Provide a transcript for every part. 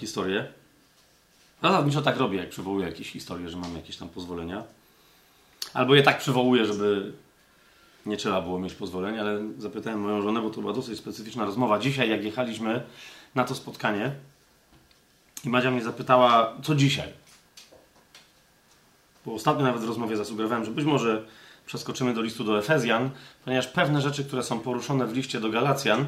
historię. Zasadniczo tak robię, jak przywołuję jakieś historie, że mam jakieś tam pozwolenia. Albo je tak przywołuję, żeby nie trzeba było mieć pozwolenia, ale zapytałem moją żonę, bo to była dosyć specyficzna rozmowa. Dzisiaj, jak jechaliśmy na to spotkanie, i Madzia mnie zapytała, co dzisiaj? Bo ostatnio nawet w rozmowie zasugerowałem, że być może przeskoczymy do listu do Efezjan, ponieważ pewne rzeczy, które są poruszone w liście do Galacjan,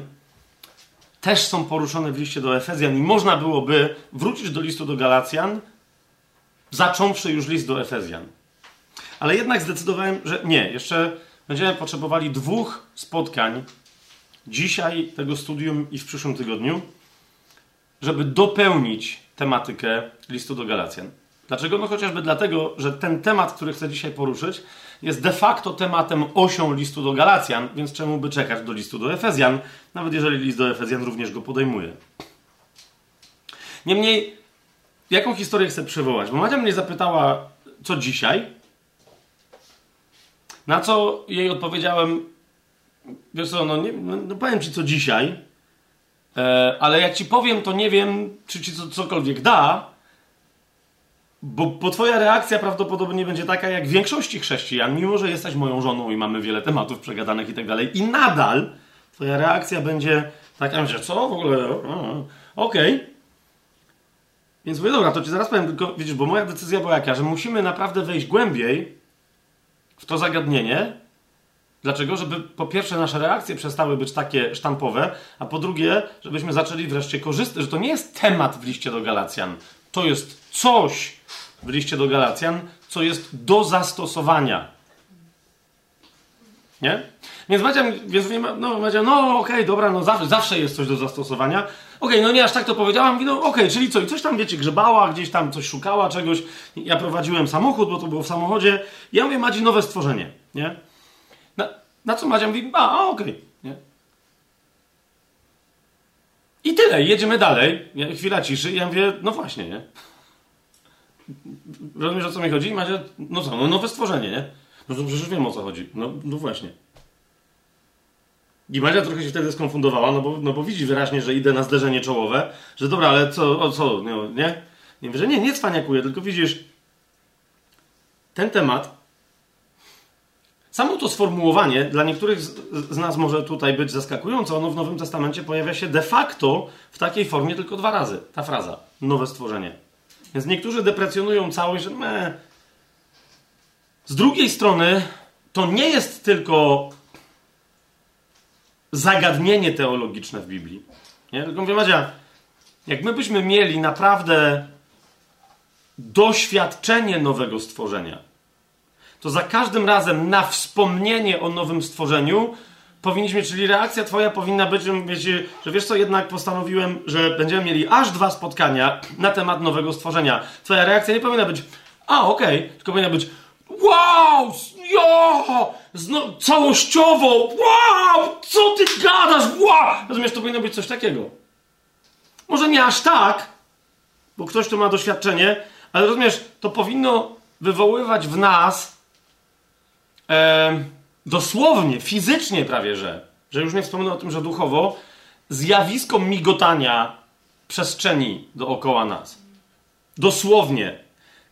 też są poruszone w liście do Efezjan i można byłoby wrócić do listu do Galacjan, zacząwszy już list do Efezjan. Ale jednak zdecydowałem, że nie, jeszcze będziemy potrzebowali dwóch spotkań dzisiaj tego studium i w przyszłym tygodniu, żeby dopełnić tematykę listu do Galacjan. Dlaczego? No chociażby dlatego, że ten temat, który chcę dzisiaj poruszyć, jest de facto tematem osią listu do Galacjan, więc czemu by czekać do listu do Efezjan, nawet jeżeli list do Efezjan również go podejmuje. Niemniej, jaką historię chcę przywołać? Bo Macia mnie zapytała, co dzisiaj, na co jej odpowiedziałem, wiesz co, no, nie, no, no powiem ci co dzisiaj, e, ale jak ci powiem, to nie wiem, czy ci co, cokolwiek da, bo, bo twoja reakcja prawdopodobnie będzie taka jak większości chrześcijan, mimo że jesteś moją żoną i mamy wiele tematów przegadanych i tak dalej, i nadal twoja reakcja będzie taka, że co w ogóle, okej. Okay. Więc mówię, dobra, to ci zaraz powiem, tylko widzisz, bo moja decyzja była jaka, że musimy naprawdę wejść głębiej w to zagadnienie. Dlaczego? Żeby po pierwsze nasze reakcje przestały być takie sztampowe, a po drugie, żebyśmy zaczęli wreszcie korzystać, że to nie jest temat w liście do Galacjan. To jest coś w liście do Galacjan, co jest do zastosowania. Nie? Więc Madzia, więc no, Madzia, no okej, okay, dobra, no zawsze, zawsze jest coś do zastosowania. Okej, okay, no nie aż tak to powiedziałam, no okej, okay, czyli co, i coś tam, wiecie, grzebała, gdzieś tam coś szukała, czegoś. Ja prowadziłem samochód, bo to było w samochodzie. Ja mówię, Madzi, nowe stworzenie, nie? Na, na co Madzia mówi, a, a okej, nie? I tyle, jedziemy dalej. Chwila ciszy ja mówię, no właśnie, nie? Rozumiesz, o co mi chodzi? Macie, no co, no nowe stworzenie, nie? No to przecież wiem, o co chodzi. No, no właśnie. I Madzia trochę się wtedy skonfundowała, no bo, no bo widzi wyraźnie, że idę na zderzenie czołowe, że dobra, ale co, o co, nie? Nie mówię, że nie, nie cwaniakuję, tylko widzisz, ten temat, samo to sformułowanie dla niektórych z, z nas może tutaj być zaskakujące, ono w Nowym Testamencie pojawia się de facto w takiej formie tylko dwa razy, ta fraza, nowe stworzenie. Więc niektórzy deprecjonują całość, że me. Z drugiej strony, to nie jest tylko zagadnienie teologiczne w Biblii. Nie? Tylko mówię, Madzia, jak my byśmy mieli naprawdę doświadczenie nowego stworzenia, to za każdym razem na wspomnienie o nowym stworzeniu powinniśmy, czyli reakcja twoja powinna być, wiecie, że wiesz co, jednak postanowiłem, że będziemy mieli aż dwa spotkania na temat nowego stworzenia. Twoja reakcja nie powinna być, a okej, okay, tylko powinna być wow, jo, zno, całościowo, wow, co ty gadasz, wow. Rozumiesz, to powinno być coś takiego. Może nie aż tak, bo ktoś tu ma doświadczenie, ale rozumiesz, to powinno wywoływać w nas dosłownie, fizycznie prawie, że, że już nie wspomnę o tym, że duchowo, zjawisko migotania przestrzeni dookoła nas. Dosłownie.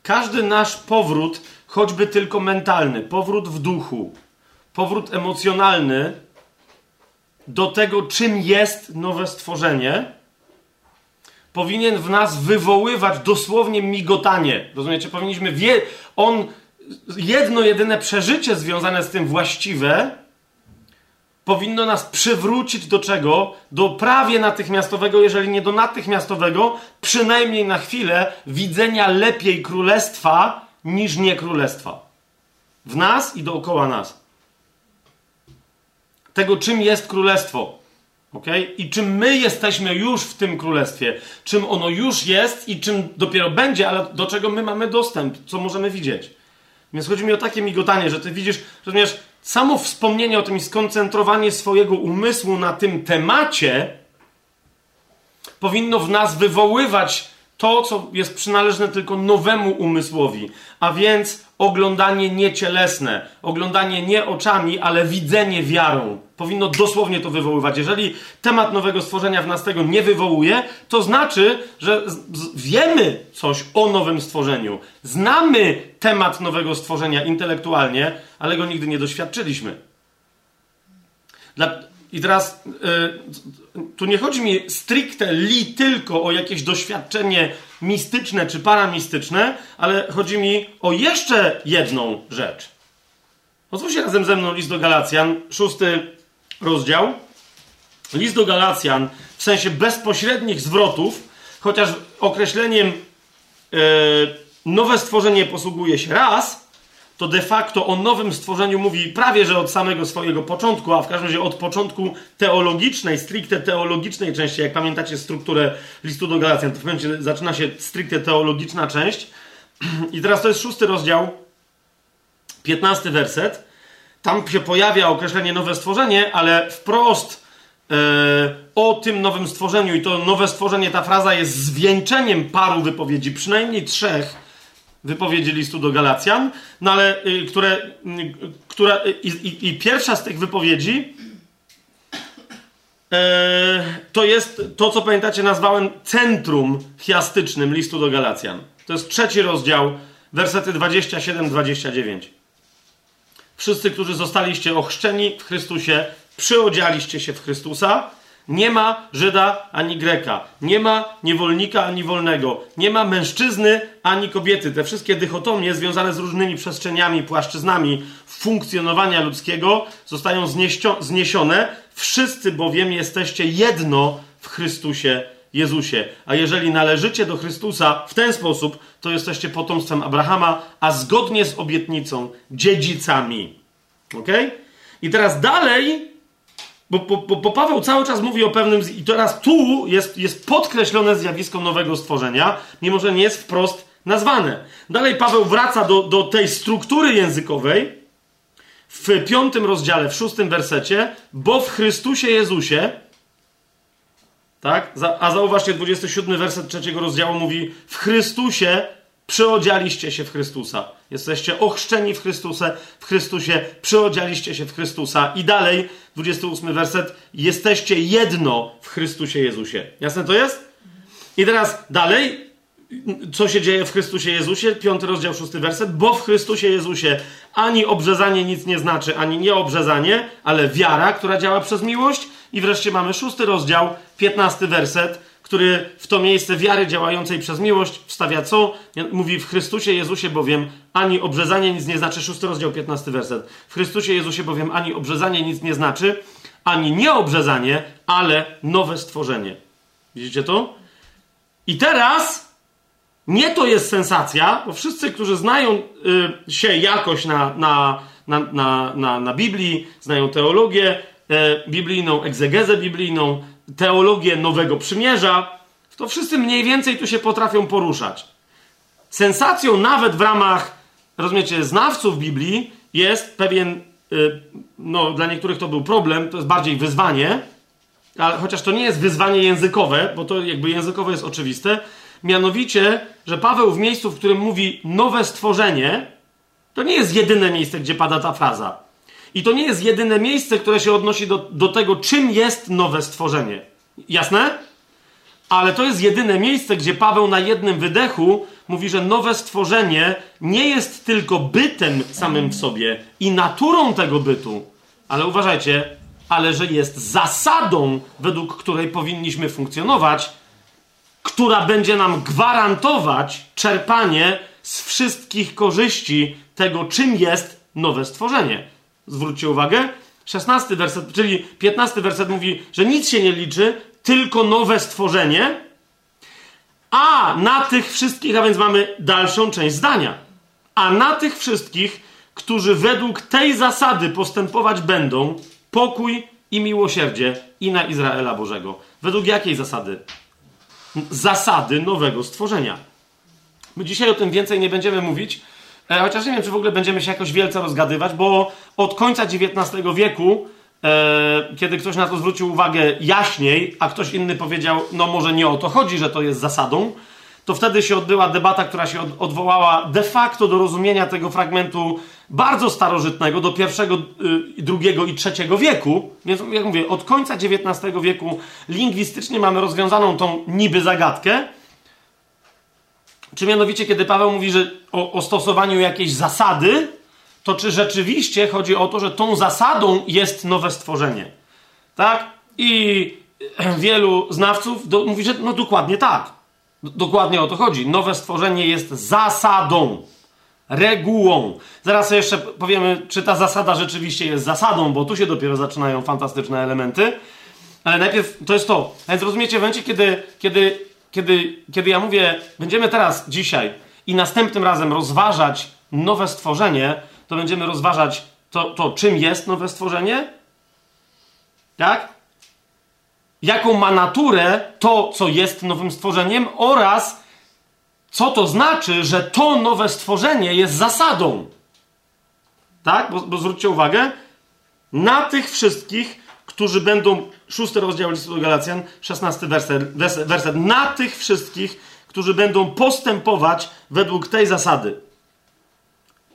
Każdy nasz powrót, choćby tylko mentalny, powrót w duchu, powrót emocjonalny do tego, czym jest nowe stworzenie, powinien w nas wywoływać dosłownie migotanie. Rozumiecie? Powinniśmy wie... On jedno jedyne przeżycie związane z tym właściwe powinno nas przywrócić do czego? Do prawie natychmiastowego, jeżeli nie do natychmiastowego, przynajmniej na chwilę, widzenia lepiej królestwa niż nie królestwa. W nas i dookoła nas. Tego, czym jest królestwo. Okay? I czym my jesteśmy już w tym królestwie, czym ono już jest i czym dopiero będzie, ale do czego my mamy dostęp, co możemy widzieć. Więc chodzi mi o takie migotanie, że ty widzisz, rozumiesz, samo wspomnienie o tym i skoncentrowanie swojego umysłu na tym temacie powinno w nas wywoływać to, co jest przynależne tylko nowemu umysłowi, a więc oglądanie niecielesne, oglądanie nie oczami, ale widzenie wiarą. Powinno dosłownie to wywoływać. Jeżeli temat nowego stworzenia w nas tego nie wywołuje, to znaczy, że wiemy coś o nowym stworzeniu. Znamy temat nowego stworzenia intelektualnie, ale go nigdy nie doświadczyliśmy. Dla, I teraz yy, tu nie chodzi mi stricte li tylko o jakieś doświadczenie mistyczne czy paramistyczne, ale chodzi mi o jeszcze jedną rzecz. Otwórzcie razem ze mną list do Galacjan, szósty rozdział. List do Galacjan w sensie bezpośrednich zwrotów, chociaż określeniem yy, nowe stworzenie posługuje się raz, to de facto o nowym stworzeniu mówi prawie że od samego swojego początku, a w każdym razie od początku teologicznej, stricte teologicznej części. Jak pamiętacie strukturę listu do Galacjan, to w momencie zaczyna się stricte teologiczna część. I teraz to jest szósty rozdział, piętnasty werset. Tam się pojawia określenie nowe stworzenie, ale wprost yy, o tym nowym stworzeniu, i to nowe stworzenie, ta fraza jest zwieńczeniem paru wypowiedzi, przynajmniej trzech wypowiedzi listu do Galacjan, no ale y, które, y, która, y, i, i, pierwsza z tych wypowiedzi e, to jest to, co pamiętacie, nazwałem centrum chiastycznym listu do Galacjan. To jest trzeci rozdział, wersety 27-29. Wszyscy, którzy zostaliście ochrzczeni w Chrystusie, przyodzialiście się w Chrystusa nie ma Żyda ani Greka, nie ma niewolnika ani wolnego, nie ma mężczyzny ani kobiety. Te wszystkie dychotomie związane z różnymi przestrzeniami, płaszczyznami funkcjonowania ludzkiego zostają zniesione. Wszyscy bowiem jesteście jedno w Chrystusie Jezusie. A jeżeli należycie do Chrystusa w ten sposób, to jesteście potomstwem Abrahama, a zgodnie z obietnicą dziedzicami. Ok? I teraz dalej bo, bo, bo, Paweł cały czas mówi o pewnym. I teraz tu jest, jest podkreślone zjawisko nowego stworzenia, mimo że nie jest wprost nazwane. Dalej Paweł wraca do, do tej struktury językowej w piątym rozdziale, w szóstym wersecie, bo w Chrystusie Jezusie. Tak? A zauważcie, 27 werset trzeciego rozdziału mówi: W Chrystusie przyodzialiście się w Chrystusa. Jesteście ochrzczeni w Chrystusie, w Chrystusie, przyodzialiście się w Chrystusa. I dalej, 28 werset, jesteście jedno w Chrystusie Jezusie. Jasne to jest? I teraz dalej, co się dzieje w Chrystusie Jezusie? Piąty rozdział, szósty werset. Bo w Chrystusie Jezusie ani obrzezanie nic nie znaczy, ani nieobrzezanie, ale wiara, która działa przez miłość. I wreszcie mamy szósty rozdział, piętnasty werset który w to miejsce wiary działającej przez miłość wstawia co? Mówi w Chrystusie Jezusie bowiem ani obrzezanie nic nie znaczy, szósty rozdział, 15 werset. W Chrystusie Jezusie bowiem ani obrzezanie nic nie znaczy, ani nieobrzezanie, ale nowe stworzenie. Widzicie to? I teraz nie to jest sensacja, bo wszyscy, którzy znają y, się jakoś na, na, na, na, na, na Biblii, znają teologię y, biblijną, egzegezę biblijną, teologię Nowego Przymierza, to wszyscy mniej więcej tu się potrafią poruszać. Sensacją nawet w ramach, rozumiecie, znawców Biblii jest pewien, yy, no dla niektórych to był problem, to jest bardziej wyzwanie, ale chociaż to nie jest wyzwanie językowe, bo to jakby językowe jest oczywiste, mianowicie, że Paweł w miejscu, w którym mówi nowe stworzenie, to nie jest jedyne miejsce, gdzie pada ta fraza. I to nie jest jedyne miejsce, które się odnosi do, do tego, czym jest nowe stworzenie. Jasne? Ale to jest jedyne miejsce, gdzie Paweł na jednym wydechu mówi, że nowe stworzenie nie jest tylko bytem samym w sobie i naturą tego bytu, ale uważajcie, ale że jest zasadą, według której powinniśmy funkcjonować, która będzie nam gwarantować czerpanie z wszystkich korzyści tego, czym jest nowe stworzenie. Zwróćcie uwagę, 16 werset, czyli 15 werset mówi, że nic się nie liczy, tylko nowe stworzenie, a na tych wszystkich, a więc mamy dalszą część zdania, a na tych wszystkich, którzy według tej zasady postępować będą, pokój i miłosierdzie i na Izraela Bożego. Według jakiej zasady? Zasady nowego stworzenia. My dzisiaj o tym więcej nie będziemy mówić, E, chociaż nie wiem, czy w ogóle będziemy się jakoś wielce rozgadywać, bo od końca XIX wieku, e, kiedy ktoś na to zwrócił uwagę jaśniej, a ktoś inny powiedział, no może nie o to chodzi, że to jest zasadą, to wtedy się odbyła debata, która się odwołała de facto do rozumienia tego fragmentu bardzo starożytnego, do pierwszego, y, drugiego i trzeciego wieku. Więc, jak mówię, od końca XIX wieku lingwistycznie mamy rozwiązaną tą niby zagadkę. Czy mianowicie, kiedy Paweł mówi że o, o stosowaniu jakiejś zasady, to czy rzeczywiście chodzi o to, że tą zasadą jest nowe stworzenie? Tak? I wielu znawców do, mówi, że no dokładnie tak. Dokładnie o to chodzi. Nowe stworzenie jest zasadą, regułą. Zaraz jeszcze powiemy, czy ta zasada rzeczywiście jest zasadą, bo tu się dopiero zaczynają fantastyczne elementy. Ale najpierw to jest to. A więc rozumiecie, w momencie, kiedy, kiedy, kiedy, kiedy ja mówię, będziemy teraz, dzisiaj i następnym razem rozważać nowe stworzenie, to będziemy rozważać to, to czym jest nowe stworzenie, tak? jaką ma naturę to, co jest nowym stworzeniem, oraz co to znaczy, że to nowe stworzenie jest zasadą. Tak? Bo, bo zwróćcie uwagę, na tych wszystkich, którzy będą, szósty rozdział listu Galacjan, szesnasty werset, werset, na tych wszystkich, którzy będą postępować według tej zasady.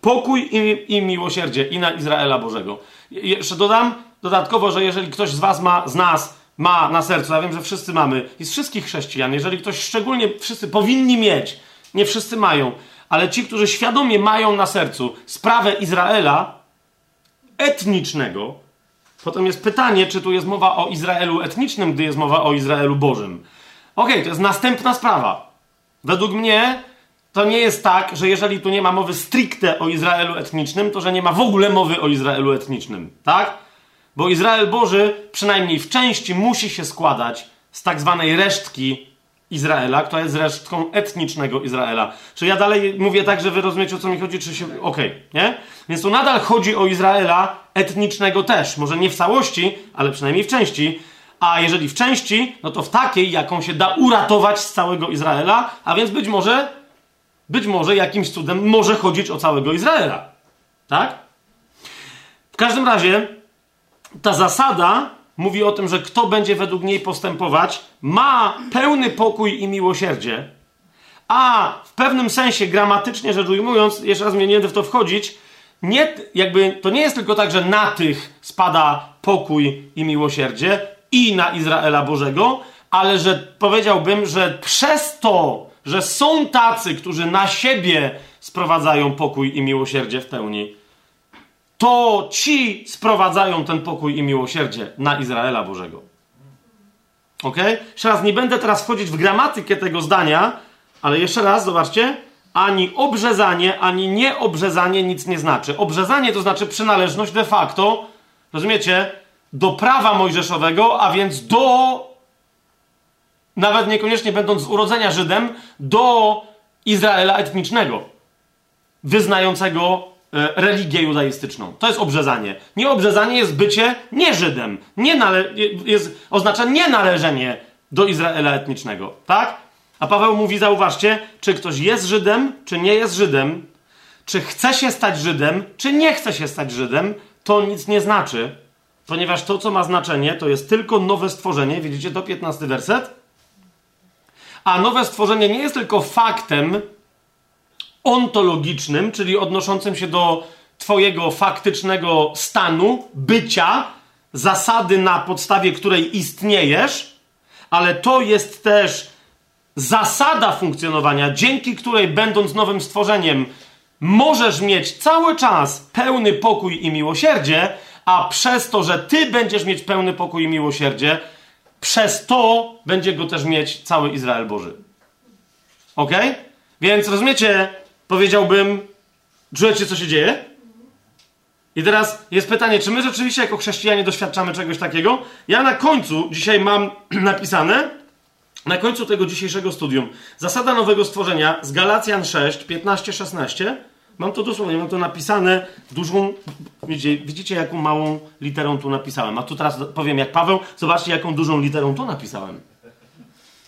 Pokój i, i miłosierdzie i na Izraela Bożego. Jeszcze dodam dodatkowo, że jeżeli ktoś z was ma, z nas, ma na sercu, ja wiem, że wszyscy mamy, i z wszystkich chrześcijan, jeżeli ktoś szczególnie, wszyscy powinni mieć, nie wszyscy mają, ale ci, którzy świadomie mają na sercu sprawę Izraela etnicznego, potem jest pytanie, czy tu jest mowa o Izraelu etnicznym, gdy jest mowa o Izraelu Bożym. Okej, okay, to jest następna sprawa. Według mnie to nie jest tak, że jeżeli tu nie ma mowy stricte o Izraelu etnicznym, to że nie ma w ogóle mowy o Izraelu etnicznym. Tak? Bo Izrael Boży przynajmniej w części musi się składać z tak zwanej resztki Izraela, która jest resztką etnicznego Izraela. Czy ja dalej mówię tak, że wy rozumiecie o co mi chodzi, czy się. Okej, okay, nie? Więc tu nadal chodzi o Izraela etnicznego też. Może nie w całości, ale przynajmniej w części. A jeżeli w części, no to w takiej, jaką się da uratować z całego Izraela, a więc być może, być może jakimś cudem może chodzić o całego Izraela. Tak? W każdym razie, ta zasada mówi o tym, że kto będzie według niej postępować, ma pełny pokój i miłosierdzie, a w pewnym sensie, gramatycznie rzecz ujmując, jeszcze raz mnie nie będę w to wchodzić, nie, jakby, to nie jest tylko tak, że na tych spada pokój i miłosierdzie i na Izraela Bożego, ale że powiedziałbym, że przez to, że są tacy, którzy na siebie sprowadzają pokój i miłosierdzie w pełni, to ci sprowadzają ten pokój i miłosierdzie na Izraela Bożego. Ok? Jeszcze raz, nie będę teraz wchodzić w gramatykę tego zdania, ale jeszcze raz, zobaczcie, ani obrzezanie, ani nieobrzezanie nic nie znaczy. Obrzezanie to znaczy przynależność de facto, rozumiecie, do prawa mojżeszowego, a więc do, nawet niekoniecznie będąc z urodzenia Żydem, do Izraela etnicznego, wyznającego religię judaistyczną. To jest obrzezanie. Nieobrzezanie jest bycie nie Żydem. Nie nale- jest, oznacza nienależenie do Izraela etnicznego. Tak? A Paweł mówi, zauważcie, czy ktoś jest Żydem, czy nie jest Żydem, czy chce się stać Żydem, czy nie chce się stać Żydem, to nic nie znaczy, ponieważ to, co ma znaczenie, to jest tylko nowe stworzenie. Widzicie to, 15 werset? A nowe stworzenie nie jest tylko faktem, ontologicznym, czyli odnoszącym się do Twojego faktycznego stanu, bycia, zasady, na podstawie której istniejesz, ale to jest też zasada funkcjonowania, dzięki której, będąc nowym stworzeniem, możesz mieć cały czas pełny pokój i miłosierdzie, a przez to, że Ty będziesz mieć pełny pokój i miłosierdzie, przez to będzie go też mieć cały Izrael Boży. Ok? Więc rozumiecie, powiedziałbym, czujecie, co się dzieje? I teraz jest pytanie, czy my rzeczywiście jako chrześcijanie doświadczamy czegoś takiego? Ja na końcu dzisiaj mam napisane, na końcu tego dzisiejszego studium, zasada nowego stworzenia z Galacjan 6, 15, 16. Mam to dosłownie, mam to napisane dużą. Widzicie, widzicie, jaką małą literą tu napisałem. A tu teraz powiem jak Paweł, zobaczcie, jaką dużą literą tu napisałem.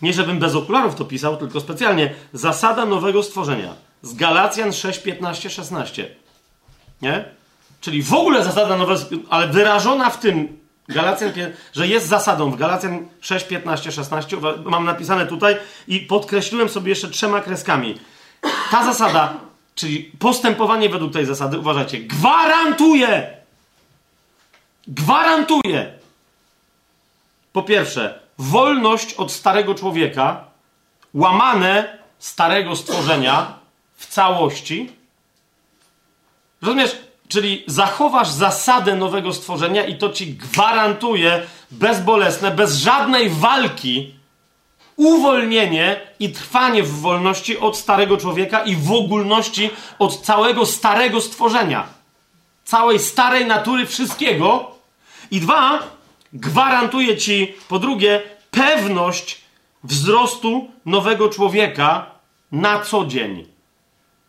Nie, żebym bez okularów to pisał, tylko specjalnie. Zasada nowego stworzenia z Galacjan 6, 15, 16. Nie? Czyli w ogóle zasada nowa, ale wyrażona w tym, Galacjan, że jest zasadą w Galacjan 6, 15, 16, mam napisane tutaj i podkreśliłem sobie jeszcze trzema kreskami. Ta zasada, czyli postępowanie według tej zasady, uważajcie, gwarantuje, gwarantuje, po pierwsze, wolność od starego człowieka, łamane starego stworzenia w całości. Rozumiesz? Czyli zachowasz zasadę nowego stworzenia i to ci gwarantuje bezbolesne, bez żadnej walki, uwolnienie i trwanie w wolności od starego człowieka i w ogólności od całego starego stworzenia. Całej starej natury wszystkiego. I dwa, gwarantuje ci, po drugie, pewność wzrostu nowego człowieka na co dzień.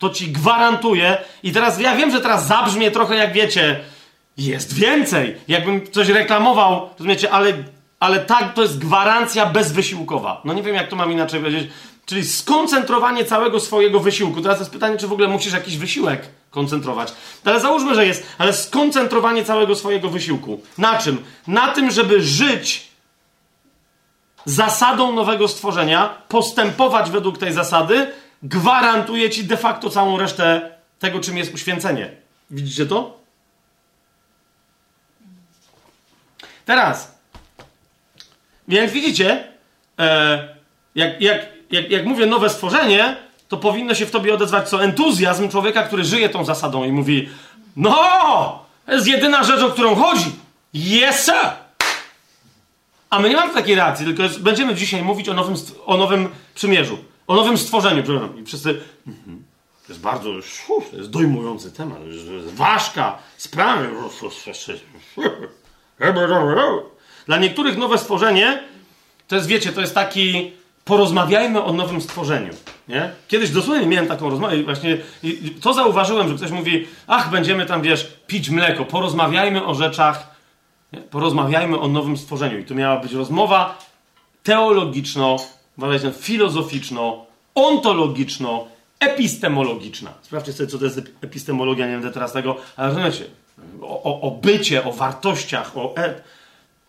To ci gwarantuję. I teraz ja wiem, że teraz zabrzmie trochę jak wiecie, jest więcej. Jakbym coś reklamował, rozumiecie, ale, ale tak, to jest gwarancja bezwysiłkowa. No nie wiem, jak to mam inaczej powiedzieć. Czyli skoncentrowanie całego swojego wysiłku. Teraz jest pytanie, czy w ogóle musisz jakiś wysiłek koncentrować. Ale załóżmy, że jest, ale skoncentrowanie całego swojego wysiłku. Na czym? Na tym, żeby żyć zasadą nowego stworzenia, postępować według tej zasady, gwarantuje ci de facto całą resztę tego, czym jest uświęcenie. Widzicie to? Teraz, więc widzicie, e, jak, jak, jak, jak mówię nowe stworzenie, to powinno się w tobie odezwać co entuzjazm człowieka, który żyje tą zasadą i mówi: No, to jest jedyna rzecz, o którą chodzi. Yes, sir! A my nie mamy takiej reakcji, tylko jest, będziemy dzisiaj mówić o nowym, o nowym przymierzu, o nowym stworzeniu. Przepraszam. I wszyscy. Mhm. To jest bardzo. To jest dojmujący temat. To jest ważka sprawa. Dla niektórych nowe stworzenie to jest, wiecie, to jest taki. Porozmawiajmy o nowym stworzeniu. Nie? Kiedyś dosłownie miałem taką rozmowę i właśnie to zauważyłem, że ktoś mówi, ach, będziemy tam, wiesz, pić mleko, porozmawiajmy o rzeczach nie? Porozmawiajmy o nowym stworzeniu. I to miała być rozmowa teologiczno, filozoficzno, ontologiczno, epistemologiczna. Sprawdźcie sobie, co to jest epistemologia, nie będę teraz tego, ale rozumiecie, o, o, o bycie, o wartościach, o... E...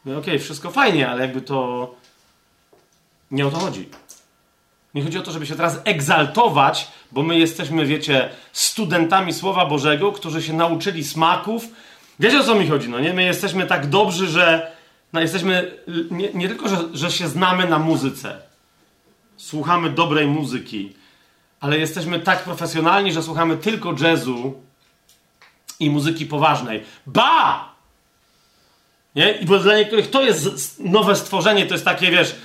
No okej, okay, wszystko fajnie, ale jakby to... Nie o to chodzi. Nie chodzi o to, żeby się teraz egzaltować, bo my jesteśmy, wiecie, studentami Słowa Bożego, którzy się nauczyli smaków, Wiecie o co mi chodzi, no nie? My jesteśmy tak dobrzy, że no, jesteśmy nie, nie tylko, że, że się znamy na muzyce, słuchamy dobrej muzyki, ale jesteśmy tak profesjonalni, że słuchamy tylko jazzu i muzyki poważnej. Ba! Nie? I bo dla niektórych to jest nowe stworzenie, to jest takie, wiesz...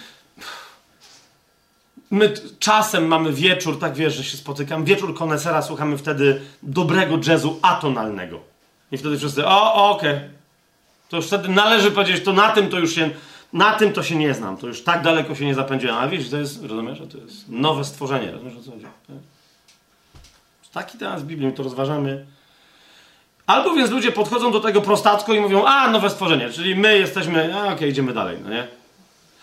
My czasem mamy wieczór, tak wiesz, że się spotykam, wieczór konesera, słuchamy wtedy dobrego jazzu atonalnego. I wtedy wszyscy, o, okej. Okay. To już wtedy należy powiedzieć, to na tym to już się, na tym to się nie znam. To już tak daleko się nie zapędziłem. Ale wiesz, to jest, rozumiesz, że to jest nowe stworzenie. Rozumiesz, o co chodzi? Tak? Taki temat w Biblii, to rozważamy. Albo więc ludzie podchodzą do tego prostacko i mówią, a, nowe stworzenie, czyli my jesteśmy, a, okej, okay, idziemy dalej, no nie?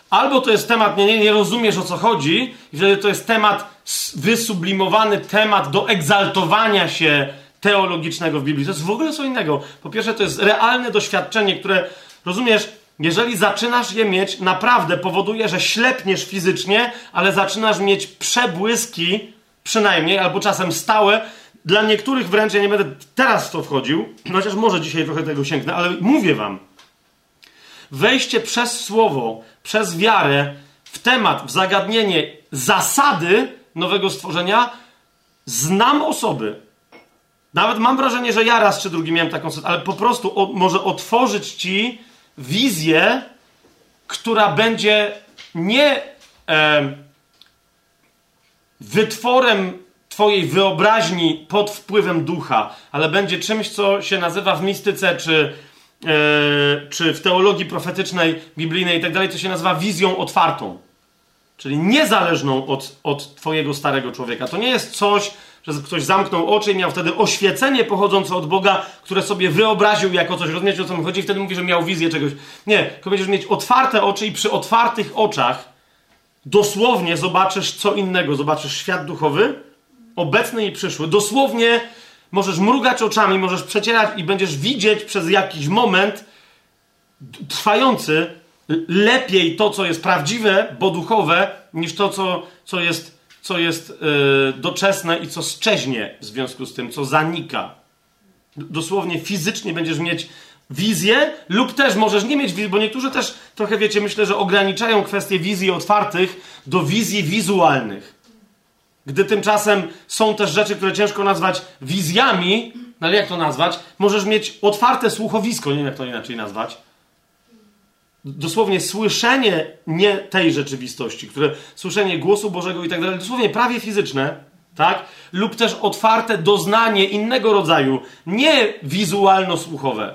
Albo to jest temat, nie, nie, nie rozumiesz o co chodzi, i wtedy to jest temat, wysublimowany temat do egzaltowania się teologicznego w Biblii. To jest w ogóle co innego. Po pierwsze, to jest realne doświadczenie, które, rozumiesz, jeżeli zaczynasz je mieć, naprawdę powoduje, że ślepniesz fizycznie, ale zaczynasz mieć przebłyski, przynajmniej, albo czasem stałe. Dla niektórych wręcz, ja nie będę teraz w to wchodził, chociaż może dzisiaj trochę tego sięgnę, ale mówię wam, wejście przez słowo, przez wiarę w temat, w zagadnienie zasady nowego stworzenia, znam osoby, nawet mam wrażenie, że ja raz czy drugi miałem taką sytuację, ale po prostu o, może otworzyć ci wizję, która będzie nie e, wytworem Twojej wyobraźni pod wpływem ducha, ale będzie czymś, co się nazywa w mistyce czy, e, czy w teologii profetycznej, biblijnej i tak co się nazywa wizją otwartą. Czyli niezależną od, od Twojego starego człowieka. To nie jest coś, że ktoś zamknął oczy i miał wtedy oświecenie pochodzące od Boga, które sobie wyobraził jako coś. Rozumiecie, o co mi chodzi? I wtedy mówi, że miał wizję czegoś. Nie, tylko będziesz mieć otwarte oczy i przy otwartych oczach dosłownie zobaczysz co innego. Zobaczysz świat duchowy, obecny i przyszły. Dosłownie możesz mrugać oczami, możesz przecierać i będziesz widzieć przez jakiś moment trwający lepiej to, co jest prawdziwe, bo duchowe, niż to, co, co jest, co jest yy, doczesne i co szczeźnie w związku z tym, co zanika. Dosłownie fizycznie będziesz mieć wizję, lub też możesz nie mieć wizji, bo niektórzy też trochę wiecie, myślę, że ograniczają kwestie wizji otwartych do wizji wizualnych. Gdy tymczasem są też rzeczy, które ciężko nazwać wizjami, no ale jak to nazwać? Możesz mieć otwarte słuchowisko, nie wiem jak to inaczej nazwać. Dosłownie słyszenie nie tej rzeczywistości, które słyszenie głosu Bożego i tak dalej, dosłownie prawie fizyczne, tak? Lub też otwarte doznanie innego rodzaju, nie wizualno-słuchowe,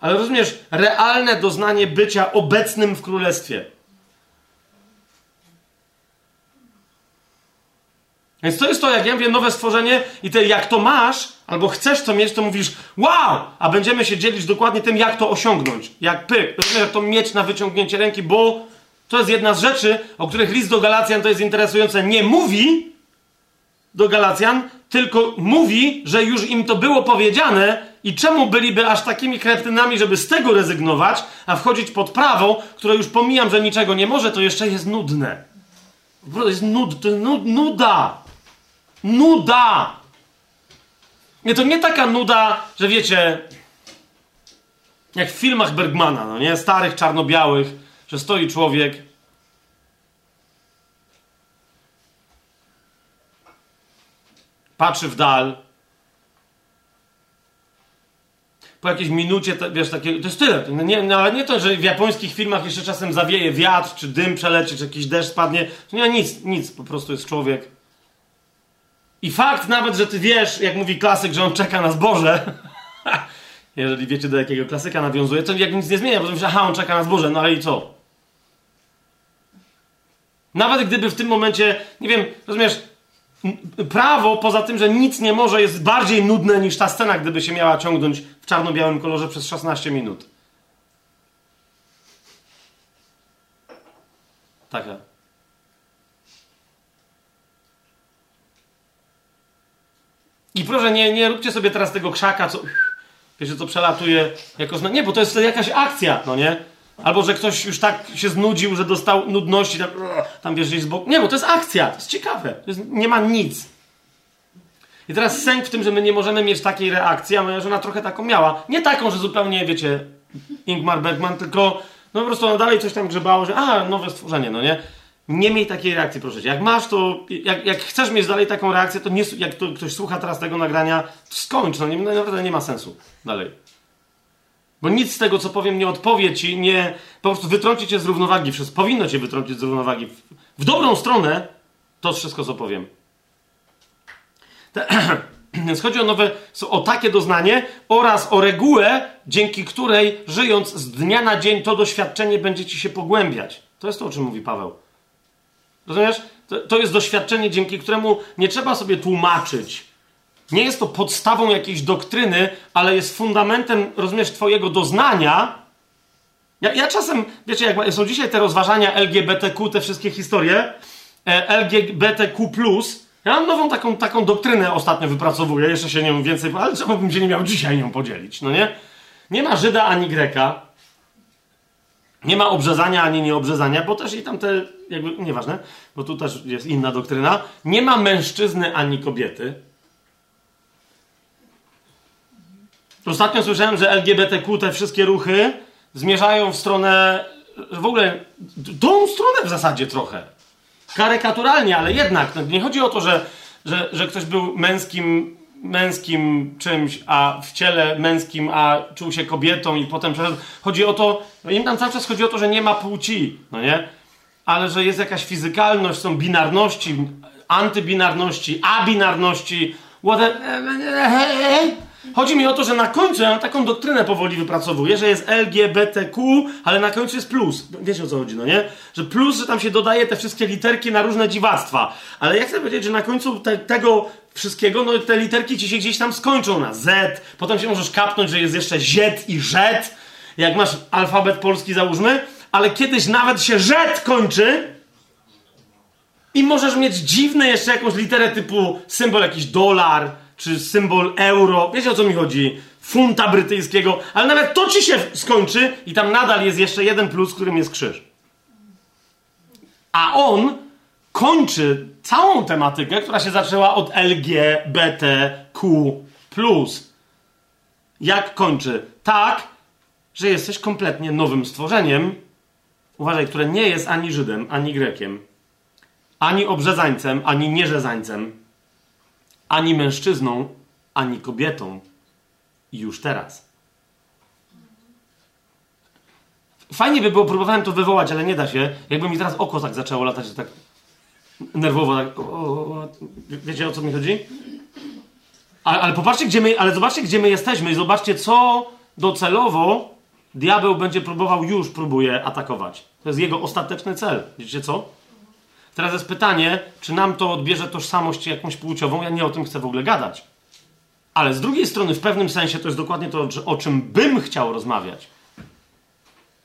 ale rozumiesz, realne doznanie bycia obecnym w królestwie. Więc to jest to, jak ja mówię, nowe stworzenie i ty jak to masz, albo chcesz to mieć, to mówisz wow! A będziemy się dzielić dokładnie tym, jak to osiągnąć. Jak pyk. Jak to mieć na wyciągnięcie ręki, bo to jest jedna z rzeczy, o których list do Galacjan to jest interesujące. Nie mówi do Galacjan, tylko mówi, że już im to było powiedziane i czemu byliby aż takimi kretynami, żeby z tego rezygnować, a wchodzić pod prawo, które już pomijam, że niczego nie może, to jeszcze jest nudne. Jest nud, to jest nud, nuda. Nuda! Nie, to nie taka nuda, że wiecie, jak w filmach Bergmana, no nie? Starych, czarno-białych, że stoi człowiek. Patrzy w dal. Po jakiejś minucie, wiesz, takie, to jest tyle. Nie, no, ale nie to, że w japońskich filmach jeszcze czasem zawieje wiatr, czy dym przeleci, czy jakiś deszcz spadnie. To nie nic, nic. Po prostu jest człowiek i fakt nawet, że ty wiesz, jak mówi klasyk, że on czeka na zboże, jeżeli wiecie do jakiego klasyka nawiązuje, to jak nic nie zmienia, bo myślisz, aha, on czeka na zboże, no ale i co? Nawet gdyby w tym momencie, nie wiem, rozumiesz, prawo, poza tym, że nic nie może, jest bardziej nudne niż ta scena, gdyby się miała ciągnąć w czarno-białym kolorze przez 16 minut. Taka. I proszę, nie, nie róbcie sobie teraz tego krzaka, co, wiecie, co przelatuje jako. Nie, bo to jest jakaś akcja, no nie? Albo, że ktoś już tak się znudził, że dostał nudności, tam, tam wiesz, gdzieś z boku. Nie, bo to jest akcja, to jest ciekawe. To jest, nie ma nic. I teraz sęk w tym, że my nie możemy mieć takiej reakcji, a moja żona trochę taką miała. Nie taką, że zupełnie, wiecie, Ingmar Bergman, tylko no po prostu ona dalej coś tam grzebało, że a, nowe stworzenie, no nie? Nie miej takiej reakcji, proszę cię. Jak masz to, jak, jak chcesz mieć dalej taką reakcję, to nie, jak to, ktoś słucha teraz tego nagrania, skończ, no nie, no, naprawdę nie ma sensu dalej. Bo nic z tego, co powiem, nie odpowie ci, nie, po prostu wytrąci cię z równowagi. Wszystko, powinno cię wytrącić z równowagi. W, w dobrą stronę to wszystko, co powiem. Te, więc chodzi o nowe, o takie doznanie oraz o regułę, dzięki której żyjąc z dnia na dzień to doświadczenie będzie ci się pogłębiać. To jest to, o czym mówi Paweł. Rozumiesz? To, to jest doświadczenie, dzięki któremu nie trzeba sobie tłumaczyć. Nie jest to podstawą jakiejś doktryny, ale jest fundamentem, rozumiesz, twojego doznania. Ja, ja czasem, wiecie, jak są dzisiaj te rozważania LGBTQ, te wszystkie historie, e, LGBTQ+, ja mam nową taką, taką doktrynę ostatnio wypracowuję, jeszcze się nią więcej, ale czemu bym się nie miał dzisiaj nią podzielić, no nie? Nie ma Żyda ani Greka, nie ma obrzezania ani nieobrzezania, bo też i tam te, jakby, nieważne, bo tu też jest inna doktryna. Nie ma mężczyzny ani kobiety. Ostatnio słyszałem, że LGBTQ, te wszystkie ruchy zmierzają w stronę, w ogóle, tą stronę w zasadzie trochę. Karykaturalnie, ale jednak. No, nie chodzi o to, że, że, że ktoś był męskim męskim czymś, a w ciele męskim, a czuł się kobietą i potem przeszedł. Chodzi o to, no im tam cały czas chodzi o to, że nie ma płci, no nie? Ale że jest jakaś fizykalność, są binarności, antybinarności, abinarności, whatever. Chodzi mi o to, że na końcu ja taką doktrynę powoli wypracowuję, że jest LGBTQ, ale na końcu jest plus. Wiecie o co chodzi, no nie? Że plus, że tam się dodaje te wszystkie literki na różne dziwactwa. Ale ja chcę powiedzieć, że na końcu te, tego wszystkiego, no te literki ci się gdzieś tam skończą na Z, potem się możesz kapnąć, że jest jeszcze Z i Z, jak masz alfabet polski załóżmy, ale kiedyś nawet się Z kończy i możesz mieć dziwne jeszcze jakąś literę typu symbol jakiś dolar, czy symbol euro. Wiecie o co mi chodzi? funta brytyjskiego, ale nawet to ci się skończy i tam nadal jest jeszcze jeden plus, którym jest krzyż. A on kończy całą tematykę, która się zaczęła od LGBTQ. Jak kończy? Tak, że jesteś kompletnie nowym stworzeniem, uważaj, które nie jest ani Żydem, ani Grekiem, ani obrzezańcem, ani nierzezańcem, ani mężczyzną, ani kobietą. I już teraz. Fajnie by było, próbowałem to wywołać, ale nie da się. Jakby mi teraz oko tak zaczęło latać, tak nerwowo. Tak, o, o, wiecie o co mi chodzi? Ale, ale popatrzcie, gdzie my, ale zobaczcie, gdzie my jesteśmy i zobaczcie, co docelowo diabeł będzie próbował, już próbuje atakować. To jest jego ostateczny cel. Wiecie co? Teraz jest pytanie, czy nam to odbierze tożsamość jakąś płciową? Ja nie o tym chcę w ogóle gadać. Ale z drugiej strony, w pewnym sensie, to jest dokładnie to, o czym bym chciał rozmawiać.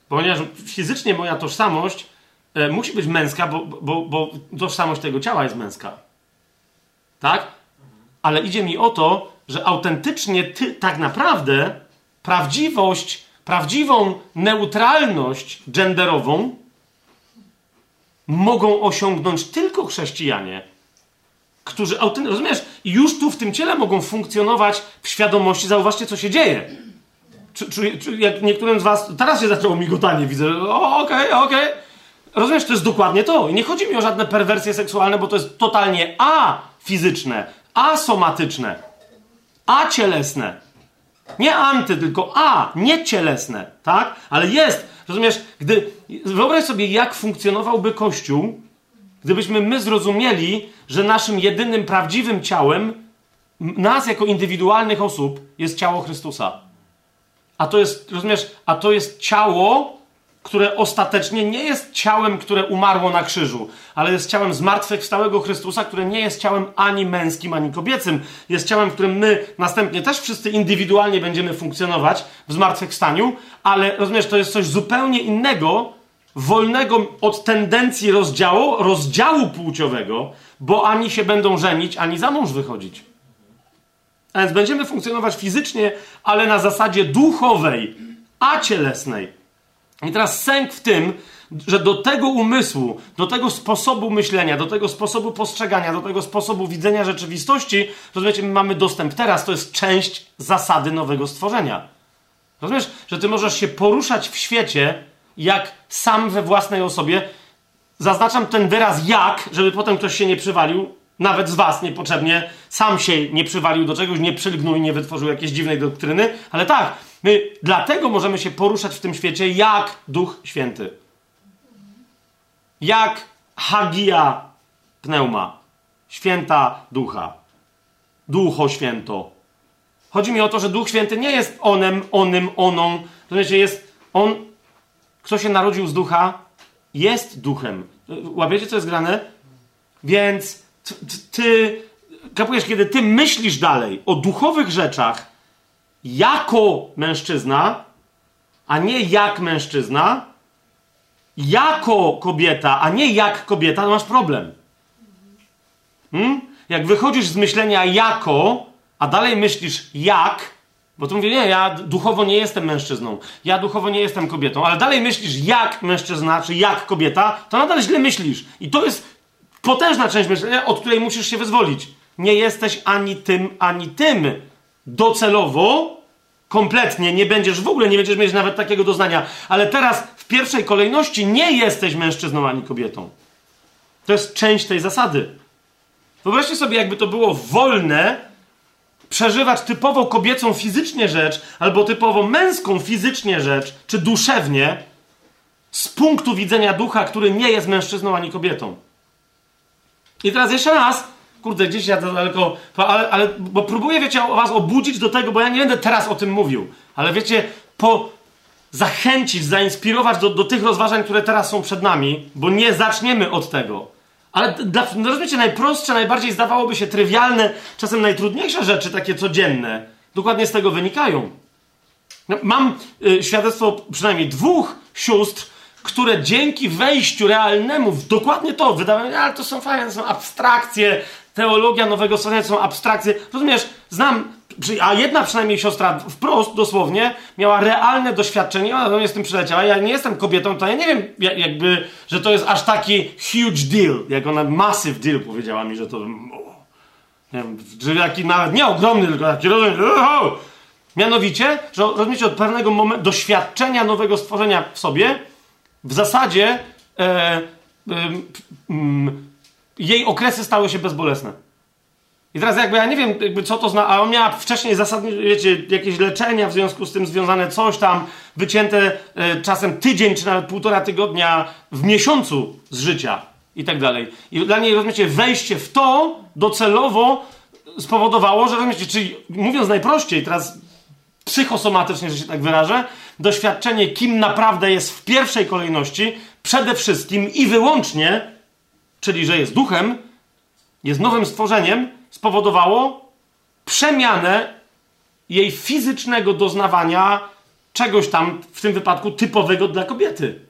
Ponieważ fizycznie moja tożsamość e, musi być męska, bo, bo, bo tożsamość tego ciała jest męska. Tak? Ale idzie mi o to, że autentycznie ty, tak naprawdę prawdziwość, prawdziwą neutralność genderową mogą osiągnąć tylko chrześcijanie, którzy rozumiesz, już tu w tym ciele mogą funkcjonować w świadomości, zauważcie, co się dzieje. Czy, czy, czy jak niektórym z was, teraz się zaczęło migotanie, widzę, o, okej, okay, okej. Okay. Rozumiesz, to jest dokładnie to. I nie chodzi mi o żadne perwersje seksualne, bo to jest totalnie a fizyczne, a somatyczne, a cielesne. Nie anty, tylko a, nie cielesne, tak? Ale jest, rozumiesz, gdy, wyobraź sobie, jak funkcjonowałby Kościół, gdybyśmy my zrozumieli, że naszym jedynym prawdziwym ciałem, nas jako indywidualnych osób, jest ciało Chrystusa. A to jest, rozumiesz, a to jest ciało, które ostatecznie nie jest ciałem, które umarło na krzyżu, ale jest ciałem zmartwychwstałego Chrystusa, które nie jest ciałem ani męskim, ani kobiecym. Jest ciałem, w którym my następnie też wszyscy indywidualnie będziemy funkcjonować w zmartwychwstaniu, ale rozumiesz, to jest coś zupełnie innego, wolnego od tendencji rozdziału, rozdziału płciowego, bo ani się będą żenić, ani za mąż wychodzić. A więc będziemy funkcjonować fizycznie, ale na zasadzie duchowej, a cielesnej. I teraz sęk w tym, że do tego umysłu, do tego sposobu myślenia, do tego sposobu postrzegania, do tego sposobu widzenia rzeczywistości, rozumiecie, my mamy dostęp teraz, to jest część zasady nowego stworzenia. Rozumiesz, że ty możesz się poruszać w świecie jak sam we własnej osobie. Zaznaczam ten wyraz jak, żeby potem ktoś się nie przywalił, nawet z was niepotrzebnie, sam się nie przywalił do czegoś, nie przylgnął i nie wytworzył jakiejś dziwnej doktryny, ale tak, my dlatego możemy się poruszać w tym świecie jak Duch Święty. Jak Hagia Pneuma, święta ducha. Ducho święto. Chodzi mi o to, że Duch Święty nie jest onem, onym, oną. To znaczy jest on, kto się narodził z ducha, jest duchem. Łapiecie, co jest grane? Więc ty, kapujesz, kiedy ty myślisz dalej o duchowych rzeczach jako mężczyzna, a nie jak mężczyzna, jako kobieta, a nie jak kobieta, to masz problem. Hmm? Jak wychodzisz z myślenia jako, a dalej myślisz jak, bo tu mówię, nie, ja duchowo nie jestem mężczyzną, ja duchowo nie jestem kobietą, ale dalej myślisz jak mężczyzna, czy jak kobieta, to nadal źle myślisz. I to jest potężna część myślenia, od której musisz się wyzwolić. Nie jesteś ani tym, ani tym. Docelowo, kompletnie, nie będziesz w ogóle, nie będziesz mieć nawet takiego doznania. Ale teraz w pierwszej kolejności nie jesteś mężczyzną ani kobietą. To jest część tej zasady. Wyobraźcie sobie, jakby to było wolne, przeżywać typowo kobiecą fizycznie rzecz, albo typowo męską fizycznie rzecz, czy duszewnie, z punktu widzenia ducha, który nie jest mężczyzną ani kobietą. I teraz jeszcze raz, kurde, gdzieś ja to daleko, ale, ale, bo próbuję, wiecie, was obudzić do tego, bo ja nie będę teraz o tym mówił, ale wiecie, po zachęcić, zainspirować do, do tych rozważań, które teraz są przed nami, bo nie zaczniemy od tego. Ale dla, no rozumiecie, najprostsze, najbardziej zdawałoby się trywialne, czasem najtrudniejsze rzeczy, takie codzienne, dokładnie z tego wynikają. No, mam y, świadectwo przynajmniej dwóch sióstr, które dzięki wejściu realnemu w dokładnie to, wydawało ale to są fajne, są abstrakcje, teologia nowego to są abstrakcje. Rozumiesz, znam a jedna przynajmniej siostra wprost, dosłownie, miała realne doświadczenie, ona do mnie z tym przyleciała, ja nie jestem kobietą, to ja nie wiem jakby, że to jest aż taki huge deal, jak ona massive deal powiedziała mi, że to nie wiem, że jaki nawet nie ogromny, tylko taki rozumiem, mianowicie, że rozumiecie, od pewnego momentu, doświadczenia nowego stworzenia w sobie, w zasadzie e, e, jej okresy stały się bezbolesne. I teraz jakby ja nie wiem, jakby co to zna, a on miała wcześniej zasadnie, wiecie, jakieś leczenia w związku z tym związane, coś tam, wycięte e, czasem tydzień czy nawet półtora tygodnia w miesiącu z życia i tak dalej. I dla niej, rozumiecie, wejście w to docelowo spowodowało, że rozumiecie, czyli mówiąc najprościej, teraz psychosomatycznie, że się tak wyrażę, doświadczenie, kim naprawdę jest w pierwszej kolejności, przede wszystkim i wyłącznie, czyli że jest duchem, jest nowym stworzeniem, spowodowało przemianę jej fizycznego doznawania czegoś tam, w tym wypadku typowego dla kobiety.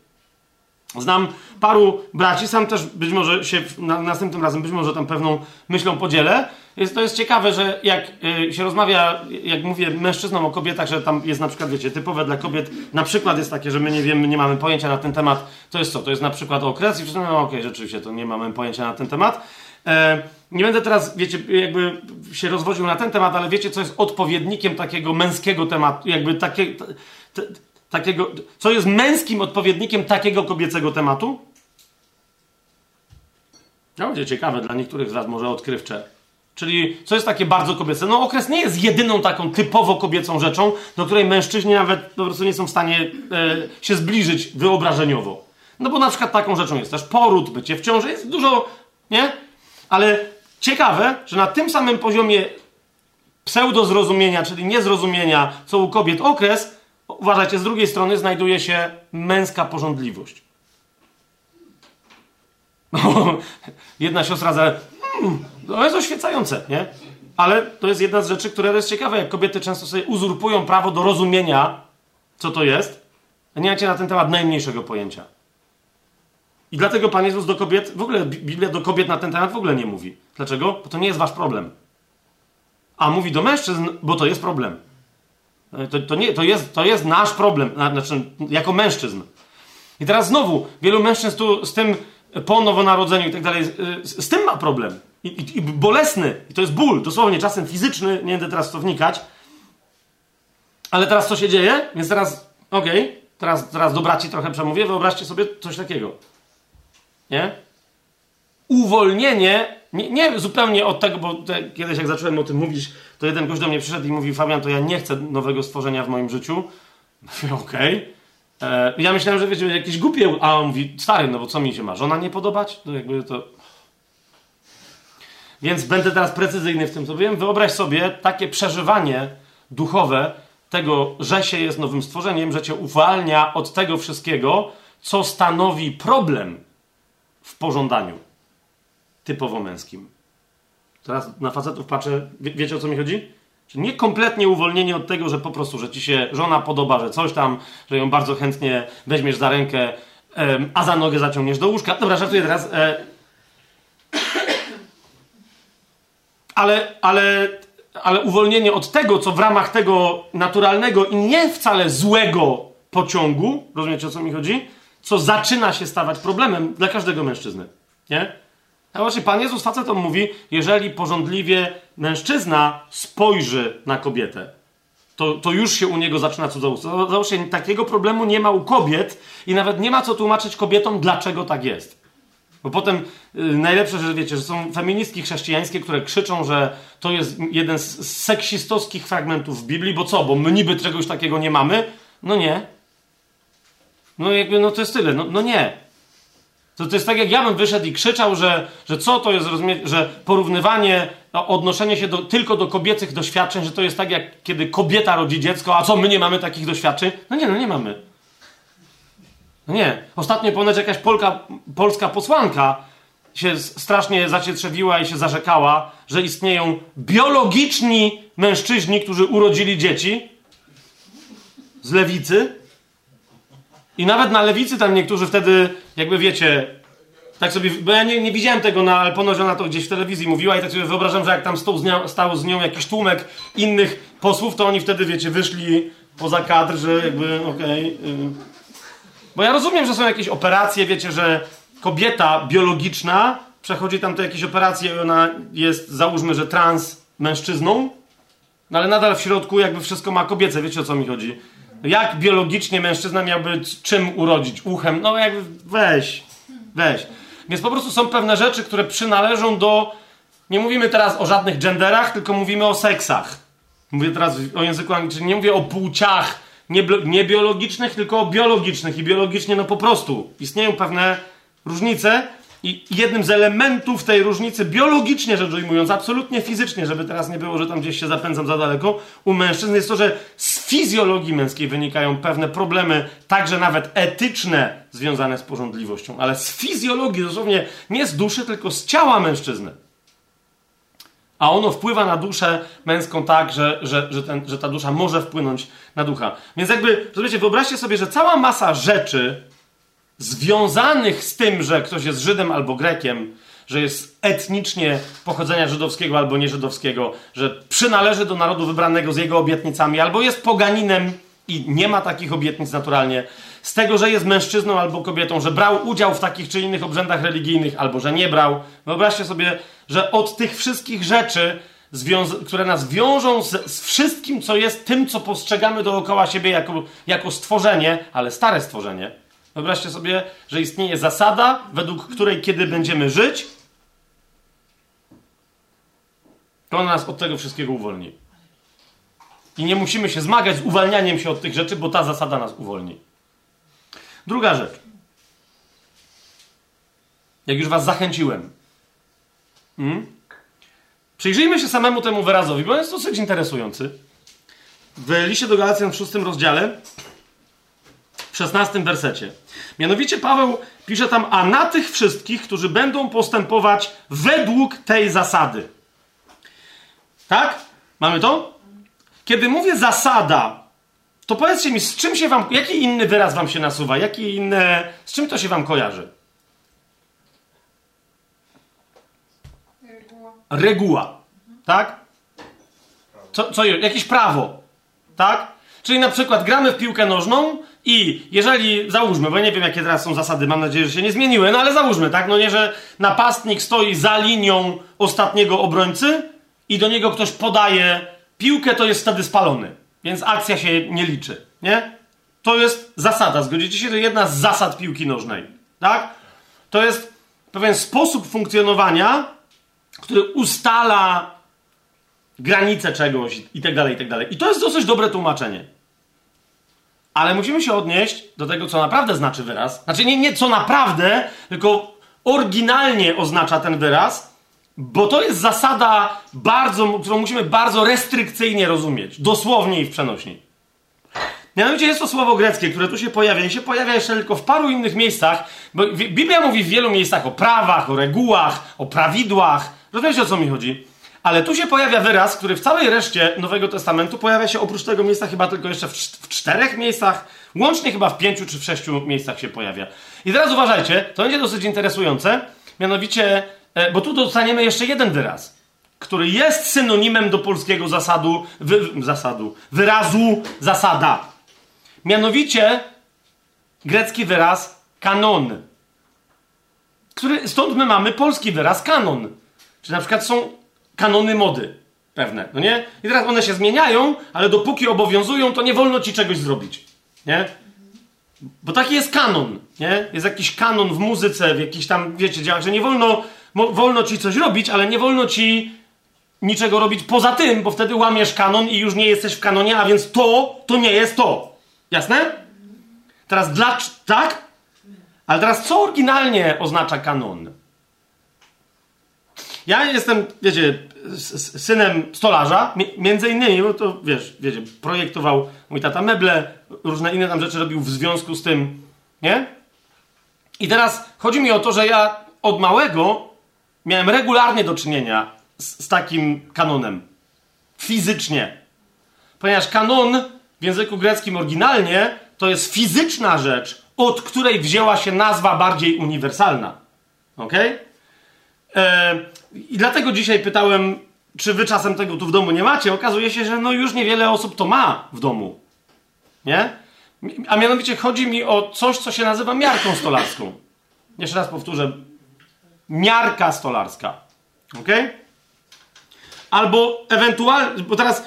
Znam paru braci, sam też być może się na, następnym razem, być może tam pewną myślą podzielę. Jest, to jest ciekawe, że jak y, się rozmawia, jak mówię mężczyznom o kobietach, że tam jest na przykład, wiecie, typowe dla kobiet, na przykład jest takie, że my nie wiemy, nie mamy pojęcia na ten temat, to jest co? To jest na przykład okres i wszyscy no okej, okay, rzeczywiście, to nie mamy pojęcia na ten temat. E, nie będę teraz, wiecie, jakby się rozwodził na ten temat, ale wiecie, co jest odpowiednikiem takiego męskiego tematu, jakby takie, takiego, co jest męskim odpowiednikiem takiego kobiecego tematu? No, będzie ciekawe dla niektórych z Was, może odkrywcze. Czyli co jest takie bardzo kobiece? No okres nie jest jedyną taką typowo kobiecą rzeczą, do której mężczyźni nawet po prostu nie są w stanie e, się zbliżyć wyobrażeniowo. No bo na przykład taką rzeczą jest też poród, bycie w ciąży, jest dużo, nie? Ale ciekawe, że na tym samym poziomie pseudozrozumienia, czyli niezrozumienia, co u kobiet okres, uważajcie, z drugiej strony znajduje się męska porządliwość. No, jedna siostra za... Hmm, to jest oświecające, nie? Ale to jest jedna z rzeczy, które jest ciekawe, jak kobiety często sobie uzurpują prawo do rozumienia, co to jest, a nie macie na ten temat najmniejszego pojęcia. I dlatego Pan Jezus do kobiet, w ogóle Biblia do kobiet na ten temat w ogóle nie mówi. Dlaczego? Bo to nie jest wasz problem. A mówi do mężczyzn, bo to jest problem. E, to, to, nie, to, jest, to jest nasz problem, znaczy jako mężczyzn. I teraz znowu, wielu mężczyzn tu z tym po nowonarodzeniu i tak dalej, z, tym ma problem. I, i, I, bolesny. I to jest ból, dosłownie, czasem fizyczny, nie będę teraz w to wnikać. Ale teraz co się dzieje? Więc teraz, okej, okay, teraz, teraz do braci trochę przemówię, wyobraźcie sobie coś takiego. Nie? Uwolnienie, nie, nie zupełnie od tego, bo te, kiedyś jak zacząłem o tym mówić, to jeden gość do mnie przyszedł i mówi, Fabian, to ja nie chcę nowego stworzenia w moim życiu. Mówię, okej. Okay. E, ja myślałem, że wiecie, jakieś głupie, a on mówi, stary, no bo co mi się ma, żona nie podobać? To jakby to... Więc będę teraz precyzyjny w tym, co wiem. Wyobraź sobie takie przeżywanie duchowe tego, że się jest nowym stworzeniem, że cię uwalnia od tego wszystkiego, co stanowi problem w pożądaniu typowo męskim. Teraz na facetów patrzę, wie, wiecie o co mi chodzi? Czyli nie kompletnie uwolnienie od tego, że po prostu, że ci się żona podoba, że coś tam, że ją bardzo chętnie weźmiesz za rękę, a za nogę zaciągniesz do łóżka. Dobra, żartuję teraz. E, ale, ale, ale uwolnienie od tego, co w ramach tego naturalnego i nie wcale złego pociągu, rozumiecie o co mi chodzi? Co zaczyna się stawać problemem dla każdego mężczyzny. Nie? A właśnie Pan Jezus facetom mówi, jeżeli porządliwie mężczyzna spojrzy na kobietę, to, to już się u niego zaczyna cudzołóstwo. Załóżcie, takiego problemu nie ma u kobiet i nawet nie ma co tłumaczyć kobietom, dlaczego tak jest. Bo potem y, najlepsze, że wiecie, że są feministki chrześcijańskie, które krzyczą, że to jest jeden z seksistowskich fragmentów w Biblii, bo co, bo my niby czegoś takiego nie mamy? No nie. No jakby, no to jest tyle. No, no nie. To, to jest tak, jak ja bym wyszedł i krzyczał, że, że co to jest, że porównywanie, no, odnoszenie się do, tylko do kobiecych doświadczeń, że to jest tak, jak kiedy kobieta rodzi dziecko, a co, my nie mamy takich doświadczeń? No nie, no nie mamy. No nie. Ostatnio ponoć jakaś Polka, polska posłanka się strasznie zacietrzewiła i się zarzekała, że istnieją biologiczni mężczyźni, którzy urodzili dzieci z lewicy, i nawet na lewicy tam niektórzy wtedy, jakby wiecie, Tak sobie, bo ja nie, nie widziałem tego, na, ale ponoć ona to gdzieś w telewizji mówiła i tak sobie wyobrażam, że jak tam stał z nią, stał z nią jakiś tłumek innych posłów, to oni wtedy, wiecie, wyszli poza kadr, że jakby, okej. Okay, yy. Bo ja rozumiem, że są jakieś operacje, wiecie, że kobieta biologiczna przechodzi tam te jakieś operacje i ona jest, załóżmy, że trans mężczyzną, no ale nadal w środku jakby wszystko ma kobiece, wiecie o co mi chodzi. Jak biologicznie mężczyzna miałby czym urodzić? Uchem? No jakby weź, weź. Więc po prostu są pewne rzeczy, które przynależą do. Nie mówimy teraz o żadnych genderach, tylko mówimy o seksach. Mówię teraz o języku angielskim, nie mówię o płciach nie, nie biologicznych, tylko o biologicznych. I biologicznie, no po prostu istnieją pewne różnice, i jednym z elementów tej różnicy, biologicznie rzecz ujmując, absolutnie fizycznie, żeby teraz nie było, że tam gdzieś się zapędzam za daleko, u mężczyzn jest to, że z fizjologii męskiej wynikają pewne problemy, także nawet etyczne, związane z porządliwością, ale z fizjologii, dosłownie nie z duszy, tylko z ciała mężczyzny. A ono wpływa na duszę męską tak, że, że, że, ten, że ta dusza może wpłynąć na ducha. Więc jakby, wyobraźcie sobie, że cała masa rzeczy, związanych z tym, że ktoś jest Żydem albo Grekiem, że jest etnicznie pochodzenia żydowskiego albo nieżydowskiego, że przynależy do narodu wybranego z jego obietnicami, albo jest poganinem i nie ma takich obietnic naturalnie, z tego, że jest mężczyzną albo kobietą, że brał udział w takich czy innych obrzędach religijnych, albo że nie brał. Wyobraźcie sobie, że od tych wszystkich rzeczy, które nas wiążą z, z, wszystkim, co jest tym, co postrzegamy dookoła siebie jako, jako stworzenie, ale stare stworzenie, Wyobraźcie sobie, że istnieje zasada, według której kiedy będziemy żyć, to nas od tego wszystkiego uwolni. I nie musimy się zmagać z uwalnianiem się od tych rzeczy, bo ta zasada nas uwolni. Druga rzecz. Jak już was zachęciłem. Hmm? Przyjrzyjmy się samemu temu wyrazowi, bo jest dosyć interesujący. W liście do Galacjan w szóstym rozdziale, w szesnastym wersecie. Mianowicie Paweł pisze tam, a na tych wszystkich, którzy będą postępować według tej zasady. Tak? Mamy to? Kiedy mówię zasada, to powiedzcie mi, z czym się wam, jaki inny wyraz wam się nasuwa? Jaki inne, z czym to się wam kojarzy? Reguła. Reguła. Tak? Co, co, jakieś prawo. Tak? Czyli na przykład gramy w piłkę nożną i jeżeli, załóżmy, bo nie wiem jakie teraz są zasady, mam nadzieję, że się nie zmieniły, no ale załóżmy, tak, no nie, że napastnik stoi za linią ostatniego obrońcy i do niego ktoś podaje piłkę, to jest wtedy spalony. Więc akcja się nie liczy, nie? To jest zasada, zgodzicie się? To jedna z zasad piłki nożnej, tak? To jest pewien sposób funkcjonowania, który ustala granice czegoś i tak dalej, i tak dalej. I to jest dosyć dobre tłumaczenie. Ale musimy się odnieść do tego, co naprawdę znaczy wyraz. Znaczy nie, nie co naprawdę, tylko oryginalnie oznacza ten wyraz, bo to jest zasada bardzo, którą musimy bardzo restrykcyjnie rozumieć. Dosłownie i w przenośni. Mianowicie jest to słowo greckie, które tu się pojawia i się pojawia jeszcze tylko w paru innych miejscach, bo Biblia mówi w wielu miejscach o prawach, o regułach, o prawidłach. Rozumiecie o co mi chodzi? Ale tu się pojawia wyraz, który w całej reszcie Nowego Testamentu pojawia się oprócz tego miejsca chyba tylko jeszcze w, w czterech miejscach, łącznie chyba w pięciu czy w sześciu miejscach się pojawia. I teraz uważajcie, to będzie dosyć interesujące, mianowicie, e, bo tu dostaniemy jeszcze jeden wyraz, który jest synonimem do polskiego zasadu, wy, zasadu, wyrazu zasada. Mianowicie grecki wyraz kanon. Który, stąd my mamy polski wyraz kanon. Czy na przykład są kanony mody pewne, no nie? I teraz one się zmieniają, ale dopóki obowiązują, to nie wolno ci czegoś zrobić, nie? Bo taki jest kanon, nie? Jest jakiś kanon w muzyce, w jakichś tam, wiecie, działach, że nie wolno, wolno ci coś robić, ale nie wolno ci niczego robić poza tym, bo wtedy łamiesz kanon i już nie jesteś w kanonie, a więc to, to nie jest to. Jasne? Teraz dla, tak? Ale teraz co oryginalnie oznacza kanon? Ja jestem, wiecie, synem stolarza, między innymi, bo to wiesz, wiecie, projektował mój tata meble, różne inne tam rzeczy robił w związku z tym, nie? I teraz chodzi mi o to, że ja od małego miałem regularnie do czynienia z, z takim kanonem. Fizycznie. Ponieważ kanon w języku greckim oryginalnie to jest fizyczna rzecz, od której wzięła się nazwa bardziej uniwersalna. Ok? E, I dlatego dzisiaj pytałem, czy wy czasem tego tu w domu nie macie. Okazuje się, że no już niewiele osób to ma w domu. Nie? A mianowicie chodzi mi o coś, co się nazywa miarką stolarską. Jeszcze raz powtórzę. Miarka stolarska. Ok? Albo ewentualnie, bo teraz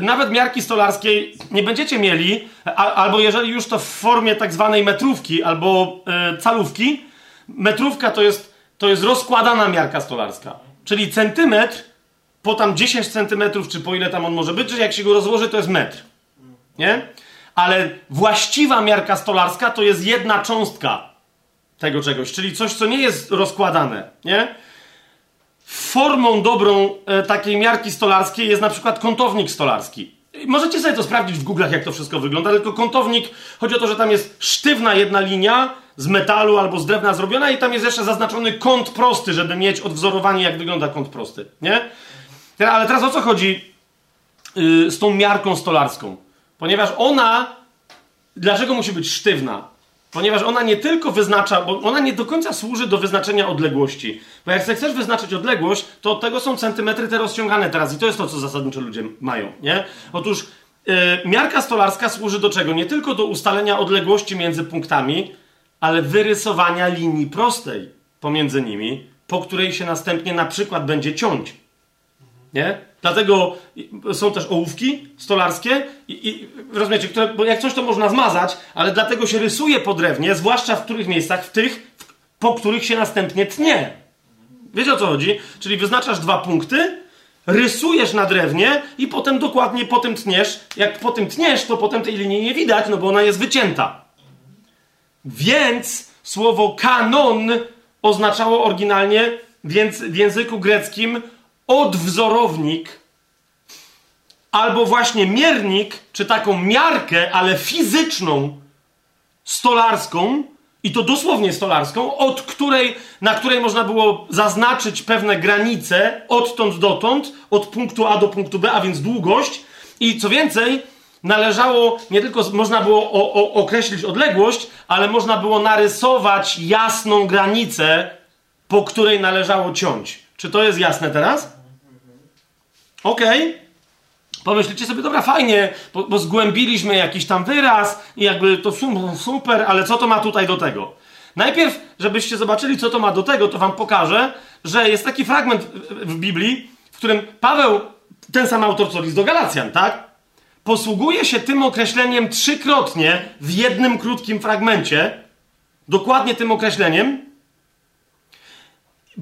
nawet miarki stolarskiej nie będziecie mieli, albo jeżeli już to w formie tak zwanej metrówki albo e, calówki. Metrówka to jest, to jest rozkładana miarka stolarska. Czyli centymetr po tam 10 centymetrów, czy po ile tam on może być, że jak się go rozłoży, to jest metr. Nie? Ale właściwa miarka stolarska to jest jedna cząstka tego czegoś, czyli coś, co nie jest rozkładane. Nie? Formą dobrą e, takiej miarki stolarskiej jest na przykład kątownik stolarski. Możecie sobie to sprawdzić w Google'ach, jak to wszystko wygląda, tylko kątownik, chodzi o to, że tam jest sztywna jedna linia z metalu albo z drewna zrobiona i tam jest jeszcze zaznaczony kąt prosty, żeby mieć odwzorowanie, jak wygląda kąt prosty, nie? Ale teraz o co chodzi yy, z tą miarką stolarską? Ponieważ ona, dlaczego musi być sztywna? Ponieważ ona nie tylko wyznacza, bo ona nie do końca służy do wyznaczenia odległości. Bo jak chcesz wyznaczyć odległość, to od tego są centymetry te rozciągane teraz i to jest to, co zasadniczo ludzie mają, nie? Otóż yy, miarka stolarska służy do czego? Nie tylko do ustalenia odległości między punktami, ale wyrysowania linii prostej pomiędzy nimi, po której się następnie na przykład będzie ciąć. Nie? Dlatego są też ołówki stolarskie i, i rozumiecie, które, bo jak coś to można zmazać, ale dlatego się rysuje po drewnie, zwłaszcza w których miejscach, w tych, po których się następnie tnie. Wiecie o co chodzi? Czyli wyznaczasz dwa punkty, rysujesz na drewnie i potem dokładnie po tym tniesz. Jak po tym tniesz, to potem tej linii nie widać, no bo ona jest wycięta. Więc słowo kanon oznaczało oryginalnie w języku greckim odwzorownik albo właśnie miernik, czy taką miarkę, ale fizyczną, stolarską, i to dosłownie stolarską, od której, na której można było zaznaczyć pewne granice odtąd dotąd, od punktu A do punktu B, a więc długość. I co więcej, należało, nie tylko można było o, o, określić odległość, ale można było narysować jasną granicę, po której należało ciąć. Czy to jest jasne teraz? Okej. Okay. Pomyślicie sobie, dobra, fajnie, bo, bo, zgłębiliśmy jakiś tam wyraz i jakby to super, ale co to ma tutaj do tego? Najpierw, żebyście zobaczyli, co to ma do tego, to wam pokażę, że jest taki fragment w Biblii, w którym Paweł, ten sam autor co list do Galacjan, tak? Posługuje się tym określeniem trzykrotnie w jednym krótkim fragmencie, dokładnie tym określeniem,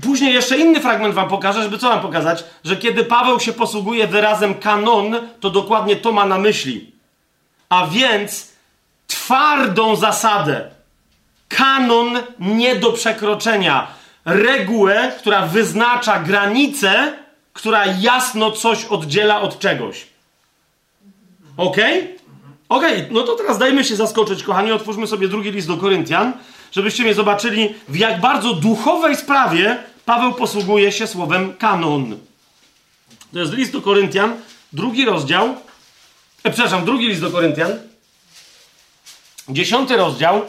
Później jeszcze inny fragment wam pokażę, żeby co wam pokazać, że kiedy Paweł się posługuje wyrazem kanon, to dokładnie to ma na myśli. A więc twardą zasadę. Kanon nie do przekroczenia. Regułę, która wyznacza granicę, która jasno coś oddziela od czegoś. Ok? Ok, no to teraz dajmy się zaskoczyć, kochani. Otwórzmy sobie drugi list do Koryntian żebyście mnie zobaczyli, w jak bardzo duchowej sprawie Paweł posługuje się słowem kanon. To jest list do Koryntian, drugi rozdział. E, przepraszam, drugi list do Koryntian. Dziesiąty rozdział.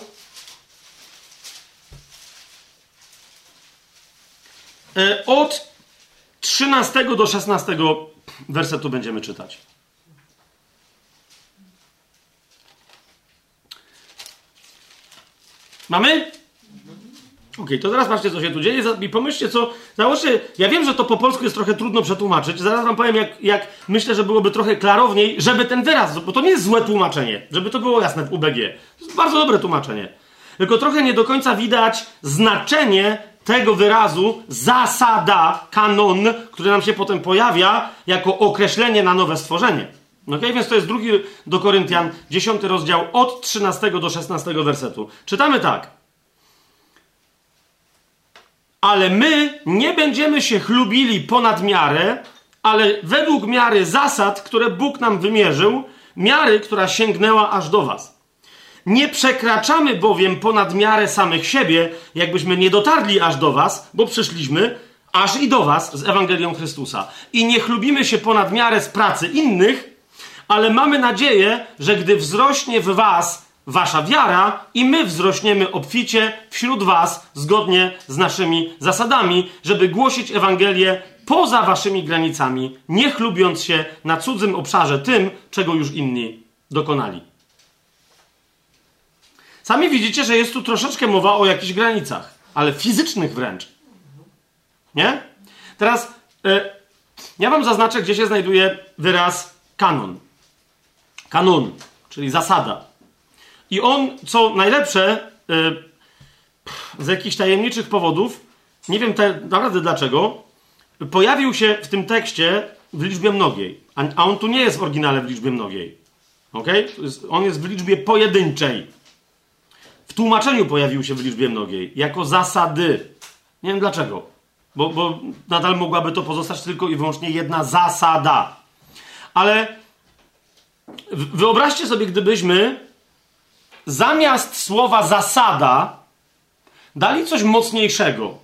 E, od 13 do 16 wersetu będziemy czytać. Mamy? Okay, to zaraz patrzcie, co się tu dzieje i pomyślcie, co... Załóżcie, ja wiem, że to po polsku jest trochę trudno przetłumaczyć. Zaraz wam powiem, jak, jak myślę, że byłoby trochę klarowniej, żeby ten wyraz, bo to nie jest złe tłumaczenie, żeby to było jasne w UBG. To jest bardzo dobre tłumaczenie. Tylko trochę nie do końca widać znaczenie tego wyrazu zasada, kanon, który nam się potem pojawia jako określenie na nowe stworzenie. Ok, więc to jest drugi do Koryntian, 10 rozdział, od 13 do 16 wersetu. Czytamy tak. Ale my nie będziemy się chlubili ponad miarę, ale według miary zasad, które Bóg nam wymierzył, miary, która sięgnęła aż do Was. Nie przekraczamy bowiem ponad miarę samych siebie, jakbyśmy nie dotarli aż do Was, bo przyszliśmy aż i do Was z Ewangelią Chrystusa. I nie chlubimy się ponad miarę z pracy innych, ale mamy nadzieję, że gdy wzrośnie w was wasza wiara i my wzrośniemy obficie wśród was zgodnie z naszymi zasadami, żeby głosić Ewangelię poza waszymi granicami, nie chlubiąc się na cudzym obszarze tym, czego już inni dokonali. Sami widzicie, że jest tu troszeczkę mowa o jakichś granicach, ale fizycznych wręcz. Nie? Teraz y, ja wam zaznaczę, gdzie się znajduje wyraz kanon. Kanon, czyli zasada. I on, co najlepsze, y, z jakichś tajemniczych powodów, nie wiem naprawdę dlaczego, pojawił się w tym tekście w liczbie mnogiej. A, a on tu nie jest w oryginale w liczbie mnogiej. Ok? On jest w liczbie pojedynczej. W tłumaczeniu pojawił się w liczbie mnogiej, jako zasady. Nie wiem dlaczego, bo, bo nadal mogłaby to pozostać tylko i wyłącznie jedna zasada. Ale wyobraźcie sobie, gdybyśmy zamiast słowa zasada dali coś mocniejszego.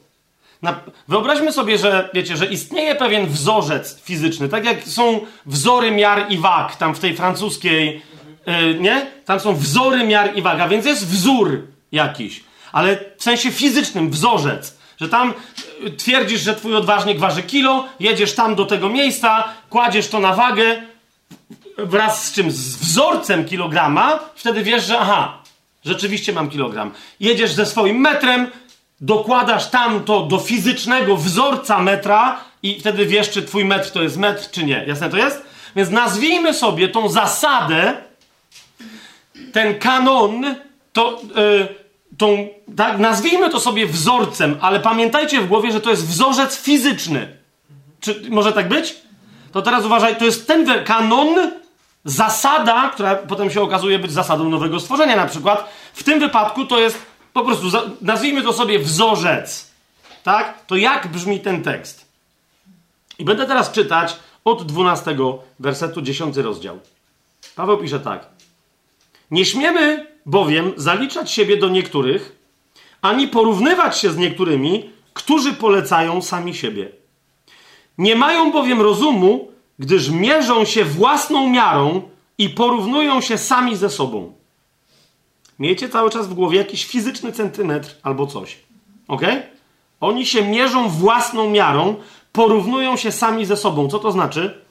Wyobraźmy sobie, że wiecie, że istnieje pewien wzorzec fizyczny, tak jak są wzory miar i wag tam w tej francuskiej, yy, nie? Tam są wzory miar i wag, a więc jest wzór jakiś, ale w sensie fizycznym wzorzec, że tam yy, twierdzisz, że twój odważnik waży kilo, jedziesz tam do tego miejsca, kładziesz to na wagę wraz z czym? Z wzorcem kilograma, wtedy wiesz, że aha, rzeczywiście mam kilogram. Jedziesz ze swoim metrem, dokładasz tam to do fizycznego wzorca metra i wtedy wiesz, czy twój metr to jest metr, czy nie. Jasne to jest? Więc nazwijmy sobie tą zasadę, ten kanon, to, yy, tą, tak, nazwijmy to sobie wzorcem, ale pamiętajcie w głowie, że to jest wzorzec fizyczny. Czy może tak być? To teraz uważaj, to jest ten kanon, zasada, która potem się okazuje być zasadą nowego stworzenia na przykład. W tym wypadku to jest po prostu, nazwijmy to sobie wzorzec. Tak? To jak brzmi ten tekst? I będę teraz czytać od 12 wersetu 10 rozdział. Paweł pisze tak. Nie śmiemy bowiem zaliczać siebie do niektórych, ani porównywać się z niektórymi, którzy polecają sami siebie. Nie mają bowiem rozumu, gdyż mierzą się własną miarą i porównują się sami ze sobą. Miejcie cały czas w głowie jakiś fizyczny centymetr albo coś. Ok? Oni się mierzą własną miarą, porównują się sami ze sobą. Co to znaczy?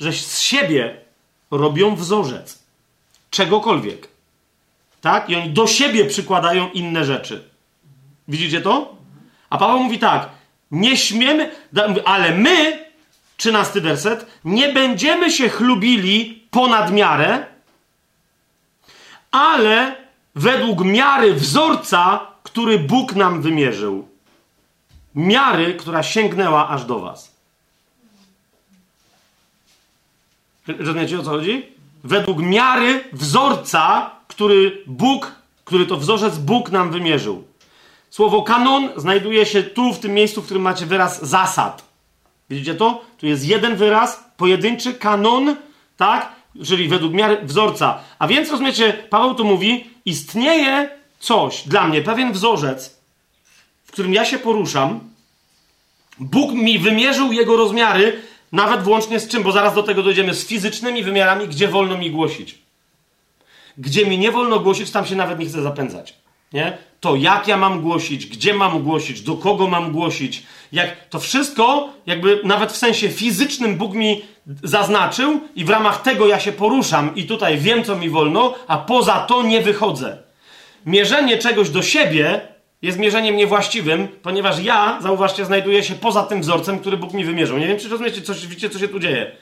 Że z siebie robią wzorzec. Czegokolwiek. Tak? I oni do siebie przykładają inne rzeczy. Widzicie to? A Paweł mówi tak: Nie śmiemy, ale my, trzynasty werset, nie będziemy się chlubili ponad miarę, ale według miary wzorca, który Bóg nam wymierzył. Miary, która sięgnęła aż do Was. Rozumiecie o co chodzi? Według miary wzorca, który Bóg, który to wzorzec Bóg nam wymierzył. Słowo kanon znajduje się tu, w tym miejscu, w którym macie wyraz zasad. Widzicie to? Tu jest jeden wyraz, pojedynczy kanon, tak? Czyli według miary wzorca. A więc, rozumiecie, Paweł tu mówi, istnieje coś dla mnie, pewien wzorzec, w którym ja się poruszam. Bóg mi wymierzył jego rozmiary, nawet włącznie z czym, bo zaraz do tego dojdziemy, z fizycznymi wymiarami, gdzie wolno mi głosić. Gdzie mi nie wolno głosić, tam się nawet nie chcę zapędzać. Nie? To jak ja mam głosić, gdzie mam głosić, do kogo mam głosić, jak to wszystko, jakby nawet w sensie fizycznym Bóg mi zaznaczył i w ramach tego ja się poruszam i tutaj wiem, co mi wolno, a poza to nie wychodzę. Mierzenie czegoś do siebie jest mierzeniem niewłaściwym, ponieważ ja, zauważcie, znajduję się poza tym wzorcem, który Bóg mi wymierzył. Nie wiem, czy rozumiecie, co, widzicie, co się tu dzieje.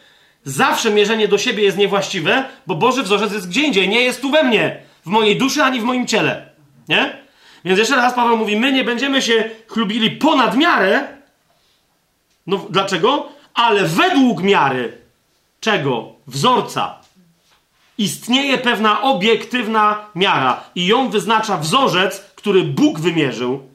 Zawsze mierzenie do siebie jest niewłaściwe, bo Boży wzorzec jest gdzie indziej, nie jest tu we mnie, w mojej duszy ani w moim ciele. Nie? Więc jeszcze raz Paweł mówi, my nie będziemy się chlubili ponad miarę. No dlaczego? Ale według miary czego? Wzorca. Istnieje pewna obiektywna miara i ją wyznacza wzorzec, który Bóg wymierzył.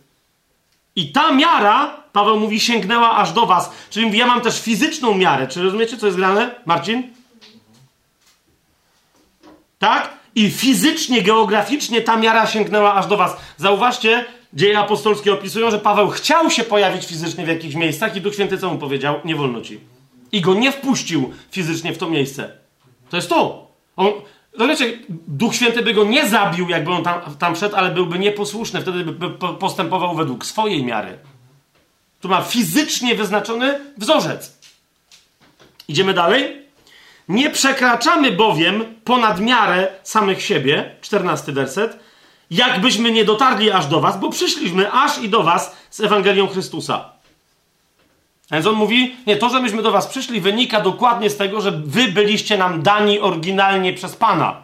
I ta miara, Paweł mówi, sięgnęła aż do was. Czyli ja mam też fizyczną miarę. Czy rozumiecie, co jest grane, Marcin? Tak? I fizycznie, geograficznie ta miara sięgnęła aż do was. Zauważcie, dzieje apostolskie opisują, że Paweł chciał się pojawić fizycznie w jakichś miejscach i Duch Święty co mu powiedział? Nie wolno ci. I go nie wpuścił fizycznie w to miejsce. To jest to. On, Rozumiecie, Duch Święty by go nie zabił, jakby on tam, tam szedł, ale byłby nieposłuszny, wtedy by postępował według swojej miary. Tu ma fizycznie wyznaczony wzorzec. Idziemy dalej. Nie przekraczamy bowiem ponad miarę samych siebie, czternasty werset, jakbyśmy nie dotarli aż do was, bo przyszliśmy aż i do was z Ewangelią Chrystusa. A więc on mówi, nie, to, że myśmy do was przyszli, wynika dokładnie z tego, że wy byliście nam dani oryginalnie przez Pana.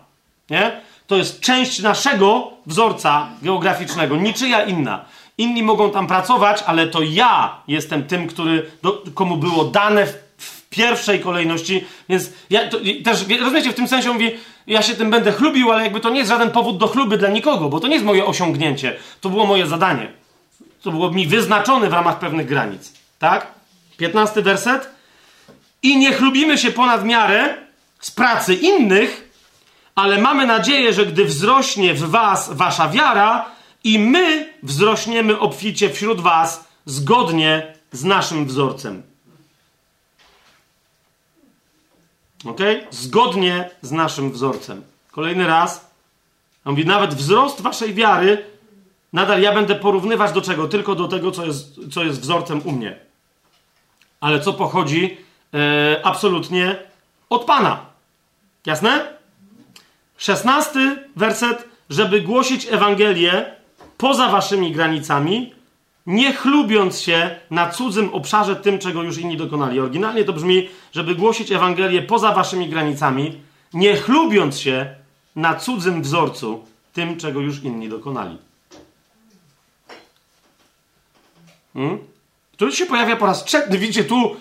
Nie? To jest część naszego wzorca geograficznego, niczyja inna. Inni mogą tam pracować, ale to ja jestem tym, który, do, komu było dane w pierwszej kolejności, więc ja to, też, rozumiecie, w tym sensie mówię, ja się tym będę chlubił, ale jakby to nie jest żaden powód do chluby dla nikogo, bo to nie jest moje osiągnięcie, to było moje zadanie. To było mi wyznaczone w ramach pewnych granic. Tak? 15 werset. I nie chlubimy się ponad miarę z pracy innych, ale mamy nadzieję, że gdy wzrośnie w was wasza wiara, i my wzrośniemy obficie wśród was zgodnie z naszym wzorcem. Ok? Zgodnie z naszym wzorcem. Kolejny raz. On mówi, nawet wzrost waszej wiary, nadal ja będę porównywać do czego? Tylko do tego, co jest, co jest wzorcem u mnie ale co pochodzi e, absolutnie od Pana. Jasne? Szesnasty werset, żeby głosić Ewangelię poza waszymi granicami, nie chlubiąc się na cudzym obszarze tym, czego już inni dokonali. Oryginalnie to brzmi, żeby głosić Ewangelię poza waszymi granicami, nie chlubiąc się na cudzym wzorcu tym, czego już inni dokonali. Hmm? To się pojawia po raz trzeci. Widzicie, tu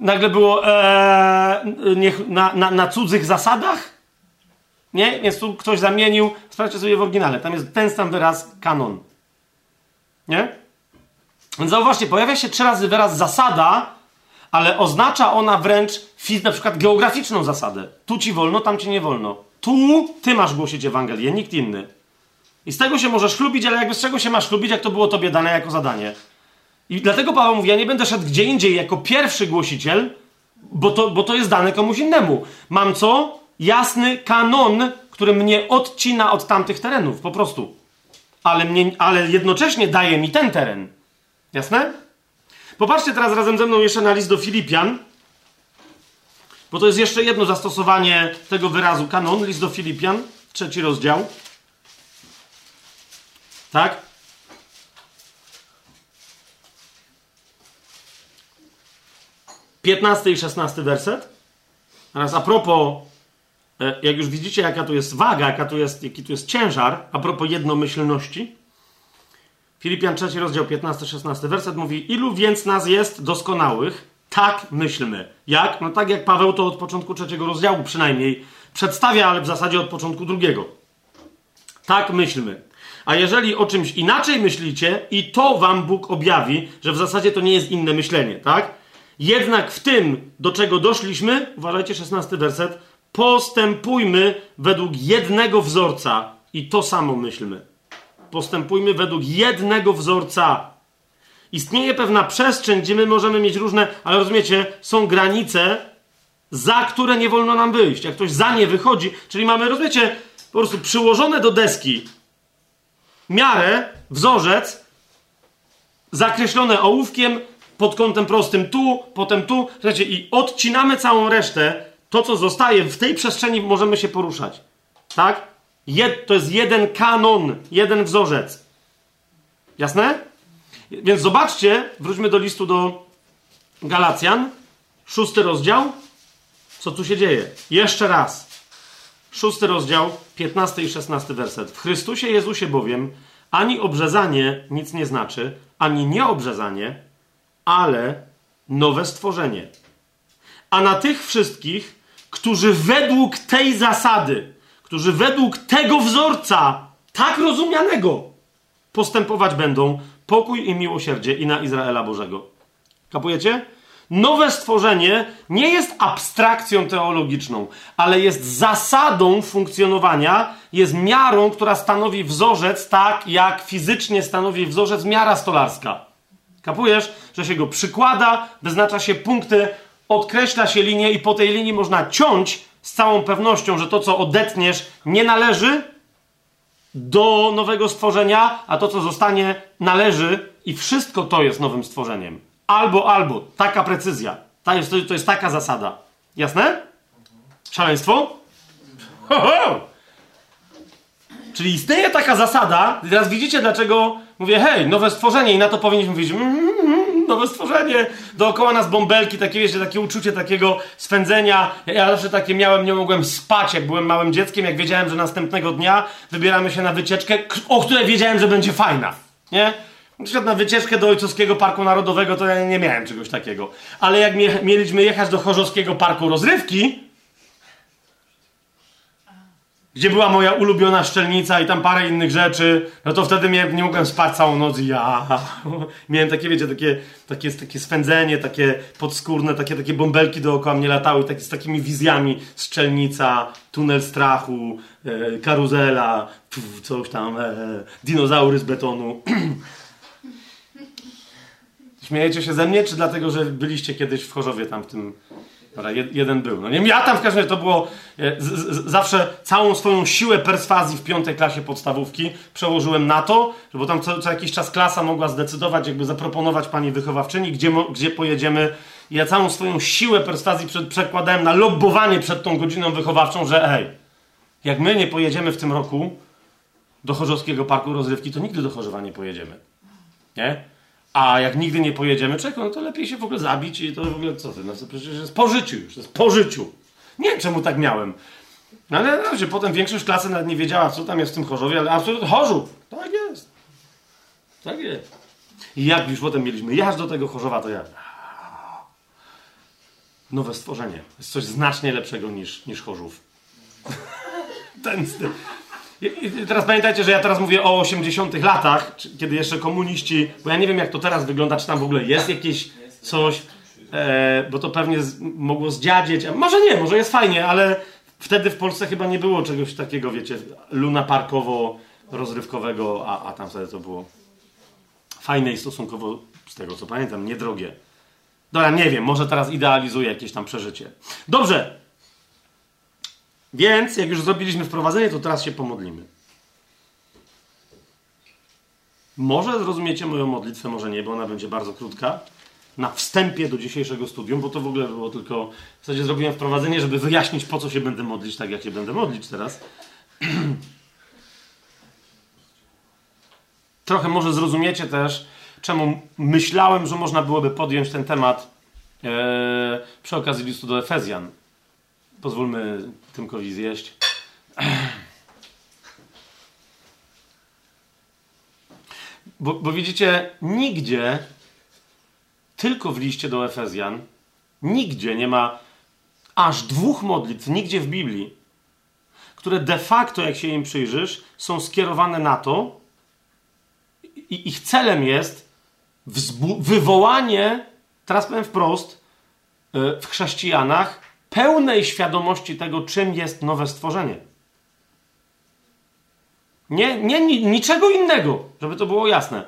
nagle było e, niech, na, na, na cudzych zasadach. Nie? Więc tu ktoś zamienił. Sprawdźcie sobie w oryginale. Tam jest ten sam wyraz kanon. Nie? Więc zauważcie, pojawia się trzy razy wyraz zasada, ale oznacza ona wręcz na przykład geograficzną zasadę. Tu ci wolno, tam ci nie wolno. Tu ty masz głosić Ewangelię, nikt inny. I z tego się możesz chlubić, ale jakby z czego się masz chlubić, jak to było tobie dane jako zadanie? I dlatego Paweł mówi, ja nie będę szedł gdzie indziej jako pierwszy głosiciel, bo to, bo to jest dane komuś innemu. Mam co? Jasny kanon, który mnie odcina od tamtych terenów, po prostu. Ale, mnie, ale jednocześnie daje mi ten teren. Jasne? Popatrzcie teraz razem ze mną jeszcze na list do Filipian, bo to jest jeszcze jedno zastosowanie tego wyrazu kanon, list do Filipian, trzeci rozdział. Tak? 15 i 16 werset. Teraz a propos, e, jak już widzicie, jaka tu jest waga, jaka tu jest, jaki tu jest ciężar, a propos jednomyślności. Filipian 3 rozdział 15-16 werset mówi, ilu więc nas jest doskonałych, tak myślmy. Jak? No tak jak Paweł to od początku trzeciego rozdziału przynajmniej przedstawia, ale w zasadzie od początku drugiego. Tak myślmy. A jeżeli o czymś inaczej myślicie, i to wam Bóg objawi, że w zasadzie to nie jest inne myślenie, tak? Jednak w tym, do czego doszliśmy, uważajcie, 16 werset, postępujmy według jednego wzorca i to samo myślmy. Postępujmy według jednego wzorca. Istnieje pewna przestrzeń, gdzie my możemy mieć różne, ale rozumiecie, są granice, za które nie wolno nam wyjść. Jak ktoś za nie wychodzi, czyli mamy, rozumiecie, po prostu przyłożone do deski miarę, wzorzec, zakreślone ołówkiem, pod kątem prostym tu, potem tu, słuchajcie, i odcinamy całą resztę, to co zostaje, w tej przestrzeni możemy się poruszać. Tak? Jed, to jest jeden kanon, jeden wzorzec. Jasne? Więc zobaczcie, wróćmy do listu do Galacjan, szósty rozdział. Co tu się dzieje? Jeszcze raz. Szósty rozdział, piętnasty i szesnasty werset. W Chrystusie Jezusie bowiem ani obrzezanie nic nie znaczy, ani nieobrzezanie, ale nowe stworzenie. A na tych wszystkich, którzy według tej zasady, którzy według tego wzorca, tak rozumianego, postępować będą pokój i miłosierdzie i na Izraela Bożego. Kapujecie? Nowe stworzenie nie jest abstrakcją teologiczną, ale jest zasadą funkcjonowania, jest miarą, która stanowi wzorzec, tak jak fizycznie stanowi wzorzec miara stolarska. Kapujesz, że się go przykłada, wyznacza się punkty, odkreśla się linię i po tej linii można ciąć z całą pewnością, że to, co odetniesz, nie należy do nowego stworzenia, a to, co zostanie, należy i wszystko to jest nowym stworzeniem. Albo, albo. Taka precyzja. To jest, to jest taka zasada. Jasne? Szaleństwo? Ho, ho! Czyli istnieje taka zasada, teraz widzicie, dlaczego mówię, hej, nowe stworzenie, i na to powinniśmy mówić, mm, mm, mm, nowe stworzenie, dookoła nas bąbelki, takie, wiecie, takie uczucie takiego swędzenia. Ja, zawsze takie miałem, nie mogłem spać, jak byłem małym dzieckiem, jak wiedziałem, że następnego dnia wybieramy się na wycieczkę, o której wiedziałem, że będzie fajna, nie? Na przykład na wycieczkę do Ojcowskiego Parku Narodowego to ja nie miałem czegoś takiego. Ale jak mie mieliśmy jechać do Chorzowskiego Parku Rozrywki, gdzie była moja ulubiona szczelnica i tam parę innych rzeczy, no to wtedy nie, nie mogłem spać całą noc i ja miałem takie, wiecie, takie, takie, takie swędzenie, takie podskórne, takie, takie bąbelki dookoła mnie latały, takie, z takimi wizjami, szczelnica, tunel strachu, e, karuzela, pf, coś tam, e, dinozaury z betonu. Śmiejecie się ze mnie, czy dlatego, że byliście kiedyś w Chorzowie tam w tym... Dobra, jeden był. No nie, ja tam w każdym razie to było e, z, z, zawsze całą swoją siłę perswazji w piątej klasie podstawówki przełożyłem na to, bo tam co, co jakiś czas klasa mogła zdecydować, jakby zaproponować pani wychowawczyni, gdzie, gdzie pojedziemy. I ja całą swoją siłę perswazji przed, przekładałem na lobbowanie przed tą godziną wychowawczą, że hej, jak my nie pojedziemy w tym roku do Chorzowskiego Parku Rozrywki, to nigdy do Chorzowa nie pojedziemy. Nie? A jak nigdy nie pojedziemy, czego, no to lepiej się w ogóle zabić i to w ogóle co ty, no to przecież jest po życiu już, jest po życiu. Nie wiem czemu tak miałem. No ale no, że potem większość klasy nawet nie wiedziała, co tam jest w tym Chorzowie, ale absolutnie Chorzów. Tak jest. Tak jest. I jak już potem mieliśmy jechać do tego Chorzowa, to ja... Nowe stworzenie. Jest coś znacznie lepszego niż, niż Chorzów. Ten styl. I teraz pamiętajcie, że ja teraz mówię o 80 latach, kiedy jeszcze komuniści, bo ja nie wiem jak to teraz wygląda, czy tam w ogóle jest jakieś coś, e, bo to pewnie z, mogło zdziadzieć, a może nie, może jest fajnie, ale wtedy w Polsce chyba nie było czegoś takiego, wiecie, luna parkowo rozrywkowego, a, a tam wtedy to było fajne i stosunkowo, z tego co pamiętam, niedrogie. Dobra, nie wiem, może teraz idealizuję jakieś tam przeżycie. Dobrze, więc, jak już zrobiliśmy wprowadzenie, to teraz się pomodlimy. Może zrozumiecie moją modlitwę, może nie, bo ona będzie bardzo krótka. Na wstępie do dzisiejszego studium, bo to w ogóle było tylko. W zasadzie zrobiłem wprowadzenie, żeby wyjaśnić, po co się będę modlić, tak jak się będę modlić teraz. Trochę może zrozumiecie też, czemu myślałem, że można byłoby podjąć ten temat e, przy okazji listu do Efezjan. Pozwólmy Tymkowi zjeść. Bo, bo widzicie, nigdzie, tylko w liście do Efezjan, nigdzie nie ma aż dwóch modlitw, nigdzie w Biblii, które de facto, jak się im przyjrzysz, są skierowane na to, i ich celem jest wywołanie, teraz powiem wprost, e, w chrześcijanach pełnej świadomości tego, czym jest nowe stworzenie. Nie, nie, niczego innego, żeby to było jasne.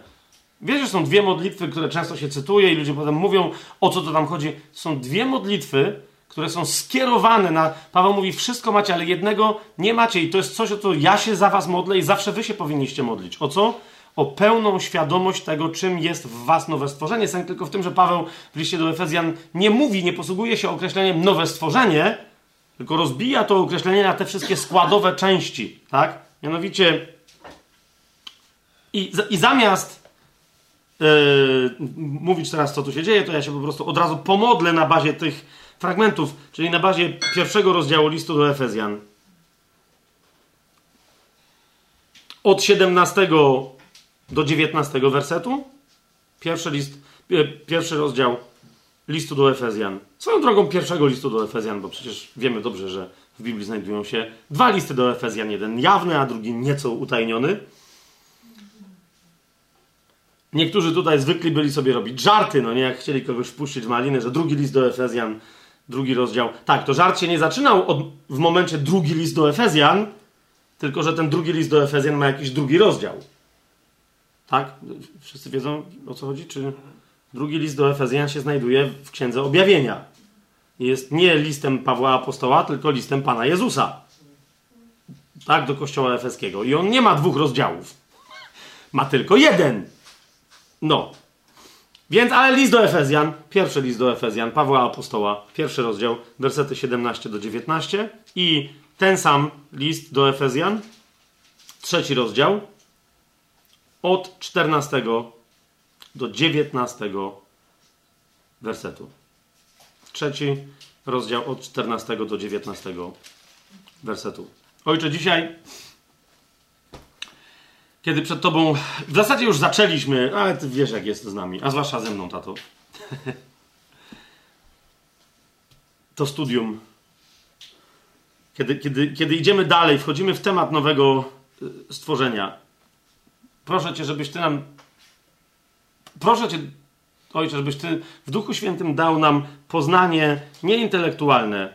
Wiesz, że są dwie modlitwy, które często się cytuje i ludzie potem mówią, o co to tam chodzi. Są dwie modlitwy, które są skierowane na. Paweł mówi, wszystko macie, ale jednego nie macie. I to jest coś, o co ja się za was modlę i zawsze wy się powinniście modlić. O co? O pełną świadomość tego, czym jest w was nowe stworzenie. Sęk tylko w tym, że Paweł w liście do Efezjan nie mówi, nie posługuje się określeniem nowe stworzenie, tylko rozbija to określenie na te wszystkie składowe części, tak? Mianowicie i, i zamiast yy, mówić teraz, co tu się dzieje, to ja się po prostu od razu pomodlę na bazie tych fragmentów, czyli na bazie pierwszego rozdziału listu do Efezjan. Od 17 do 19 wersetu. Pierwszy list, e, pierwszy rozdział listu do Efezjan. Swoją drogą pierwszego listu do Efezjan, bo przecież wiemy dobrze, że w Biblii znajdują się dwa listy do Efezjan. Jeden jawny, a drugi nieco utajniony. Niektórzy tutaj zwykli byli sobie robić żarty, no nie, jak chcieli kogoś wpuścić w maliny, że drugi list do Efezjan, drugi rozdział. Tak, to żart się nie zaczynał od, w momencie drugi list do Efezjan, tylko że ten drugi list do Efezjan ma jakiś drugi rozdział. Tak? Wszyscy wiedzą o co chodzi? Czy drugi list do Efezjan się znajduje w księdze objawienia? jest nie listem Pawła Apostoła, tylko listem Pana Jezusa. Tak, do kościoła efeskiego. I on nie ma dwóch rozdziałów. Ma tylko jeden. No. Więc, ale list do Efezjan, pierwszy list do Efezjan, Pawła Apostoła, pierwszy rozdział, wersety 17 do 19 i ten sam list do Efezjan, trzeci rozdział, od 14 do 19 wersetu. Trzeci rozdział od 14 do 19 wersetu. Ojcze, dzisiaj, kiedy przed Tobą, w zasadzie już zaczęliśmy, ale Ty wiesz, jak jest z nami, a zwłaszcza ze mną, tato. to studium. Kiedy, kiedy, kiedy idziemy dalej, wchodzimy w temat nowego y, stworzenia. Proszę Cię, żebyś Ty nam. Proszę Cię, Ojcze, żebyś Ty w Duchu Świętym dał nam poznanie nie intelektualne,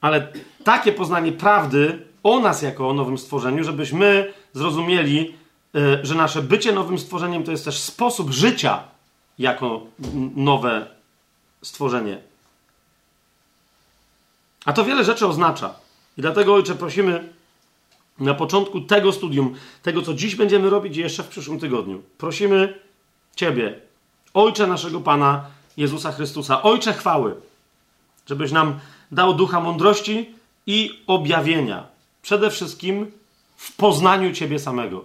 ale takie poznanie prawdy o nas jako o nowym stworzeniu, żebyśmy zrozumieli, e, że nasze bycie nowym stworzeniem to jest też sposób życia jako nowe stworzenie. A to wiele rzeczy oznacza. I dlatego, Ojcze, prosimy na początku tego studium, tego, co dziś będziemy robić i jeszcze w przyszłym tygodniu, prosimy Ciebie, Ojcze naszego Pana Jezusa Chrystusa, Ojcze chwały, żebyś nam dał ducha mądrości i objawienia. Przede wszystkim w poznaniu Ciebie samego.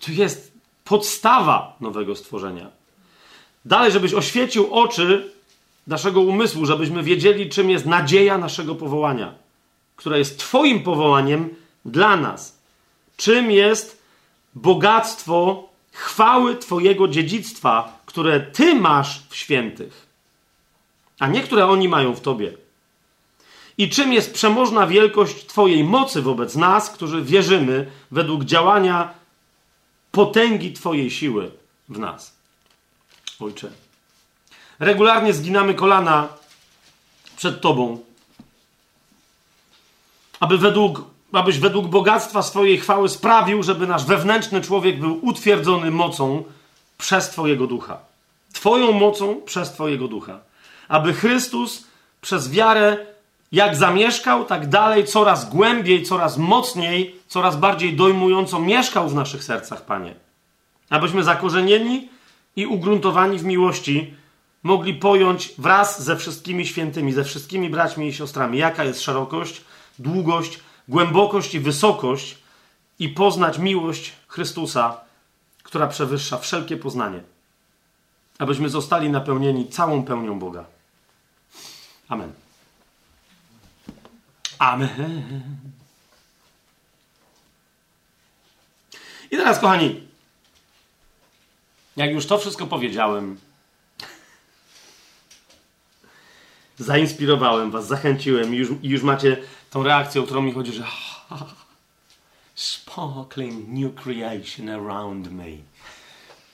To jest podstawa nowego stworzenia. Dalej, żebyś oświecił oczy naszego umysłu, żebyśmy wiedzieli, czym jest nadzieja naszego powołania, która jest Twoim powołaniem dla nas. Czym jest bogactwo chwały Twojego dziedzictwa, które Ty masz w świętych, a nie które oni mają w Tobie. I czym jest przemożna wielkość Twojej mocy wobec nas, którzy wierzymy według działania potęgi Twojej siły w nas. Ojcze, regularnie zginamy kolana przed Tobą, aby według abyś według bogactwa swojej chwały sprawił, żeby nasz wewnętrzny człowiek był utwierdzony mocą przez Twojego ducha. Twoją mocą przez Twojego ducha. Aby Chrystus przez wiarę, jak zamieszkał, tak dalej, coraz głębiej, coraz mocniej, coraz bardziej dojmująco mieszkał w naszych sercach, Panie. Abyśmy zakorzenieni i ugruntowani w miłości mogli pojąć wraz ze wszystkimi świętymi, ze wszystkimi braćmi i siostrami, jaka jest szerokość, długość, głębokość i wysokość i poznać miłość Chrystusa, która przewyższa wszelkie poznanie, abyśmy zostali napełnieni całą pełnią Boga. Amen. Amen. I teraz, kochani, jak już to wszystko powiedziałem, zainspirowałem was, zachęciłem i już, i już macie tą reakcją, o którą mi chodzi, że sparkling new creation around me.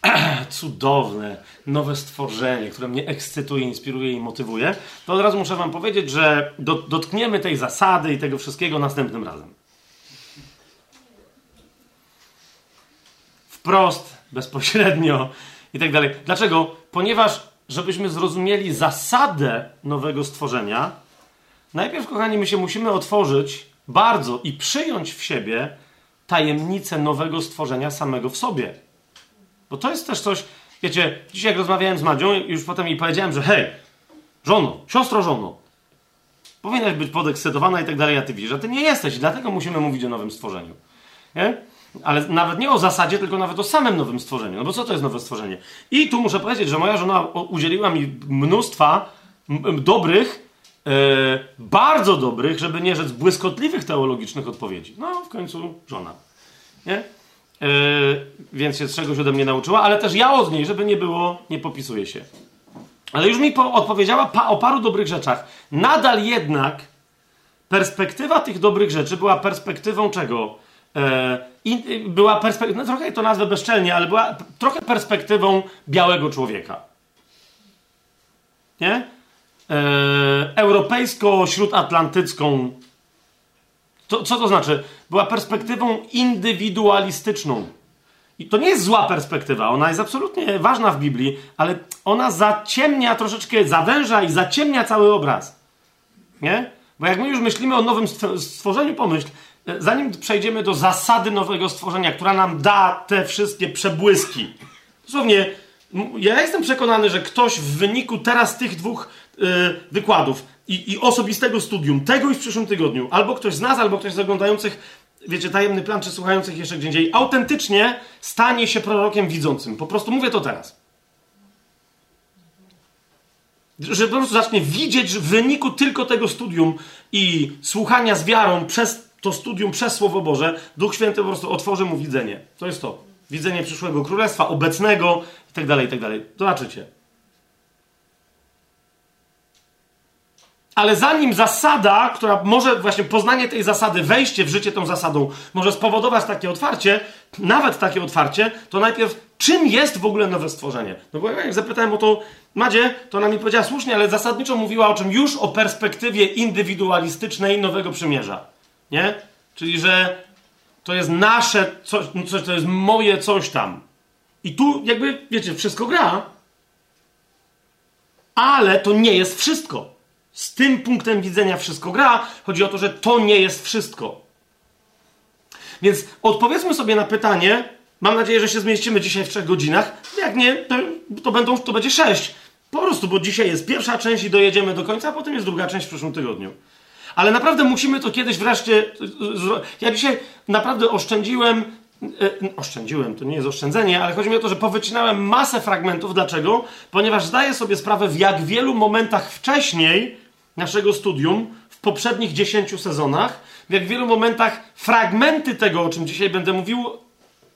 Cudowne, nowe stworzenie, które mnie ekscytuje, inspiruje i motywuje, to od razu muszę Wam powiedzieć, że do, dotkniemy tej zasady i tego wszystkiego następnym razem. Wprost, bezpośrednio i tak dalej. Dlaczego? Ponieważ, żebyśmy zrozumieli zasadę nowego stworzenia, Najpierw, kochani, my się musimy otworzyć bardzo i przyjąć w siebie tajemnicę nowego stworzenia samego w sobie. Bo to jest też coś, wiecie, dzisiaj jak rozmawiałem z Madzią, już potem jej powiedziałem, że hej, żono, siostro żono, powinnaś być podekscytowana i tak dalej, a ty widzisz, że ty nie jesteś dlatego musimy mówić o nowym stworzeniu. Nie? Ale nawet nie o zasadzie, tylko nawet o samym nowym stworzeniu. No bo co to jest nowe stworzenie? I tu muszę powiedzieć, że moja żona udzieliła mi mnóstwa dobrych, E, bardzo dobrych, żeby nie rzec błyskotliwych teologicznych odpowiedzi. No, w końcu żona. Nie? E, więc się czegoś ode mnie nauczyła, ale też ja od niej, żeby nie było, nie popisuję się. Ale już mi po, odpowiedziała pa, o paru dobrych rzeczach. Nadal jednak perspektywa tych dobrych rzeczy była perspektywą czego? E, in, była perspektywą, no trochę to nazwę bezczelnie, ale była trochę perspektywą białego człowieka. Nie? e, europejsko-śródatlantycką. To, co to znaczy? Była perspektywą indywidualistyczną. I to nie jest zła perspektywa, ona jest absolutnie ważna w Biblii, ale ona zaciemnia troszeczkę, zawęża i zaciemnia cały obraz. Nie? Bo jak my już myślimy o nowym stworzeniu, pomyśl, zanim przejdziemy do zasady nowego stworzenia, która nam da te wszystkie przebłyski. Dosłownie, ja jestem przekonany, że ktoś w wyniku teraz tych dwóch yy, wykładów i, i osobistego studium, tego i w przyszłym tygodniu, albo ktoś z nas, albo ktoś z oglądających wiecie, tajemny plan, czy słuchających jeszcze gdzie indziej, autentycznie stanie się prorokiem widzącym. Po prostu mówię to teraz. Że po prostu zacznie widzieć w wyniku tylko tego studium i słuchania z wiarą przez to studium, przez Słowo Boże, Duch Święty po prostu otworzy mu widzenie. To jest to. Widzenie przyszłego królestwa, obecnego i tak dalej, i tak dalej. Zobaczycie. Ale zanim zasada, która może właśnie poznanie tej zasady, wejście w życie tą zasadą, może spowodować takie otwarcie, nawet takie otwarcie, to najpierw czym jest w ogóle nowe stworzenie? No bo jak zapytałem o to Madzie, to ona mi powiedziała słusznie, ale zasadniczo mówiła o czym? Już o perspektywie indywidualistycznej nowego przymierza. Nie? Czyli, że to jest nasze coś, no coś to jest moje coś tam. I tu jakby, wiecie, wszystko gra, ale to nie jest wszystko. Z tym punktem widzenia wszystko gra. Chodzi o to, że to nie jest wszystko. Więc odpowiedzmy sobie na pytanie. Mam nadzieję, że się zmieścimy dzisiaj w trzech godzinach. Jak nie, to, to, będą, to będzie sześć. Po prostu, bo dzisiaj jest pierwsza część i dojedziemy do końca, a potem jest druga część w przyszłym tygodniu. Ale naprawdę musimy to kiedyś wreszcie. Ja dzisiaj naprawdę oszczędziłem E, oszczędziłem, to nie jest oszczędzenie, ale chodzi mi o to, że powycinałem masę fragmentów. Dlaczego? Ponieważ zdaję sobie sprawę, w jak wielu momentach wcześniej naszego studium, w poprzednich dziesięciu sezonach, w jak wielu momentach fragmenty tego, o czym dzisiaj będę mówił,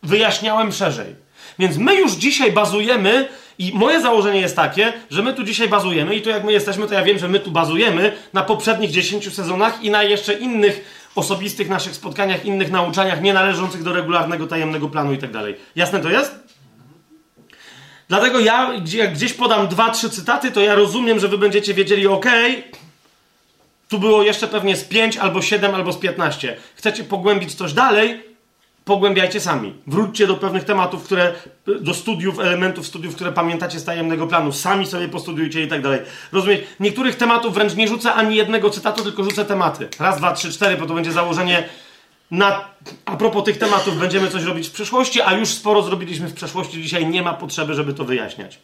wyjaśniałem szerzej. Więc my już dzisiaj bazujemy, i moje założenie jest takie, że my tu dzisiaj bazujemy, i to jak my jesteśmy, to ja wiem, że my tu bazujemy na poprzednich dziesięciu sezonach i na jeszcze innych osobistych naszych spotkaniach, innych nauczaniach, nie należących do regularnego tajemnego planu i tak dalej. Jasne to jest? Dlatego ja, jak gdzieś podam dwa, trzy cytaty, to ja rozumiem, że wy będziecie wiedzieli, ok, tu było jeszcze pewnie z 5 albo 7 albo z 15. Chcecie pogłębić coś dalej, pogłębiajcie sami. Wróćcie do pewnych tematów, które, do studiów, elementów studiów, które pamiętacie z tajemnego planu. Sami sobie postudiujcie i tak dalej. Rozumiecie? Niektórych tematów wręcz nie rzucę ani jednego cytatu, tylko rzucę tematy. Raz, dwa, trzy, cztery, bo to będzie założenie na, a propos tych tematów będziemy coś robić w przyszłości, a już sporo zrobiliśmy w przeszłości. Dzisiaj nie ma potrzeby, żeby to wyjaśniać.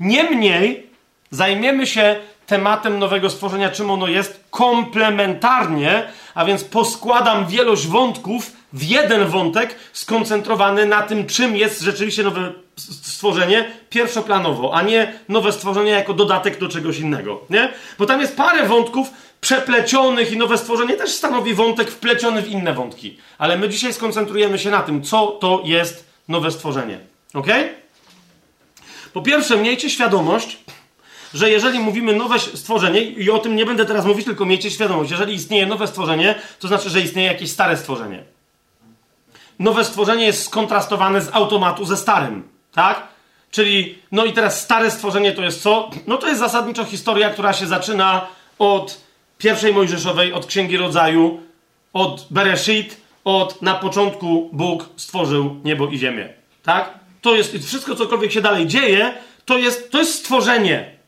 Niemniej zajmiemy się tematem nowego stworzenia, czym ono jest, komplementarnie, a więc poskładam wielość wątków w jeden wątek skoncentrowany na tym, czym jest rzeczywiście nowe stworzenie pierwszoplanowo, a nie nowe stworzenie jako dodatek do czegoś innego, nie? Bo tam jest parę wątków przeplecionych i nowe stworzenie też stanowi wątek wpleciony w inne wątki. Ale my dzisiaj skoncentrujemy się na tym, co to jest nowe stworzenie. Ok? Po pierwsze, miejcie świadomość, że jeżeli mówimy nowe stworzenie, i o tym nie będę teraz mówić, tylko miejcie świadomość, jeżeli istnieje nowe stworzenie, to znaczy, że istnieje jakieś stare stworzenie. Nowe stworzenie jest skontrastowane z automatu ze starym, tak? Czyli, no i teraz stare stworzenie to jest co? No to jest zasadniczo historia, która się zaczyna od pierwszej Mojżeszowej, od Księgi Rodzaju, od Bereshit, od na początku Bóg stworzył niebo i ziemię. Tak? To jest wszystko, cokolwiek się dalej dzieje, to jest, to jest stworzenie.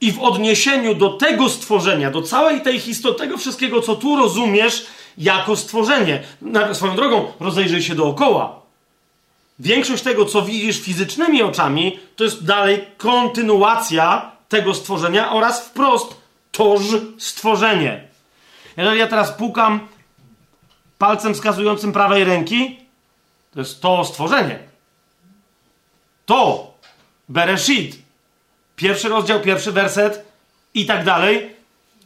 I w odniesieniu do tego stworzenia, do całej tej historii, tego wszystkiego, co tu rozumiesz jako stworzenie, na swoją drogą rozejrzyj się dookoła. Większość tego, co widzisz fizycznymi oczami, to jest dalej kontynuacja tego stworzenia oraz wprost toż stworzenie. Jeżeli ja teraz pukam palcem wskazującym prawej ręki, to jest to stworzenie. To Bereshit pierwszy rozdział, pierwszy werset i tak dalej,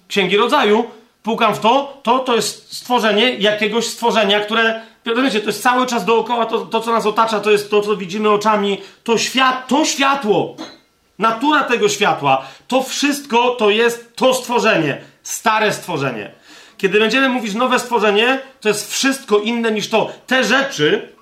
Księgi Rodzaju, pukam w to, to to jest stworzenie jakiegoś stworzenia, które, wiecie, to jest cały czas dookoła, to, to co nas otacza, to jest to, co widzimy oczami, to, świat, to światło, natura tego światła, to wszystko to jest to stworzenie, stare stworzenie. Kiedy będziemy mówić nowe stworzenie, to jest wszystko inne niż to. Te rzeczy,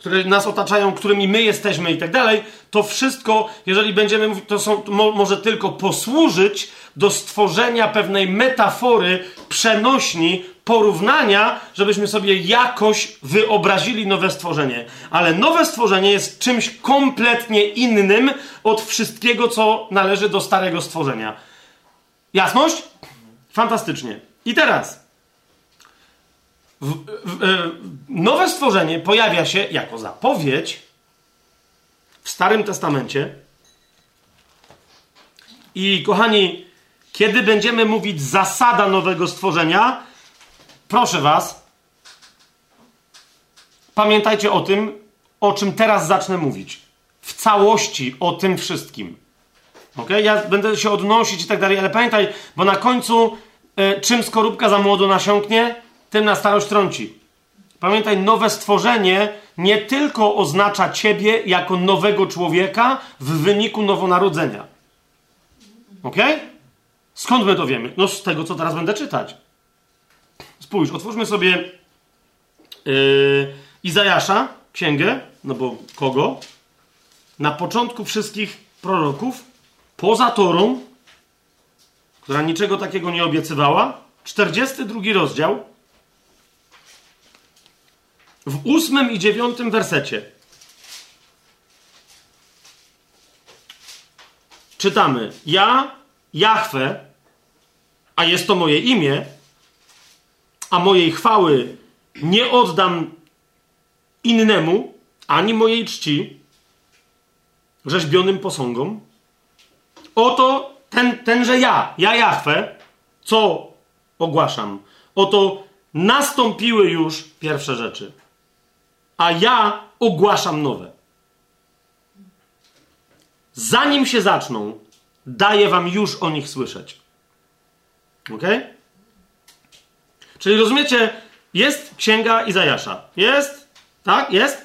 które nas otaczają, którymi my jesteśmy i tak dalej, to wszystko, jeżeli będziemy mówić, to, są, to mo, może tylko posłużyć do stworzenia pewnej metafory przenośni porównania, żebyśmy sobie jakoś wyobrazili nowe stworzenie. Ale nowe stworzenie jest czymś kompletnie innym od wszystkiego, co należy do starego stworzenia. Jasność? Fantastycznie. I teraz. W, w, e, nowe stworzenie pojawia się jako zapowiedź w Starym Testamencie. I kochani, kiedy będziemy mówić zasada nowego stworzenia, proszę Was, pamiętajcie o tym, o czym teraz zacznę mówić. W całości o tym wszystkim. Ok? Ja będę się odnosić i tak dalej, ale pamiętaj, bo na końcu e, czym skorupka za młodo nasiąknie, tym na starość trąci. Pamiętaj, nowe stworzenie nie tylko oznacza ciebie jako nowego człowieka w wyniku nowonarodzenia. Ok? Skąd my to wiemy? No z tego, co teraz będę czytać. Spójrz, otwórzmy sobie yy, Izajasza, księgę, no bo kogo? Na początku wszystkich proroków, poza Torą, która niczego takiego nie obiecywała, 42 rozdział, w ósmym i dziewiątym wersecie czytamy: Ja, Jahwe, a jest to moje imię, a mojej chwały nie oddam innemu, ani mojej czci, rzeźbionym posągom. Oto ten, tenże ja, ja Jahwe, co ogłaszam? Oto nastąpiły już pierwsze rzeczy a ja ogłaszam nowe. Zanim się zaczną, daję wam już o nich słyszeć. Ok? Czyli rozumiecie, jest księga Izajasza. Jest? Tak? Jest?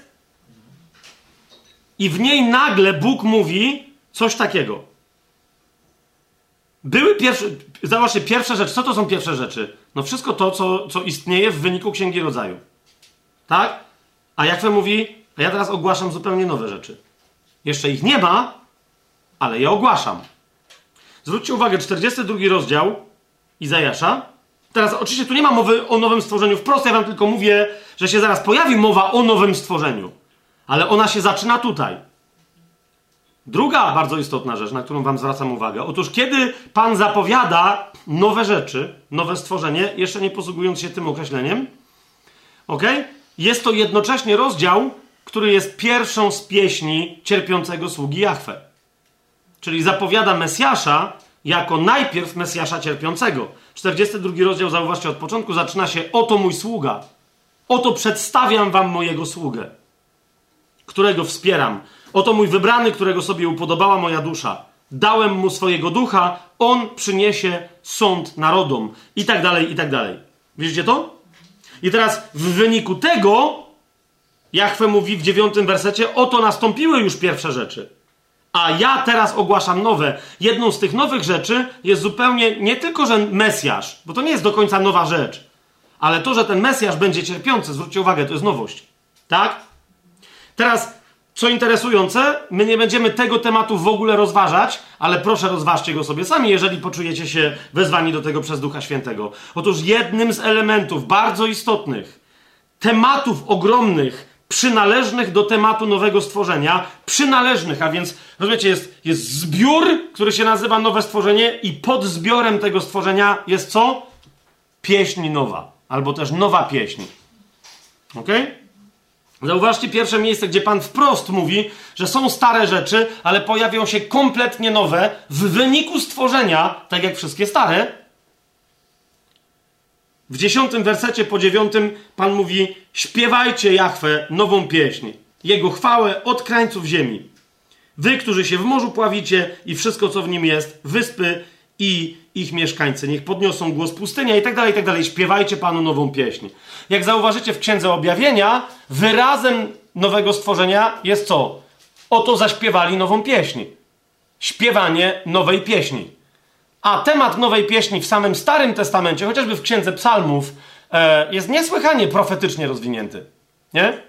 I w niej nagle Bóg mówi coś takiego. Były pierwsze, zobaczcie, pierwsze rzeczy. Co to są pierwsze rzeczy? No wszystko to, co, co istnieje w wyniku Księgi Rodzaju. Tak? A Jakwe mówi, a ja teraz ogłaszam zupełnie nowe rzeczy. Jeszcze ich nie ma, ale je ogłaszam. Zwróćcie uwagę, 42 rozdział Izajasza. Teraz oczywiście tu nie ma mowy o nowym stworzeniu wprost, ja wam tylko mówię, że się zaraz pojawi mowa o nowym stworzeniu. Ale ona się zaczyna tutaj. Druga bardzo istotna rzecz, na którą wam zwracam uwagę. Otóż kiedy Pan zapowiada nowe rzeczy, nowe stworzenie, jeszcze nie posługując się tym określeniem, ok? Jest to jednocześnie rozdział, który jest pierwszą z pieśni cierpiącego sługi Jahwe. Czyli zapowiada Mesjasza jako najpierw Mesjasza cierpiącego. 42 rozdział, zauważcie, od początku zaczyna się Oto mój sługa. Oto przedstawiam wam mojego sługę, którego wspieram. Oto mój wybrany, którego sobie upodobała moja dusza. Dałem mu swojego ducha, on przyniesie sąd narodom. I tak dalej, i tak dalej. Widzicie to? I teraz w wyniku tego Jachwę mówi w dziewiątym wersecie, oto nastąpiły już pierwsze rzeczy. A ja teraz ogłaszam nowe. Jedną z tych nowych rzeczy jest zupełnie nie tylko, że Mesjasz, bo to nie jest do końca nowa rzecz, ale to, że ten Mesjasz będzie cierpiący, zwróćcie uwagę, to jest nowość. Tak? Teraz co interesujące, my nie będziemy tego tematu w ogóle rozważać, ale proszę rozważcie go sobie sami, jeżeli poczujecie się wezwani do tego przez Ducha Świętego. Otóż jednym z elementów bardzo istotnych, tematów ogromnych, przynależnych do tematu nowego stworzenia, przynależnych, a więc, rozumiecie, jest, jest zbiór, który się nazywa nowe stworzenie i pod zbiorem tego stworzenia jest co? Pieśń nowa, albo też nowa pieśń. Okej? Okay? Zauważcie pierwsze miejsce, gdzie Pan wprost mówi, że są stare rzeczy, ale pojawią się kompletnie nowe w wyniku stworzenia, tak jak wszystkie stare. W dziesiątym wersecie po dziewiątym Pan mówi: Śpiewajcie Jachwę nową pieśń, Jego chwałę od krańców ziemi. Wy, którzy się w morzu pławicie i wszystko, co w nim jest, wyspy i ich mieszkańcy. Niech podniosą głos pustynia i tak dalej, i tak dalej. Śpiewajcie Panu nową pieśń. Jak zauważycie w Księdze Objawienia, wyrazem nowego stworzenia jest co? Oto zaśpiewali nową pieśń. Śpiewanie nowej pieśni. A temat nowej pieśni w samym Starym Testamencie, chociażby w Księdze Psalmów, e, jest niesłychanie profetycznie rozwinięty. Nie?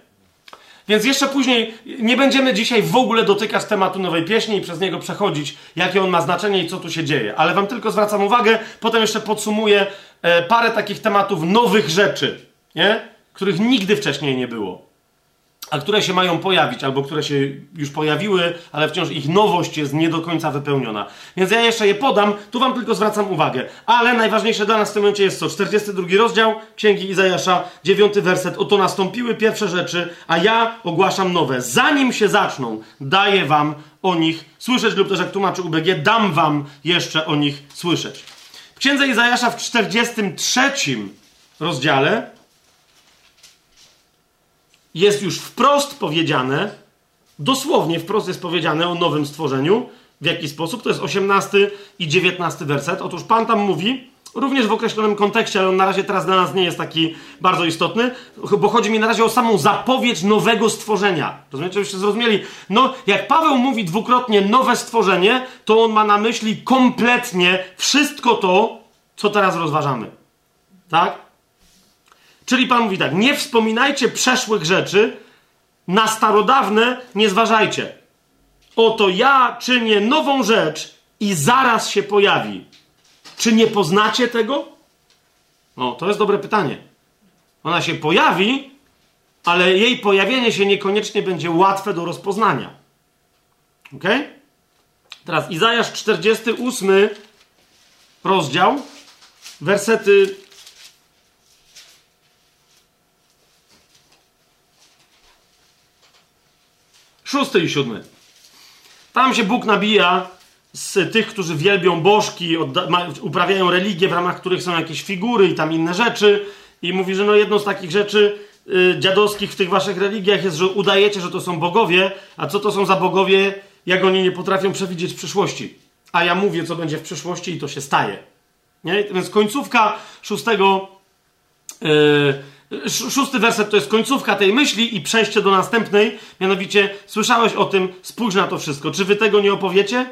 Więc jeszcze później nie będziemy dzisiaj w ogóle dotykać tematu nowej pieśni i przez niego przechodzić, jakie on ma znaczenie i co tu się dzieje. Ale wam tylko zwracam uwagę, potem jeszcze podsumuję e, parę takich tematów nowych rzeczy, nie? których nigdy wcześniej nie było a które się mają pojawić, albo które się już pojawiły, ale wciąż ich nowość jest nie do końca wypełniona. Więc ja jeszcze je podam, tu wam tylko zwracam uwagę. Ale najważniejsze dla nas w tym momencie jest co? 42 rozdział Księgi Izajasza, 9 werset. Oto nastąpiły pierwsze rzeczy, a ja ogłaszam nowe. Zanim się zaczną, daję wam o nich słyszeć, lub też jak tłumaczy UBG, dam wam jeszcze o nich słyszeć. W Księdze Izajasza w 43 rozdziale jest już wprost powiedziane, dosłownie wprost jest powiedziane o nowym stworzeniu. W jaki sposób? To jest 18 i 19 werset. Otóż Pan tam mówi, również w określonym kontekście, ale on na razie teraz dla nas nie jest taki bardzo istotny, bo chodzi mi na razie o samą zapowiedź nowego stworzenia. Rozumiecie, żebyście zrozumieli? No, jak Paweł mówi dwukrotnie nowe stworzenie, to on ma na myśli kompletnie wszystko to, co teraz rozważamy. Tak? Czyli Pan mówi tak, nie wspominajcie przeszłych rzeczy, na starodawne nie zważajcie. Oto ja czynię nową rzecz i zaraz się pojawi. Czy nie poznacie tego? No, to jest dobre pytanie. Ona się pojawi, ale jej pojawienie się niekoniecznie będzie łatwe do rozpoznania. Ok? Teraz Izajasz 48 rozdział, wersety Szósty i siódmy. Tam się Bóg nabija z tych, którzy wielbią bożki, uprawiają religię, w ramach których są jakieś figury i tam inne rzeczy. I mówi, że no jedną z takich rzeczy y, dziadowskich w tych waszych religiach jest, że udajecie, że to są bogowie, a co to są za bogowie, jak oni nie potrafią przewidzieć przyszłości. A ja mówię, co będzie w przyszłości i to się staje. Nie? Więc końcówka szóstego... Yy, Szósty werset to jest końcówka tej myśli i przejście do następnej. Mianowicie, słyszałeś o tym, spójrz na to wszystko. Czy wy tego nie opowiecie?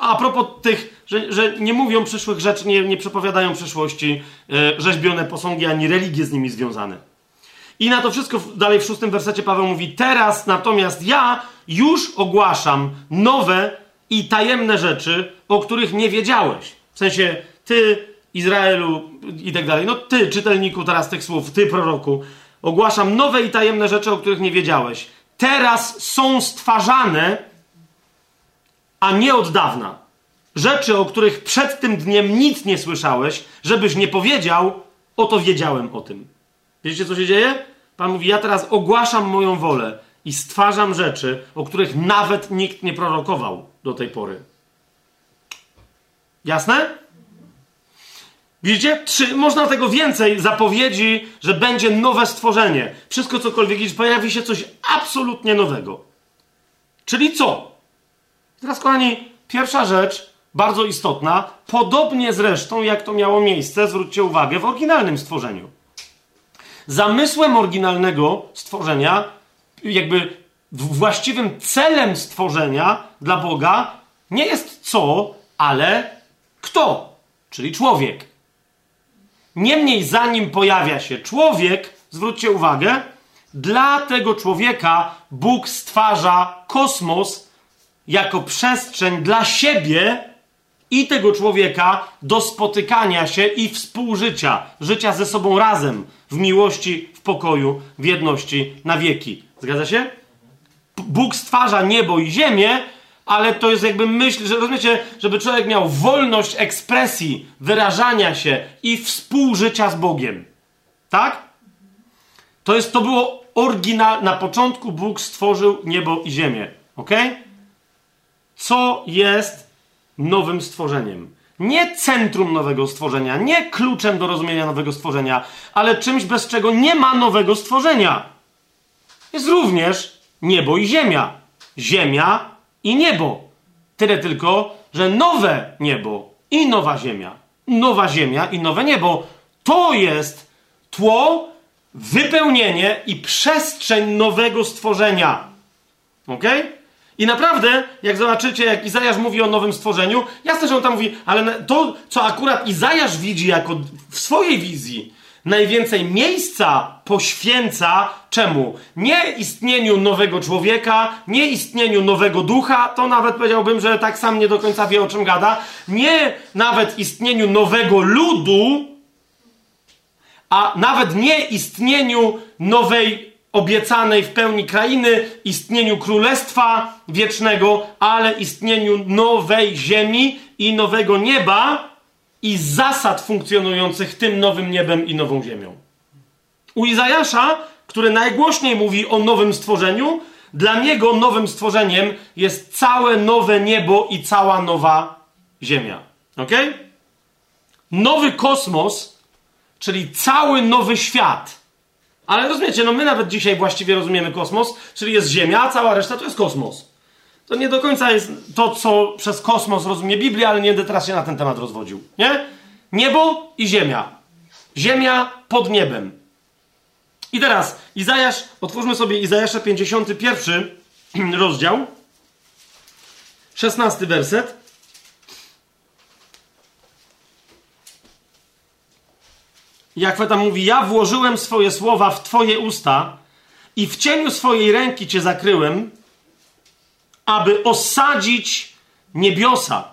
A propos tych, że, że nie mówią przyszłych rzeczy, nie, nie przepowiadają przyszłości, e, rzeźbione posągi, ani religie z nimi związane. I na to wszystko dalej w szóstym wersecie Paweł mówi: Teraz natomiast ja już ogłaszam nowe i tajemne rzeczy, o których nie wiedziałeś. W sensie, ty Izraelu i tak dalej. No ty, czytelniku teraz tych słów, ty, proroku, ogłaszam nowe i tajemne rzeczy, o których nie wiedziałeś. Teraz są stwarzane, a nie od dawna. Rzeczy, o których przed tym dniem nic nie słyszałeś, żebyś nie powiedział, oto wiedziałem o tym. Wiecie, co się dzieje? Pan mówi, ja teraz ogłaszam moją wolę i stwarzam rzeczy, o których nawet nikt nie prorokował do tej pory. Jasne? Widzicie? Trzy, można tego więcej zapowiedzi, że będzie nowe stworzenie. Wszystko cokolwiek, gdzieś pojawi się coś absolutnie nowego. Czyli co? Teraz, kochani, pierwsza rzecz, bardzo istotna, podobnie zresztą jak to miało miejsce, zwróćcie uwagę, w oryginalnym stworzeniu. Zamysłem oryginalnego stworzenia, jakby właściwym celem stworzenia dla Boga nie jest co, ale kto, czyli człowiek. Niemniej, zanim pojawia się człowiek, zwróćcie uwagę, dla tego człowieka Bóg stwarza kosmos jako przestrzeń dla siebie i tego człowieka do spotykania się i współżycia, życia ze sobą razem, w miłości, w pokoju, w jedności na wieki. Zgadza się? Bóg stwarza niebo i ziemię, ale to jest jakby myśl, że rozumiecie, żeby człowiek miał wolność ekspresji, wyrażania się i współżycia z Bogiem. Tak? To jest, to było oryginal, na początku Bóg stworzył niebo i ziemię. Ok? Co jest nowym stworzeniem? Nie centrum nowego stworzenia, nie kluczem do rozumienia nowego stworzenia, ale czymś, bez czego nie ma nowego stworzenia. Jest również niebo i ziemia. Ziemia i niebo. Tyle tylko, że nowe niebo i nowa ziemia, nowa ziemia i nowe niebo to jest tło, wypełnienie i przestrzeń nowego stworzenia. Ok? I naprawdę, jak zobaczycie, jak Izajasz mówi o nowym stworzeniu, jasne, że on tam mówi, ale to, co akurat Izajasz widzi jako w swojej wizji, najwięcej miejsca poświęca czemu? Nie istnieniu nowego człowieka, nie istnieniu nowego ducha, to nawet powiedziałbym, że tak sam nie do końca wie o czym gada, nie nawet istnieniu nowego ludu, a nawet nie istnieniu nowej, obiecanej w pełni krainy, istnieniu królestwa wiecznego, ale istnieniu nowej ziemi i nowego nieba i zasad funkcjonujących tym nowym niebem i nową ziemią. U Izajasza, który najgłośniej mówi o nowym stworzeniu, dla niego nowym stworzeniem jest całe nowe niebo i cała nowa ziemia. Ok? Nowy kosmos, czyli cały nowy świat. Ale rozumiecie, no my nawet dzisiaj właściwie rozumiemy kosmos, czyli jest Ziemia, a cała reszta to jest kosmos. To nie do końca jest to, co przez kosmos rozumie Biblia, ale nie będę teraz się na ten temat rozwodził. Nie? Niebo i ziemia. Ziemia pod niebem. I teraz Izajasz, otwórzmy sobie Izajasza 51 rozdział, 16 werset. Jak tam mówi, ja włożyłem swoje słowa w twoje usta i w cieniu swojej ręki cię zakryłem, aby osadzić niebiosa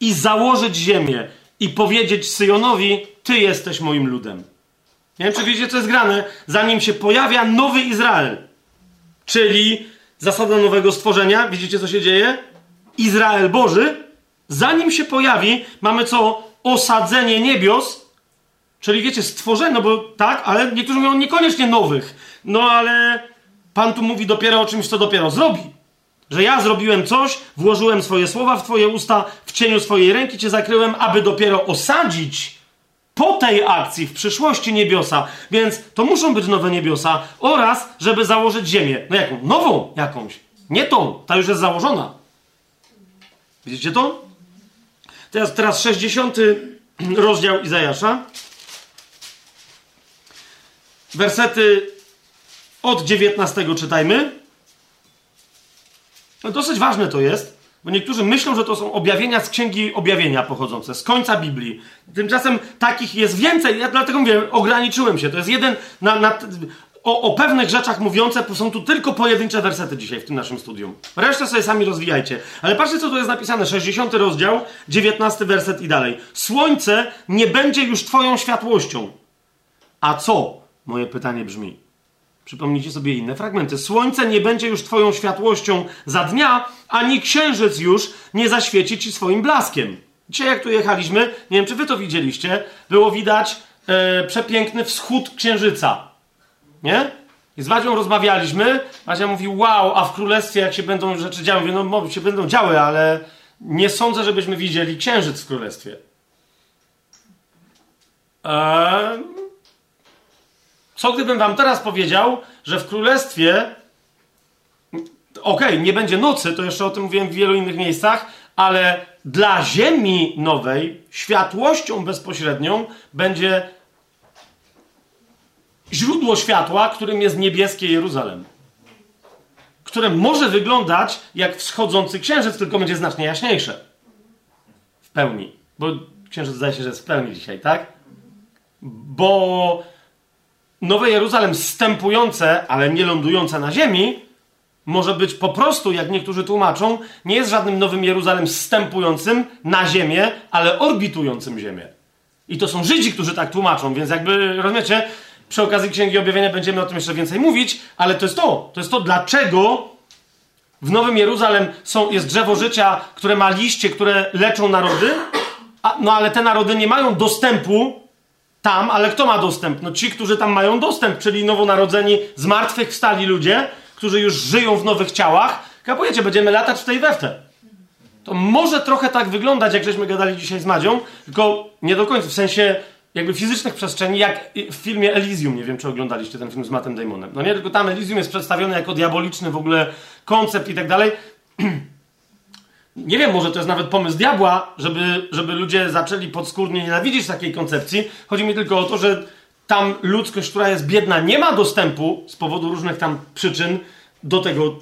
i założyć ziemię i powiedzieć Syjonowi, ty jesteś moim ludem. Nie wiem, czy wiecie, co jest grane, zanim się pojawia nowy Izrael, czyli zasada nowego stworzenia. Widzicie, co się dzieje? Izrael Boży, zanim się pojawi, mamy co? Osadzenie niebios, czyli wiecie, stworzenie, no bo tak, ale niektórzy mówią niekoniecznie nowych. No ale Pan tu mówi dopiero o czymś, co dopiero zrobi. Że ja zrobiłem coś, włożyłem swoje słowa w Twoje usta, w cieniu swojej ręki Cię zakryłem, aby dopiero osadzić po tej akcji w przyszłości niebiosa. Więc to muszą być nowe niebiosa oraz, żeby założyć ziemię. No jaką? Nową jakąś. Nie tą, ta już jest założona. Widzicie to? Teraz, teraz 60 rozdział Izajasza. Wersety od 19 czytajmy. No dosyć ważne to jest, bo niektórzy myślą, że to są objawienia z księgi objawienia pochodzące, z końca Biblii. Tymczasem takich jest więcej, ja dlatego mówię, ograniczyłem się. To jest jeden na, na, o, o, pewnych rzeczach mówiące, są tu tylko pojedyncze wersety dzisiaj w tym naszym studium. Resztę sobie sami rozwijajcie. Ale patrzcie, co tu jest napisane. 60 rozdział, 19 werset i dalej. Słońce nie będzie już twoją światłością. A co? Moje pytanie brzmi. Przypomnijcie sobie inne fragmenty. Słońce nie będzie już Twoją światłością za dnia, ani księżyc już nie zaświeci Ci swoim blaskiem. Dzisiaj, jak tu jechaliśmy, nie wiem, czy Wy to widzieliście, było widać e, przepiękny wschód księżyca. Nie? I z Wadzią rozmawialiśmy. Wadzia mówi, wow, a w królestwie jak się będą rzeczy działy? Mówię, no się będą działy, ale nie sądzę, żebyśmy widzieli księżyc w królestwie. Eee, co gdybym wam teraz powiedział, że w królestwie okej, okay, nie będzie nocy, to jeszcze o tym mówiłem w wielu innych miejscach, ale dla ziemi nowej światłością bezpośrednią będzie źródło światła, którym jest niebieskie Jeruzalem. Które może wyglądać jak wschodzący księżyc, tylko będzie znacznie jaśniejsze. W pełni. Bo księżyc zdaje się, że jest w pełni dzisiaj, tak? Bo Nowe Jeruzalem stępujące, ale nie lądujące na ziemi, może być po prostu, jak niektórzy tłumaczą, nie jest żadnym Nowym Jeruzalem stępującym na ziemię, ale orbitującym ziemię. I to są Żydzi, którzy tak tłumaczą, więc jakby, rozumiecie, przy okazji Księgi Objawienia będziemy o tym jeszcze więcej mówić, ale to jest to. To jest to, dlaczego w Nowym Jeruzalem są, jest drzewo życia, które ma liście, które leczą narody, a, no ale te narody nie mają dostępu tam, ale kto ma dostęp? No ci, którzy tam mają dostęp, czyli nowonarodzeni, zmartwychwstali ludzie, którzy już żyją w nowych ciałach. Kapujecie, będziemy latać w tej weftę. To może trochę tak wyglądać, jak żeśmy gadali dzisiaj z Madzią, tylko nie do końca, w sensie jakby fizycznych przestrzeni, jak w filmie Elysium. Nie wiem, czy oglądaliście ten film z Mattem Damonem. No nie, tylko tam Elysium jest przedstawiony jako diaboliczny w ogóle koncept i tak dalej. Nie wiem, może to jest nawet pomysł diabła, żeby, żeby ludzie zaczęli podskórnie nienawidzić takiej koncepcji. Chodzi mi tylko o to, że tam ludzkość, która jest biedna, nie ma dostępu z powodu różnych tam przyczyn do tego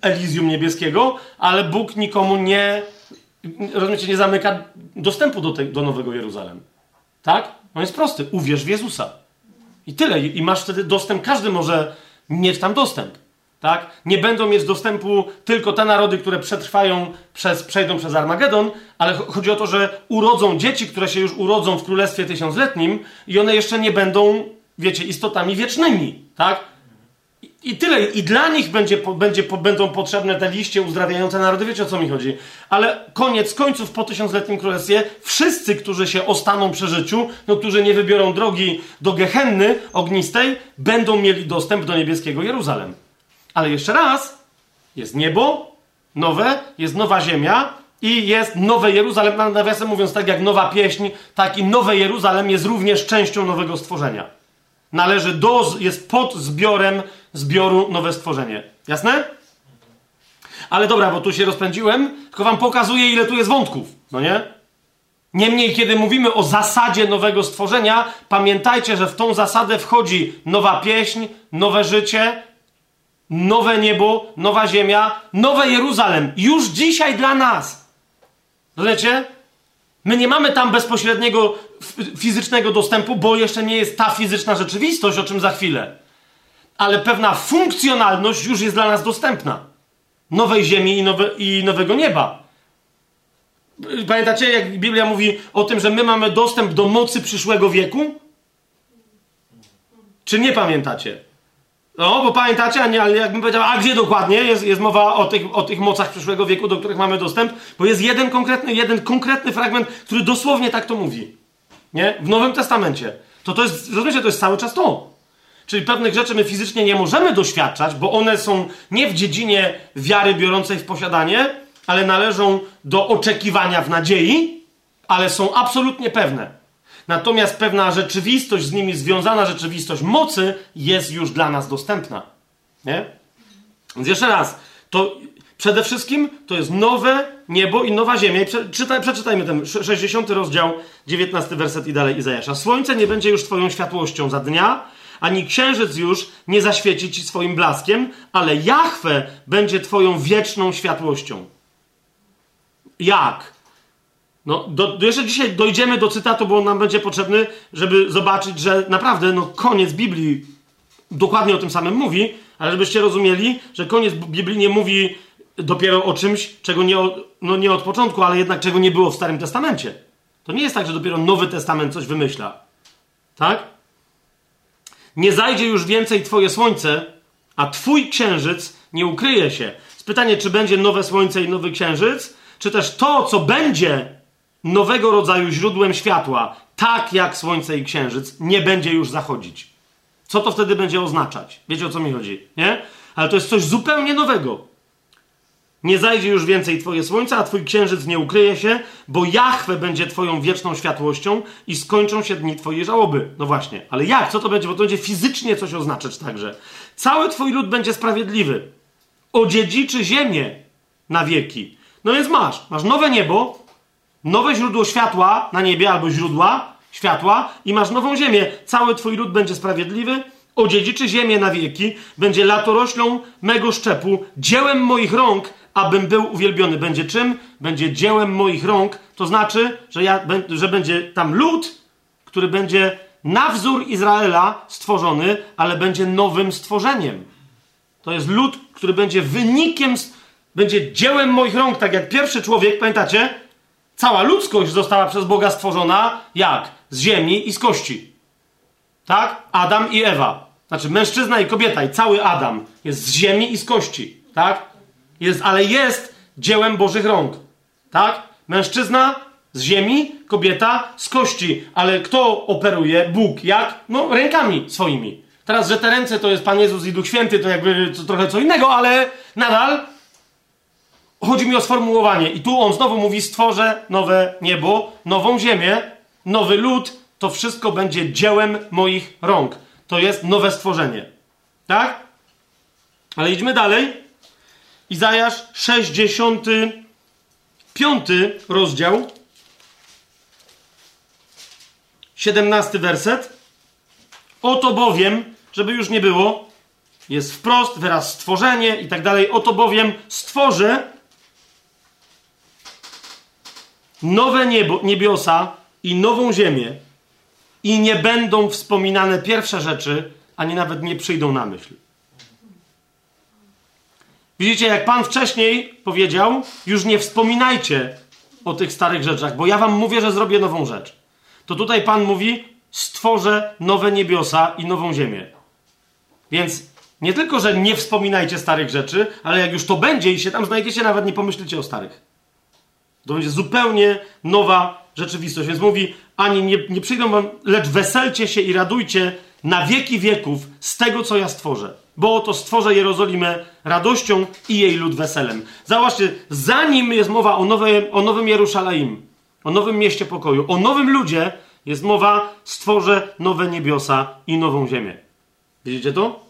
Elizjum niebieskiego, ale Bóg nikomu nie, rozumiecie, nie zamyka dostępu do, te, do Nowego Jeruzalem. Tak? On jest prosty. Uwierz w Jezusa. I tyle. I masz wtedy dostęp. Każdy może mieć tam dostęp. Tak? Nie będą mieć dostępu tylko te narody, które przetrwają, przez, przejdą przez Armagedon, ale chodzi o to, że urodzą dzieci, które się już urodzą w Królestwie Tysiącletnim i one jeszcze nie będą, wiecie, istotami wiecznymi. Tak? I tyle. I dla nich będzie, będzie, będą potrzebne te liście uzdrawiające narody. Wiecie o co mi chodzi. Ale koniec końców po tysiącletnim królestwie wszyscy, którzy się ostaną przy życiu, no, którzy nie wybiorą drogi do Gehenny ognistej, będą mieli dostęp do niebieskiego Jeruzalem. Ale jeszcze raz, jest niebo nowe, jest nowa ziemia i jest nowe Jeruzalem. Nawiasem mówiąc, tak jak nowa pieśń, tak i nowe Jeruzalem jest również częścią nowego stworzenia. Należy do, jest pod zbiorem zbioru nowe stworzenie. Jasne? Ale dobra, bo tu się rozpędziłem, tylko wam pokazuję, ile tu jest wątków, no nie? Niemniej, kiedy mówimy o zasadzie nowego stworzenia, pamiętajcie, że w tą zasadę wchodzi nowa pieśń, nowe życie, nowe niebo, nowa ziemia, nowe Jeruzalem. Już dzisiaj dla nas. Rozumiecie? My nie mamy tam bezpośredniego fizycznego dostępu, bo jeszcze nie jest ta fizyczna rzeczywistość, o czym za chwilę. Ale pewna funkcjonalność już jest dla nas dostępna. Nowej ziemi i, nowe, i nowego nieba. Pamiętacie, jak Biblia mówi o tym, że my mamy dostęp do mocy przyszłego wieku? Czy nie pamiętacie? No, bo pamiętacie, nie, ale jakbym powiedział, a gdzie dokładnie jest, jest mowa o tych, o tych mocach przyszłego wieku, do których mamy dostęp? Bo jest jeden konkretny, jeden konkretny fragment, który dosłownie tak to mówi. Nie? W Nowym Testamencie. To to jest, rozumiecie, to jest cały czas to. Czyli pewnych rzeczy my fizycznie nie możemy doświadczać, bo one są nie w dziedzinie wiary biorącej w posiadanie, ale należą do oczekiwania w nadziei, ale są absolutnie pewne. Natomiast pewna rzeczywistość, z nimi związana rzeczywistość mocy jest już dla nas dostępna. Nie? Więc jeszcze raz, to przede wszystkim to jest nowe niebo i nowa ziemia. I przeczytaj, przeczytajmy ten 60 rozdział, 19 werset i dalej Izajasza. Słońce nie będzie już twoją światłością za dnia, ani księżyc już nie zaświeci ci swoim blaskiem, ale Jahwe będzie twoją wieczną światłością. Jak? No, do, jeszcze dzisiaj dojdziemy do cytatu, bo on nam będzie potrzebny, żeby zobaczyć, że naprawdę no, koniec Biblii dokładnie o tym samym mówi, ale żebyście rozumieli, że koniec Biblii nie mówi dopiero o czymś, czego nie, no nie od początku, ale jednak czego nie było w Starym Testamencie. To nie jest tak, że dopiero Nowy Testament coś wymyśla. Tak? Nie zajdzie już więcej Twoje słońce, a Twój księżyc nie ukryje się. Pytanie, czy będzie nowe słońce i nowy księżyc, czy też to, co będzie nowego rodzaju źródłem światła, tak jak słońce i księżyc, nie będzie już zachodzić. Co to wtedy będzie oznaczać? Wiecie o co mi chodzi, nie? Ale to jest coś zupełnie nowego. Nie zajdzie już więcej Twoje słońce, a Twój księżyc nie ukryje się, bo Jahwe będzie Twoją wieczną światłością i skończą się dni Twojej żałoby. No właśnie, ale jak? Co to będzie? Bo to będzie fizycznie coś oznaczać także. Cały Twój lud będzie sprawiedliwy. Odziedziczy ziemię na wieki. No więc masz, masz nowe niebo, nowe źródło światła na niebie albo źródła światła i masz nową ziemię. Cały twój lud będzie sprawiedliwy, odziedziczy ziemię na wieki, będzie latoroślą mego szczepu, dziełem moich rąk, abym był uwielbiony. Będzie czym? Będzie dziełem moich rąk, to znaczy, że, ja, że będzie tam lud, który będzie na wzór Izraela stworzony, ale będzie nowym stworzeniem. To jest lud, który będzie wynikiem, będzie dziełem moich rąk, tak jak pierwszy człowiek, pamiętacie? Cała ludzkość została przez Boga stworzona jak? Z ziemi i z kości. Tak? Adam i Ewa. Znaczy mężczyzna i kobieta i cały Adam jest z ziemi i z kości. Tak? Jest, ale jest dziełem Bożych rąk. Tak? Mężczyzna z ziemi, kobieta z kości. Ale kto operuje? Bóg. Jak? No rękami swoimi. Teraz, że te ręce to jest Pan Jezus i Duch Święty, to jakby to trochę co innego, ale nadal Chodzi mi o sformułowanie. I tu on znowu mówi: stworzę nowe niebo, nową ziemię, nowy lud. To wszystko będzie dziełem moich rąk. To jest nowe stworzenie. Tak? Ale idźmy dalej. Izajasz 65 rozdział. 17 werset. Oto bowiem, żeby już nie było, jest wprost, wyraz stworzenie i tak dalej. Oto bowiem stworzę nowe niebo, niebiosa i nową ziemię i nie będą wspominane pierwsze rzeczy, ani nawet nie przyjdą na myśl. Widzicie, jak Pan wcześniej powiedział, już nie wspominajcie o tych starych rzeczach, bo ja wam mówię, że zrobię nową rzecz. To tutaj Pan mówi, stworzę nowe niebiosa i nową ziemię. Więc nie tylko, że nie wspominajcie starych rzeczy, ale jak już to będzie i się tam znajdziecie, nawet nie pomyślicie o starych. To będzie zupełnie nowa rzeczywistość. Więc mówi, ani nie, nie przyjdą wam, lecz weselcie się i radujcie na wieki wieków z tego, co ja stworzę. Bo oto stworzę Jerozolimę radością i jej lud weselem. Zobaczcie, zanim jest mowa o, nowe, o nowym Jerusalem, o nowym mieście pokoju, o nowym ludzie, jest mowa, stworzę nowe niebiosa i nową ziemię. Widzicie to?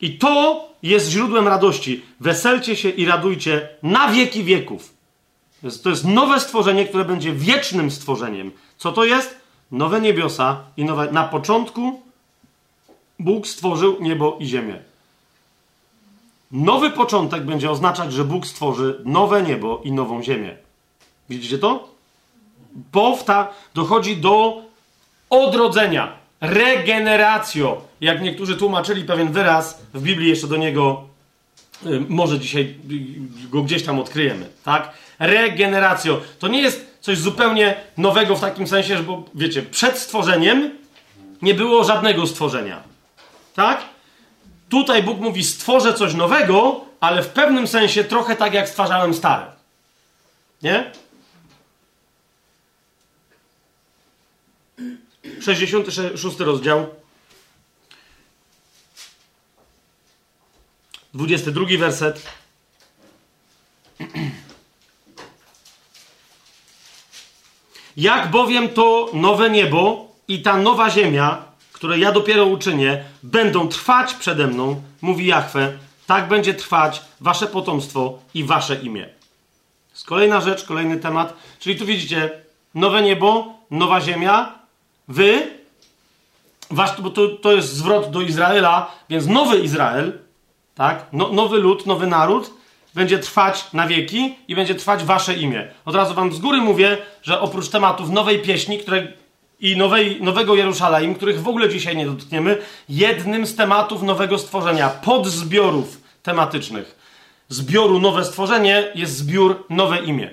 I to jest źródłem radości. Weselcie się i radujcie na wieki wieków. To jest nowe stworzenie, które będzie wiecznym stworzeniem. Co to jest? Nowe niebiosa i nowe. Na początku Bóg stworzył niebo i ziemię. Nowy początek będzie oznaczać, że Bóg stworzy nowe niebo i nową ziemię. Widzicie to? Powta dochodzi do odrodzenia, regeneracjo. Jak niektórzy tłumaczyli pewien wyraz w Biblii, jeszcze do niego y, może dzisiaj go gdzieś tam odkryjemy, tak? Regeneracjo. To nie jest coś zupełnie nowego w takim sensie, że, bo wiecie, przed stworzeniem nie było żadnego stworzenia. Tak? Tutaj Bóg mówi: stworzę coś nowego, ale w pewnym sensie trochę tak, jak stwarzałem stare. Nie? 66 rozdział. 22 werset. Jak bowiem to nowe niebo i ta nowa ziemia, które ja dopiero uczynię, będą trwać przede mną, mówi Jahwe, tak będzie trwać wasze potomstwo i wasze imię. Jest kolejna rzecz, kolejny temat. Czyli tu widzicie, nowe niebo, nowa ziemia, wy, wasz, bo to, to jest zwrot do Izraela, więc nowy Izrael, tak, no, nowy lud, nowy naród, będzie trwać na wieki i będzie trwać wasze imię. Od razu wam z góry mówię, że oprócz tematów nowej pieśni, które i nowej, nowego Jerusalem, których w ogóle dzisiaj nie dotkniemy, jednym z tematów nowego stworzenia, podzbiorów tematycznych, zbioru nowe stworzenie jest zbiór nowe imię.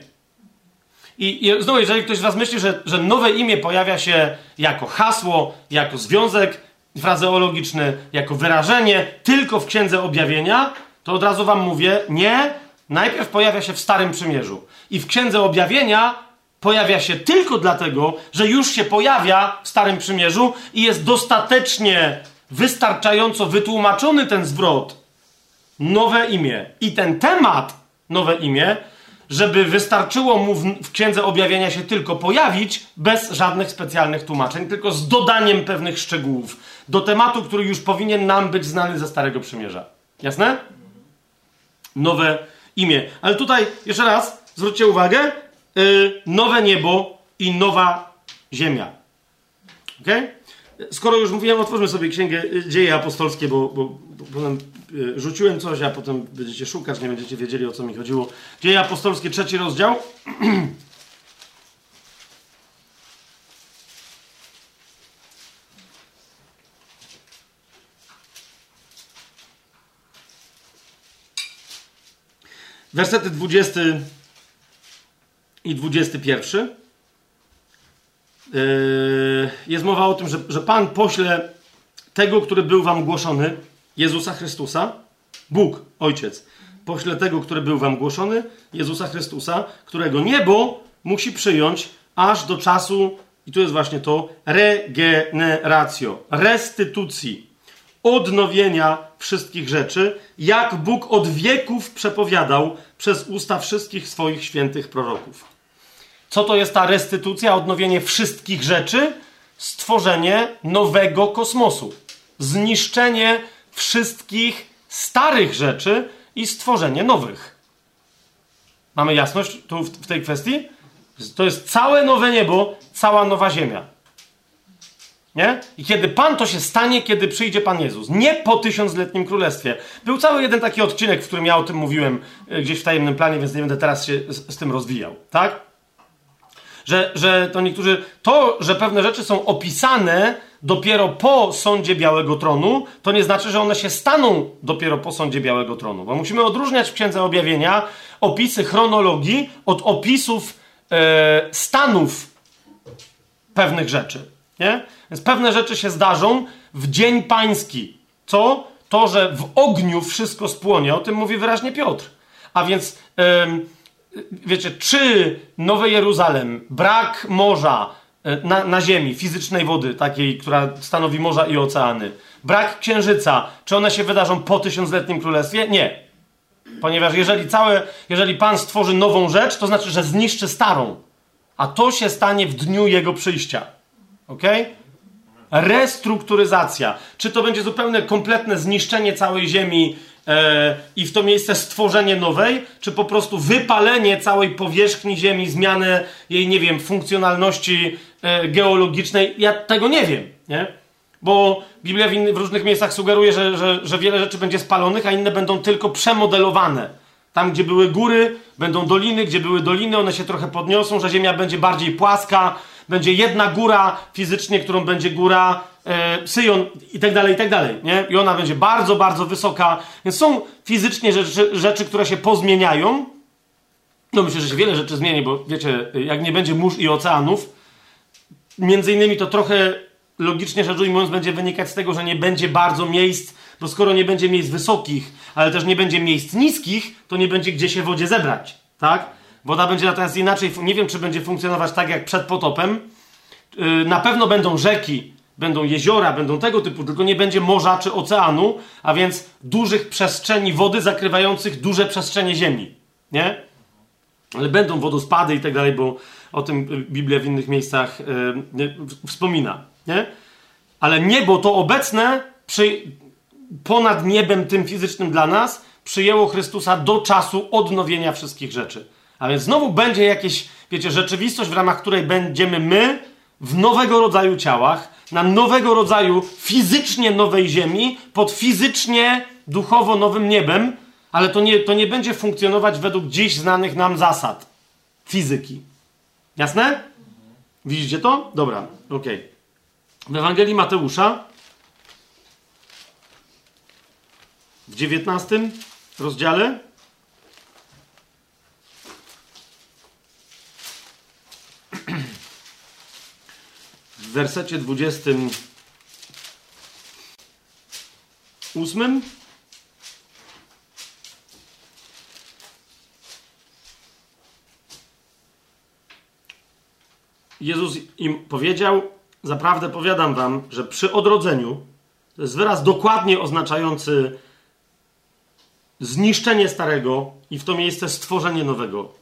I, I znowu, jeżeli ktoś z Was myśli, że, że nowe imię pojawia się jako hasło, jako związek frazeologiczny, jako wyrażenie tylko w Księdze Objawienia, to od razu Wam mówię, nie, najpierw pojawia się w Starym Przymierzu. I w Księdze Objawienia pojawia się tylko dlatego, że już się pojawia w Starym Przymierzu i jest dostatecznie, wystarczająco wytłumaczony ten zwrot, nowe imię i ten temat, nowe imię, żeby wystarczyło mu w, w Księdze Objawienia się tylko pojawić, bez żadnych specjalnych tłumaczeń, tylko z dodaniem pewnych szczegółów do tematu, który już powinien nam być znany ze Starego Przymierza. Jasne? Nowe imię. Ale tutaj, jeszcze raz, zwróćcie uwagę, yy, nowe niebo i nowa ziemia. Ok? Skoro już mówiłem, otwórzmy sobie księgę y, Dzieje Apostolskie, bo, bo, bo potem y, rzuciłem coś, a potem będziecie szukać, nie będziecie wiedzieli o co mi chodziło. Dzieje Apostolskie, trzeci rozdział. Wersety 20 i 21. Yy, jest mowa o tym, że, że Pan pośle tego, który był wam głoszony, Jezusa Chrystusa, Bóg, Ojciec, pośle tego, który był wam głoszony, Jezusa Chrystusa, którego niebo musi przyjąć aż do czasu, i tu jest właśnie to, regeneratio, restytucji, odnowienia wszystkich rzeczy, jak Bóg od wieków przepowiadał przez usta wszystkich swoich świętych proroków. Co to jest ta restytucja, odnowienie wszystkich rzeczy? Stworzenie nowego kosmosu. Zniszczenie wszystkich starych rzeczy i stworzenie nowych. Mamy jasność tu w tej kwestii? To jest całe nowe niebo, cała nowa ziemia. Nie? I kiedy Pan to się stanie, kiedy przyjdzie Pan Jezus. Nie po tysiącletnim królestwie. Był cały jeden taki odcinek, w którym ja o tym mówiłem e, gdzieś w tajemnym planie, więc nie będę teraz się z, z tym rozwijał. Tak? Że, że to niektórzy, to, że pewne rzeczy są opisane dopiero po sądzie Białego Tronu, to nie znaczy, że one się staną dopiero po sądzie Białego Tronu. Bo musimy odróżniać w Księdze Objawienia opisy chronologii od opisów e, stanów pewnych rzeczy. Nie? Więc pewne rzeczy się zdarzą w dzień pański. Co? To, że w ogniu wszystko spłonie. O tym mówi wyraźnie Piotr. A więc, wiecie, czy Nowy Jeruzalem, brak morza e, na, na ziemi, fizycznej wody, takiej, która stanowi morza i oceany, brak księżyca, czy one się wydarzą po tysiącletnim królestwie? Nie. Ponieważ jeżeli całe, jeżeli Pan stworzy nową rzecz, to znaczy, że zniszczy starą. A to się stanie w dniu Jego przyjścia. Ok? Restrukturyzacja. Czy to będzie zupełne, kompletne zniszczenie całej Ziemi e, i w to miejsce stworzenie nowej, czy po prostu wypalenie całej powierzchni Ziemi, zmianę jej, nie wiem, funkcjonalności e, geologicznej? Ja tego nie wiem, nie? Bo Biblia w, w różnych miejscach sugeruje, że, że, że wiele rzeczy będzie spalonych, a inne będą tylko przemodelowane. Tam, gdzie były góry, będą doliny, gdzie były doliny, one się trochę podniosą, że ziemia będzie bardziej płaska, będzie jedna góra fizycznie, którą będzie góra e, Syjon i tak dalej, i tak dalej, nie? I ona będzie bardzo, bardzo wysoka. Więc są fizycznie rzeczy, rzeczy które się pozmieniają. No myślę, że się wiele rzeczy zmieni, bo wiecie, jak nie będzie mórz i oceanów, między innymi to trochę logicznie rzecz ujmując będzie wynikać z tego, że nie będzie bardzo miejsc, bo skoro nie będzie miejsc wysokich, ale też nie będzie miejsc niskich, to nie będzie gdzie się wodzie zebrać, tak? Woda będzie natomiast inaczej, nie wiem czy będzie funkcjonować tak jak przed potopem. Yy, na pewno będą rzeki, będą jeziora, będą tego typu, tylko nie będzie morza czy oceanu, a więc dużych przestrzeni wody zakrywających duże przestrzenie ziemi, nie? Ale będą wodospady i tak dalej, bo o tym Biblia w innych miejscach yy, wspomina, nie? Ale niebo to obecne przy, ponad niebem tym fizycznym dla nas przyjęło Chrystusa do czasu odnowienia wszystkich rzeczy. A więc znowu będzie jakieś, wiecie, rzeczywistość, w ramach której będziemy my w nowego rodzaju ciałach, na nowego rodzaju fizycznie nowej ziemi, pod fizycznie, duchowo nowym niebem, ale to nie, to nie będzie funkcjonować według dziś znanych nam zasad fizyki. Jasne? Widzicie to? Dobra, okej. Okay. W Ewangelii Mateusza w 19 rozdziale w wersecie 28 Jezus im powiedział: Zaprawdę powiadam wam, że przy odrodzeniu, to jest wyraz dokładnie oznaczający zniszczenie starego i w to miejsce stworzenie nowego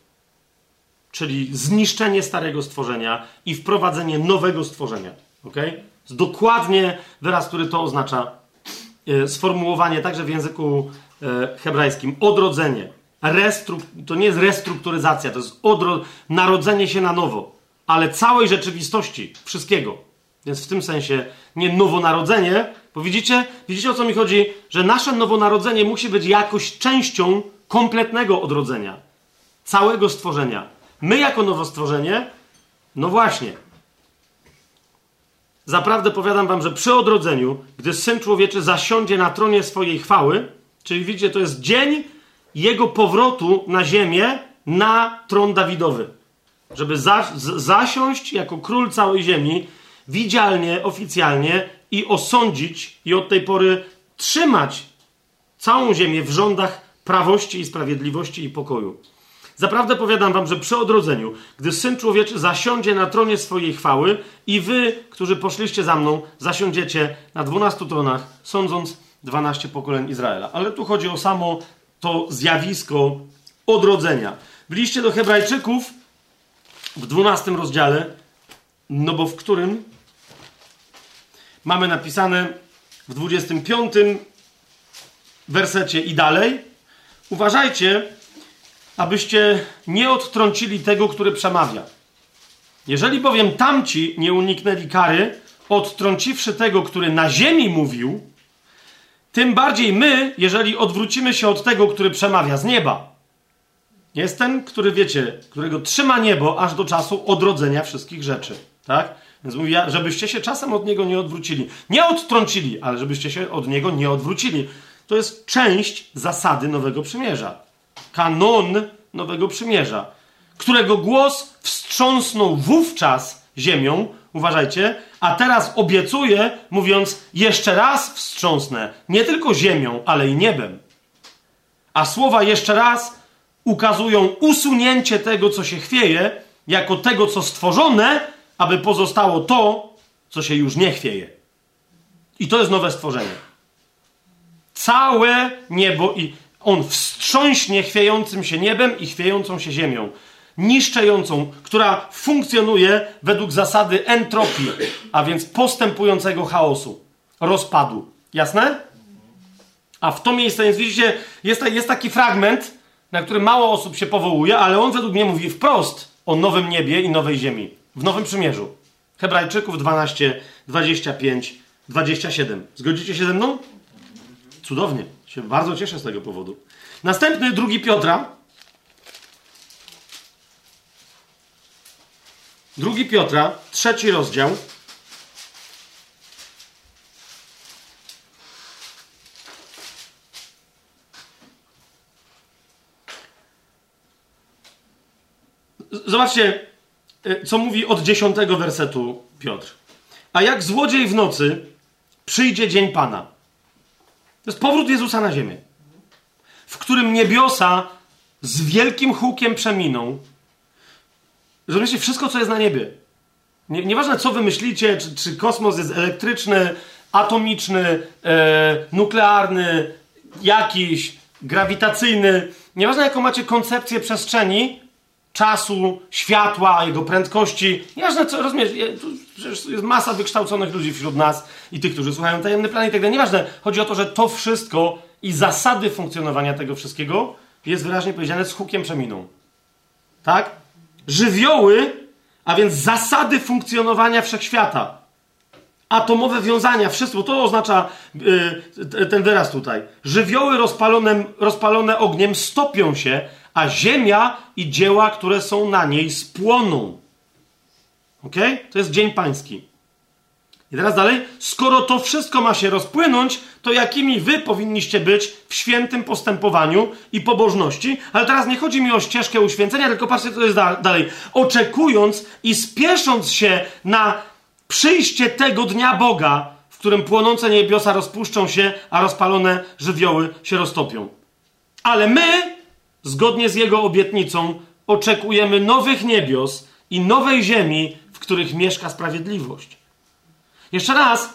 czyli zniszczenie starego stworzenia i wprowadzenie nowego stworzenia. Ok? Jest dokładnie wyraz, który to oznacza. E, sformułowanie także w języku e, hebrajskim. Odrodzenie. Restruk to nie jest restrukturyzacja, to jest odro narodzenie się na nowo, ale całej rzeczywistości, wszystkiego. Więc w tym sensie nie nowonarodzenie, bo widzicie, widzicie o co mi chodzi, że nasze nowonarodzenie musi być jakoś częścią kompletnego odrodzenia, całego stworzenia. My jako nowostworzenie, no właśnie. Zaprawdę powiadam wam, że przy odrodzeniu, gdy Syn Człowieczy zasiądzie na tronie swojej chwały, czyli widzicie, to jest dzień jego powrotu na ziemię, na tron Dawidowy. Żeby zasiąść jako król całej ziemi, widzialnie, oficjalnie i osądzić i od tej pory trzymać całą ziemię w rządach prawości i sprawiedliwości i pokoju. Zaprawdę powiadam wam, że przy odrodzeniu, gdy Syn Człowieczy zasiądzie na tronie swojej chwały i wy, którzy poszliście za mną, zasiądziecie na dwunastu tronach, sądząc dwanaście pokoleń Izraela. Ale tu chodzi o samo to zjawisko odrodzenia. W liście do Hebrajczyków w dwunastym rozdziale, no bo w którym mamy napisane w dwudziestym piątym wersecie i dalej. Uważajcie, abyście nie odtrącili tego, który przemawia. Jeżeli bowiem tamci nie uniknęli kary, odtrąciwszy tego, który na ziemi mówił, tym bardziej my, jeżeli odwrócimy się od tego, który przemawia z nieba. Jest ten, który wiecie, którego trzyma niebo aż do czasu odrodzenia wszystkich rzeczy. Tak? Więc mówi, żebyście się czasem od niego nie odwrócili. Nie odtrącili, ale żebyście się od niego nie odwrócili. To jest część zasady Nowego Przymierza. Kanon Nowego Przymierza, którego głos wstrząsnął wówczas ziemią, uważajcie, a teraz obiecuje, mówiąc, jeszcze raz wstrząsnę, nie tylko ziemią, ale i niebem. A słowa jeszcze raz ukazują usunięcie tego, co się chwieje, jako tego, co stworzone, aby pozostało to, co się już nie chwieje. I to jest nowe stworzenie. Całe niebo i on wstrząśnie chwiejącym się niebem i chwiejącą się ziemią. Niszczejącą, która funkcjonuje według zasady entropii, a więc postępującego chaosu, rozpadu. Jasne? A w to miejsce, więc widzicie, jest, jest taki fragment, na który mało osób się powołuje, ale on według mnie mówi wprost o nowym niebie i nowej ziemi. W Nowym Przymierzu. Hebrajczyków 12, 25, 27. Zgodzicie się ze mną? Cudownie. Się bardzo cieszę z tego powodu. Następny, drugi Piotra. Drugi Piotra, trzeci rozdział. Zobaczcie, e, co mówi od dziesiątego wersetu Piotr. A jak złodziej w nocy przyjdzie dzień Pana. To jest powrót Jezusa na ziemię, w którym niebiosa z wielkim hukiem przeminą. Rozumiecie, wszystko, co jest na niebie. Nie, nieważne, co wymyślicie, czy, czy kosmos jest elektryczny, atomiczny, e, nuklearny, jakiś, grawitacyjny. Nieważne, jaką macie koncepcję przestrzeni, czasu, światła, jego prędkości. Nieważne co, rozumiesz, jest masa wykształconych ludzi wśród nas i tych, którzy słuchają tajemny plan i tak dalej. Nieważne, chodzi o to, że to wszystko i zasady funkcjonowania tego wszystkiego jest wyraźnie powiedziane z hukiem przeminą. Tak? Żywioły, a więc zasady funkcjonowania wszechświata. Atomowe wiązania, wszystko, to oznacza yy, ten wyraz tutaj. Żywioły rozpalone, rozpalone ogniem stopią się, a ziemia i dzieła, które są na niej, spłoną. Ok? To jest dzień pański. I teraz dalej. Skoro to wszystko ma się rozpłynąć, to jakimi wy powinniście być w świętym postępowaniu i pobożności? Ale teraz nie chodzi mi o ścieżkę uświęcenia, tylko patrzcie, co jest dalej. Oczekując i spiesząc się na przyjście tego dnia Boga, w którym płonące niebiosa rozpuszczą się, a rozpalone żywioły się roztopią. Ale my, zgodnie z Jego obietnicą, oczekujemy nowych niebios i nowej ziemi, w których mieszka sprawiedliwość. Jeszcze raz,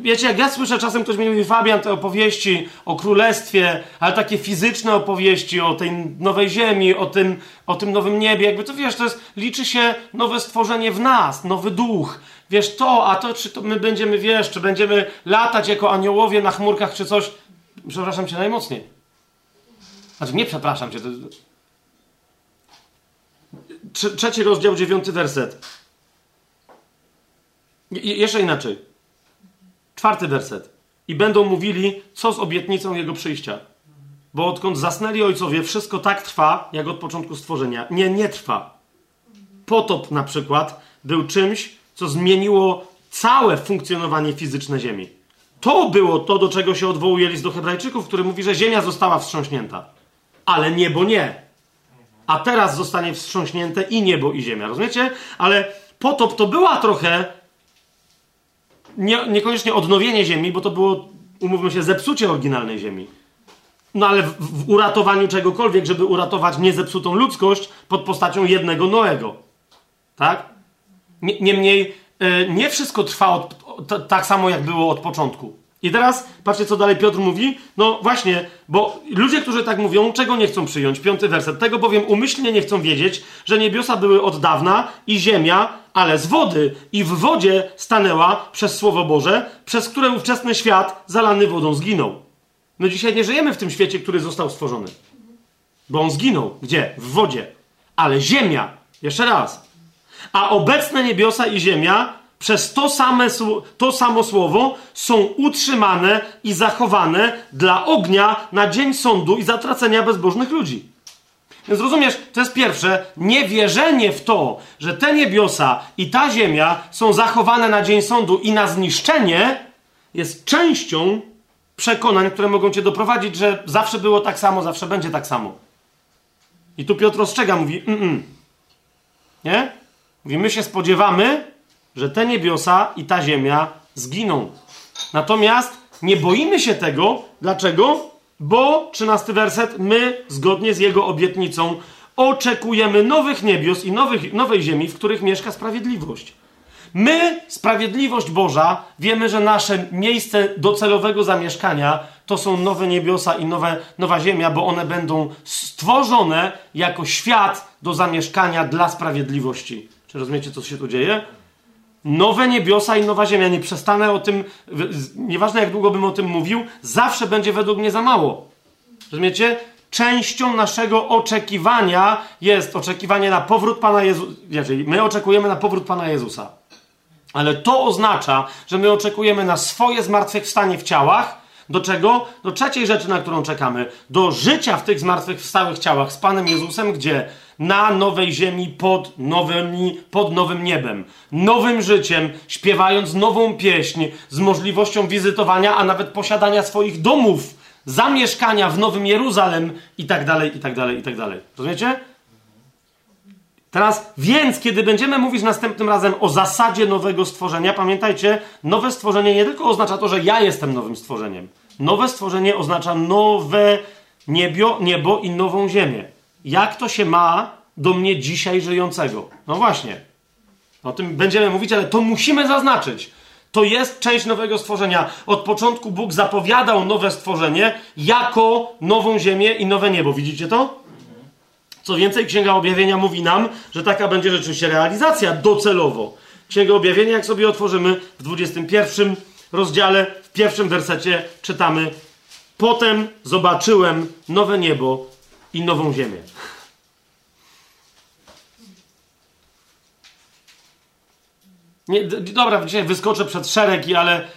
wiecie, jak ja słyszę czasem ktoś mi mówi, Fabian, te opowieści o królestwie, ale takie fizyczne opowieści o tej nowej ziemi, o tym, o tym nowym niebie, jakby to wiesz, to jest, liczy się nowe stworzenie w nas, nowy duch. Wiesz, to, a to, czy to my będziemy, wiesz, czy będziemy latać jako aniołowie na chmurkach, czy coś. Przepraszam cię najmocniej. Znaczy, nie przepraszam cię. To... Trzeci rozdział, dziewiąty werset. I jeszcze inaczej. Czwarty werset. I będą mówili, co z obietnicą jego przyjścia. Bo odkąd zasnęli ojcowie, wszystko tak trwa, jak od początku stworzenia. Nie, nie trwa. Potop na przykład był czymś, co zmieniło całe funkcjonowanie fizyczne Ziemi. To było to, do czego się odwołuje list do Hebrajczyków, który mówi, że Ziemia została wstrząśnięta ale niebo nie. A teraz zostanie wstrząśnięte i niebo, i ziemia. Rozumiecie? Ale potop to była trochę nie, niekoniecznie odnowienie ziemi, bo to było, umówmy się, zepsucie oryginalnej ziemi. No ale w, w uratowaniu czegokolwiek, żeby uratować niezepsutą ludzkość pod postacią jednego Noego. Tak? Niemniej e, nie wszystko trwa od, tak samo, jak było od początku. I teraz patrzcie, co dalej Piotr mówi. No właśnie, bo ludzie, którzy tak mówią, czego nie chcą przyjąć? Piąty werset. Tego bowiem umyślnie nie chcą wiedzieć, że niebiosa były od dawna i ziemia, ale z wody i w wodzie stanęła przez Słowo Boże, przez które ówczesny świat zalany wodą zginął. No dzisiaj nie żyjemy w tym świecie, który został stworzony. Bo on zginął. Gdzie? W wodzie. Ale ziemia, jeszcze raz. A obecne niebiosa i ziemia przez to, same, to samo słowo są utrzymane i zachowane dla ognia na dzień sądu i zatracenia bezbożnych ludzi. Więc rozumiesz, to jest pierwsze, niewierzenie w to, że te niebiosa i ta ziemia są zachowane na dzień sądu i na zniszczenie, jest częścią przekonań, które mogą cię doprowadzić, że zawsze było tak samo, zawsze będzie tak samo. I tu Piotr ostrzega, mówi, mm, mm. nie? Mówi, my się spodziewamy, że te niebiosa i ta ziemia zginą. Natomiast nie boimy się tego. Dlaczego? Bo, trzynasty werset, my, zgodnie z jego obietnicą, oczekujemy nowych niebios i nowych, nowej ziemi, w których mieszka sprawiedliwość. My, sprawiedliwość Boża, wiemy, że nasze miejsce docelowego zamieszkania to są nowe niebiosa i nowe, nowa ziemia, bo one będą stworzone jako świat do zamieszkania dla sprawiedliwości. Czy rozumiecie, co się tu dzieje? Nowe niebiosa i nowa ziemia. Nie przestanę o tym, nieważne jak długo bym o tym mówił, zawsze będzie według mnie za mało. Rozumiecie? Częścią naszego oczekiwania jest oczekiwanie na powrót Pana Jezusa. My oczekujemy na powrót Pana Jezusa. Ale to oznacza, że my oczekujemy na swoje zmartwychwstanie w ciałach. Do czego? Do trzeciej rzeczy, na którą czekamy. Do życia w tych zmartwychwstałych ciałach z Panem Jezusem, gdzie na nowej ziemi pod, pod nowym niebem. Nowym życiem, śpiewając nową pieśń z możliwością wizytowania, a nawet posiadania swoich domów, zamieszkania w Nowym Jeruzalem i tak dalej, i tak dalej, i tak dalej. Rozumiecie? Teraz, więc, kiedy będziemy mówić następnym razem o zasadzie nowego stworzenia, pamiętajcie, nowe stworzenie nie tylko oznacza to, że ja jestem nowym stworzeniem. Nowe stworzenie oznacza nowe niebio, niebo i nową ziemię. Jak to się ma do mnie dzisiaj żyjącego? No właśnie. O tym będziemy mówić, ale to musimy zaznaczyć. To jest część nowego stworzenia. Od początku Bóg zapowiadał nowe stworzenie jako nową ziemię i nowe niebo. Widzicie to? Co więcej, Księga Objawienia mówi nam, że taka będzie rzeczywiście realizacja docelowo. Księga Objawienia, jak sobie otworzymy w 21 rozdziale, w pierwszym wersecie czytamy Potem zobaczyłem nowe niebo i nową ziemię. Nie, dobra, dzisiaj wyskoczę przed szeregi, ale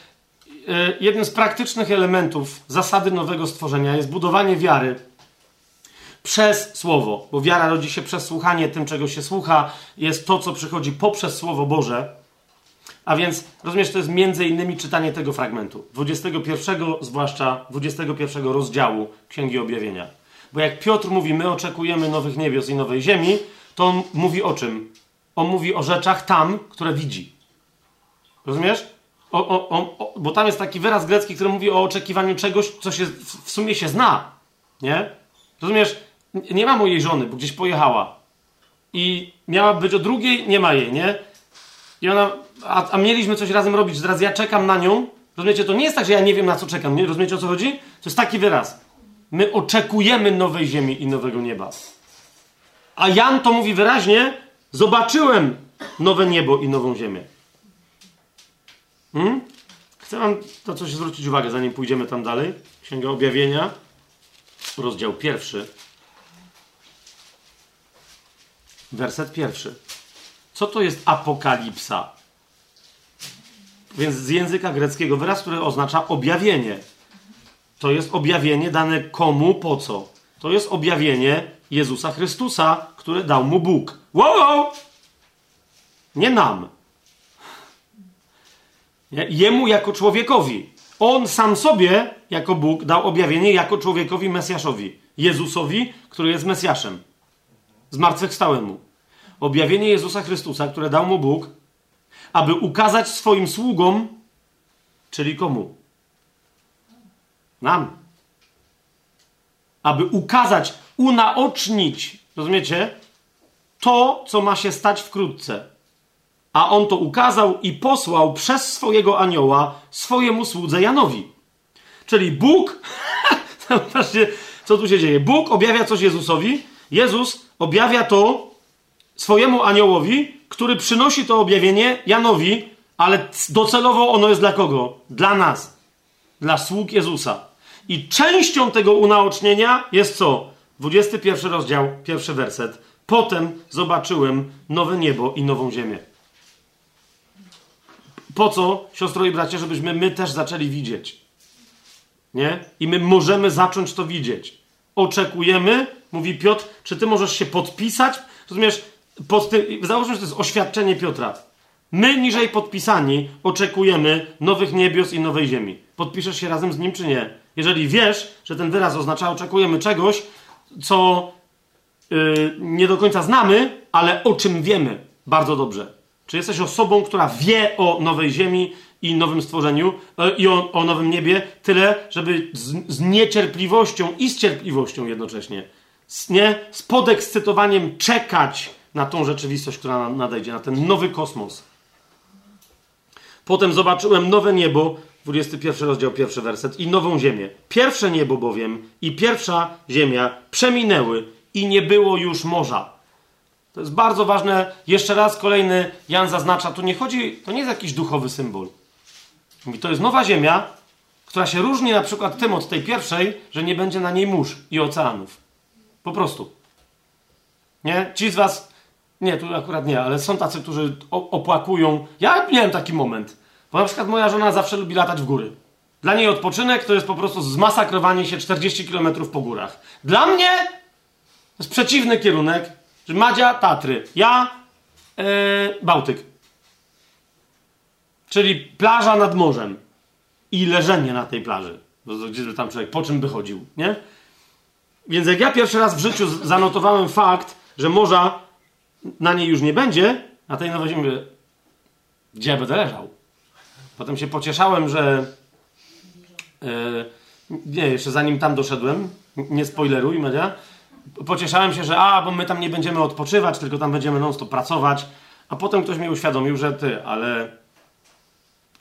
e, jednym z praktycznych elementów zasady nowego stworzenia jest budowanie wiary przez słowo, bo wiara rodzi się przez słuchanie tym, czego się słucha, jest to, co przychodzi poprzez Słowo Boże. A więc, rozumiesz, to jest między innymi czytanie tego fragmentu, 21, zwłaszcza 21 rozdziału Księgi Objawienia. Bo jak Piotr mówi, my oczekujemy nowych niebios i nowej ziemi, to on mówi o czym? On mówi o rzeczach tam, które widzi. Rozumiesz? O, o, o, bo tam jest taki wyraz grecki, który mówi o oczekiwaniu czegoś, co się w sumie się zna. Nie? Rozumiesz? Nie ma mojej żony, bo gdzieś pojechała. I miała być o drugiej, nie ma jej, nie? I ona, a, a mieliśmy coś razem robić, teraz ja czekam na nią. Rozumiecie? To nie jest tak, że ja nie wiem na co czekam. Nie? Rozumiecie o co chodzi? To jest taki wyraz. My oczekujemy nowej ziemi i nowego nieba. A Jan to mówi wyraźnie: Zobaczyłem nowe niebo i nową ziemię. Hmm? Chcę wam to coś zwrócić uwagę, zanim pójdziemy tam dalej. Księga Objawienia, rozdział pierwszy. Werset pierwszy. Co to jest apokalipsa? Więc z języka greckiego wyraz, który oznacza objawienie. To jest objawienie dane komu, po co? To jest objawienie Jezusa Chrystusa, które dał mu Bóg. Wow! Nie nam. Jemu jako człowiekowi. On sam sobie, jako Bóg, dał objawienie jako człowiekowi Mesjaszowi. Jezusowi, który jest Mesjaszem. Zmartwychwstałemu. Objawienie Jezusa Chrystusa, które dał mu Bóg, aby ukazać swoim sługom, czyli komu? Nam. Aby ukazać, unaocznić, rozumiecie? To, co ma się stać wkrótce. A on to ukazał i posłał przez swojego anioła swojemu słudze Janowi. Czyli Bóg, zobaczcie, co tu się dzieje. Bóg objawia coś Jezusowi, Jezus objawia to swojemu aniołowi, który przynosi to objawienie Janowi, ale docelowo ono jest dla kogo? Dla nas, dla sług Jezusa. I częścią tego unaocznienia jest co? 21 rozdział, pierwszy werset. Potem zobaczyłem nowe niebo i nową ziemię. Po co, siostro i bracia, żebyśmy my też zaczęli widzieć? Nie? I my możemy zacząć to widzieć. Oczekujemy mówi Piotr, czy ty możesz się podpisać? Rozumiesz, pod tym, załóżmy, że to jest oświadczenie Piotra. My, niżej podpisani, oczekujemy nowych niebios i nowej ziemi. Podpiszesz się razem z nim, czy nie? Jeżeli wiesz, że ten wyraz oznacza oczekujemy czegoś, co yy, nie do końca znamy, ale o czym wiemy bardzo dobrze. Czy jesteś osobą, która wie o nowej ziemi i nowym stworzeniu yy, i o, o, nowym niebie tyle, żeby z, z, niecierpliwością i z cierpliwością jednocześnie, z, nie, z podekscytowaniem czekać na tą rzeczywistość, która nadejdzie, na ten nowy kosmos. Potem zobaczyłem nowe niebo, 21 rozdział, pierwszy werset, i nową ziemię. Pierwsze niebo bowiem i pierwsza ziemia przeminęły i nie było już morza. To jest bardzo ważne. Jeszcze raz kolejny Jan zaznacza, tu nie chodzi, to nie jest jakiś duchowy symbol. Mówi, to jest nowa ziemia, która się różni na przykład tym od tej pierwszej, że nie będzie na niej mórz i oceanów. Po prostu. Nie? Ci z was, nie, tu akurat nie, ale są tacy, którzy opłakują. Ja miałem taki moment. Bo na przykład moja żona zawsze lubi latać w góry. Dla niej odpoczynek to jest po prostu zmasakrowanie się 40 km po górach. Dla mnie to jest przeciwny kierunek. Madzia, Tatry. Ja, yy, Bałtyk. Czyli plaża nad morzem. I leżenie na tej plaży. Gdzie by tam człowiek, po czym by chodził, nie? Więc jak ja pierwszy raz w życiu zanotowałem fakt, że morza na niej już nie będzie, na tej nowej ziemi, gdzie będę leżał? Potem się pocieszałem, że. Yy, nie, jeszcze zanim tam doszedłem, nie spoileruj, media. Pocieszałem się, że a, bo my tam nie będziemy odpoczywać, tylko tam będziemy non-stop pracować. A potem ktoś mi uświadomił, że ty, ale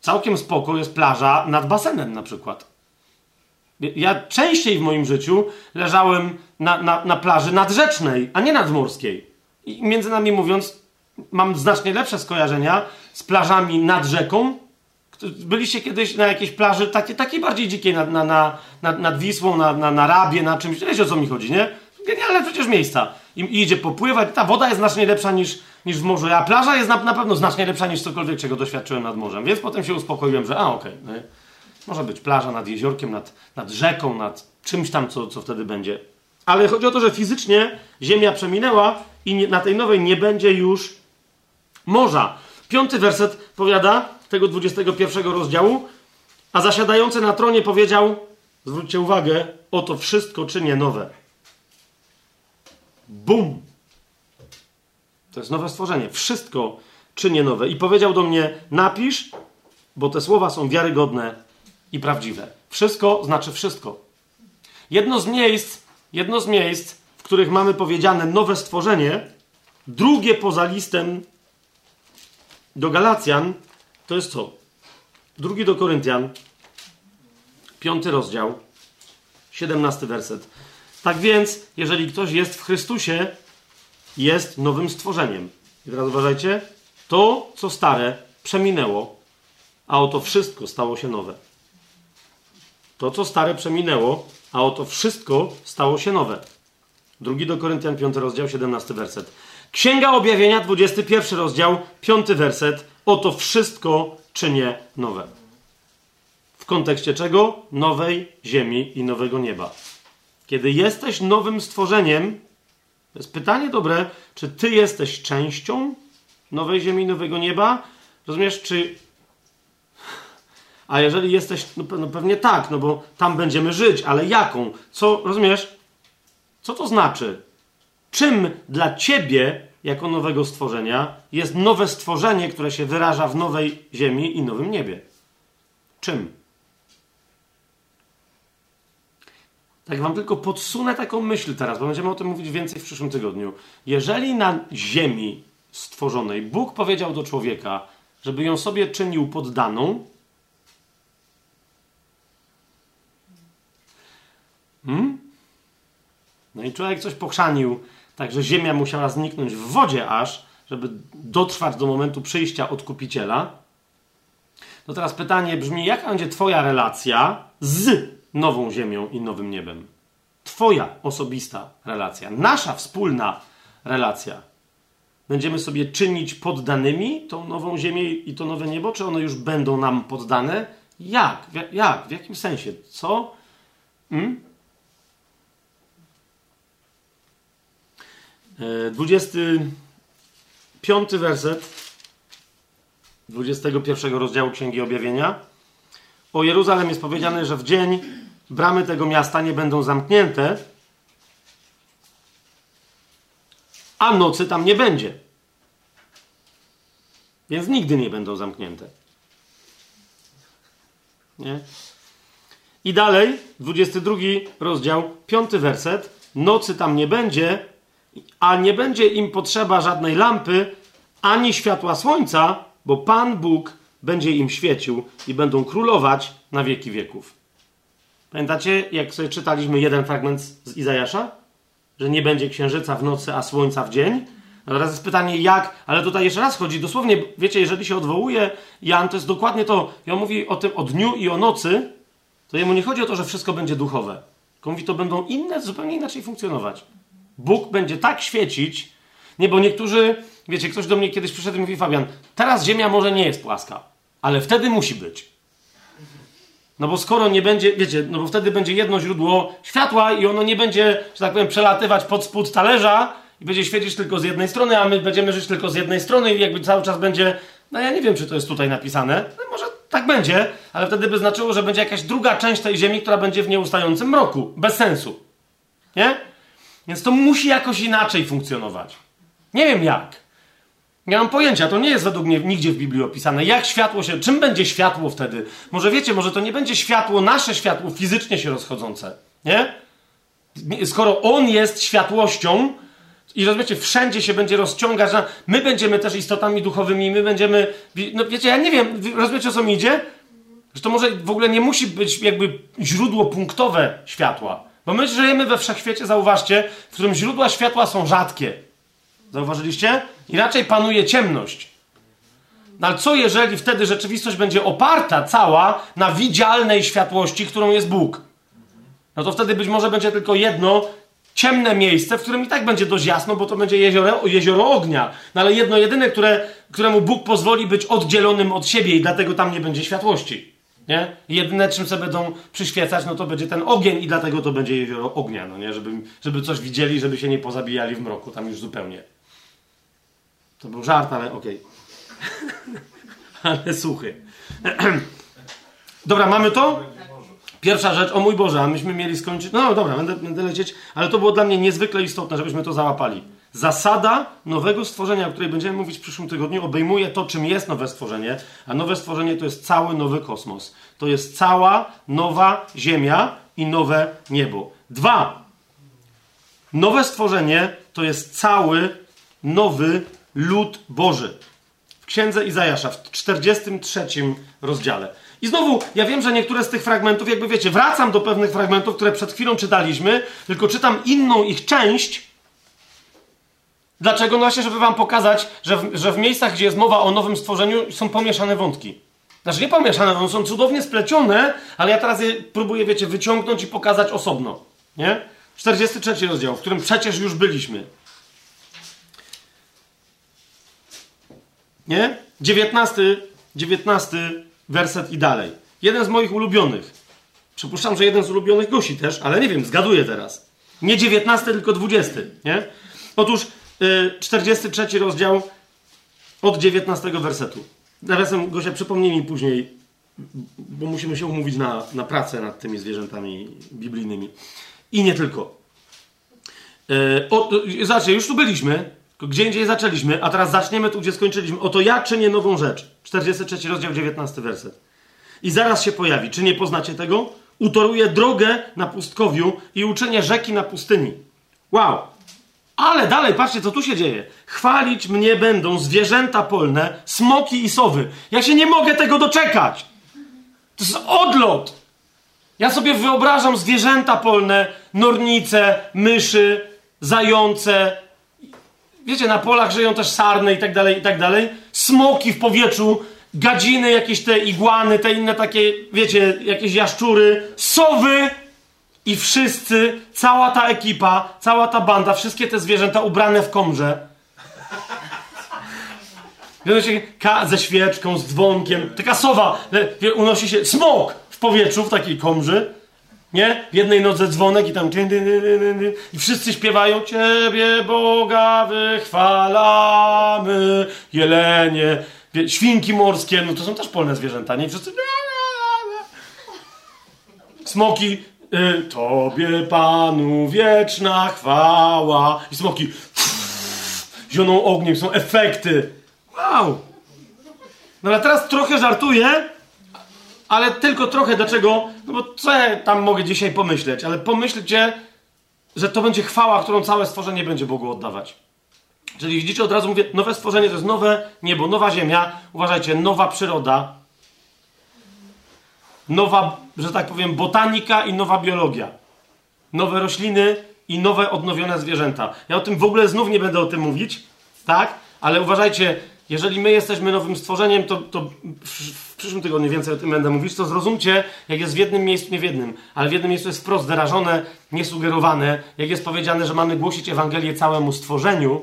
całkiem spoko jest plaża nad basenem na przykład. Ja częściej w moim życiu leżałem na, na, na plaży nadrzecznej, a nie nadmorskiej. I między nami mówiąc, mam znacznie lepsze skojarzenia z plażami nad rzeką Byliście kiedyś na jakiejś plaży takiej, takiej bardziej dzikiej nad, na, na, nad, nad Wisłą, na, na, na Rabie, na czymś. Wiecie o co mi chodzi, nie? Genialne przecież miejsca. I, I, idzie popływać. Ta woda jest znacznie lepsza niż, niż w morzu, a plaża jest na, na pewno znacznie lepsza niż cokolwiek, czego doświadczyłem nad morzem. Więc potem się uspokoiłem, że a okej, okay, może być plaża nad jeziorkiem, nad, nad rzeką, nad czymś tam, co, co wtedy będzie. Ale chodzi o to, że fizycznie Ziemia przeminęła i nie, na tej nowej nie będzie już morza. Piąty werset powiada, tego 21 rozdziału, a zasiadający na tronie powiedział, zwróćcie uwagę, oto wszystko czynię nowe. Bum! To jest nowe stworzenie. Wszystko czynię nowe. I powiedział do mnie, napisz, bo te słowa są wiarygodne i prawdziwe. Wszystko znaczy wszystko. Jedno z miejsc, jedno z miejsc, w których mamy powiedziane nowe stworzenie, drugie poza listem do Galacjan, to jest co? Drugi do Koryntian, piąty rozdział, siedemnasty werset. Tak więc, jeżeli ktoś jest w Chrystusie, jest nowym stworzeniem. I teraz uważajcie, to, co stare, przeminęło, a oto wszystko stało się nowe. To, co stare, przeminęło, a oto wszystko stało się nowe. Drugi do Koryntian, piąty rozdział, siedemnasty werset. Księga Objawienia, 21 rozdział, piąty werset. Oto wszystko czynię nowe. W kontekście czego? Nowej ziemi i nowego nieba. Kiedy jesteś nowym stworzeniem, to jest pytanie dobre, czy ty jesteś częścią nowej ziemi nowego nieba? Rozumiesz, czy. A jeżeli jesteś, no, no pewnie tak, no bo tam będziemy żyć, ale jaką? Co, rozumiesz? Co to znaczy? Czym dla ciebie jako nowego stworzenia jest nowe stworzenie, które się wyraża w nowej ziemi i nowym niebie. Czym? Tak wam tylko podsunę taką myśl teraz, bo będziemy o tym mówić więcej w przyszłym tygodniu. Jeżeli na ziemi stworzonej Bóg powiedział do człowieka, żeby ją sobie czynił poddaną, hmm? no i człowiek coś pochrzanił, Także ziemia musiała zniknąć w wodzie aż, żeby dotrwać do momentu przyjścia odkupiciela. No teraz pytanie brzmi, jaka będzie Twoja relacja z nową ziemią i nowym niebem? Twoja osobista relacja, nasza wspólna relacja. Będziemy sobie czynić poddanymi tą nową ziemię i to nowe niebo, czy one już będą nam poddane? Jak? Jak? W jakim sensie? Co? Hmm? 25 werset 21 rozdziału Księgi Objawienia. O Jeruzalem jest powiedziane, że w dzień bramy tego miasta nie będą zamknięte, a nocy tam nie będzie. Więc nigdy nie będą zamknięte. Nie? I dalej, 22 rozdział, 5 werset. Nocy tam nie będzie, a nie będzie im potrzeba żadnej lampy, ani światła słońca, bo Pan Bóg będzie im świecił i będą królować na wieki wieków. Pamiętacie, jak sobie czytaliśmy jeden fragment z Izajasza? Że nie będzie księżyca w nocy, a słońca w dzień? A teraz jest pytanie, jak, ale tutaj jeszcze raz chodzi, dosłownie, wiecie, jeżeli się odwołuje Jan, to jest dokładnie to, i on mówi o tym o dniu i o nocy, to jemu nie chodzi o to, że wszystko będzie duchowe. Tylko mówi, to będą inne, zupełnie inaczej funkcjonować. Bóg będzie tak świecić, nie, bo niektórzy, wiecie, ktoś do mnie kiedyś przyszedł i mówi, Fabian, teraz Ziemia może nie jest płaska, ale wtedy musi być. No bo skoro nie będzie, wiecie, no bo wtedy będzie jedno źródło światła i ono nie będzie, że tak powiem, przelatywać pod spód talerza i będzie świecić tylko z jednej strony, a my będziemy żyć tylko z jednej strony i jakby cały czas będzie, no ja nie wiem, czy to jest tutaj napisane, no może tak będzie, ale wtedy by znaczyło, że będzie jakaś druga część tej ziemi, która będzie w nieustającym mroku. Bez sensu. Nie? Więc to musi jakoś inaczej funkcjonować. Nie wiem jak. Nie mam pojęcia, to nie jest według mnie nigdzie w Biblii opisane. Jak światło się. Czym będzie światło wtedy? Może wiecie, może to nie będzie światło, nasze światło fizycznie się rozchodzące. Nie? Skoro on jest światłością i rozumiecie, wszędzie się będzie rozciągać, my będziemy też istotami duchowymi, my będziemy. No wiecie, ja nie wiem, rozumiecie o co mi idzie? Że to może w ogóle nie musi być jakby źródło punktowe światła. Bo my żyjemy we wszechświecie, zauważcie, w którym źródła światła są rzadkie. Zauważyliście? I raczej panuje ciemność. No ale co jeżeli wtedy rzeczywistość będzie oparta cała na widzialnej światłości, którą jest Bóg? No to wtedy być może będzie tylko jedno ciemne miejsce, w którym i tak będzie dość jasno, bo to będzie jezioro, jezioro ognia. No ale jedno jedyne, które, któremu Bóg pozwoli być oddzielonym od siebie i dlatego tam nie będzie światłości. Nie? Jedyne, czym sobie będą przyświecać, no to będzie ten ogień i dlatego to będzie jezioro ognia, no nie? Żeby, żeby coś widzieli, żeby się nie pozabijali w mroku, tam już zupełnie. To był żart, ale okej. Okay. ale suchy. dobra, mamy to? Pierwsza rzecz, o mój Boże, a myśmy mieli skończyć. No dobra, będę, będę lecieć, ale to było dla mnie niezwykle istotne, żebyśmy to załapali. Zasada nowego stworzenia, o której będziemy mówić w przyszłym tygodniu, obejmuje to, czym jest nowe stworzenie, a nowe stworzenie to jest cały nowy kosmos. To jest cała nowa Ziemia i nowe niebo. Dwa. Nowe stworzenie to jest cały nowy lud Boży. W księdze Izajasza, w 43 rozdziale. I znowu, ja wiem, że niektóre z tych fragmentów, jakby wiecie, wracam do pewnych fragmentów, które przed chwilą czytaliśmy, tylko czytam inną ich część. Dlaczego? No właśnie, żeby wam pokazać, że w, że w miejscach, gdzie jest mowa o nowym stworzeniu, są pomieszane wątki. Znaczy nie pomieszane, one są cudownie splecione, ale ja teraz je próbuję, wiecie, wyciągnąć i pokazać osobno. Nie? 43 rozdział, w którym przecież już byliśmy. Nie? 19, 19 werset i dalej. Jeden z moich ulubionych. Przypuszczam, że jeden z ulubionych gości też, ale nie wiem, zgaduję teraz. Nie 19, tylko 20. Nie? Otóż 43 rozdział od 19 wersetu. Nawiasem, Gosia, przypomnij mi później, bo musimy się umówić na, na pracę nad tymi zwierzętami biblijnymi. I nie tylko. Zobaczcie, już tu byliśmy, gdzie indziej zaczęliśmy, a teraz zaczniemy tu, gdzie skończyliśmy. Oto ja czynię nową rzecz. 43 rozdział, 19 werset. I zaraz się pojawi. Czy nie poznacie tego? Utoruję drogę na pustkowiu i uczynię rzeki na pustyni. Wow! Ale dalej, patrzcie, co tu się dzieje. Chwalić mnie będą zwierzęta polne, smoki i sowy. Ja się nie mogę tego doczekać. To jest odlot. Ja sobie wyobrażam zwierzęta polne, nornice, myszy, zające, wiecie, na polach żyją też sarny i tak dalej, i tak dalej. Smoki w powietrzu, gadziny, jakieś te igłany, te inne takie, wiecie, jakieś jaszczury, sowy i wszyscy, cała ta ekipa, cała ta banda, wszystkie te zwierzęta ubrane w komrze. Wiecie, ze świeczką, z dzwonkiem, taka sowa, unosi się, smok w powietrzu, w takiej komrzy. Nie? W jednej nodze dzwonek i tam i wszyscy śpiewają Ciebie Boga wychwalamy, jelenie, świnki morskie, no to są też polne zwierzęta, nie? I wszyscy smoki Tobie Panu wieczna chwała i smoki zioną ogniem, są efekty. Wow! No ale teraz trochę żartuję, ale tylko trochę. Dlaczego? No bo co ja tam mogę dzisiaj pomyśleć? Ale pomyślcie, że to będzie chwała, którą całe stworzenie będzie Bogu oddawać. Czyli widzicie, od razu mówię, nowe stworzenie to jest nowe niebo, nowa ziemia. Uważajcie, nowa przyroda. Nowa, że tak powiem, botanika i nowa biologia. Nowe rośliny i nowe odnowione zwierzęta. Ja o tym w ogóle znów nie będę o tym mówić, tak? Ale uważajcie, jeżeli my jesteśmy nowym stworzeniem, to, to w, przyszłym tygodniu więcej o tym będę mówić, to zrozumcie, jak jest w jednym miejscu, nie w jednym, ale w jednym miejscu jest wprost wyrażone, niesugerowane, jak jest powiedziane, że mamy głosić Ewangelię całemu stworzeniu,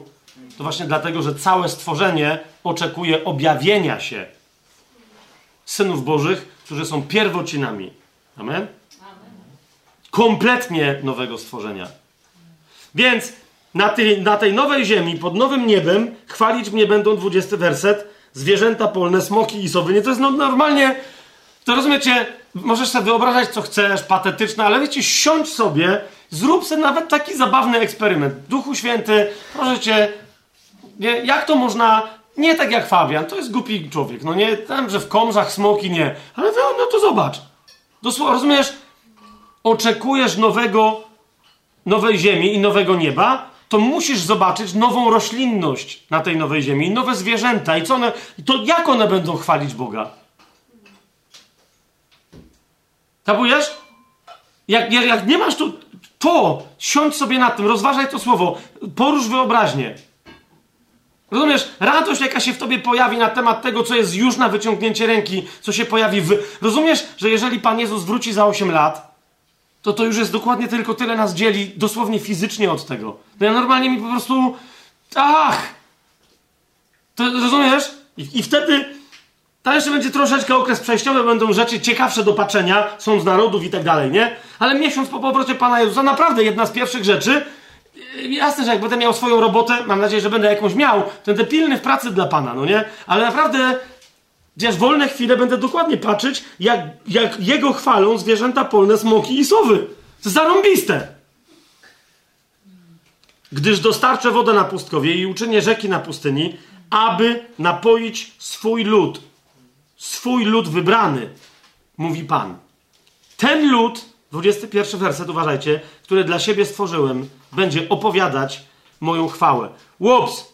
to właśnie dlatego, że całe stworzenie oczekuje objawienia się synów Bożych, którzy są pierwocinami. Amen? Kompletnie nowego stworzenia. Więc na tej, na tej nowej ziemi, pod nowym niebem, chwalić mnie będą 20 werset, zwierzęta polne, smoki i sowy. Nie, to jest no, normalnie, to rozumiecie, możesz sobie wyobrażać, co chcesz, patetyczne, ale wiecie, siądź sobie, zrób sobie nawet taki zabawny eksperyment. Duchu Święty, możecie, nie, jak to można, nie tak jak Fabian, to jest głupi człowiek, no nie, tam, że w komrzach smoki nie, ale no to zobacz. Dosłownie, rozumiesz, oczekujesz nowego, nowej ziemi i nowego nieba, to musisz zobaczyć nową roślinność na tej nowej ziemi, nowe zwierzęta i co one, to jak one będą chwalić Boga? Tabujesz? Jak, jak, jak nie masz tu to, siądź sobie nad tym, rozważaj to słowo, porusz wyobraźnię. Rozumiesz? Radość, jaka się w tobie pojawi na temat tego, co jest już na wyciągnięcie ręki, co się pojawi w... Rozumiesz, że jeżeli Pan Jezus wróci za 8 lat, to to już jest dokładnie tylko tyle nas dzieli dosłownie fizycznie od tego. To ja normalnie mi po prostu. Ach! To rozumiesz? I, i wtedy. Tam jeszcze będzie troszeczkę okres przejściowy, będą rzeczy ciekawsze do patrzenia, sąd narodów i tak dalej, nie? Ale miesiąc po powrocie Pana Jezusa, naprawdę jedna z pierwszych rzeczy, jasne, że jak będę miał swoją robotę, mam nadzieję, że będę jakąś miał, będę pilny w pracy dla Pana, no nie? Ale naprawdę Chociaż wolne chwile będę dokładnie patrzeć, jak, jak jego chwalą zwierzęta polne, smoki i sowy. To zarąbiste. Gdyż dostarczę wodę na pustkowie i uczynię rzeki na pustyni, aby napoić swój lud. Swój lud wybrany, mówi Pan. Ten lud, 21 werset, uważajcie, który dla siebie stworzyłem, będzie opowiadać moją chwałę. Łops!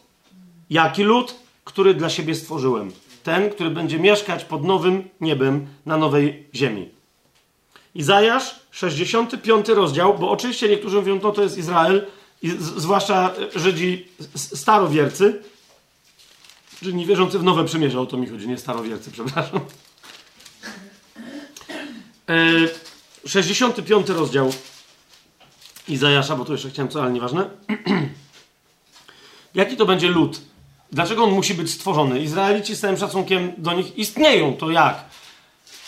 Jaki lud, który dla siebie stworzyłem? ten, który będzie mieszkać pod nowym niebem na nowej ziemi. Izajasz, 65 rozdział, bo oczywiście niektórzy mówią, no to jest Izrael, zwłaszcza Żydzi starowiercy, Żydzi nie wierzący w nowe przymierze, o to mi chodzi, nie starowiercy, przepraszam. 65 e, rozdział Izajasza, bo to jeszcze chciałem co, ale nieważne. Jaki to będzie lud? Dlaczego on musi być stworzony? Izraelici z całym szacunkiem do nich istnieją. To jak?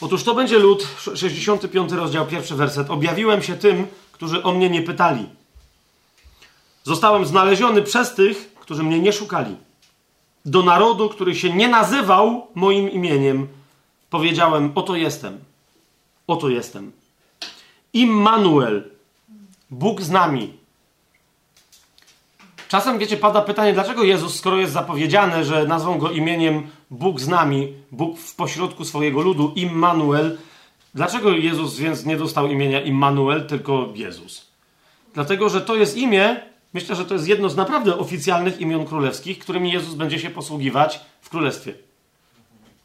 Otóż to będzie lud, 65 rozdział, pierwszy werset. Objawiłem się tym, którzy o mnie nie pytali. Zostałem znaleziony przez tych, którzy mnie nie szukali. Do narodu, który się nie nazywał moim imieniem, powiedziałem: Oto jestem. Oto jestem. Immanuel, Bóg z nami. Czasem, wiecie, pada pytanie, dlaczego Jezus, skoro jest zapowiedziane, że nazwą go imieniem Bóg z nami, Bóg w pośrodku swojego ludu, Immanuel, dlaczego Jezus więc nie dostał imienia Immanuel, tylko Jezus? Dlatego, że to jest imię, myślę, że to jest jedno z naprawdę oficjalnych imion królewskich, którymi Jezus będzie się posługiwać w królestwie.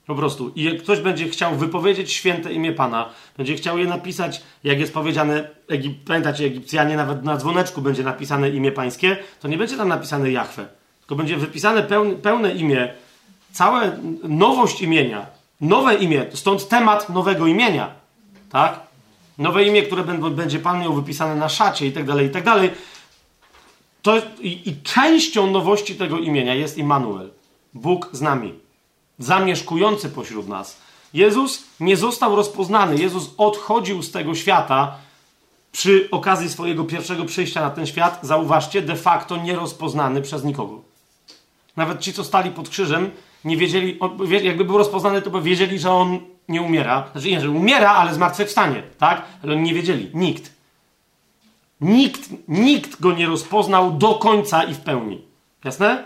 Po prostu. I jak ktoś będzie chciał wypowiedzieć święte imię Pana, będzie chciał je napisać, jak jest powiedziane, Egip, pamiętacie, Egipcjanie, nawet na dzwoneczku będzie napisane imię Pańskie, to nie będzie tam napisane Jahwe, tylko będzie wypisane pełne, pełne imię, cała nowość imienia, nowe imię, stąd temat nowego imienia, tak? Nowe imię, które będzie Pan miał wypisane na szacie i tak dalej, i tak dalej. To, i, I częścią nowości tego imienia jest Immanuel. Bóg z nami zamieszkujący pośród nas. Jezus nie został rozpoznany. Jezus odchodził z tego świata przy okazji swojego pierwszego przyjścia na ten świat, zauważcie, de facto nierozpoznany przez nikogo. Nawet ci, co stali pod krzyżem, nie wiedzieli, jakby był rozpoznany, to by wiedzieli, że on nie umiera. Znaczy nie, że umiera, ale zmartwychwstanie, tak? Ale oni nie wiedzieli. Nikt. Nikt, nikt go nie rozpoznał do końca i w pełni. Jasne?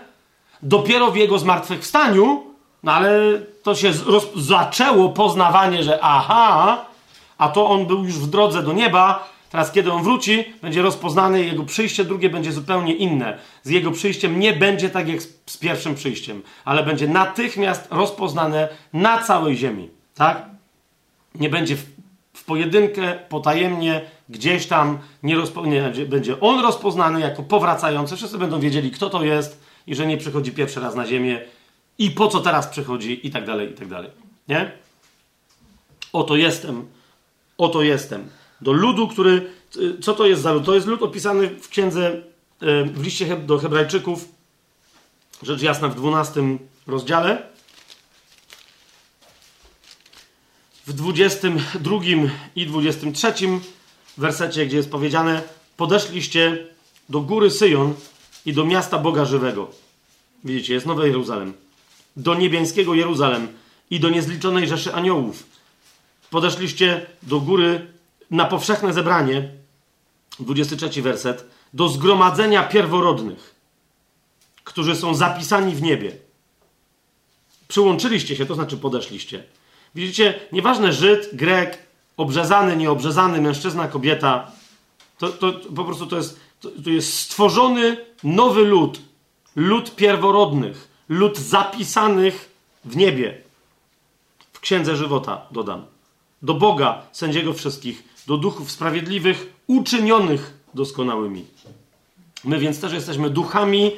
Dopiero w jego zmartwychwstaniu, no ale to się zaczęło poznawanie, że aha, a to on był już w drodze do nieba, teraz kiedy on wróci, będzie rozpoznany, jego przyjście drugie będzie zupełnie inne. Z jego przyjściem nie będzie tak jak z pierwszym przyjściem, ale będzie natychmiast rozpoznane na całej ziemi. Tak? Nie będzie w, w pojedynkę, potajemnie, gdzieś tam, nie, rozpo, nie będzie on rozpoznany jako powracający. Wszyscy będą wiedzieli, kto to jest i że nie przychodzi pierwszy raz na ziemię i po co teraz przychodzi i tak dalej, i tak dalej. Nie? Oto jestem, oto jestem. Do ludu, który, co to jest za lud? To jest lud opisany w księdze, e, w liście do hebrajczyków, rzecz jasna w 12 rozdziale. W 22 i 23 wersecie, gdzie jest powiedziane: Podeszliście do góry Syjon i do miasta Boga żywego. Widzicie, jest Nowy Jeruzalem. Do niebiańskiego Jeruzalem i do niezliczonej rzeszy aniołów. Podeszliście do góry na powszechne zebranie, 23 werset, do zgromadzenia pierworodnych, którzy są zapisani w niebie. Przyłączyliście się, to znaczy podeszliście. Widzicie, nieważne Żyd, Grek, obrzezany, nieobrzezany, mężczyzna, kobieta, to, to, po prostu to jest, to, to jest stworzony nowy lud, lud pierworodnych, lud zapisanych w niebie. W księdze żywota dodam. Do Boga, sędziego wszystkich, do duchów sprawiedliwych, uczynionych doskonałymi. My więc też jesteśmy duchami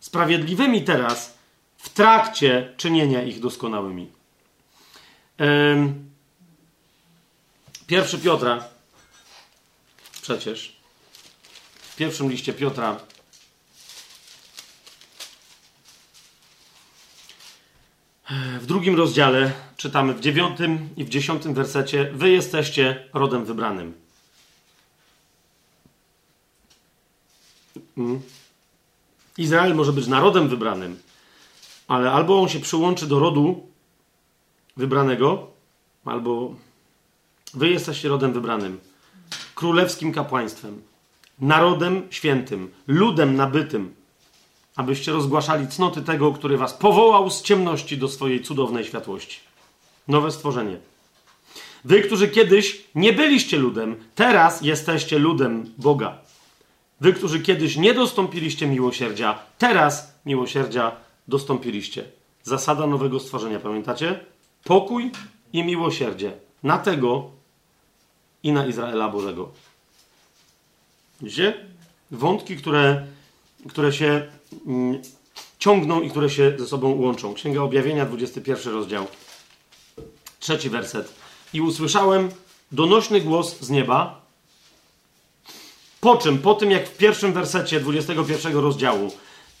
sprawiedliwymi teraz, w trakcie czynienia ich doskonałymi. Pierwszy Piotra, przecież, w pierwszym liście Piotra, w drugim rozdziale czytamy w dziewiątym i w dziesiątym wersecie: Wy jesteście rodem wybranym. Mm. Izrael może być narodem wybranym, ale albo on się przyłączy do rodu wybranego, albo wy jesteście rodem wybranym, królewskim kapłaństwem, narodem świętym, ludem nabytym, abyście rozgłaszali cnoty tego, który was powołał z ciemności do swojej cudownej światłości. Nowe stworzenie. Wy, którzy kiedyś nie byliście ludem, teraz jesteście ludem Boga. Wy, którzy kiedyś nie dostąpiliście miłosierdzia, teraz miłosierdzia dostąpiliście. Zasada nowego stworzenia, pamiętacie? Pokój i miłosierdzie na tego i na Izraela Bożego. Widzicie? Wątki, które, które się ciągną i które się ze sobą łączą. Księga Objawienia, 21 rozdział, trzeci werset. I usłyszałem donośny głos z nieba, po czym, po tym jak w pierwszym wersecie 21 rozdziału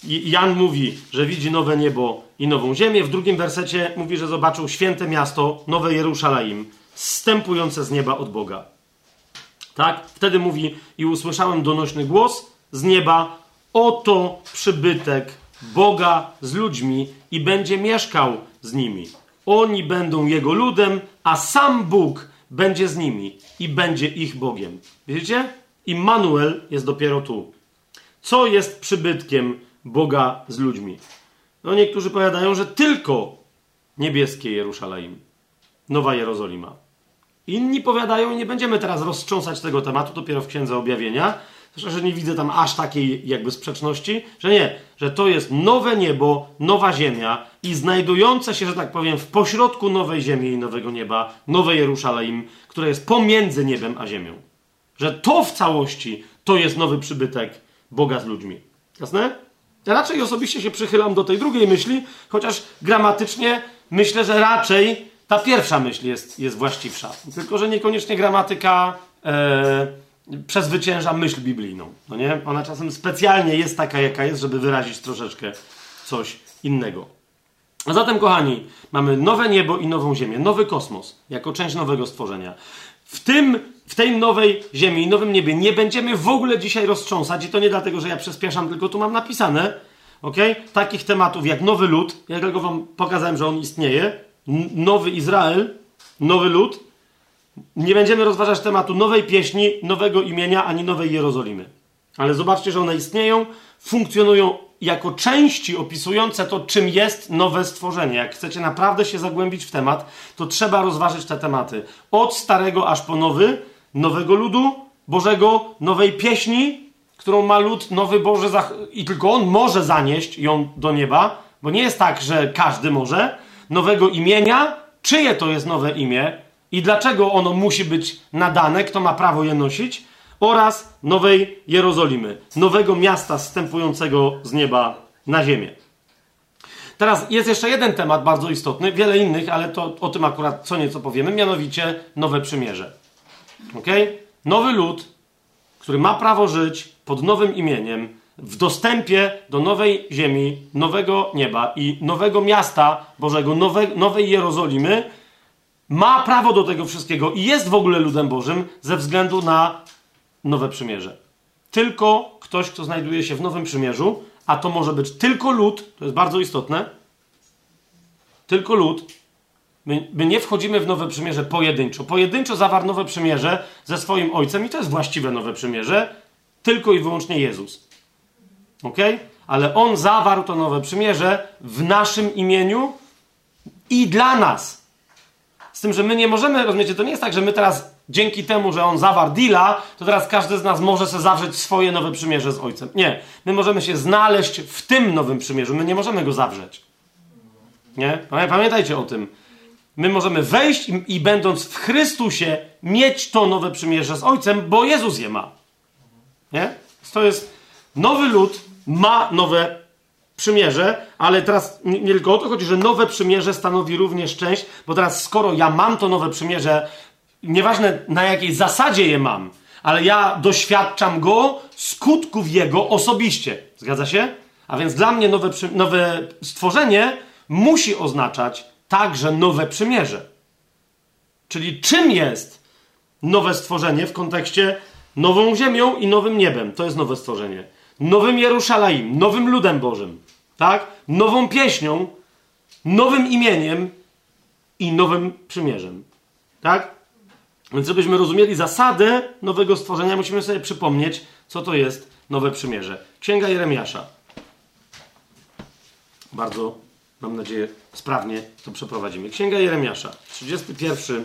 Jan mówi, że widzi nowe niebo i nową ziemię. W drugim wersecie mówi, że zobaczył święte miasto, nowe Jerusalem, zstępujące z nieba od Boga. Tak? Wtedy mówi, i usłyszałem donośny głos z nieba: Oto przybytek Boga z ludźmi i będzie mieszkał z nimi. Oni będą jego ludem, a sam Bóg będzie z nimi i będzie ich Bogiem. Widzicie? Immanuel jest dopiero tu. Co jest przybytkiem Boga z ludźmi. No niektórzy powiadają, że tylko niebieskie Jerusalem, Nowa Jerozolima. Inni powiadają, nie będziemy teraz roztrząsać tego tematu, dopiero w Księdze Objawienia, że nie widzę tam aż takiej jakby sprzeczności, że nie, że to jest nowe niebo, nowa ziemia i znajdujące się, że tak powiem, w pośrodku nowej ziemi i nowego nieba, nowe Jerusalem, które jest pomiędzy niebem a ziemią. Że to w całości to jest nowy przybytek Boga z ludźmi. Jasne? Ja raczej osobiście się przychylam do tej drugiej myśli, chociaż gramatycznie myślę, że raczej ta pierwsza myśl jest, jest właściwsza. Tylko, że niekoniecznie gramatyka e, przezwycięża myśl biblijną. No nie? Ona czasem specjalnie jest taka, jaka jest, żeby wyrazić troszeczkę coś innego. A zatem, kochani, mamy nowe niebo i nową ziemię, nowy kosmos, jako część nowego stworzenia. w tym, w tej nowej ziemi i nowym niebie nie będziemy w ogóle dzisiaj roztrząsać i to nie dlatego, że ja przyspieszam, tylko tu mam napisane, ok? Takich tematów jak nowy lud, ja tylko wam pokazałem, że on istnieje, nowy Izrael, nowy lud. Nie będziemy rozważać tematu nowej pieśni, nowego imienia, ani nowej Jerozolimy. Ale zobaczcie, że one istnieją, funkcjonują jako części opisujące to, czym jest nowe stworzenie. Jak chcecie naprawdę się zagłębić w temat, to trzeba rozważyć te tematy. Od starego aż po nowy, nowego ludu Bożego, nowej pieśni, którą ma lud nowy Boże i tylko on może zanieść ją do nieba, bo nie jest tak, że każdy może. Nowego imienia, czyje to jest nowe imię i dlaczego ono musi być nadane, kto ma prawo je nosić oraz Nowej Jerozolimy, nowego miasta zstępującego z nieba na ziemię. Teraz jest jeszcze jeden temat bardzo istotny, wiele innych, ale to o tym akurat co nieco powiemy, mianowicie Nowe Przymierze. Ok? Nowy lud, który ma prawo żyć pod nowym imieniem, w dostępie do nowej ziemi, nowego nieba i nowego miasta Bożego, nowe, nowej Jerozolimy, ma prawo do tego wszystkiego i jest w ogóle ludem Bożym ze względu na nowe przymierze. Tylko ktoś, kto znajduje się w nowym przymierzu, a to może być tylko lud, to jest bardzo istotne, tylko lud. My, my, nie wchodzimy w nowe przymierze pojedynczo. Pojedynczo zawarł nowe przymierze ze swoim ojcem i to jest właściwe nowe przymierze, tylko i wyłącznie Jezus. Ok? Ale on zawarł to nowe przymierze w naszym imieniu i dla nas. Tym, że my nie możemy, rozumiecie, to nie jest tak, że my teraz dzięki temu, że on zawarł deala, to teraz każdy z nas może sobie zawrzeć swoje nowe przymierze z ojcem. Nie. My możemy się znaleźć w tym nowym przymierzu. My nie możemy go zawrzeć. Nie? Pamiętajcie o tym. My możemy wejść i, i będąc w Chrystusie mieć to nowe przymierze z ojcem, bo Jezus je ma. Nie? To jest nowy lud, ma nowe przymierze, ale teraz nie, tylko o to chodzi, że nowe przymierze stanowi również część, bo teraz skoro ja mam to nowe przymierze, nieważne na jakiej zasadzie je mam, ale ja doświadczam go, skutków jego osobiście. Zgadza się? A więc dla mnie nowe, nowe stworzenie musi oznaczać także nowe przymierze. Czyli czym jest nowe stworzenie w kontekście nową ziemią i nowym niebem? To jest nowe stworzenie. Nowym Jerusalem, nowym ludem Bożym, tak? Nową pieśnią, nowym imieniem i nowym przymierzem. Tak? Więc żebyśmy rozumieli zasadę nowego stworzenia, musimy sobie przypomnieć, co to jest nowe przymierze. Księga Jeremiasza. Bardzo, mam nadzieję, sprawnie to przeprowadzimy. Księga Jeremiasza, 31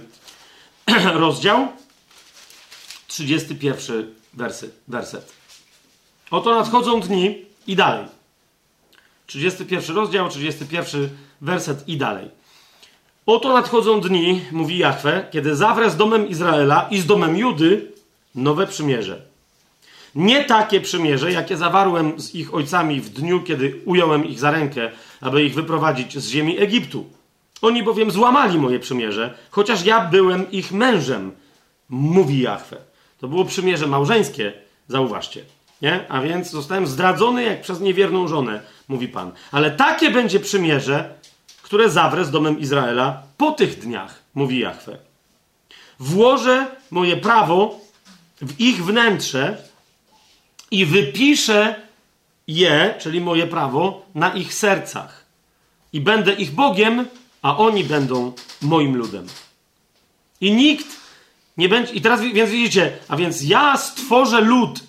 rozdział, 31 wersy, werset. Oto nadchodzą dni i dalej. 31 rozdział, 31 werset i dalej. Oto nadchodzą dni, mówi Jahwe, kiedy zawrę z domem Izraela i z domem Judy nowe przymierze. Nie takie przymierze, jakie zawarłem z ich ojcami w dniu, kiedy ująłem ich za rękę, aby ich wyprowadzić z ziemi Egiptu. Oni bowiem złamali moje przymierze, chociaż ja byłem ich mężem, mówi Jahwe. To było przymierze małżeńskie, zauważcie. Nie? A więc zostałem zdradzony jak przez niewierną żonę, mówi Pan. Ale takie będzie przymierze, które zawrę z domem Izraela po tych dniach, mówi Jahwe. Włożę moje prawo w ich wnętrze i wypiszę je, czyli moje prawo, na ich sercach. I będę ich Bogiem, a oni będą moim ludem. I nikt nie będzie. I teraz więc widzicie, a więc ja stworzę lud,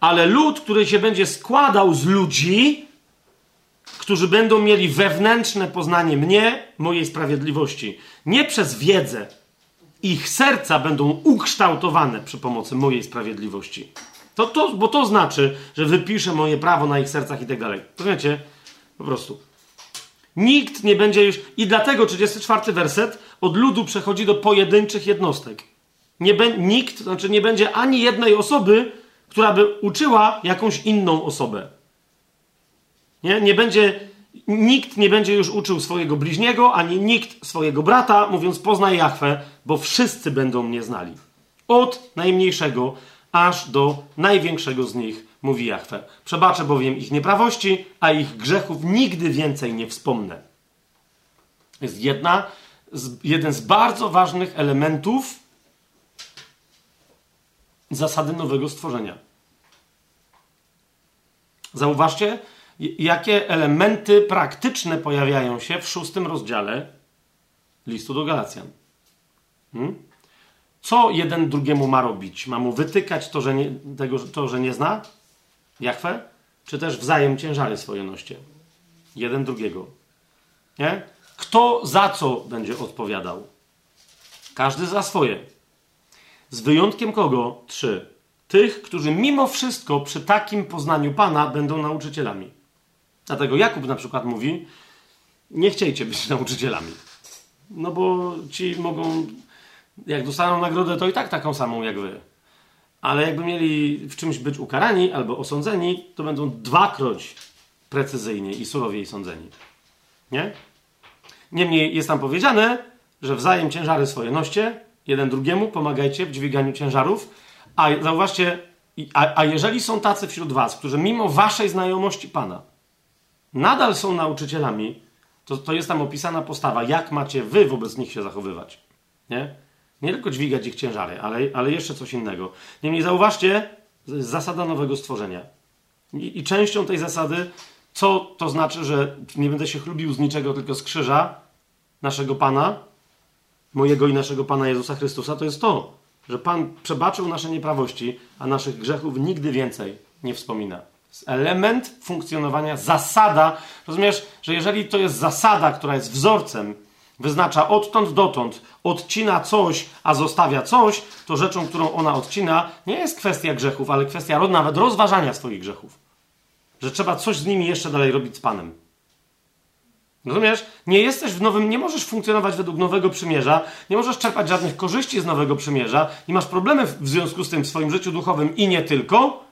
ale lud, który się będzie składał z ludzi, którzy będą mieli wewnętrzne poznanie mnie, mojej sprawiedliwości. Nie przez wiedzę. Ich serca będą ukształtowane przy pomocy mojej sprawiedliwości. To, to, bo to znaczy, że wypiszę moje prawo na ich sercach i tak dalej. Rozumiecie? Po prostu. Nikt nie będzie już. I dlatego 34 werset od ludu przechodzi do pojedynczych jednostek. Nie be, nikt, znaczy nie będzie ani jednej osoby, która by uczyła jakąś inną osobę. Nie? nie będzie, nikt nie będzie już uczył swojego bliźniego, ani nikt swojego brata, mówiąc poznaj Jachwę, bo wszyscy będą mnie znali. Od najmniejszego aż do największego z nich, mówi Jachwę. Przebaczę bowiem ich nieprawości, a ich grzechów nigdy więcej nie wspomnę. Jest jedna, jeden z bardzo ważnych elementów zasady nowego stworzenia. Zauważcie, jakie elementy praktyczne pojawiają się w szóstym rozdziale listu do Galacjan. Hmm? Co jeden drugiemu ma robić? Ma mu wytykać to, że nie, tego, to, że nie zna Jachwę? Czy też wzajem ciężary swoje noście? Jeden drugiego. Nie? Kto za co będzie odpowiadał? Każdy za swoje. Z wyjątkiem kogo? Trzy. Tych, którzy mimo wszystko przy takim poznaniu Pana będą nauczycielami. Dlatego Jakub na przykład mówi: Nie chciejcie być nauczycielami. No bo ci mogą, jak dostaną nagrodę, to i tak taką samą jak wy. Ale jakby mieli w czymś być ukarani albo osądzeni, to będą dwakroć precyzyjniej i surowiej sądzeni. Nie? Niemniej jest tam powiedziane, że wzajem ciężary swoje noście, jeden drugiemu pomagajcie w dźwiganiu ciężarów, a zauważcie, a, a jeżeli są tacy wśród was, którzy mimo waszej znajomości Pana nadal są nauczycielami, to, to jest tam opisana postawa, jak macie wy wobec nich się zachowywać. Nie? Nie tylko dźwigać ich ciężary, ale, ale jeszcze coś innego. Niemniej zauważcie, zasada nowego stworzenia. I, I, częścią tej zasady, co to znaczy, że nie będę się chlubił z niczego, tylko z krzyża naszego Pana, mojego i naszego Pana Jezusa Chrystusa, to jest to, że Pan przebaczył nasze nieprawości, a naszych grzechów nigdy więcej nie wspomina. Element funkcjonowania, zasada. Rozumiesz, że jeżeli to jest zasada, która jest wzorcem, wyznacza odtąd dotąd, odcina coś, a zostawia coś, to rzeczą, którą ona odcina, nie jest kwestia grzechów, ale kwestia nawet rozważania swoich grzechów. Że trzeba coś z nimi jeszcze dalej robić z Panem. Rozumiesz? Nie jesteś w nowym, nie możesz funkcjonować według nowego przymierza, nie możesz czerpać żadnych korzyści z nowego przymierza i masz problemy w związku z tym w swoim życiu duchowym i nie tylko,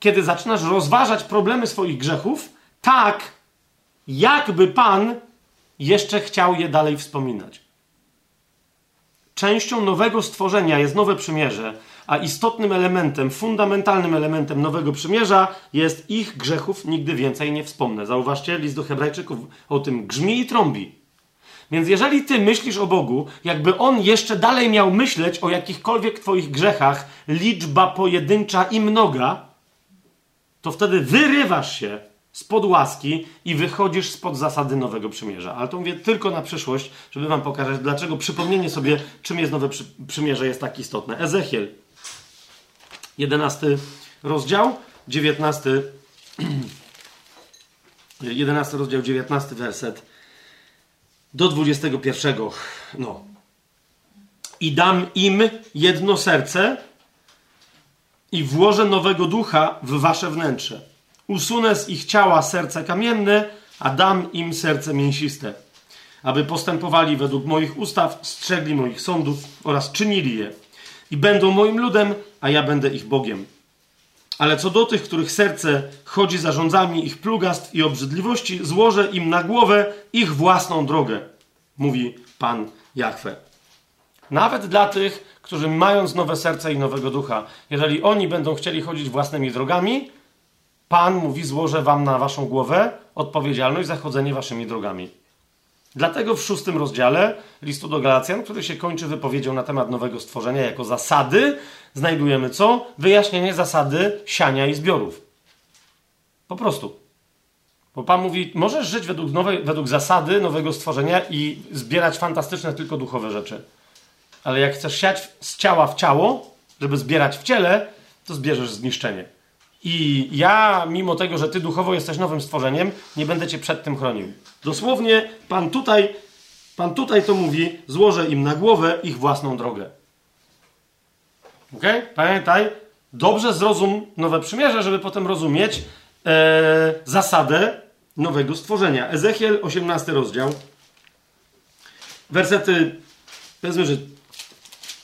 kiedy zaczynasz rozważać problemy swoich grzechów, tak jakby Pan jeszcze chciał je dalej wspominać. Częścią nowego stworzenia jest nowe przymierze, a istotnym elementem, fundamentalnym elementem nowego przymierza jest ich grzechów nigdy więcej nie wspomnę. Zauważcie, list do Hebrajczyków o tym grzmi i trąbi. Więc jeżeli ty myślisz o Bogu, jakby on jeszcze dalej miał myśleć o jakichkolwiek twoich grzechach, liczba pojedyncza i mnoga, to wtedy wyrywasz się spod łaski i wychodzisz spod zasady Nowego Przymierza. Ale to mówię tylko na przyszłość, żeby wam pokazać, dlaczego przypomnienie sobie, czym jest Nowe Przymierze, jest tak istotne. Ezechiel, 11 rozdział, 19, 11 rozdział, 19 werset do 21. No. I dam im jedno serce i włożę nowego ducha w wasze wnętrze. Usunę z ich ciała serce kamienne, a dam im serce mięsiste, aby postępowali według moich ustaw, strzegli moich sądów oraz czynili je. I będą moim ludem, a ja będę ich Bogiem. Ale co do tych, których serce chodzi za rządzami ich plugastw i obrzydliwości, złożę im na głowę ich własną drogę, mówi Pan Jahwe. Nawet dla tych, którzy mając nowe serce i nowego ducha, jeżeli oni będą chcieli chodzić własnymi drogami, Pan mówi: Złożę wam na waszą głowę odpowiedzialność za chodzenie waszymi drogami. Dlatego w szóstym rozdziale listu do Galacjan, który się kończy wypowiedzią na temat nowego stworzenia jako zasady, znajdujemy co? Wyjaśnienie zasady siania i zbiorów. Po prostu. Bo Pan mówi, możesz żyć według, nowej, według zasady nowego stworzenia i zbierać fantastyczne tylko duchowe rzeczy. Ale jak chcesz siać z ciała w ciało, żeby zbierać w ciele, to zbierzesz zniszczenie. I ja, mimo tego, że ty duchowo jesteś nowym stworzeniem, nie będę cię przed tym chronił. Dosłownie Pan tutaj, Pan tutaj to mówi, złożę im na głowę ich własną drogę. Ok? Pamiętaj, dobrze zrozum nowe przymierze, żeby potem rozumieć e, zasadę nowego stworzenia. Ezechiel, 18 rozdział. Wersety, powiedzmy, że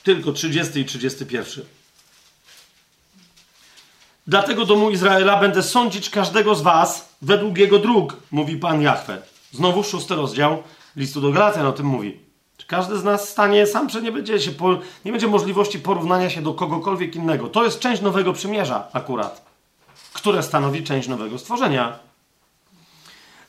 tylko 30 i 31. Dlatego domu Izraela będę sądzić każdego z was według jego dróg, mówi Pan Jahwe. Znowu szósty rozdział listu do Galacjan o tym mówi. Czy każdy z nas stanie sam, że nie będzie, się po, nie będzie możliwości porównania się do kogokolwiek innego. To jest część nowego przymierza akurat, które stanowi część nowego stworzenia.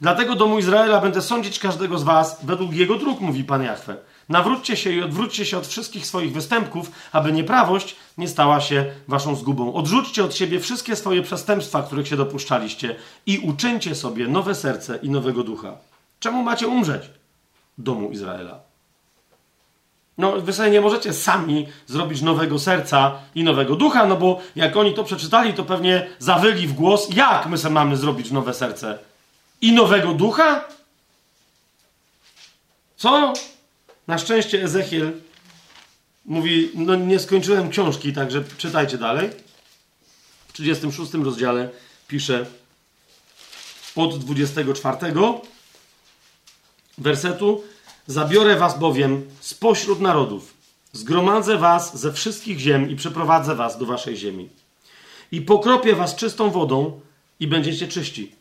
Dlatego domu Izraela będę sądzić każdego z was według jego dróg, mówi Pan Jahwe. Nawróćcie się i odwróćcie się od wszystkich swoich występków, aby nieprawość nie stała się waszą zgubą. Odrzućcie od siebie wszystkie swoje przestępstwa, których się dopuszczaliście i uczyńcie sobie nowe serce i nowego ducha. Czemu macie umrzeć? Domu Izraela. No, wy sobie nie możecie sami zrobić nowego serca i nowego ducha, no bo jak oni to przeczytali, to pewnie zawyli w głos, jak my sobie mamy zrobić nowe serce i nowego ducha? Co? Na szczęście Ezechiel mówi, no nie skończyłem książki, także czytajcie dalej. W 36 rozdziale pisze od 24 wersetu Zabiorę was bowiem spośród narodów, zgromadzę was ze wszystkich ziem i przeprowadzę was do waszej ziemi. I pokropię was czystą wodą i będziecie czyści.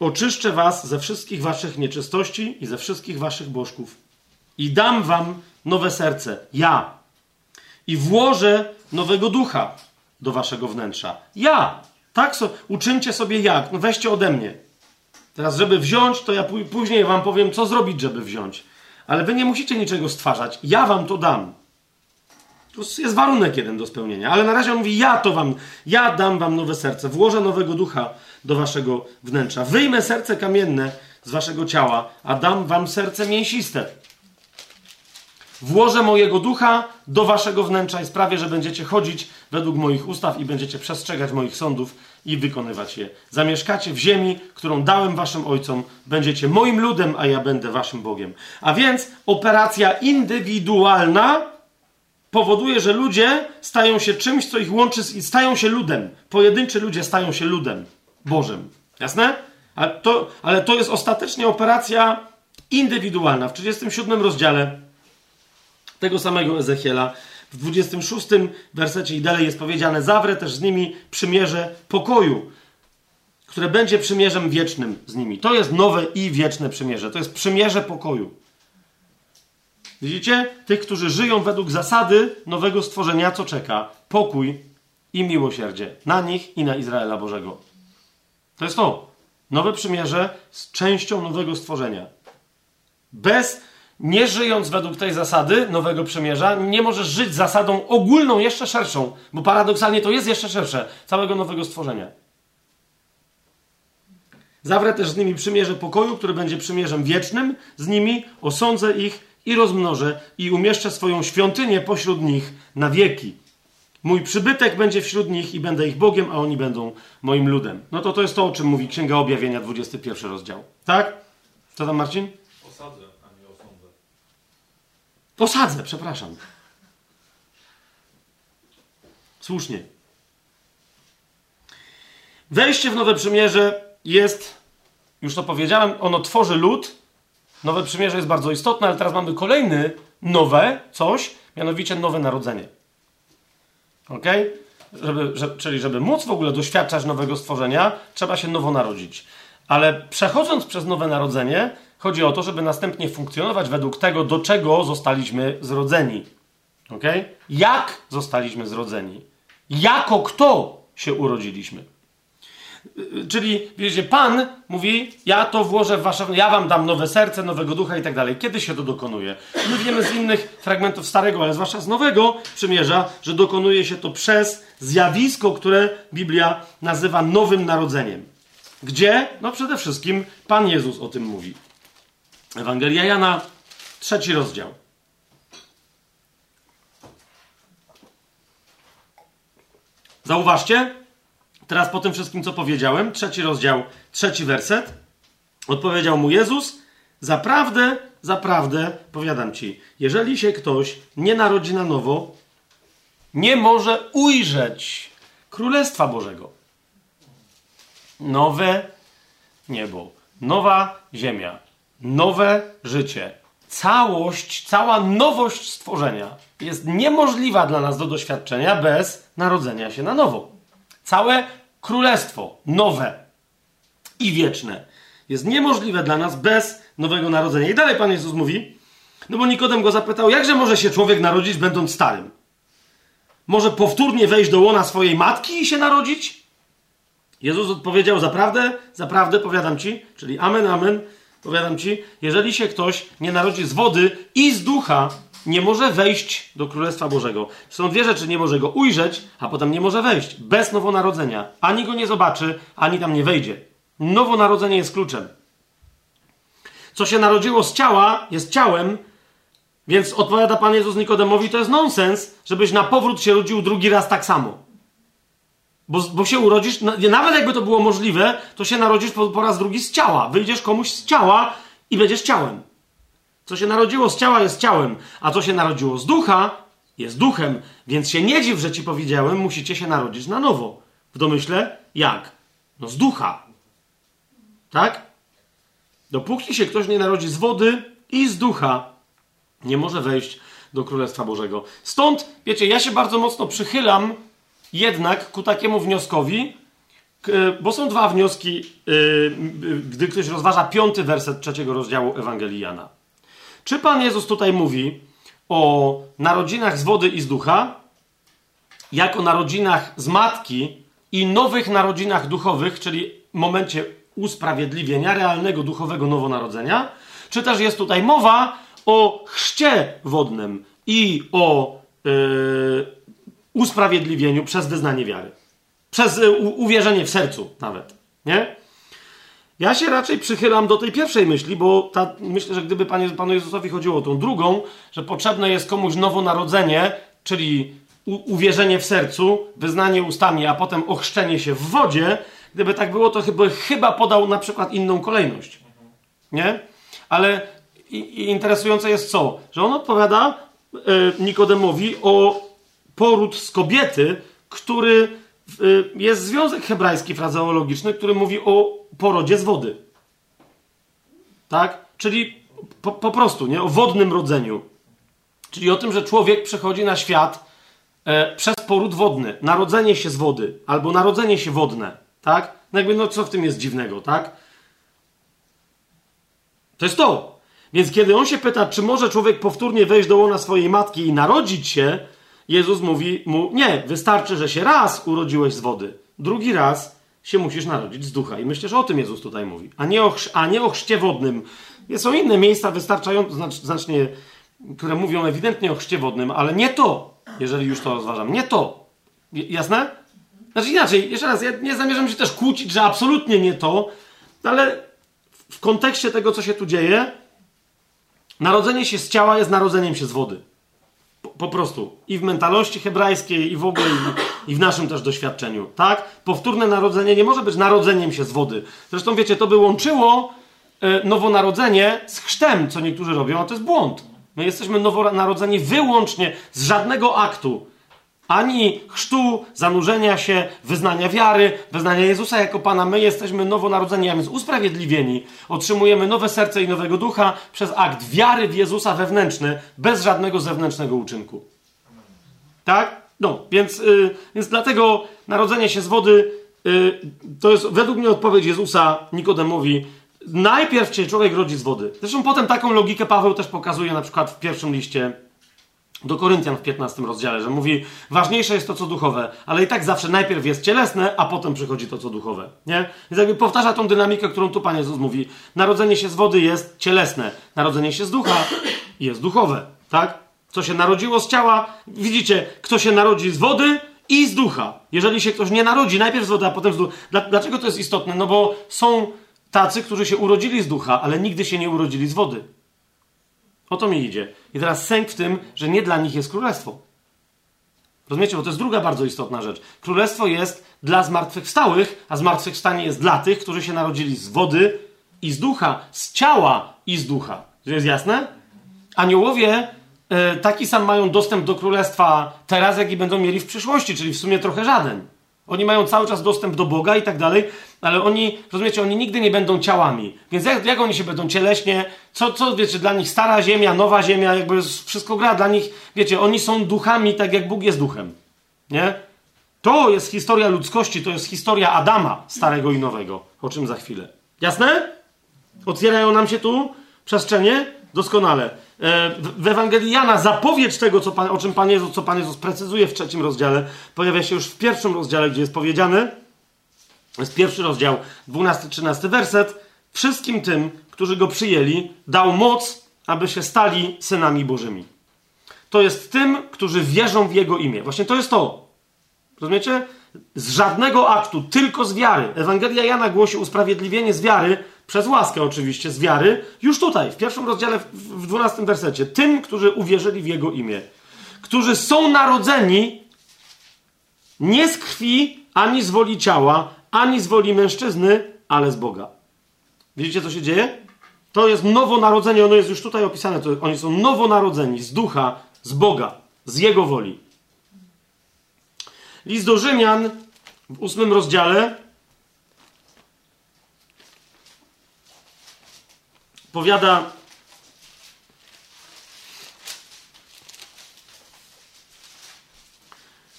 Oczyszczę was ze wszystkich waszych nieczystości i ze wszystkich waszych bożków. I dam wam nowe serce, ja. I włożę nowego ducha do waszego wnętrza. Ja. Tak, so, uczyńcie sobie jak. No weźcie ode mnie. Teraz, żeby wziąć, to ja później wam powiem, co zrobić, żeby wziąć. Ale wy nie musicie niczego stwarzać. Ja wam to dam. To jest warunek jeden do spełnienia. Ale na razie on mówi: Ja to wam, ja dam wam nowe serce, włożę nowego ducha do waszego wnętrza. Wyjmę serce kamienne z waszego ciała, a dam wam serce mięsiste. Włożę mojego ducha do waszego wnętrza i sprawię, że będziecie chodzić według moich ustaw i będziecie przestrzegać moich sądów i wykonywać je. Zamieszkacie w ziemi, którą dałem waszym ojcom, będziecie moim ludem, a ja będę waszym Bogiem. A więc operacja indywidualna powoduje, że ludzie stają się czymś, co ich łączy, stają się ludem. Pojedynczy ludzie stają się ludem Bożym. Jasne? To, ale to jest ostatecznie operacja indywidualna. W 37 rozdziale tego samego Ezechiela w 26 wersecie i dalej jest powiedziane: Zawrę też z nimi przymierze pokoju, które będzie przymierzem wiecznym z nimi. To jest nowe i wieczne przymierze. To jest przymierze pokoju. Widzicie? Tych, którzy żyją według zasady nowego stworzenia, co czeka? Pokój i miłosierdzie na nich i na Izraela Bożego. To jest to. Nowe przymierze z częścią nowego stworzenia. Bez nie żyjąc według tej zasady Nowego Przymierza, nie możesz żyć zasadą ogólną, jeszcze szerszą, bo paradoksalnie to jest jeszcze szersze, całego nowego stworzenia. Zawrę też z nimi przymierze pokoju, które będzie przymierzem wiecznym, z nimi osądzę ich i rozmnożę i umieszczę swoją świątynię pośród nich na wieki. Mój przybytek będzie wśród nich i będę ich Bogiem, a oni będą moim ludem. No to to jest to, o czym mówi Księga Objawienia, 21 rozdział. Tak? Co tam, Marcin? Posadzę, przepraszam. Słusznie. Wejście w Nowe Przymierze jest, już to powiedziałem, ono tworzy lud. Nowe Przymierze jest bardzo istotne, ale teraz mamy kolejny nowe coś, mianowicie nowe narodzenie. Ok? Żeby, że, czyli, żeby móc w ogóle doświadczać nowego stworzenia, trzeba się nowo narodzić. Ale przechodząc przez nowe narodzenie, Chodzi o to, żeby następnie funkcjonować według tego, do czego zostaliśmy zrodzeni. Ok? Jak zostaliśmy zrodzeni? Jako kto się urodziliśmy? Czyli, wiecie, Pan mówi, ja to włożę w wasze, ja wam dam nowe serce, nowego ducha i tak dalej. Kiedy się to dokonuje? My wiemy z innych fragmentów Starego, ale zwłaszcza z Nowego Przymierza, że dokonuje się to przez zjawisko, które Biblia nazywa nowym narodzeniem. Gdzie? No przede wszystkim Pan Jezus o tym mówi. Ewangelia Jana, trzeci rozdział. Zauważcie, teraz po tym wszystkim, co powiedziałem, trzeci rozdział, trzeci werset. Odpowiedział mu Jezus: Zaprawdę, zaprawdę, powiadam ci, jeżeli się ktoś nie narodzi na nowo, nie może ujrzeć Królestwa Bożego. Nowe niebo, nowa ziemia, nowe życie, całość, cała nowość stworzenia jest niemożliwa dla nas do doświadczenia bez narodzenia się na nowo. Całe królestwo nowe i wieczne jest niemożliwe dla nas bez nowego narodzenia. I dalej Pan Jezus mówi, no bo Nikodem go zapytał, jakże może się człowiek narodzić, będąc starym? Może powtórnie wejść do łona swojej matki i się narodzić? Jezus odpowiedział, zaprawdę, zaprawdę powiadam ci, czyli amen, amen, powiadam ci, jeżeli się ktoś nie narodzi z wody i z ducha, nie może wejść do Królestwa Bożego. Są dwie rzeczy, nie może go ujrzeć, a potem nie może wejść. Bez nowonarodzenia. Ani go nie zobaczy, ani tam nie wejdzie. Nowonarodzenie jest kluczem. Co się narodziło z ciała, jest ciałem, więc odpowiada Pan Jezus Nikodemowi, to jest nonsens, żebyś na powrót się rodził drugi raz tak samo. Bo, bo się urodzisz, nawet jakby to było możliwe, to się narodzisz po, po raz drugi z ciała. Wyjdziesz komuś z ciała i będziesz ciałem. Co się narodziło z ciała jest ciałem, a co się narodziło z ducha jest duchem. Więc się nie dziw, że ci powiedziałem, musicie się narodzić na nowo. W domyśle jak? No z ducha. Tak? Dopóki się ktoś nie narodzi z wody i z ducha, nie może wejść do Królestwa Bożego. Stąd, wiecie, ja się bardzo mocno przychylam jednak ku takiemu wnioskowi, bo są dwa wnioski, y, gdy ktoś rozważa piąty werset trzeciego rozdziału Ewangelii Jana. Czy Pan Jezus tutaj mówi o narodzinach z wody i z ducha, jako narodzinach z matki i nowych narodzinach duchowych, czyli momencie usprawiedliwienia, realnego duchowego nowonarodzenia, czy też jest tutaj mowa o chrzcie wodnym i o yy, usprawiedliwieniu przez wyznanie wiary. Przez yy, uwierzenie w sercu nawet. Nie? Ja się raczej przychylam do tej pierwszej myśli, bo ta, myślę, że gdyby Panie, Panu Jezusowi chodziło o tą drugą, że potrzebne jest komuś nowonarodzenie, czyli u, uwierzenie w sercu, wyznanie ustami, a potem ochrzczenie się w wodzie, gdyby tak było, to chyba, chyba podał na przykład inną kolejność. Nie? Ale i, i interesujące jest co? Że on odpowiada y, Nikodemowi o poród z kobiety, który y, jest związek hebrajski frazeologiczny, który mówi o porodzie z wody. Tak? Czyli po, po, prostu, nie? O wodnym rodzeniu. Czyli o tym, że człowiek przychodzi na świat e, przez poród wodny. Narodzenie się z wody. Albo narodzenie się wodne. Tak? No jakby, no co w tym jest dziwnego, tak? To jest to. Więc kiedy on się pyta, czy może człowiek powtórnie wejść do łona swojej matki i narodzić się, Jezus mówi mu, nie, wystarczy, że się raz urodziłeś z wody. Drugi raz się musisz narodzić z ducha. I myślę, że o tym Jezus tutaj mówi, a nie o, a nie o chrzcie wodnym. Są inne miejsca wystarczające, znacznie, które mówią ewidentnie o chrzcie wodnym, ale nie to, jeżeli już to rozważam. Nie to. Jasne? Znaczy inaczej, jeszcze raz, ja nie zamierzam się też kłócić, że absolutnie nie to, ale w kontekście tego, co się tu dzieje, narodzenie się z ciała jest narodzeniem się z wody. Po, prostu. I w mentalności hebrajskiej, i w ogóle, i, i, w naszym też doświadczeniu. Tak? Powtórne narodzenie nie może być narodzeniem się z wody. Zresztą, wiecie, to by łączyło y, nowonarodzenie z chrztem, co niektórzy robią, a to jest błąd. My jesteśmy nowonarodzeni wyłącznie z żadnego aktu ani chrztu, zanurzenia się, wyznania wiary, wyznania Jezusa jako Pana. My jesteśmy nowonarodzeni, a więc usprawiedliwieni. Otrzymujemy nowe serce i nowego ducha przez akt wiary w Jezusa wewnętrzny, bez żadnego zewnętrznego uczynku. Tak? No, więc, yy, więc dlatego narodzenie się z wody yy, to jest według mnie odpowiedź Jezusa Nikodemowi. Najpierw się człowiek rodzi z wody. Zresztą potem taką logikę Paweł też pokazuje na przykład w pierwszym liście do Koryntian w 15 rozdziale, że mówi, ważniejsze jest to, co duchowe, ale i tak zawsze najpierw jest cielesne, a potem przychodzi to, co duchowe. Nie? Więc jakby powtarza tą dynamikę, którą tu Pan Jezus mówi. Narodzenie się z wody jest cielesne, narodzenie się z ducha jest duchowe. Tak? Co się narodziło z ciała, widzicie, kto się narodzi z wody i z ducha. Jeżeli się ktoś nie narodzi najpierw z wody, a potem z ducha. Dlaczego to jest istotne? No bo są tacy, którzy się urodzili z ducha, ale nigdy się nie urodzili z wody. O to mi idzie. I teraz sęk w tym, że nie dla nich jest królestwo. Rozumiecie? Bo to jest druga bardzo istotna rzecz. Królestwo jest dla zmartwychwstałych, a zmartwychwstanie jest dla tych, którzy się narodzili z wody i z ducha, z ciała i z ducha. To jest jasne? Aniołowie e, taki sam mają dostęp do królestwa teraz, jaki będą mieli w przyszłości, czyli w sumie trochę żaden. Oni mają cały czas dostęp do Boga i tak dalej, ale oni, rozumiecie, oni nigdy nie będą ciałami. Więc jak, jak oni się będą cieleśnie? Co, co, wiecie, dla nich stara ziemia, nowa ziemia, jakby wszystko gra. Dla nich, wiecie, oni są duchami, tak jak Bóg jest duchem. Nie? To jest historia ludzkości, to jest historia Adama, starego i nowego, o czym za chwilę. Jasne? Otwierają nam się tu przestrzenie? Doskonale. E, w Ewangelii Jana zapowiedź tego, co pan, o czym Pan Jezus, co Pan Jezus precyzuje w trzecim rozdziale, pojawia się już w pierwszym rozdziale, gdzie jest powiedziane, jest pierwszy rozdział, 12-13 werset, wszystkim tym, którzy go przyjęli, dał moc, aby się stali synami Bożymi. To jest tym, którzy wierzą w jego imię. Właśnie to jest to. Rozumiecie? Z żadnego aktu, tylko z wiary. Ewangelia Jana głosi usprawiedliwienie z wiary, przez łaskę oczywiście, z wiary, już tutaj, w pierwszym rozdziale, w dwunastym wersecie. Tym, którzy uwierzyli w jego imię. Którzy są narodzeni nie z krwi, ani z woli ciała, ani z woli mężczyzny, ale z Boga. Widzicie, co się dzieje? To jest nowonarodzenie, ono jest już tutaj opisane. Oni są nowonarodzeni z ducha, z Boga, z Jego woli. List do Rzymian w ósmym rozdziale powiada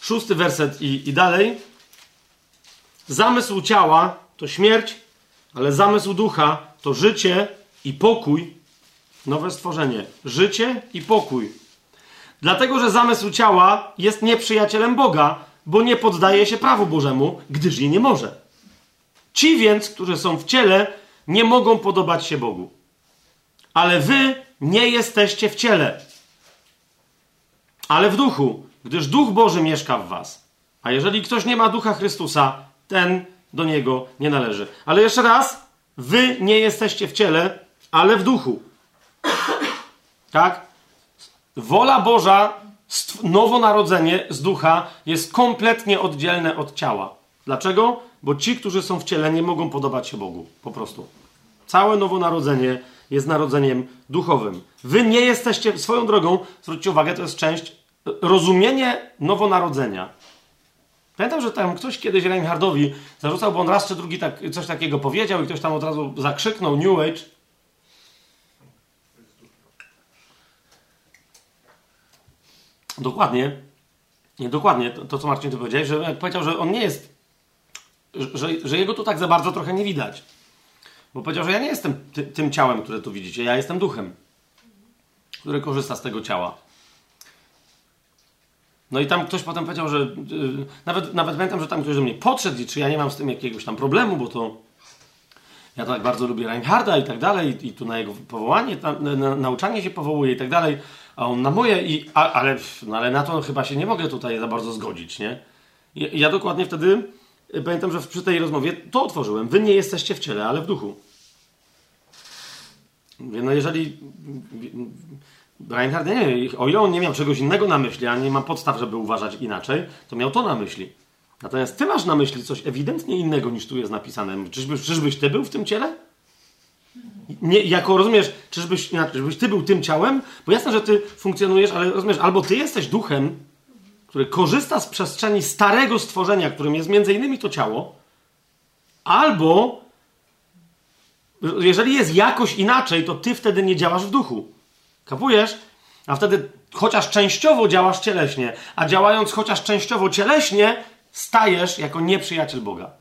szósty werset i, i dalej. Zamysł ciała to śmierć, ale zamysł ducha to życie i pokój. Nowe stworzenie. Życie i pokój. Dlatego, że zamysł ciała jest nieprzyjacielem Boga, bo nie poddaje się prawu Bożemu, gdyż je nie może. Ci więc, którzy są w ciele, nie mogą podobać się Bogu. Ale wy nie jesteście w ciele, ale w duchu, gdyż Duch Boży mieszka w was. A jeżeli ktoś nie ma Ducha Chrystusa, ten do niego nie należy. Ale jeszcze raz, wy nie jesteście w ciele, ale w duchu. Tak? Wola Boża, nowonarodzenie z ducha jest kompletnie oddzielne od ciała. Dlaczego? Bo ci, którzy są w ciele, nie mogą podobać się Bogu. Po prostu. Całe nowonarodzenie jest narodzeniem duchowym. Wy nie jesteście swoją drogą, zwróćcie uwagę, to jest część rozumienie nowonarodzenia. Pamiętam, że tam ktoś kiedyś Reinhardowi zarzucał, bo on raz czy drugi tak, coś takiego powiedział i ktoś tam od razu zakrzyknął New Age. Dokładnie. Nie, dokładnie to, to co Marcin tu powiedziałeś, że powiedział, że on nie jest, że, że jego tu tak za bardzo trochę nie widać. Bo powiedział, że ja nie jestem ty, tym ciałem, które tu widzicie, ja jestem duchem, który korzysta z tego ciała. No i tam ktoś potem powiedział, że yy, nawet, nawet pamiętam, że tam ktoś do mnie podszedł i czy ja nie mam z tym jakiegoś tam problemu, bo to ja tak bardzo lubię Reinharda i tak dalej i tu na jego powołanie, na, na, nauczanie się powołuje i tak dalej, a on na moje i, a, ale, no, ale na to chyba się nie mogę tutaj za bardzo zgodzić, nie? Ja, ja dokładnie wtedy y, pamiętam, że przy tej rozmowie to otworzyłem. Wy nie jesteście w ciele, ale w duchu. No jeżeli Reinhardt, nie, o ile on nie miał czegoś innego na myśli, a nie ma podstaw, żeby uważać inaczej, to miał to na myśli. Natomiast ty masz na myśli coś ewidentnie innego niż tu jest napisane. Czyżbyś, czyżbyś ty był w tym ciele? Nie, jako rozumiesz, czyżbyś, czyżbyś ty był tym ciałem? Bo jasne, że ty funkcjonujesz, ale rozumiesz, albo ty jesteś duchem, który korzysta z przestrzeni starego stworzenia, którym jest między innymi to ciało, albo jeżeli jest jakoś inaczej, to ty wtedy nie działasz w duchu. Kapujesz? A wtedy chociaż częściowo działasz cieleśnie, a działając chociaż częściowo cieleśnie, stajesz jako nieprzyjaciel Boga.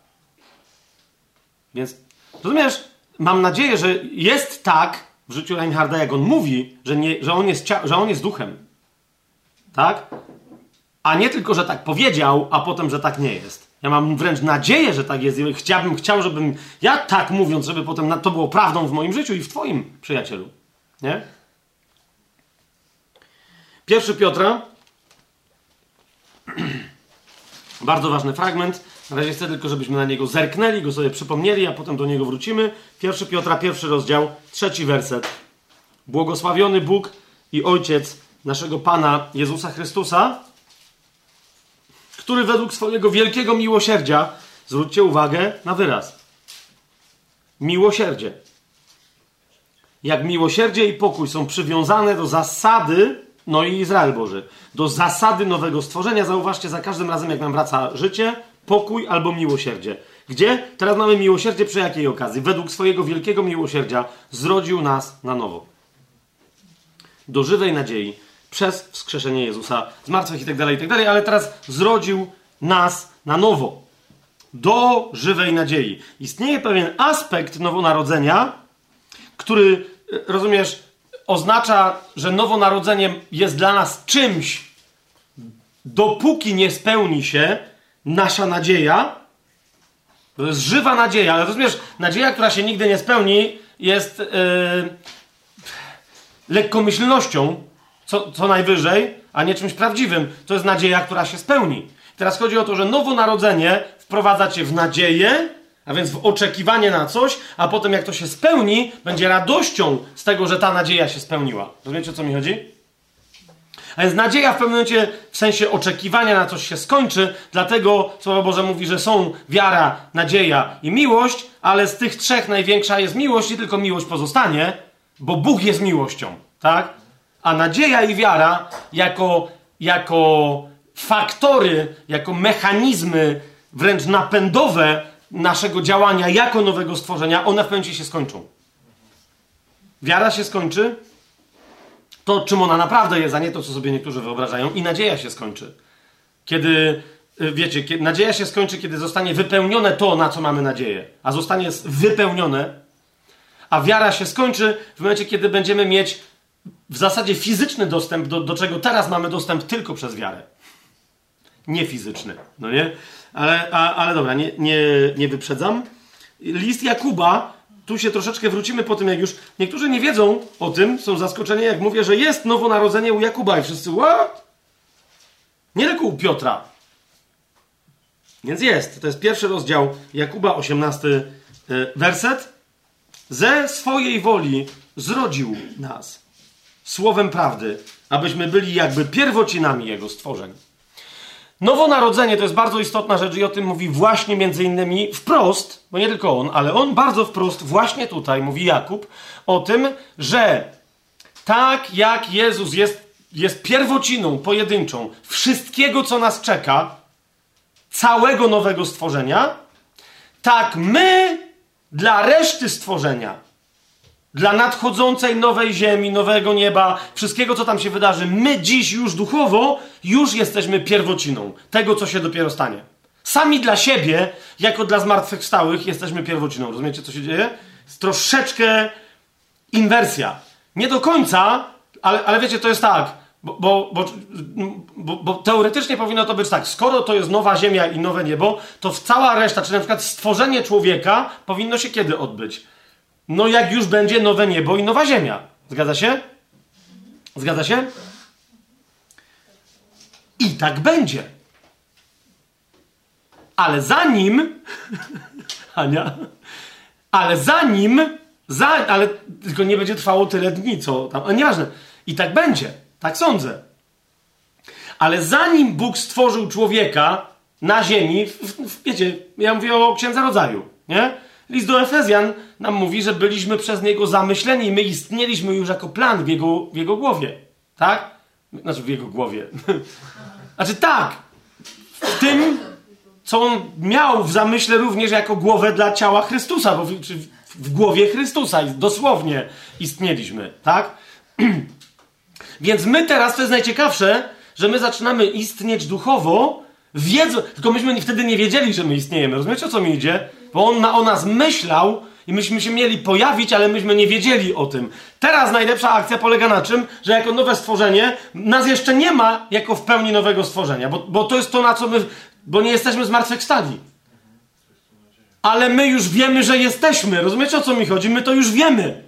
Więc rozumiesz, mam nadzieję, że jest tak w życiu Reinharda, jak on mówi, że, nie, że, on, jest że on jest duchem. Tak? A nie tylko, że tak powiedział, a potem, że tak nie jest. Ja mam wręcz nadzieję, że tak jest. Chciałbym, chciał, żebym ja tak mówiąc, żeby potem to było prawdą w moim życiu i w Twoim przyjacielu. Nie? Pierwszy Piotra. Bardzo ważny fragment. Na razie chcę tylko, żebyśmy na niego zerknęli, go sobie przypomnieli, a potem do niego wrócimy. Pierwszy Piotra, pierwszy rozdział, trzeci werset. Błogosławiony Bóg i Ojciec naszego Pana Jezusa Chrystusa, który według swojego wielkiego miłosierdzia, zwróćcie uwagę na wyraz, miłosierdzie. Jak miłosierdzie i pokój są przywiązane do zasady no i Izrael Boży. Do zasady nowego stworzenia, zauważcie, za każdym razem, jak nam wraca życie, pokój albo miłosierdzie. Gdzie? Teraz mamy miłosierdzie przy jakiej okazji? Według swojego wielkiego miłosierdzia zrodził nas na nowo. Do żywej nadziei przez wskrzeszenie Jezusa z i tak dalej, i tak dalej, ale teraz zrodził nas na nowo. Do żywej nadziei. Istnieje pewien aspekt nowonarodzenia, który, rozumiesz, oznacza, że nowonarodzenie jest dla nas czymś, dopóki nie spełni się nasza nadzieja, To jest żywa nadzieja, ale rozumiesz, nadzieja, która się nigdy nie spełni, jest yy, lekkomyślnością, co, co najwyżej, a nie czymś prawdziwym. To jest nadzieja, która się spełni. Teraz chodzi o to, że nowonarodzenie wprowadza cię w nadzieję, a więc w oczekiwanie na coś, a potem jak to się spełni, będzie radością z tego, że ta nadzieja się spełniła. Rozumiecie, o co mi chodzi? A więc nadzieja w pewnym momencie, w sensie oczekiwania na coś się skończy, dlatego Słowo Boże mówi, że są wiara, nadzieja i miłość, ale z tych trzech największa jest miłość i tylko miłość pozostanie, bo Bóg jest miłością, tak? A nadzieja i wiara jako, jako faktory, jako mechanizmy wręcz napędowe naszego działania jako nowego stworzenia, one w pewnym momencie się skończą. Wiara się skończy, to czym ona naprawdę jest, a nie to, co sobie niektórzy wyobrażają, i nadzieja się skończy. Kiedy, y, wiecie, kiedy, nadzieja się skończy, kiedy zostanie wypełnione to, na co mamy nadzieję, a zostanie wypełnione, a wiara się skończy w momencie, kiedy będziemy mieć w zasadzie fizyczny dostęp do, do czego teraz mamy dostęp tylko przez wiarę. Nie fizyczny, no nie? Ale, a, ale dobra, nie, nie, nie wyprzedzam. List Jakuba, tu się troszeczkę wrócimy po tym, jak już niektórzy nie wiedzą o tym, są zaskoczeni, jak mówię, że jest nowonarodzenie u Jakuba i wszyscy, what? Nie tylko u Piotra. Więc jest. To jest pierwszy rozdział Jakuba, 18 y, werset. Ze swojej woli zrodził nas słowem prawdy, abyśmy byli jakby pierwocinami Jego stworzeń. Nowonarodzenie to jest bardzo istotna rzecz i o tym mówi właśnie między innymi wprost, bo nie tylko on, ale on bardzo wprost właśnie tutaj mówi Jakub o tym, że tak jak Jezus jest, jest pierwociną pojedynczą wszystkiego, co nas czeka, całego nowego stworzenia, tak my dla reszty stworzenia dla nadchodzącej nowej ziemi, nowego nieba, wszystkiego, co tam się wydarzy, my dziś już duchowo już jesteśmy pierwociną tego, co się dopiero stanie. Sami dla siebie, jako dla zmartwychwstałych, jesteśmy pierwociną. Rozumiecie, co się dzieje? Jest troszeczkę inwersja. Nie do końca, ale, ale wiecie, to jest tak, bo, bo, bo, bo, teoretycznie powinno to być tak, skoro to jest nowa ziemia i nowe niebo, to w cała reszta, czyli na przykład stworzenie człowieka powinno się kiedy odbyć? No jak już będzie nowe niebo i nowa ziemia. Zgadza się? Zgadza się? I tak będzie. Ale zanim. Ania. Ale zanim. Za, ale tylko nie będzie trwało tyle dni, co tam. A nieważne. I tak będzie. Tak sądzę. Ale zanim Bóg stworzył człowieka na ziemi, w, w, wiecie, ja mówię o księdza rodzaju, nie? List do Efezjan nam mówi, że byliśmy przez niego zamyśleni, my istnieliśmy już jako plan w jego, w jego głowie. Tak? Znaczy w jego głowie. znaczy tak. W tym, co on miał w zamyśle również jako głowę dla ciała Chrystusa, bo w, w, w głowie Chrystusa dosłownie istnieliśmy. Tak? Więc my teraz, to jest najciekawsze, że my zaczynamy istnieć duchowo, wiedzą, tylko myśmy wtedy nie wiedzieli, że my istniejemy. Rozumiecie, o co mi idzie? Bo on na, o nas myślał i myśmy się mieli pojawić, ale myśmy nie wiedzieli o tym. Teraz najlepsza akcja polega na czym, że jako nowe stworzenie nas jeszcze nie ma jako w pełni nowego stworzenia, bo, bo to jest to, na co my, bo nie jesteśmy zmartwychwstali. Ale my już wiemy, że jesteśmy. Rozumiecie, o co mi chodzi? My to już wiemy.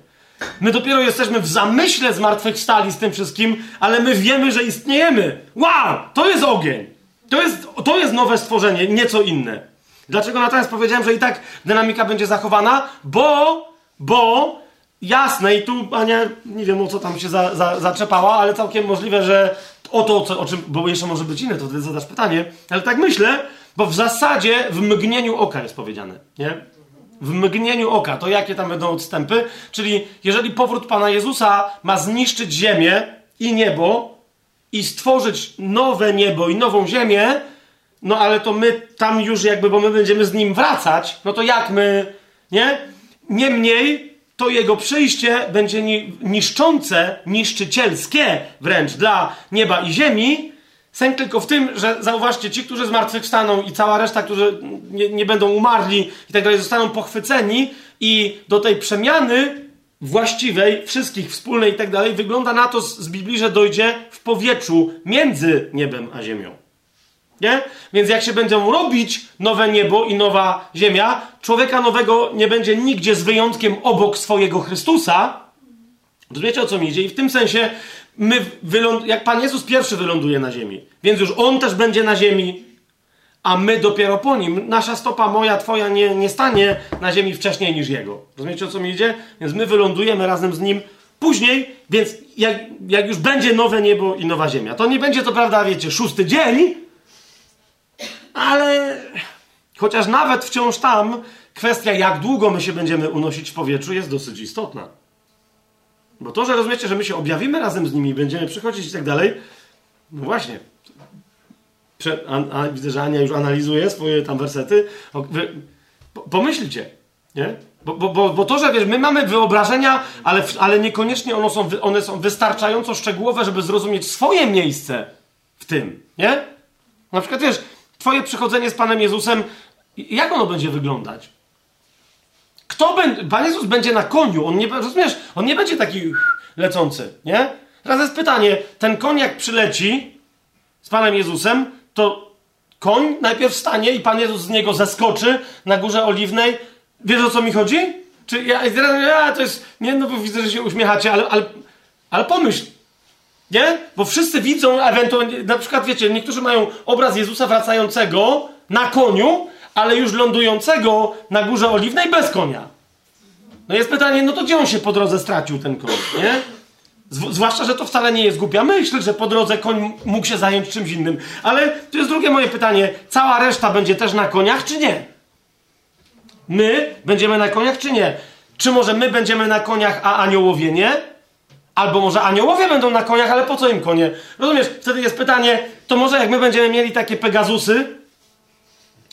My dopiero jesteśmy w zamyśle zmartwychwstali z tym wszystkim, ale my wiemy, że istniejemy. Wow! To jest ogień. To jest, to jest nowe stworzenie, nieco inne. Dlaczego natomiast powiedziałem, że i tak dynamika będzie zachowana? Bo, bo jasne i tu Ania, nie wiem o co tam się za, za, zaczepała, ale całkiem możliwe, że o to, co, o czym, bo jeszcze może być inne, to wtedy zadasz pytanie, ale tak myślę, bo w zasadzie w mgnieniu oka jest powiedziane, nie? W mgnieniu oka, to jakie tam będą odstępy, czyli jeżeli powrót Pana Jezusa ma zniszczyć ziemię i niebo i stworzyć nowe niebo i nową ziemię, no ale to my tam już jakby, bo my będziemy z nim wracać, no to jak my, nie? Niemniej to jego przyjście będzie niszczące, niszczycielskie wręcz dla nieba i ziemi. Sęk tylko w tym, że zauważcie, ci, którzy zmartwychwstaną i cała reszta, którzy nie, nie będą umarli i tak dalej, zostaną pochwyceni i do tej przemiany właściwej, wszystkich wspólnej i tak dalej, wygląda na to z Biblii, że dojdzie w powietrzu między niebem a ziemią. Nie? Więc jak się będą robić nowe niebo i nowa ziemia, człowieka nowego nie będzie nigdzie z wyjątkiem obok swojego Chrystusa. Rozumiecie o co mi idzie? I w tym sensie my wyląd- jak Pan Jezus pierwszy wyląduje na ziemi, więc już On też będzie na ziemi, a my dopiero po nim. Nasza stopa, moja, twoja nie, nie stanie na ziemi wcześniej niż Jego. Rozumiecie o co mi idzie? Więc my wylądujemy razem z Nim później, więc jak, jak już będzie nowe niebo i nowa ziemia, to nie będzie to prawda, wiecie, szósty dzień, ale chociaż nawet wciąż tam kwestia, jak długo my się będziemy unosić w powietrzu, jest dosyć istotna. Bo to, że rozumiecie, że my się objawimy razem z nimi, będziemy przychodzić i tak dalej, no właśnie. Prze, a, a, widzę, że Ania już analizuje swoje tam wersety. O, wy, po, pomyślcie, nie? Bo, bo, bo, bo to, że wiesz, my mamy wyobrażenia, ale, ale niekoniecznie one są, one są wystarczająco szczegółowe, żeby zrozumieć swoje miejsce w tym, nie? Na przykład, wiesz, twoje przychodzenie z Panem Jezusem, jak ono będzie wyglądać? Kto będzie, Pan Jezus będzie na koniu, on nie, rozumiesz, on nie będzie taki lecący, nie? Teraz jest pytanie, ten koń jak przyleci z Panem Jezusem, to koń najpierw stanie i Pan Jezus z niego zeskoczy na Górze Oliwnej. Wiesz o co mi chodzi? Czy ja, ja to jest, nie no bo widzę, że się uśmiechacie, ale, ale, ale pomyśl, nie? Bo wszyscy widzą ewentualnie, na przykład wiecie, niektórzy mają obraz Jezusa wracającego na koniu, ale już lądującego na Górze Oliwnej bez konia. No jest pytanie, no to gdzie on się po drodze stracił, ten koń, nie? Zwłaszcza, że to wcale nie jest głupia myśl, że po drodze koń mógł się zająć czymś innym. Ale to jest drugie moje pytanie. Cała reszta będzie też na koniach, czy nie? My będziemy na koniach, czy nie? Czy może my będziemy na koniach, a aniołowie nie? Albo może aniołowie będą na koniach, ale po co im konie? Rozumiesz? Wtedy jest pytanie, to może jak my będziemy mieli takie Pegazusy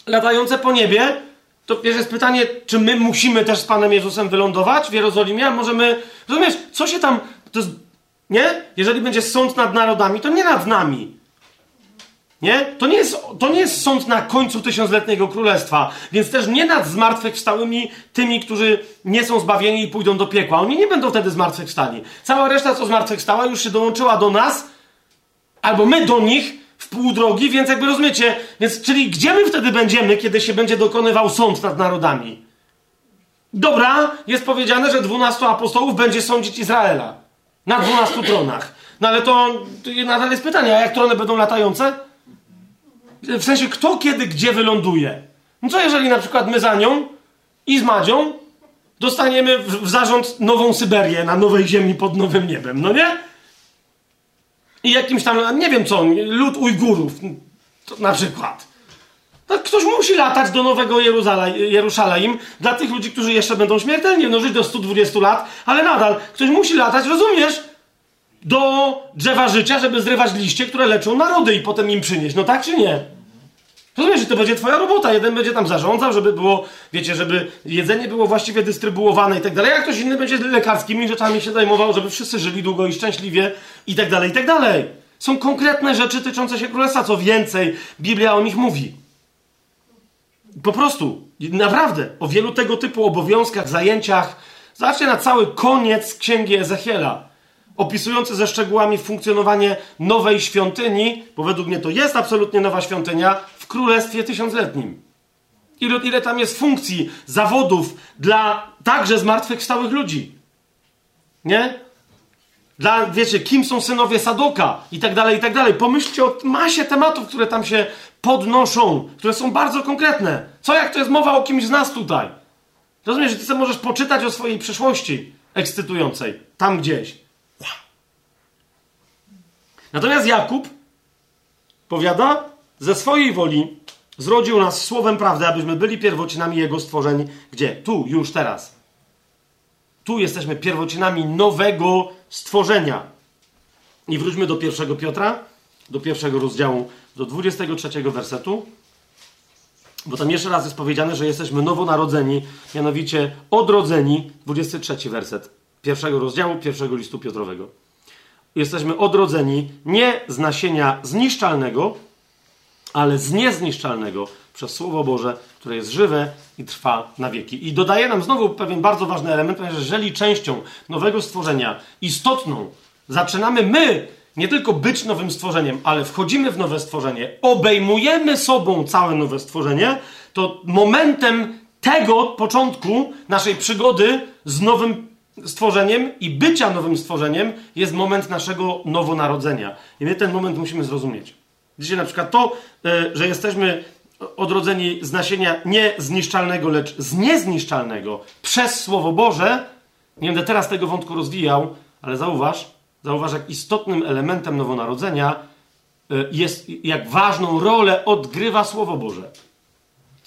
latające po niebie, to wiesz, jest pytanie, czy my musimy też z Panem Jezusem wylądować w Jerozolimie? A może my... Rozumiesz? Co się tam... To jest nie? Jeżeli będzie sąd nad narodami, to nie nad nami. Nie? To nie, jest, to nie jest sąd na końcu tysiącletniego królestwa, więc też nie nad zmartwychwstałymi tymi, którzy nie są zbawieni i pójdą do piekła. Oni nie będą wtedy zmartwychwstali. Cała reszta, co zmartwychwstała, już się dołączyła do nas, albo my do nich w pół drogi, więc jakby rozumiecie, więc czyli gdzie my wtedy będziemy, kiedy się będzie dokonywał sąd nad narodami? Dobra, jest powiedziane, że dwunastu apostołów będzie sądzić Izraela. Na dwunastu tronach. No ale to, to nadal jest pytanie, a jak trony będą latające? W sensie, kto kiedy gdzie wyląduje? No co jeżeli na przykład my za nią i z Madzią dostaniemy w, w zarząd nową Syberię na nowej ziemi pod nowym niebem, no nie? I jakimś tam, nie wiem co, lud Ujgurów, na przykład. Ktoś musi latać do Nowego Jerusalem dla tych ludzi, którzy jeszcze będą śmiertelnie no, żyć do 120 lat, ale nadal ktoś musi latać, rozumiesz? Do drzewa życia, żeby zrywać liście, które leczą narody i potem im przynieść. No tak czy nie? Rozumiesz, że to będzie twoja robota. Jeden będzie tam zarządzał, żeby było, wiecie, żeby jedzenie było właściwie dystrybuowane i tak dalej, a ktoś inny będzie lekarskimi rzeczami się zajmował, żeby wszyscy żyli długo i szczęśliwie i tak dalej, i tak dalej. Są konkretne rzeczy tyczące się królestwa. Co więcej, Biblia o nich mówi. Po prostu, naprawdę, o wielu tego typu obowiązkach, zajęciach. Zobaczcie na cały koniec księgi Ezechiela, opisujący ze szczegółami funkcjonowanie nowej świątyni, bo według mnie to jest absolutnie nowa świątynia w królestwie tysiącletnim. Ile, ile tam jest funkcji, zawodów dla także zmartwychwstałych ludzi. Nie? Dla, wiecie, kim są synowie Sadoka i tak dalej, i tak dalej. Pomyślcie o masie tematów, które tam się podnoszą, które są bardzo konkretne. Co jak to jest mowa o kimś z nas tutaj? Rozumiesz, że ty sobie możesz poczytać o swojej przyszłości ekscytującej, tam gdzieś. Natomiast Jakub powiada, ze swojej woli zrodził nas słowem prawdy, abyśmy byli pierwocinami Jego stworzeń. Gdzie? Tu, już teraz. Tu jesteśmy pierwocinami nowego stworzenia. I wróćmy do pierwszego Piotra, do pierwszego rozdziału, do 23 wersetu. Bo tam jeszcze raz jest powiedziane, że jesteśmy nowonarodzeni, mianowicie odrodzeni, 23 werset pierwszego rozdziału, pierwszego listu Piotrowego. Jesteśmy odrodzeni nie z nasienia zniszczalnego, ale z niezniszczalnego przez Słowo Boże, które jest żywe i trwa na wieki. I dodaje nam znowu pewien bardzo ważny element, ponieważ jeżeli częścią nowego stworzenia, istotną, zaczynamy my, nie tylko być nowym stworzeniem, ale wchodzimy w nowe stworzenie, obejmujemy sobą całe nowe stworzenie, to momentem tego początku naszej przygody z nowym stworzeniem i bycia nowym stworzeniem jest moment naszego nowonarodzenia. I my ten moment musimy zrozumieć. Dzisiaj na przykład to, e, że jesteśmy odrodzeni z nasienia nie zniszczalnego, lecz z niezniszczalnego przez Słowo Boże. Nie będę teraz tego wątku rozwijał, ale zauważ, zauważ, jak istotnym elementem nowonarodzenia e, jest, jak ważną rolę odgrywa Słowo Boże.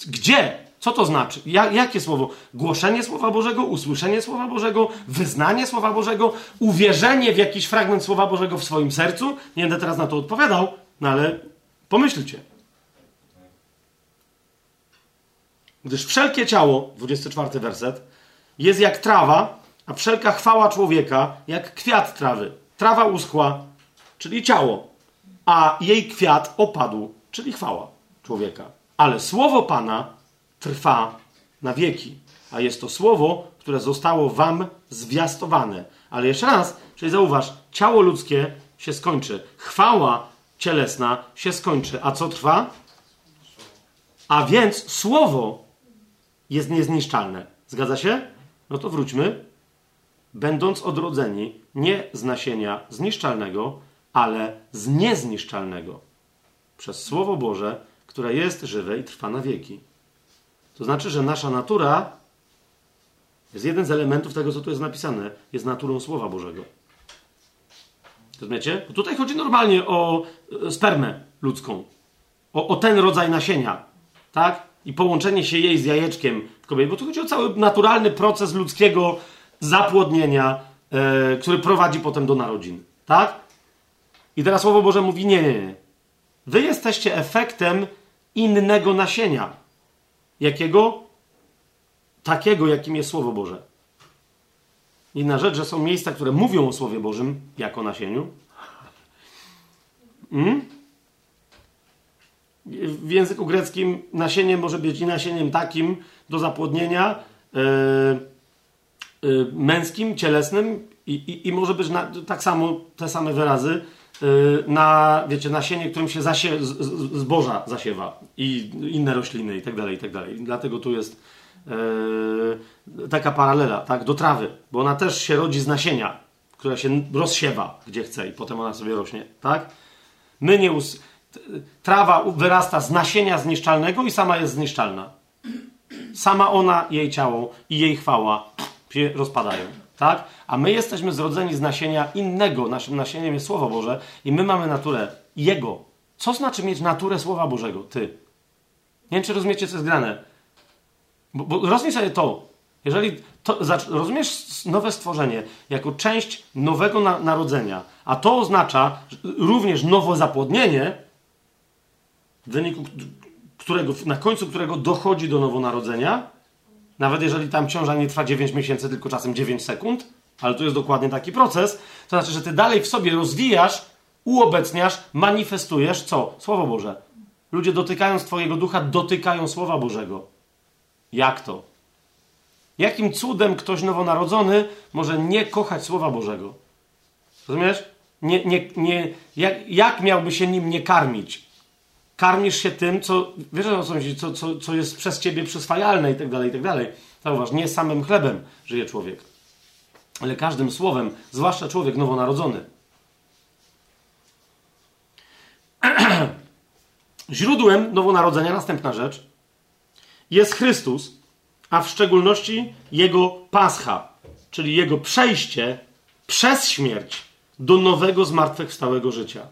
Gdzie? Co to znaczy? Ja, jakie słowo? Głoszenie Słowa Bożego, usłyszenie Słowa Bożego, wyznanie Słowa Bożego, uwierzenie w jakiś fragment Słowa Bożego w swoim sercu? Nie będę teraz na to odpowiadał, no ale pomyślcie. Gdyż wszelkie ciało, 24 werset, jest jak trawa, a wszelka chwała człowieka jak kwiat trawy. Trawa uschła, czyli ciało, a jej kwiat opadł, czyli chwała człowieka. Ale słowo Pana trwa na wieki. A jest to słowo, które zostało wam zwiastowane. Ale jeszcze raz, czyli zauważ, ciało ludzkie się skończy. Chwała cielesna się skończy. A co trwa? A więc słowo jest niezniszczalne. Zgadza się? No to wróćmy. Będąc odrodzeni nie z nasienia zniszczalnego, ale z niezniszczalnego. Przez Słowo Boże, które jest żywe i trwa na wieki. To znaczy, że nasza natura jest jeden z elementów tego, co tu jest napisane. Jest naturą Słowa Bożego. Rozumiecie? Bo tutaj chodzi normalnie o e, spermę ludzką. O, o, ten rodzaj nasienia. Tak? I połączenie się jej z jajeczkiem w kobiecie. Bo tu chodzi o cały naturalny proces ludzkiego zapłodnienia, e, który prowadzi potem do narodzin. Tak? I teraz Słowo Boże mówi: nie, nie, nie. Wy jesteście efektem innego nasienia. Jakiego? Takiego, jakim jest Słowo Boże. Inna rzecz, że są miejsca, które mówią o Słowie Bożym jako nasieniu. Hmm? W języku greckim nasienie może być i nasieniem takim do zapłodnienia yy, yy, męskim, cielesnym i, i, i może być na, tak samo te same wyrazy na, wiecie, nasienie, którym się zasie, zboża zasiewa i inne rośliny i tak dalej, i tak dalej. Dlatego tu jest yy, taka paralela, tak, do trawy, bo ona też się rodzi z nasienia, która się rozsiewa gdzie chce i potem ona sobie rośnie, tak? My nie us... Trawa wyrasta z nasienia zniszczalnego i sama jest zniszczalna. Sama ona, jej ciało i jej chwała się rozpadają tak? A my jesteśmy zrodzeni z nasienia innego. Naszym nasieniem jest Słowo Boże i my mamy naturę Jego. Co znaczy mieć naturę Słowa Bożego? Ty. Nie wiem, czy rozumiecie, co jest grane. Bo, bo sobie to. Jeżeli to, rozumiesz nowe stworzenie jako część nowego na, narodzenia, a to oznacza również nowe zapłodnienie, w wyniku którego, na końcu którego dochodzi do nowonarodzenia, nawet jeżeli tam ciąża nie trwa 9 miesięcy, tylko czasem 9 sekund, ale tu jest dokładnie taki proces, to znaczy, że ty dalej w sobie rozwijasz, uobecniasz, manifestujesz co? Słowo Boże. Ludzie dotykając Twojego ducha, dotykają Słowa Bożego. Jak to? Jakim cudem ktoś nowonarodzony może nie kochać Słowa Bożego? Rozumiesz? Nie, nie, nie, jak, jak miałby się nim nie karmić? Karmisz się tym, co, wiesz o co co, co, co jest przez ciebie przyswajalne i tak dalej, i tak dalej. Zauważ, nie samym chlebem żyje człowiek, ale każdym słowem, zwłaszcza człowiek nowonarodzony. Źródłem nowonarodzenia, następna rzecz, jest Chrystus, a w szczególności Jego Pascha, czyli Jego przejście przez śmierć do nowego, zmartwychwstałego życia.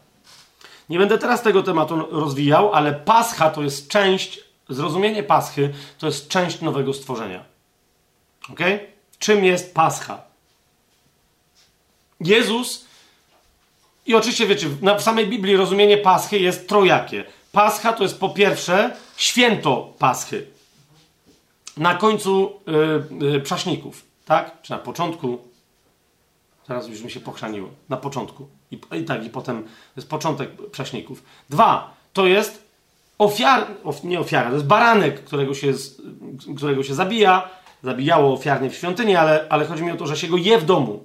Nie będę teraz tego tematu rozwijał, ale Pascha to jest część, zrozumienie Paschy to jest część nowego stworzenia. Ok? Czym jest Pascha? Jezus, i oczywiście wiecie, w samej Biblii rozumienie Paschy jest trojakie. Pascha to jest po pierwsze święto Paschy. Na końcu yy, yy, prześników, tak? Czy na początku Teraz już mi się pochrzaniło. Na początku. I, I, tak, i potem jest początek prześników. Dwa, to jest ofiar, of, nie ofiara, to jest baranek, którego się, którego się zabija. Zabijało ofiarnie w świątyni, ale, ale chodzi mi o to, że się go je w domu.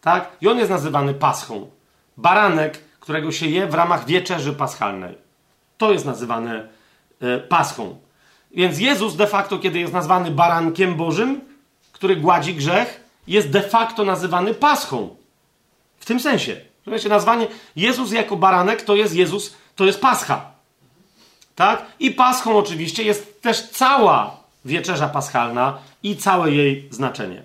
Tak? I on jest nazywany paschą. baranek, którego się je w ramach wieczerzy paschalnej. To jest nazywane e, paschą. Więc Jezus de facto, kiedy jest nazwany barankiem Bożym, który gładzi grzech, jest de facto nazywany paschą. W tym sensie. Rozumiecie, nazwanie Jezus jako baranek to jest Jezus, to jest pascha. Tak? I paschą oczywiście jest też cała wieczerza paschalna i całe jej znaczenie.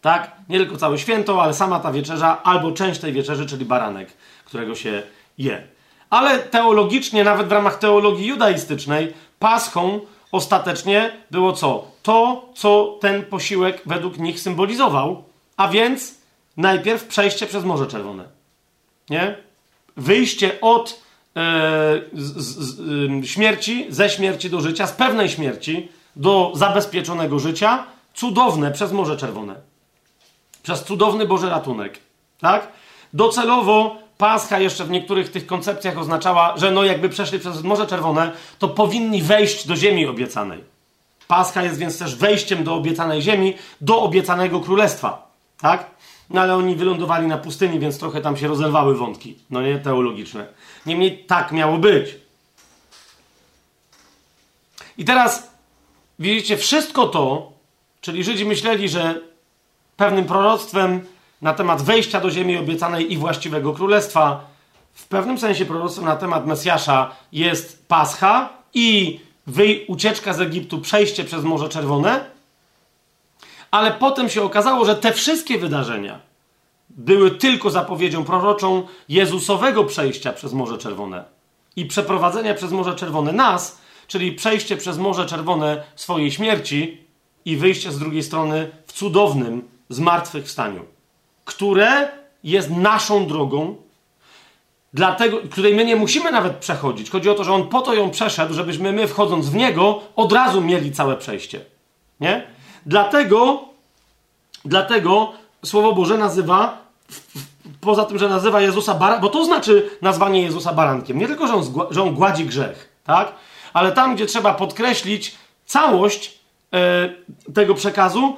Tak? Nie tylko całe święto, ale sama ta wieczerza, albo część tej wieczerzy, czyli baranek, którego się je. Ale teologicznie, nawet w ramach teologii judaistycznej, paschą ostatecznie było co? To, co ten posiłek według nich symbolizował, a więc najpierw przejście przez Morze Czerwone. Nie? Wyjście od e, z, z, śmierci, ze śmierci do życia, z pewnej śmierci do zabezpieczonego życia, cudowne przez Morze Czerwone. Przez cudowny Boży ratunek. Tak? Docelowo Pascha jeszcze w niektórych tych koncepcjach oznaczała, że no jakby przeszli przez Morze Czerwone, to powinni wejść do ziemi obiecanej. Pascha jest więc też wejściem do obiecanej ziemi, do obiecanego królestwa. Tak? No ale oni wylądowali na pustyni, więc trochę tam się rozerwały wątki, no nie, teologiczne. Niemniej tak miało być. I teraz widzicie, wszystko to, czyli Żydzi myśleli, że pewnym proroctwem na temat wejścia do ziemi obiecanej i właściwego królestwa, w pewnym sensie proroctwem na temat Mesjasza jest Pascha i ucieczka z Egiptu, przejście przez Morze Czerwone, ale potem się okazało, że te wszystkie wydarzenia były tylko zapowiedzią proroczą Jezusowego przejścia przez Morze Czerwone i przeprowadzenia przez Morze Czerwone nas, czyli przejście przez Morze Czerwone swojej śmierci i wyjście z drugiej strony w cudownym zmartwychwstaniu, które jest naszą drogą, dlatego, której my nie musimy nawet przechodzić. Chodzi o to, że On po to ją przeszedł, żebyśmy my wchodząc w Niego od razu mieli całe przejście. Nie? Dlatego, dlatego Słowo Boże nazywa, poza tym, że nazywa Jezusa barankiem, bo to znaczy nazwanie Jezusa barankiem. Nie tylko, że on, że on gładzi grzech, tak? Ale tam, gdzie trzeba podkreślić całość e, tego przekazu,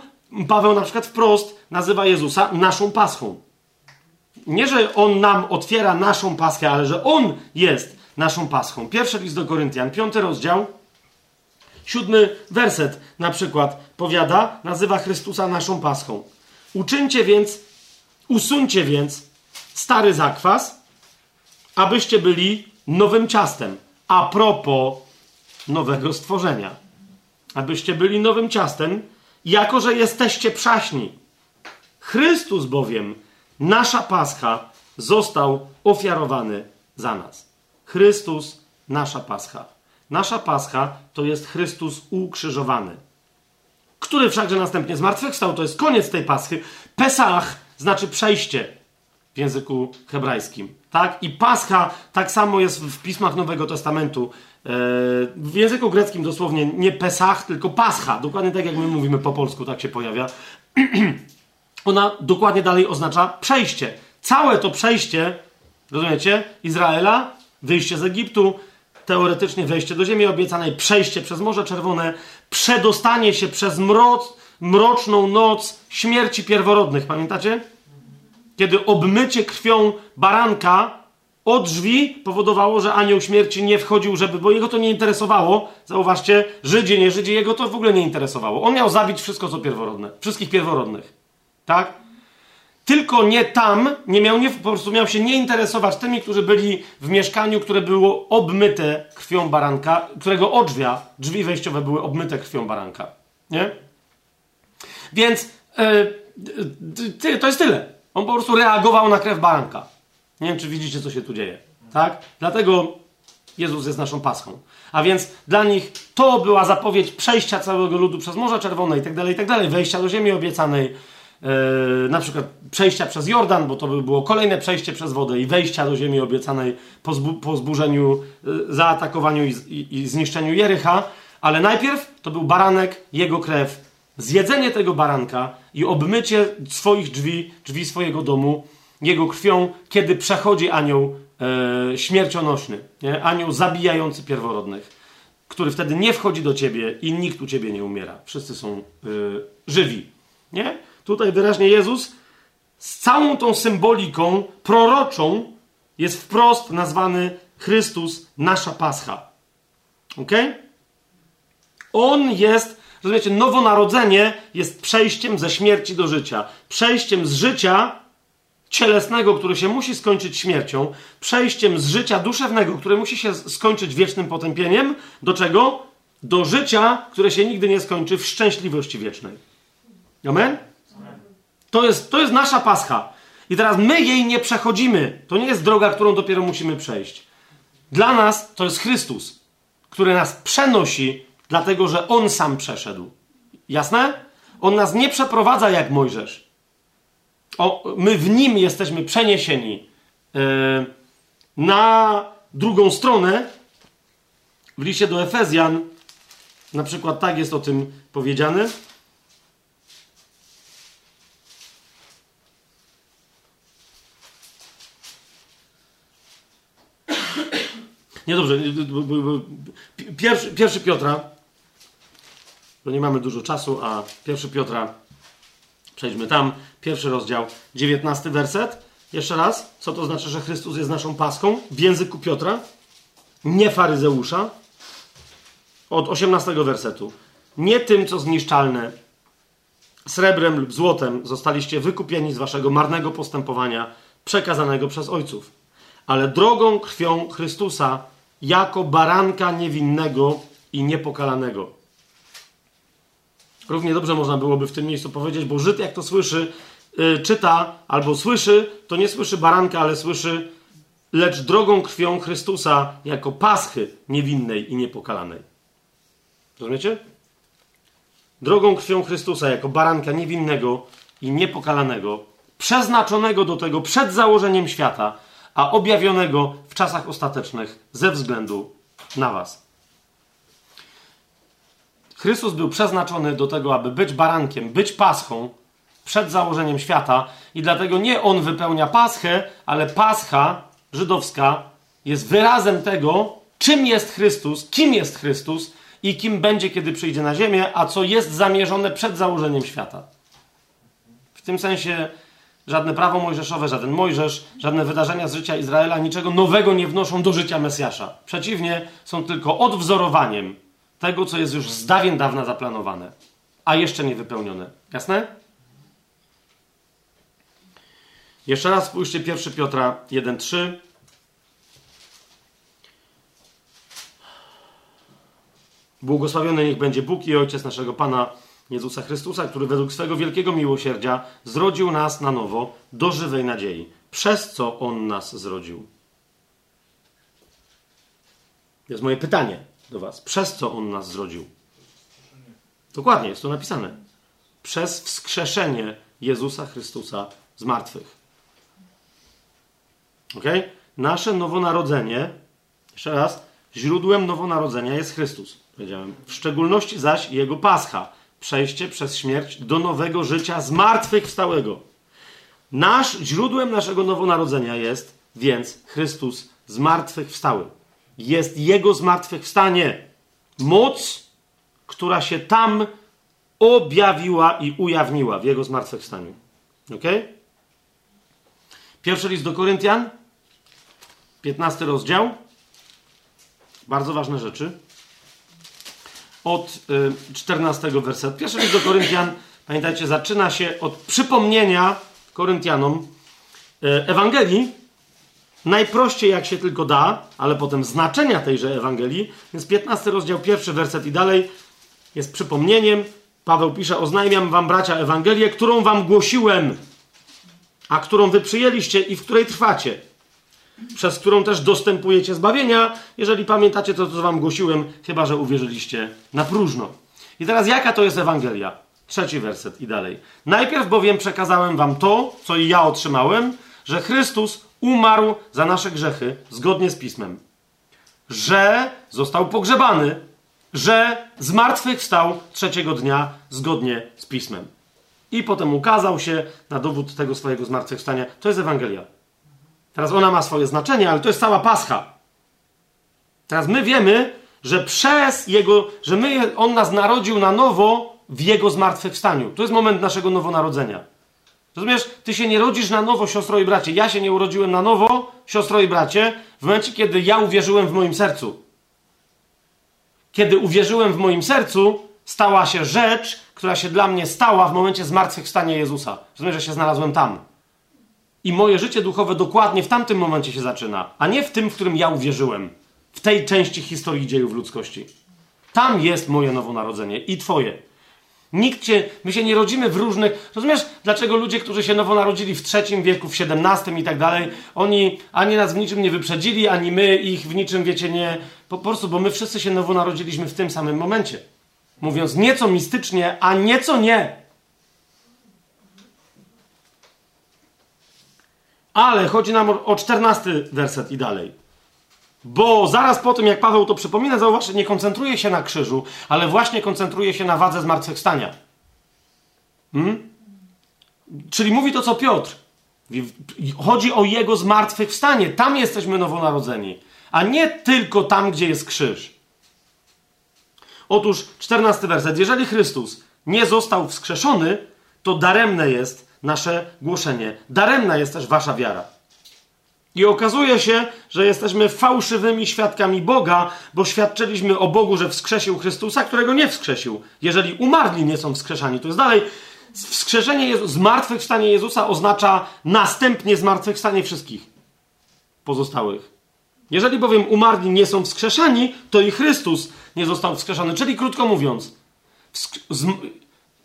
Paweł na przykład wprost nazywa Jezusa naszą paschą. Nie, że on nam otwiera naszą paschę, ale że on jest naszą paschą. Pierwszy list do Koryntian, piąty rozdział, Siódmy werset na przykład powiada, nazywa Chrystusa naszą paschą. Uczyńcie więc, usuńcie więc stary zakwas, abyście byli nowym ciastem. A propos nowego stworzenia. Abyście byli nowym ciastem, jako że jesteście przaśni. Chrystus bowiem, nasza pascha, został ofiarowany za nas. Chrystus, nasza pascha. Nasza Pascha to jest Chrystus ukrzyżowany, który wszakże następnie zmartwychwstał. To jest koniec tej Paschy. Pesach znaczy przejście w języku hebrajskim. Tak? I Pascha tak samo jest w pismach Nowego Testamentu. E, w języku greckim dosłownie nie Pesach, tylko Pascha. Dokładnie tak jak my mówimy po polsku, tak się pojawia. Ona dokładnie dalej oznacza przejście. Całe to przejście, rozumiecie, Izraela, wyjście z Egiptu, teoretycznie wejście do ziemi obiecanej, przejście przez Morze Czerwone, przedostanie się przez mroc, mroczną noc śmierci pierworodnych. Pamiętacie? Kiedy obmycie krwią baranka od drzwi powodowało, że anioł śmierci nie wchodził, żeby, bo jego to nie interesowało. Zauważcie, Żydzie, nie Żydzie, jego to w ogóle nie interesowało. On miał zabić wszystko, co pierworodne. Wszystkich pierworodnych. Tak? Tylko nie tam, nie miał, nie, po prostu miał się nie interesować tymi, którzy byli w mieszkaniu, które było obmyte krwią baranka, którego odrzwia, drzwi wejściowe były obmyte krwią baranka. Nie? Więc yy, to jest tyle. On po prostu reagował na krew baranka. Nie wiem, czy widzicie, co się tu dzieje. Tak? Dlatego Jezus jest naszą paską. A więc dla nich to była zapowiedź przejścia całego ludu przez Morze Czerwone i tak dalej, i tak dalej, wejścia do ziemi obiecanej, na przykład przejścia przez Jordan, bo to by było kolejne przejście przez wodę i wejścia do ziemi obiecanej po, zbu po zburzeniu, yy, zaatakowaniu i, i, i, zniszczeniu Jericha, ale najpierw to był baranek, jego krew, zjedzenie tego baranka i obmycie swoich drzwi, drzwi swojego domu, jego krwią, kiedy przechodzi anioł yy, śmiercionośny, nie? anioł zabijający pierworodnych, który wtedy nie wchodzi do ciebie i nikt u ciebie nie umiera. Wszyscy są żywi. Nie? Tutaj wyraźnie Jezus z całą tą symboliką proroczą jest wprost nazwany Chrystus, nasza Pascha. Ok? On jest, rozumiecie, nowonarodzenie jest przejściem ze śmierci do życia. Przejściem z życia cielesnego, które się musi skończyć śmiercią, przejściem z życia duszewnego, które musi się skończyć wiecznym potępieniem, do czego? Do życia, które się nigdy nie skończy w szczęśliwości wiecznej. Amen? To jest, to jest nasza pascha. I teraz my jej nie przechodzimy. To nie jest droga, którą dopiero musimy przejść. Dla nas to jest Chrystus, który nas przenosi, dlatego że On sam przeszedł. Jasne? On nas nie przeprowadza jak Mojżesz. O, my w nim jesteśmy przeniesieni yy, na drugą stronę. W liście do Efezjan, na przykład tak jest o tym powiedziane. Nie dobrze. Pierwszy, pierwszy Piotra, bo nie mamy dużo czasu, a pierwszy Piotra, przejdźmy tam, pierwszy rozdział, dziewiętnasty werset. Jeszcze raz, co to znaczy, że Chrystus jest naszą paską? W języku Piotra, nie faryzeusza. Od osiemnastego wersetu. Nie tym, co zniszczalne, srebrem lub złotem zostaliście wykupieni z waszego marnego postępowania przekazanego przez ojców, ale drogą krwią Chrystusa, jako baranka niewinnego i niepokalanego. Równie dobrze można byłoby w tym miejscu powiedzieć, bo Żyd, jak to słyszy, yy, czyta albo słyszy, to nie słyszy baranka, ale słyszy, lecz drogą krwią Chrystusa, jako paschy niewinnej i niepokalanej. Rozumiecie? Drogą krwią Chrystusa, jako baranka niewinnego i niepokalanego, przeznaczonego do tego przed założeniem świata, a objawionego w czasach ostatecznych ze względu na Was. Chrystus był przeznaczony do tego, aby być barankiem, być paschą przed założeniem świata, i dlatego nie on wypełnia paschę, ale pascha żydowska jest wyrazem tego, czym jest Chrystus, kim jest Chrystus i kim będzie, kiedy przyjdzie na ziemię, a co jest zamierzone przed założeniem świata. W tym sensie Żadne prawo mojżeszowe, żaden Mojżesz, żadne wydarzenia z życia Izraela niczego nowego nie wnoszą do życia Mesjasza. Przeciwnie, są tylko odwzorowaniem tego, co jest już z dawien dawna zaplanowane, a jeszcze nie wypełnione. Jasne? Jeszcze raz spójrzcie 1 Piotra 1:3. Błogosławiony niech będzie Bóg i Ojciec naszego Pana Jezusa Chrystusa, który według swego wielkiego miłosierdzia zrodził nas na nowo do żywej nadziei, przez co On nas zrodził. To jest moje pytanie do Was. Przez co On nas zrodził? Dokładnie, jest to napisane. Przez wskrzeszenie Jezusa Chrystusa z martwych. Ok? Nasze nowonarodzenie, jeszcze raz, źródłem nowonarodzenia jest Chrystus. Powiedziałem. W szczególności zaś Jego Pascha przejście przez śmierć do nowego życia zmartwychwstałego. Nasz, źródłem naszego nowonarodzenia jest więc Chrystus zmartwychwstały. Jest Jego zmartwychwstanie. Moc, która się tam objawiła i ujawniła w Jego zmartwychwstaniu. Ok? Pierwszy list do Koryntian, 15 rozdział. Bardzo ważne rzeczy od 14 y, wersetu. Pierwszy list do Koryntian, pamiętajcie, zaczyna się od przypomnienia Koryntianom y, Ewangelii, najprościej jak się tylko da, ale potem znaczenia tejże Ewangelii. Więc 15 rozdział, pierwszy werset i dalej jest przypomnieniem. Paweł pisze: Oznajmiam wam, bracia, Ewangelię, którą wam głosiłem, a którą wy przyjęliście i w której trwacie przez którą też dostępujecie zbawienia, jeżeli pamiętacie to, co wam głosiłem, chyba że uwierzyliście na próżno. I teraz jaka to jest Ewangelia? Trzeci werset i dalej. Najpierw bowiem przekazałem wam to, co i ja otrzymałem, że Chrystus umarł za nasze grzechy zgodnie z Pismem. Że został pogrzebany, że zmartwychwstał trzeciego dnia zgodnie z Pismem. I potem ukazał się na dowód tego swojego zmartwychwstania. To jest Ewangelia. Teraz ona ma swoje znaczenie, ale to jest cała pascha. Teraz my wiemy, że przez jego, że my, on nas narodził na nowo w jego zmartwychwstaniu. To jest moment naszego nowonarodzenia. Rozumiesz? Ty się nie rodzisz na nowo, siostro i bracie. Ja się nie urodziłem na nowo, siostro i bracie, w momencie, kiedy ja uwierzyłem w moim sercu. Kiedy uwierzyłem w moim sercu, stała się rzecz, która się dla mnie stała w momencie zmartwychwstania Jezusa. Rozumiesz, że się znalazłem tam. I moje życie duchowe dokładnie w tamtym momencie się zaczyna, a nie w tym, w którym ja uwierzyłem. W tej części historii dziejów ludzkości. Tam jest moje nowonarodzenie i twoje. Nikt się, my się nie rodzimy w różnych. Rozumiesz, dlaczego ludzie, którzy się nowo narodzili w III wieku, w XVII i tak dalej, oni ani nas w niczym nie wyprzedzili, ani my ich w niczym, wiecie, nie. Po prostu, bo my wszyscy się nowo narodziliśmy w tym samym momencie. Mówiąc nieco mistycznie, a nieco nie. Ale chodzi nam o czternasty werset i dalej. Bo zaraz po tym, jak Paweł to przypomina, zauważ, nie koncentruje się na krzyżu, ale właśnie koncentruje się na wadze zmartwychwstania. Hmm? Czyli mówi to, co Piotr. Chodzi o jego zmartwychwstanie. Tam jesteśmy nowonarodzeni, a nie tylko tam, gdzie jest krzyż. Otóż, czternasty werset. Jeżeli Chrystus nie został wskrzeszony, to daremne jest nasze głoszenie. Daremna jest też wasza wiara. I okazuje się, że jesteśmy fałszywymi świadkami Boga, bo świadczyliśmy o Bogu, że wskrzesił Chrystusa, którego nie wskrzesił. Jeżeli umarli nie są wskrzeszani, to jest dalej. Wskrzeszenie Jezu, zmartwychwstanie Jezusa oznacza następnie zmartwychwstanie wszystkich pozostałych. Jeżeli bowiem umarli nie są wskrzeszani, to i Chrystus nie został wskrzeszony. Czyli krótko mówiąc,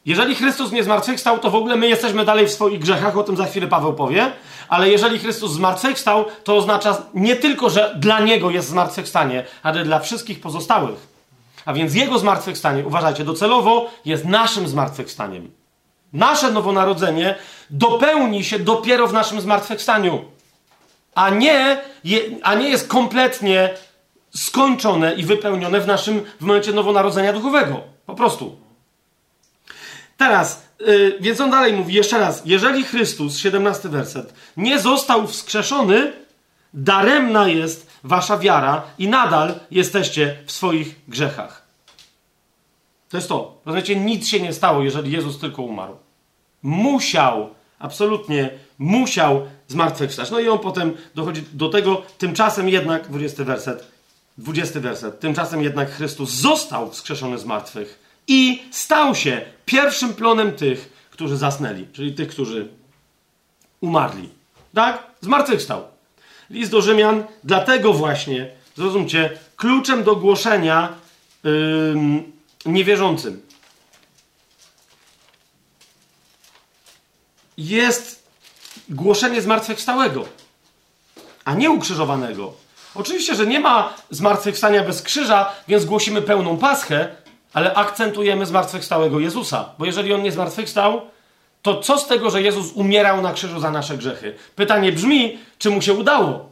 jeżeli Chrystus nie zmartwychwstał, to w ogóle my jesteśmy dalej w swoich grzechach, o tym za chwilę Paweł powie, ale jeżeli Chrystus zmartwychwstał, to oznacza nie tylko, że dla Niego jest zmartwychwstanie, ale dla wszystkich pozostałych. A więc Jego zmartwychwstanie, uważajcie, docelowo jest naszym zmartwychwstaniem. Nasze nowonarodzenie dopełni się dopiero w naszym zmartwychwstaniu, a nie, a nie jest kompletnie skończone i wypełnione w naszym w momencie nowonarodzenia duchowego. Po prostu. Teraz, yy, więc on dalej mówi jeszcze raz, jeżeli Chrystus, 17 werset, nie został wskrzeszony, daremna jest wasza wiara i nadal jesteście w swoich grzechach. To jest to. Rozumiecie, nic się nie stało, jeżeli Jezus tylko umarł. Musiał, absolutnie musiał zmartwychwstać. No i on potem dochodzi do tego, tymczasem jednak, 20 werset, 20 werset, tymczasem jednak Chrystus został wskrzeszony z martwych i stał się pierwszym plonem tych, którzy zasnęli, czyli tych, którzy umarli. Tak? Zmartwychwstał. List do Rzymian, dlatego właśnie, zrozumcie, kluczem do głoszenia yy, niewierzącym jest głoszenie zmartwychwstałego, a nie ukrzyżowanego. Oczywiście, że nie ma zmartwychwstania bez krzyża, więc głosimy pełną paschę, ale akcentujemy zmartwychwstałego Jezusa. Bo jeżeli on nie zmartwychwstał, to co z tego, że Jezus umierał na krzyżu za nasze grzechy? Pytanie brzmi, czy mu się udało?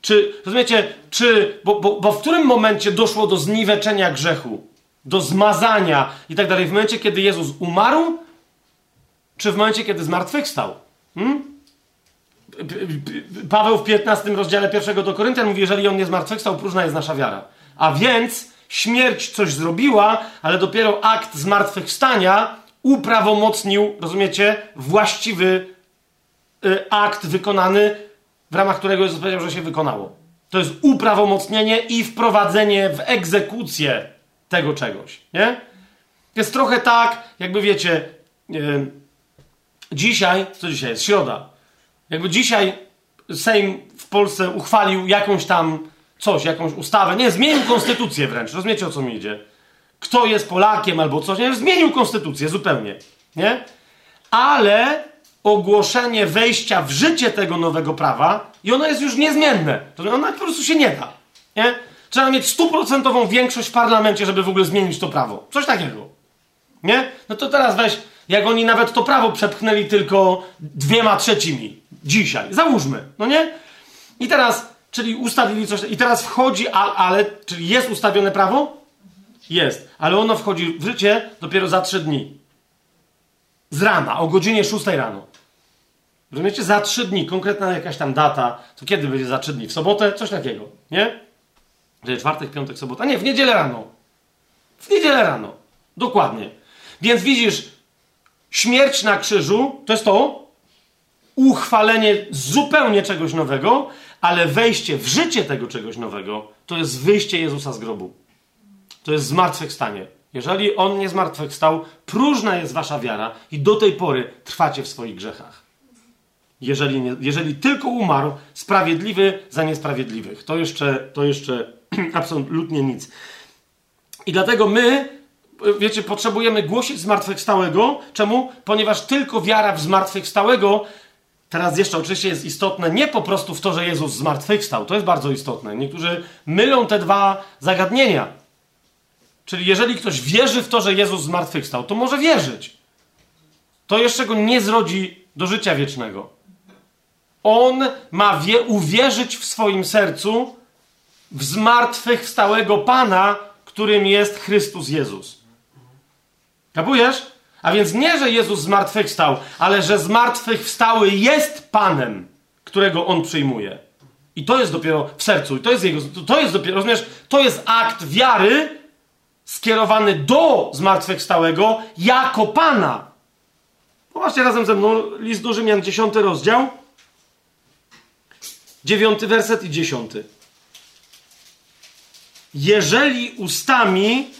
Czy, rozumiecie, czy, bo, bo, bo w którym momencie doszło do zniweczenia grzechu, do zmazania i tak dalej? W momencie, kiedy Jezus umarł, czy w momencie, kiedy zmartwychwstał? Hmm? Paweł w 15 rozdziale pierwszego do Koryntian mówi, jeżeli on nie zmartwychwstał, próżna jest nasza wiara. A więc śmierć coś zrobiła, ale dopiero akt zmartwychwstania uprawomocnił, rozumiecie, właściwy y, akt wykonany, w ramach którego Jezus powiedział, że się wykonało. To jest uprawomocnienie i wprowadzenie w egzekucję tego czegoś, nie? Jest trochę tak, jakby wiecie, yy, dzisiaj, co dzisiaj jest? Środa. Jakby dzisiaj Sejm w Polsce uchwalił jakąś tam coś, jakąś ustawę, nie, zmienił konstytucję wręcz, rozumiecie o co mi idzie? Kto jest Polakiem albo coś, nie, zmienił konstytucję zupełnie, nie? Ale ogłoszenie wejścia w życie tego nowego prawa i ono jest już niezmienne. To ono po prostu się nie da, nie? Trzeba mieć stuprocentową większość w parlamencie, żeby w ogóle zmienić to prawo. Coś takiego. Nie? No to teraz weź, jak oni nawet to prawo przepchnęli tylko dwiema trzecimi dzisiaj. Załóżmy, no nie? I teraz czyli ustawili coś, i teraz wchodzi, ale, czyli jest ustawione prawo? Jest, ale ono wchodzi w życie dopiero za trzy dni. Z rana, o godzinie 6 rano. Rozumiecie? Za trzy dni, konkretna jakaś tam data, to kiedy będzie za trzy dni? W sobotę? Coś takiego, nie? Że czwartek, piątek, sobota. Nie, w niedzielę rano. W niedzielę rano. Dokładnie. Więc widzisz, śmierć na krzyżu to jest to uchwalenie zupełnie czegoś nowego, ale wejście w życie tego czegoś nowego to jest wyjście Jezusa z grobu. To jest zmartwychwstanie. Jeżeli On nie zmartwychwstał, próżna jest wasza wiara i do tej pory trwacie w swoich grzechach. Jeżeli, nie, jeżeli tylko umarł sprawiedliwy za niesprawiedliwych, to jeszcze, to jeszcze absolutnie nic. I dlatego my, wiecie, potrzebujemy głosić zmartwychwstałego. Czemu? Ponieważ tylko wiara w zmartwychwstałego Teraz jeszcze oczywiście jest istotne nie po prostu w to, że Jezus zmartwychwstał. To jest bardzo istotne. Niektórzy mylą te dwa zagadnienia. Czyli jeżeli ktoś wierzy w to, że Jezus zmartwychwstał, to może wierzyć. To jeszcze go nie zrodzi do życia wiecznego. On ma wie, uwierzyć w swoim sercu w zmartwychwstałego Pana, którym jest Chrystus Jezus. Kapujesz? A więc nie, że Jezus zmartwychwstał, ale że zmartwychwstały jest Panem, którego On przyjmuje. I to jest dopiero w sercu, i to jest jego, to jest dopiero, rozumiesz, to jest akt wiary skierowany do zmartwychwstałego jako Pana. Popatrzcie razem ze mną list do Rzymian, 10 rozdział, 9 werset i 10. Jeżeli ustami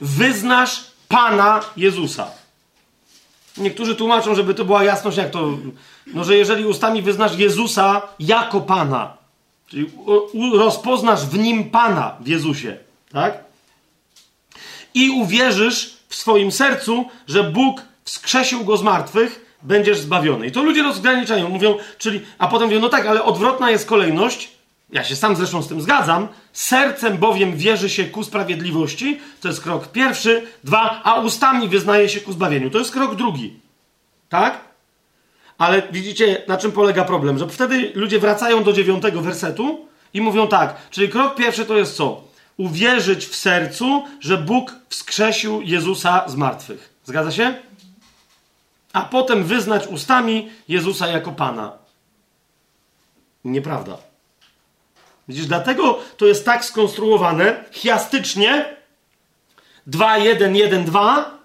wyznasz Pana Jezusa. Niektórzy tłumaczą, żeby to była jasność, jak to. No, że jeżeli ustami wyznasz Jezusa jako Pana, czyli rozpoznasz w nim Pana, w Jezusie, tak? I uwierzysz w swoim sercu, że Bóg wskrzesił go z martwych, będziesz zbawiony. I to ludzie rozgraniczają, mówią, czyli, a potem mówią, no tak, ale odwrotna jest kolejność. Ja się sam zresztą z tym zgadzam. Sercem bowiem wierzy się ku sprawiedliwości, to jest krok pierwszy. Dwa, a ustami wyznaje się ku zbawieniu. To jest krok drugi. Tak? Ale widzicie, na czym polega problem? Że wtedy ludzie wracają do dziewiątego wersetu i mówią tak. Czyli krok pierwszy to jest co? Uwierzyć w sercu, że Bóg wskrzesił Jezusa z martwych. Zgadza się? A potem wyznać ustami Jezusa jako Pana. Nieprawda. Widzisz, dlatego to jest tak skonstruowane chiastycznie 2, 1, 1, 2,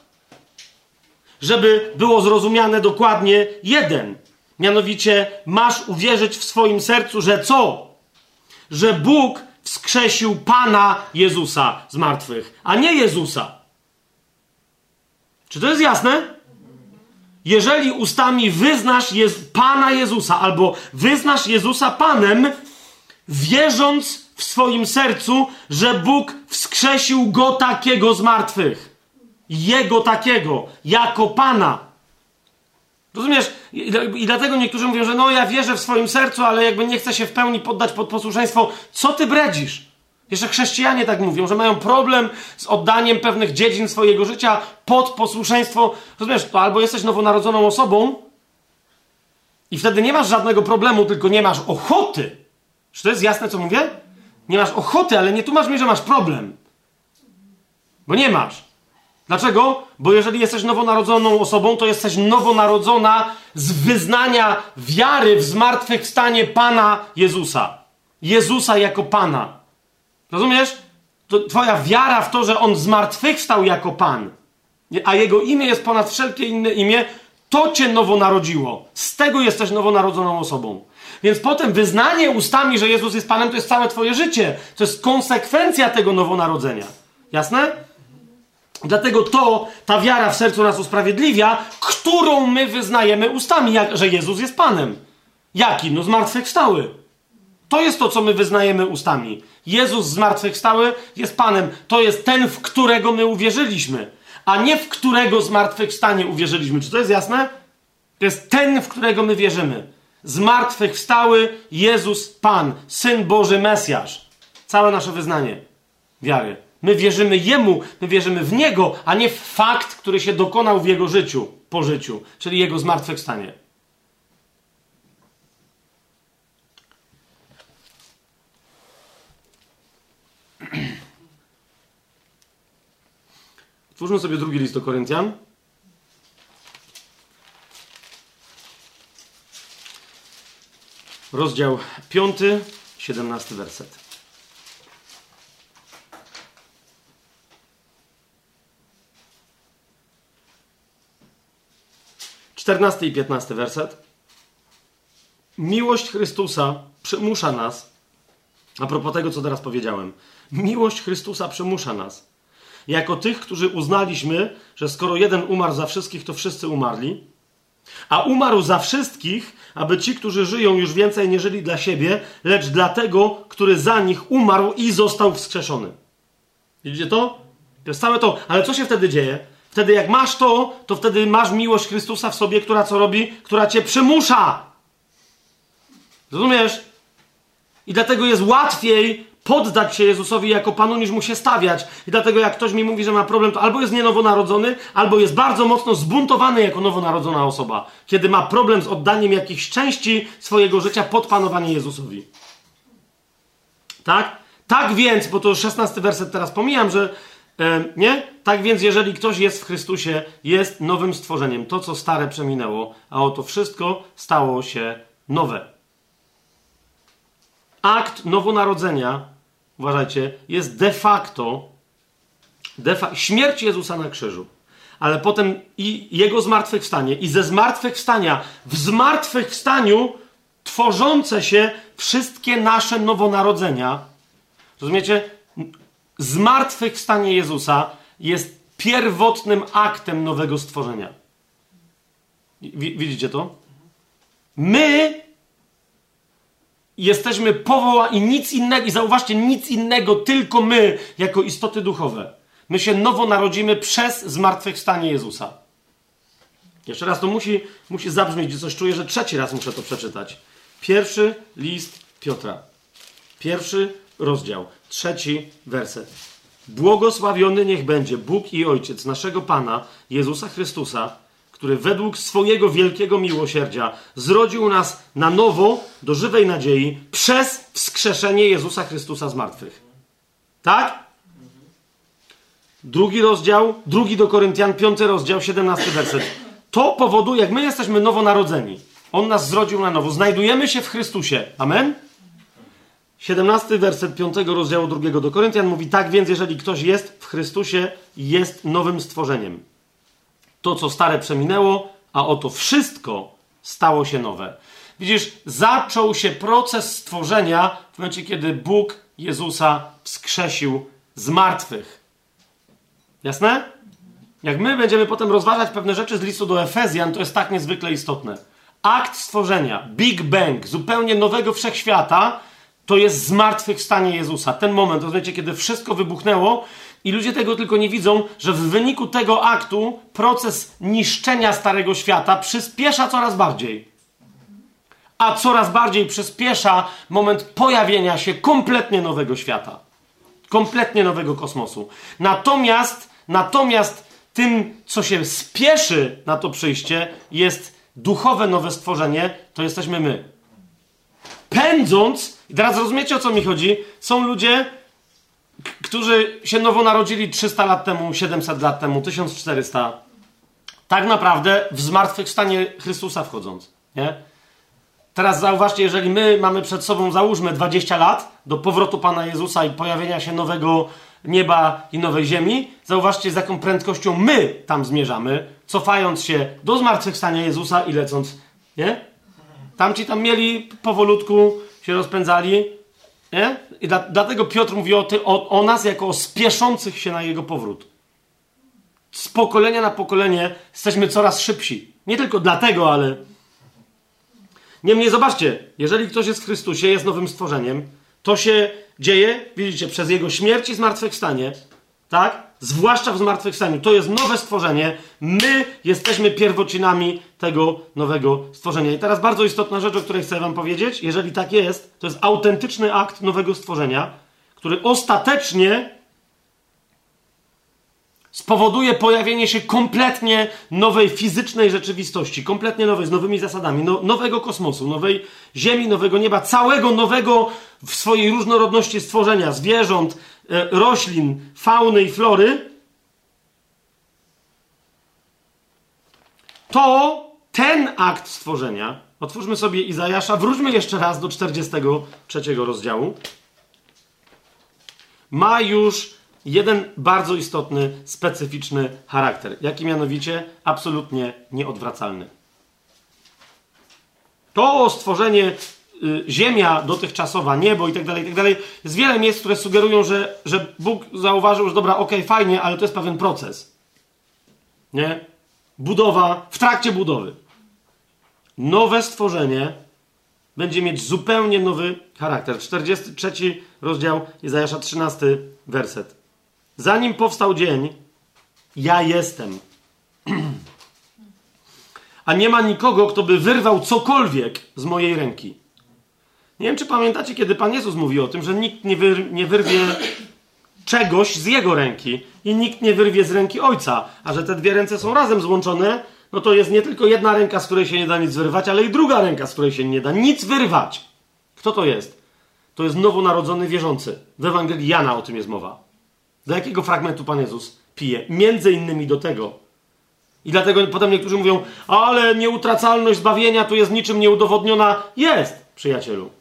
żeby było zrozumiane dokładnie jeden. Mianowicie masz uwierzyć w swoim sercu, że co? Że Bóg wskrzesił Pana Jezusa z martwych, a nie Jezusa. Czy to jest jasne? Jeżeli ustami wyznasz Jez Pana Jezusa albo wyznasz Jezusa Panem, wierząc w swoim sercu, że Bóg wskrzesił go takiego z martwych. Jego takiego, jako Pana. Rozumiesz? I, dlatego niektórzy mówią, że no ja wierzę w swoim sercu, ale jakby nie chcę się w pełni poddać pod posłuszeństwo. Co ty bredzisz? Jeszcze chrześcijanie tak mówią, że mają problem z oddaniem pewnych dziedzin swojego życia pod posłuszeństwo. Rozumiesz, to albo jesteś nowonarodzoną osobą i wtedy nie masz żadnego problemu, tylko nie masz ochoty czy to jest jasne, co mówię? Nie masz ochoty, ale nie tłumacz mi, że masz problem. Bo nie masz. Dlaczego? Bo jeżeli jesteś nowonarodzoną osobą, to jesteś nowonarodzona z wyznania wiary w zmartwychwstanie Pana Jezusa. Jezusa jako Pana. Rozumiesz? To twoja wiara w to, że On zmartwychwstał jako Pan, a Jego imię jest ponad wszelkie inne imię, to cię nowonarodziło. Z tego jesteś nowonarodzoną osobą. Więc potem wyznanie ustami, że Jezus jest Panem, to jest całe Twoje życie. To jest konsekwencja tego nowonarodzenia. Jasne? Dlatego to, ta wiara w sercu nas usprawiedliwia, którą my wyznajemy ustami, jak, że Jezus jest Panem. Jaki? No zmartwychwstały. To jest to, co my wyznajemy ustami. Jezus zmartwychwstały jest Panem. To jest ten, w którego my uwierzyliśmy, a nie w którego zmartwychwstanie uwierzyliśmy. Czy to jest jasne? To jest ten, w którego my wierzymy zmartwychwstały Jezus Pan, Syn Boży Mesjasz. Całe nasze wyznanie wiary. My wierzymy Jemu, my wierzymy w Niego, a nie w fakt, który się dokonał w Jego życiu, po życiu, czyli Jego zmartwychwstanie. Otwórzmy sobie drugi list do Koryntian. Rozdział 5, 17 werset. 14 i 15 werset. Miłość Chrystusa przymusza nas, a propos tego, co teraz powiedziałem, miłość Chrystusa przymusza nas, jako tych, którzy uznaliśmy, że skoro jeden umarł za wszystkich, to wszyscy umarli, a umarł za wszystkich, aby ci, którzy żyją, już więcej nie żyli dla siebie, lecz dla tego, który za nich umarł i został wskrzeszony. Widzicie to? To jest całe to. Ale co się wtedy dzieje? Wtedy jak masz to, to wtedy masz miłość Chrystusa w sobie, która co robi? Która cię przymusza. Rozumiesz? I dlatego jest łatwiej poddać się Jezusowi jako Panu, niż mu się stawiać. I dlatego jak ktoś mi mówi, że ma problem, to albo jest nienowonarodzony, albo jest bardzo mocno zbuntowany jako nowonarodzona osoba, kiedy ma problem z oddaniem jakichś części swojego życia pod panowanie Jezusowi. Tak? Tak więc, bo to 16 werset teraz pomijam, że e, nie? Tak więc, jeżeli ktoś jest w Chrystusie, jest nowym stworzeniem. To, co stare przeminęło, a oto wszystko stało się nowe. Akt nowonarodzenia, uważajcie, jest de facto de fa śmierć Jezusa na krzyżu. Ale potem i jego zmartwychwstanie, i ze zmartwychwstania w zmartwychwstaniu tworzące się wszystkie nasze nowonarodzenia. Rozumiecie? Zmartwychwstanie Jezusa jest pierwotnym aktem nowego stworzenia. Widzicie to? My jesteśmy powołani i nic innego, i zauważcie, nic innego, tylko my, jako istoty duchowe. My się nowo narodzimy przez zmartwychwstanie Jezusa. Jeszcze raz to musi, musi zabrzmieć, coś czuję, że trzeci raz muszę to przeczytać. Pierwszy list Piotra. Pierwszy rozdział, trzeci werset. Błogosławiony niech będzie Bóg i Ojciec naszego Pana Jezusa Chrystusa, który według swojego wielkiego miłosierdzia zrodził nas na nowo do żywej nadziei przez wskrzeszenie Jezusa Chrystusa z martwych. Tak? Drugi rozdział, drugi do Koryntian, piąty rozdział, siedemnasty werset. To powoduje, jak my jesteśmy nowonarodzeni, On nas zrodził na nowo, znajdujemy się w Chrystusie. Amen? 17 werset 5 rozdziału drugiego do Koryntian mówi tak, więc jeżeli ktoś jest w Chrystusie, jest nowym stworzeniem. To, co stare przeminęło, a oto wszystko stało się nowe. Widzisz, zaczął się proces stworzenia w momencie, kiedy Bóg Jezusa wskrzesił z martwych. Jasne? Jak my będziemy potem rozważać pewne rzeczy z listu do Efezjan, to jest tak niezwykle istotne. Akt stworzenia, Big Bang, zupełnie nowego wszechświata, to jest zmartwychwstanie Jezusa. Ten moment, rozumiecie, kiedy wszystko wybuchnęło i ludzie tego tylko nie widzą, że w wyniku tego aktu proces niszczenia Starego Świata przyspiesza coraz bardziej. A coraz bardziej przyspiesza moment pojawienia się kompletnie nowego świata. Kompletnie nowego kosmosu. Natomiast, natomiast tym, co się spieszy na to przyjście, jest duchowe nowe stworzenie, to jesteśmy my. Pędząc, i teraz rozumiecie o co mi chodzi, są ludzie, którzy się nowo narodzili 300 lat temu, 700 lat temu, 1400, tak naprawdę w zmartwychwstanie Chrystusa wchodząc. Nie? Teraz zauważcie, jeżeli my mamy przed sobą, załóżmy 20 lat do powrotu Pana Jezusa i pojawienia się nowego nieba i nowej ziemi, zauważcie z jaką prędkością my tam zmierzamy, cofając się do zmartwychwstania Jezusa i lecąc, nie? Tamci tam mieli powolutku, się rozpędzali, nie? I dla, dlatego Piotr mówi o, ty, o, o nas jako o spieszących się na jego powrót. Z pokolenia na pokolenie jesteśmy coraz szybsi. Nie tylko dlatego, ale. Niemniej zobaczcie, jeżeli ktoś jest w Chrystusie, jest nowym stworzeniem, to się dzieje, widzicie, przez jego śmierć i zmartwychwstanie, tak? Zwłaszcza w zmartwychwstaniu. To jest nowe stworzenie. My jesteśmy pierwocinami tego nowego stworzenia. I teraz bardzo istotna rzecz, o której chcę Wam powiedzieć. Jeżeli tak jest, to jest autentyczny akt nowego stworzenia, który ostatecznie spowoduje pojawienie się kompletnie nowej fizycznej rzeczywistości, kompletnie nowej, z nowymi zasadami, no, nowego kosmosu, nowej ziemi, nowego nieba, całego nowego w swojej różnorodności stworzenia, zwierząt, roślin, fauny i flory, to ten akt stworzenia, otwórzmy sobie Izajasza, wróćmy jeszcze raz do 43 rozdziału, ma już jeden bardzo istotny, specyficzny charakter. Jaki mianowicie? Absolutnie nieodwracalny. To stworzenie ziemia dotychczasowa, niebo i tak dalej, i tak dalej. Jest wiele miejsc, które sugerują, że, że Bóg zauważył, że dobra, okej, okay, fajnie, ale to jest pewien proces. Nie? Budowa, w trakcie budowy. Nowe stworzenie będzie mieć zupełnie nowy charakter. 43 rozdział Izajasza 13 werset. Zanim powstał dzień, ja jestem. A nie ma nikogo, kto by wyrwał cokolwiek z mojej ręki. Nie wiem, czy pamiętacie, kiedy Pan Jezus mówi o tym, że nikt nie, wyr nie wyrwie czegoś z jego ręki i nikt nie wyrwie z ręki ojca, a że te dwie ręce są razem złączone, no to jest nie tylko jedna ręka, z której się nie da nic wyrwać, ale i druga ręka, z której się nie da nic wyrwać. Kto to jest? To jest nowonarodzony wierzący. W Ewangelii Jana o tym jest mowa. Do jakiego fragmentu Pan Jezus pije? Między innymi do tego. I dlatego potem niektórzy mówią, ale nieutracalność zbawienia tu jest niczym nieudowodniona. Jest, przyjacielu.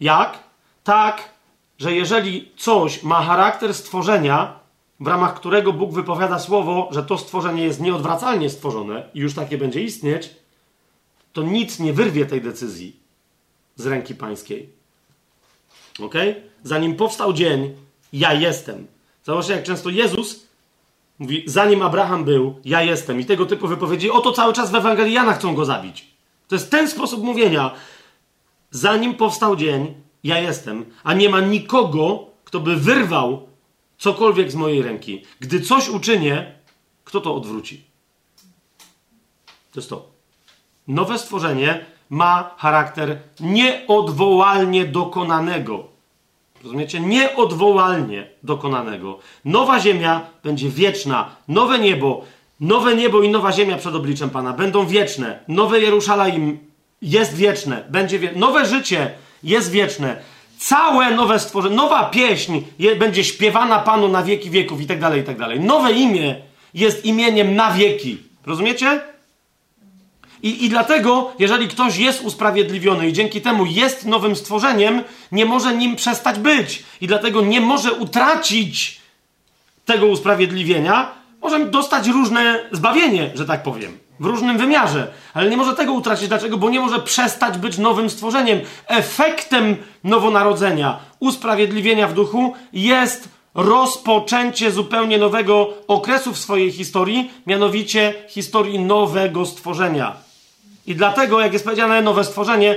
Jak? Tak, że jeżeli coś ma charakter stworzenia, w ramach którego Bóg wypowiada słowo, że to stworzenie jest nieodwracalnie stworzone i już takie będzie istnieć, to nic nie wyrwie tej decyzji z ręki pańskiej. Ok? Zanim powstał dzień, ja jestem. Zobaczcie, jak często Jezus mówi, zanim Abraham był, ja jestem. I tego typu wypowiedzi, oto cały czas w Ewangelii chcą go zabić. To jest ten sposób mówienia. Zanim powstał dzień, ja jestem. A nie ma nikogo, kto by wyrwał cokolwiek z mojej ręki. Gdy coś uczynię, kto to odwróci? To jest to. Nowe stworzenie ma charakter nieodwołalnie dokonanego. Rozumiecie? Nieodwołalnie dokonanego. Nowa ziemia będzie wieczna. Nowe niebo, nowe niebo i nowa ziemia przed obliczem Pana będą wieczne. Nowe Jerusalem jest wieczne. Będzie wie... Nowe życie jest wieczne. Całe nowe stworzenie, nowa pieśń je, będzie śpiewana Panu na wieki wieków i tak dalej, i tak dalej. Nowe imię jest imieniem na wieki. Rozumiecie? I, I dlatego, jeżeli ktoś jest usprawiedliwiony i dzięki temu jest nowym stworzeniem, nie może nim przestać być. I dlatego nie może utracić tego usprawiedliwienia. Może dostać różne zbawienie, że tak powiem w różnym wymiarze, ale nie może tego utracić. Dlaczego? Bo nie może przestać być nowym stworzeniem. Efektem nowonarodzenia, usprawiedliwienia w duchu jest rozpoczęcie zupełnie nowego okresu w swojej historii, mianowicie historii nowego stworzenia. I dlatego, jak jest powiedziane nowe stworzenie,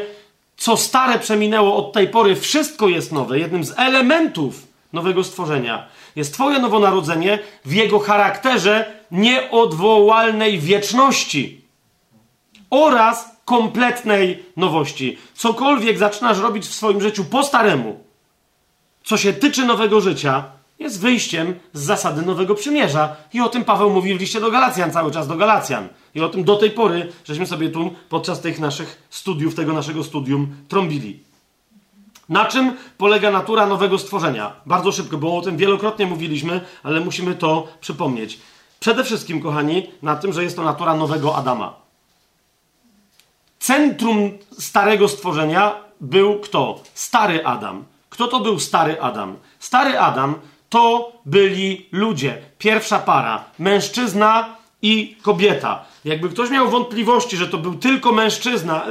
co stare przeminęło od tej pory, wszystko jest nowe. Jednym z elementów nowego stworzenia jest Twoje nowonarodzenie w jego charakterze nieodwołalnej wieczności oraz kompletnej nowości. Cokolwiek zaczynasz robić w swoim życiu po staremu, co się tyczy nowego życia, jest wyjściem z zasady nowego przymierza. I o tym Paweł mówi w liście do Galacjan, cały czas do Galacjan. I o tym do tej pory, żeśmy sobie tu podczas tych naszych studiów, tego naszego studium trąbili. Na czym polega natura nowego stworzenia? Bardzo szybko, bo o tym wielokrotnie mówiliśmy, ale musimy to przypomnieć. Przede wszystkim, kochani, na tym, że jest to natura nowego Adama. Centrum starego stworzenia był kto? Stary Adam. Kto to był stary Adam? Stary Adam to byli ludzie. Pierwsza para. Mężczyzna i kobieta. Jakby ktoś miał wątpliwości, że to był tylko mężczyzna,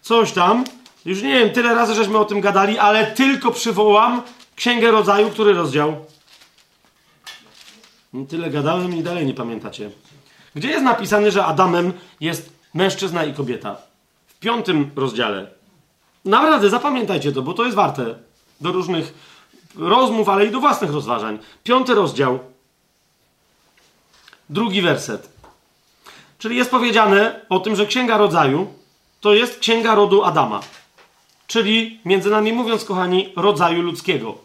coś tam, już nie wiem, tyle razy żeśmy o tym gadali, ale tylko przywołam Księgę Rodzaju, który rozdział? Tyle gadałem i dalej nie pamiętacie. Gdzie jest napisane, że Adamem jest mężczyzna i kobieta? W piątym rozdziale. Naprawdę, zapamiętajcie to, bo to jest warte do różnych rozmów, ale i do własnych rozważań. Piąty rozdział, drugi werset. Czyli jest powiedziane o tym, że Księga Rodzaju to jest Księga Rodu Adama. Czyli, między nami mówiąc, kochani, rodzaju ludzkiego.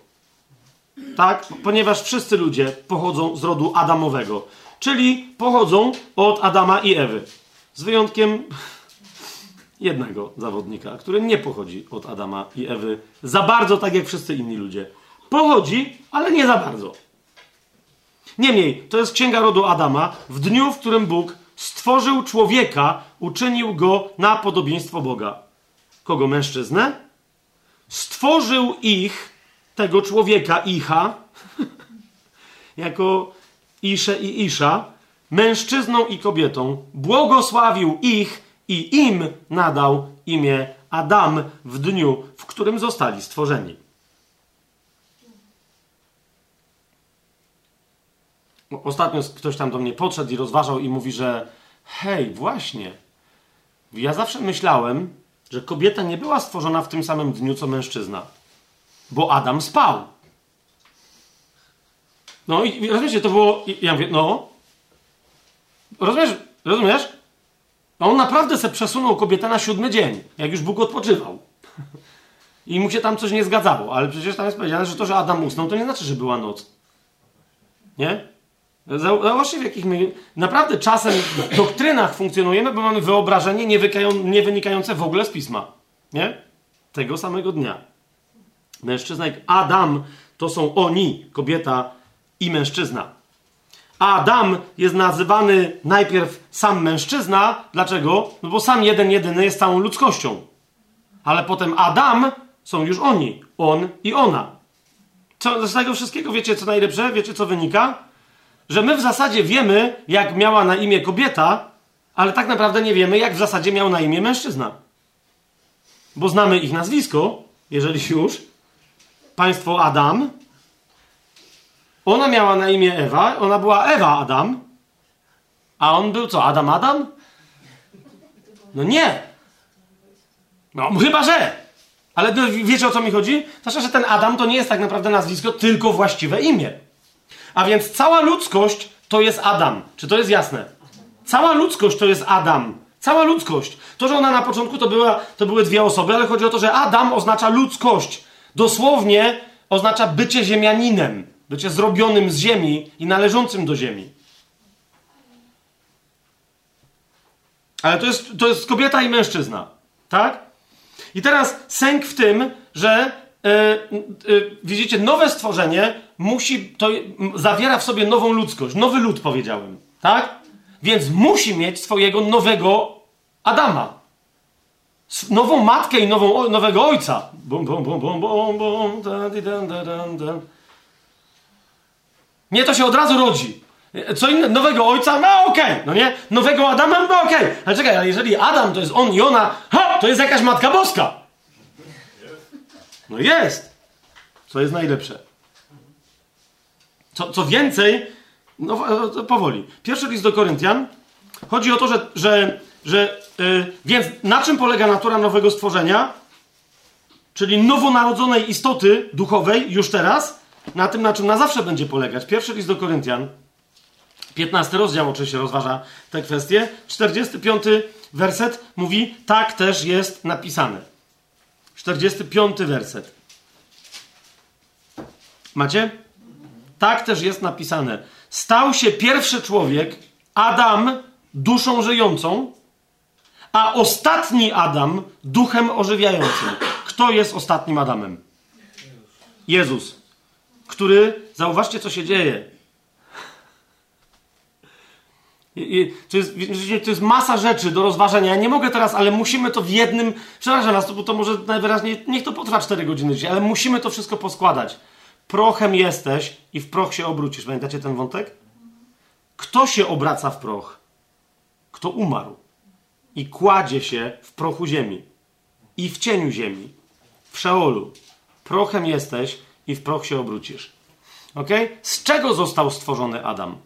Tak? Ponieważ wszyscy ludzie pochodzą z rodu Adamowego. Czyli pochodzą od Adama i Ewy. Z wyjątkiem jednego zawodnika, który nie pochodzi od Adama i Ewy za bardzo, tak jak wszyscy inni ludzie. Pochodzi, ale nie za bardzo. Niemniej, to jest księga rodu Adama. W dniu, w którym Bóg stworzył człowieka, uczynił go na podobieństwo Boga. Kogo? Mężczyznę? Stworzył ich tego człowieka, Icha, jako Isze i Isza, mężczyzną i kobietą, błogosławił ich i im nadał imię Adam w dniu, w którym zostali stworzeni. Ostatnio ktoś tam do mnie podszedł i rozważał i mówi, że hej, właśnie, ja zawsze myślałem, że kobieta nie była stworzona w tym samym dniu co mężczyzna, bo Adam spał. No i rozumiecie, to było. Ja mówię, no. Rozumiesz? Rozumiesz? A on naprawdę se przesunął kobietę na siódmy dzień, jak już Bóg odpoczywał. I mu się tam coś nie zgadzało, ale przecież tam jest powiedziane, że to, że Adam usnął, to nie znaczy, że była noc. Nie? Zauważcie, w jakich my naprawdę czasem w doktrynach funkcjonujemy, bo mamy wyobrażenie nie, nie wynikające w ogóle z pisma. Nie? Tego samego dnia. Mężczyzna jak Adam to są oni, kobieta i mężczyzna. Adam jest nazywany najpierw sam mężczyzna. Dlaczego? No bo sam jeden jedyny jest całą ludzkością. Ale potem Adam są już oni. On i ona. Co, z tego wszystkiego wiecie co najlepsze? Wiecie co wynika? Że my w zasadzie wiemy, jak miała na imię kobieta, ale tak naprawdę nie wiemy, jak w zasadzie miał na imię mężczyzna. Bo znamy ich nazwisko, jeżeli już. Państwo Adam, ona miała na imię Ewa, ona była Ewa Adam, a on był co? Adam Adam? No nie. No chyba, że. Ale wiecie o co mi chodzi? Znaczy, że ten Adam to nie jest tak naprawdę nazwisko, tylko właściwe imię. A więc cała ludzkość to jest Adam. Czy to jest jasne? Cała ludzkość to jest Adam. Cała ludzkość. To, że ona na początku to, była, to były dwie osoby, ale chodzi o to, że Adam oznacza ludzkość. Dosłownie oznacza bycie ziemianinem. Bycie zrobionym z ziemi i należącym do ziemi. Ale to jest, to jest kobieta i mężczyzna. Tak? I teraz sęk w tym, że yy, yy, widzicie, nowe stworzenie musi, to zawiera w sobie nową ludzkość. Nowy lud powiedziałem. Tak? Więc musi mieć swojego nowego Adama. Nową matkę i nową, nowego ojca. Bum, bum, bum, bum, bum, bum, da, da, da, da, da. Nie, to się od razu rodzi. Co innego, nowego ojca, no okej, okay. no nie? Nowego Adama, no okej. Okay. Ale czekaj, ale jeżeli Adam to jest on i ona, ha, to jest jakaś Matka Boska. No jest. Co jest najlepsze. Co, co więcej, no powoli. Pierwszy list do Koryntian. Chodzi o to, że, że, że yy, więc na czym polega natura nowego stworzenia? Czyli nowonarodzonej istoty duchowej już teraz, na tym, na czym na zawsze będzie polegać. Pierwszy list do Koryntian, 15 rozdział oczywiście rozważa tę kwestię. 45 werset mówi, tak też jest napisane. 45 werset. Macie? Tak też jest napisane. Stał się pierwszy człowiek, Adam, duszą żyjącą, a ostatni Adam duchem ożywiającym. Kto jest ostatnim Adamem? Jezus który, zauważcie, co się dzieje. I, to, jest, to jest masa rzeczy do rozważenia. Ja nie mogę teraz, ale musimy to w jednym. Przepraszam was, to, to może najwyraźniej. Niech to potrwa 4 godziny dzisiaj, ale musimy to wszystko poskładać. Prochem jesteś i w proch się obrócisz. Pamiętacie ten wątek? Kto się obraca w proch? Kto umarł i kładzie się w prochu ziemi i w cieniu ziemi, w szeolu. Prochem jesteś i w proch się obrócisz. Ok? Z czego został stworzony Adam?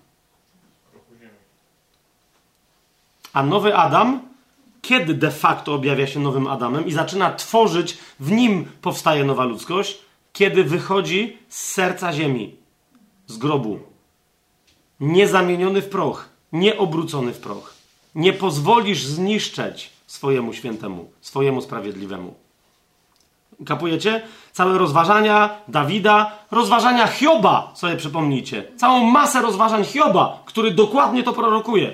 A nowy Adam, kiedy de facto objawia się nowym Adamem i zaczyna tworzyć, w nim powstaje nowa ludzkość, kiedy wychodzi z serca ziemi, z grobu. Niezamieniony w proch, nieobrócony w proch. Nie pozwolisz zniszczeć swojemu świętemu, swojemu sprawiedliwemu. Kapujecie? Całe rozważania Dawida, rozważania Hioba, sobie przypomnijcie. Całą masę rozważań Hioba, który dokładnie to prorokuje.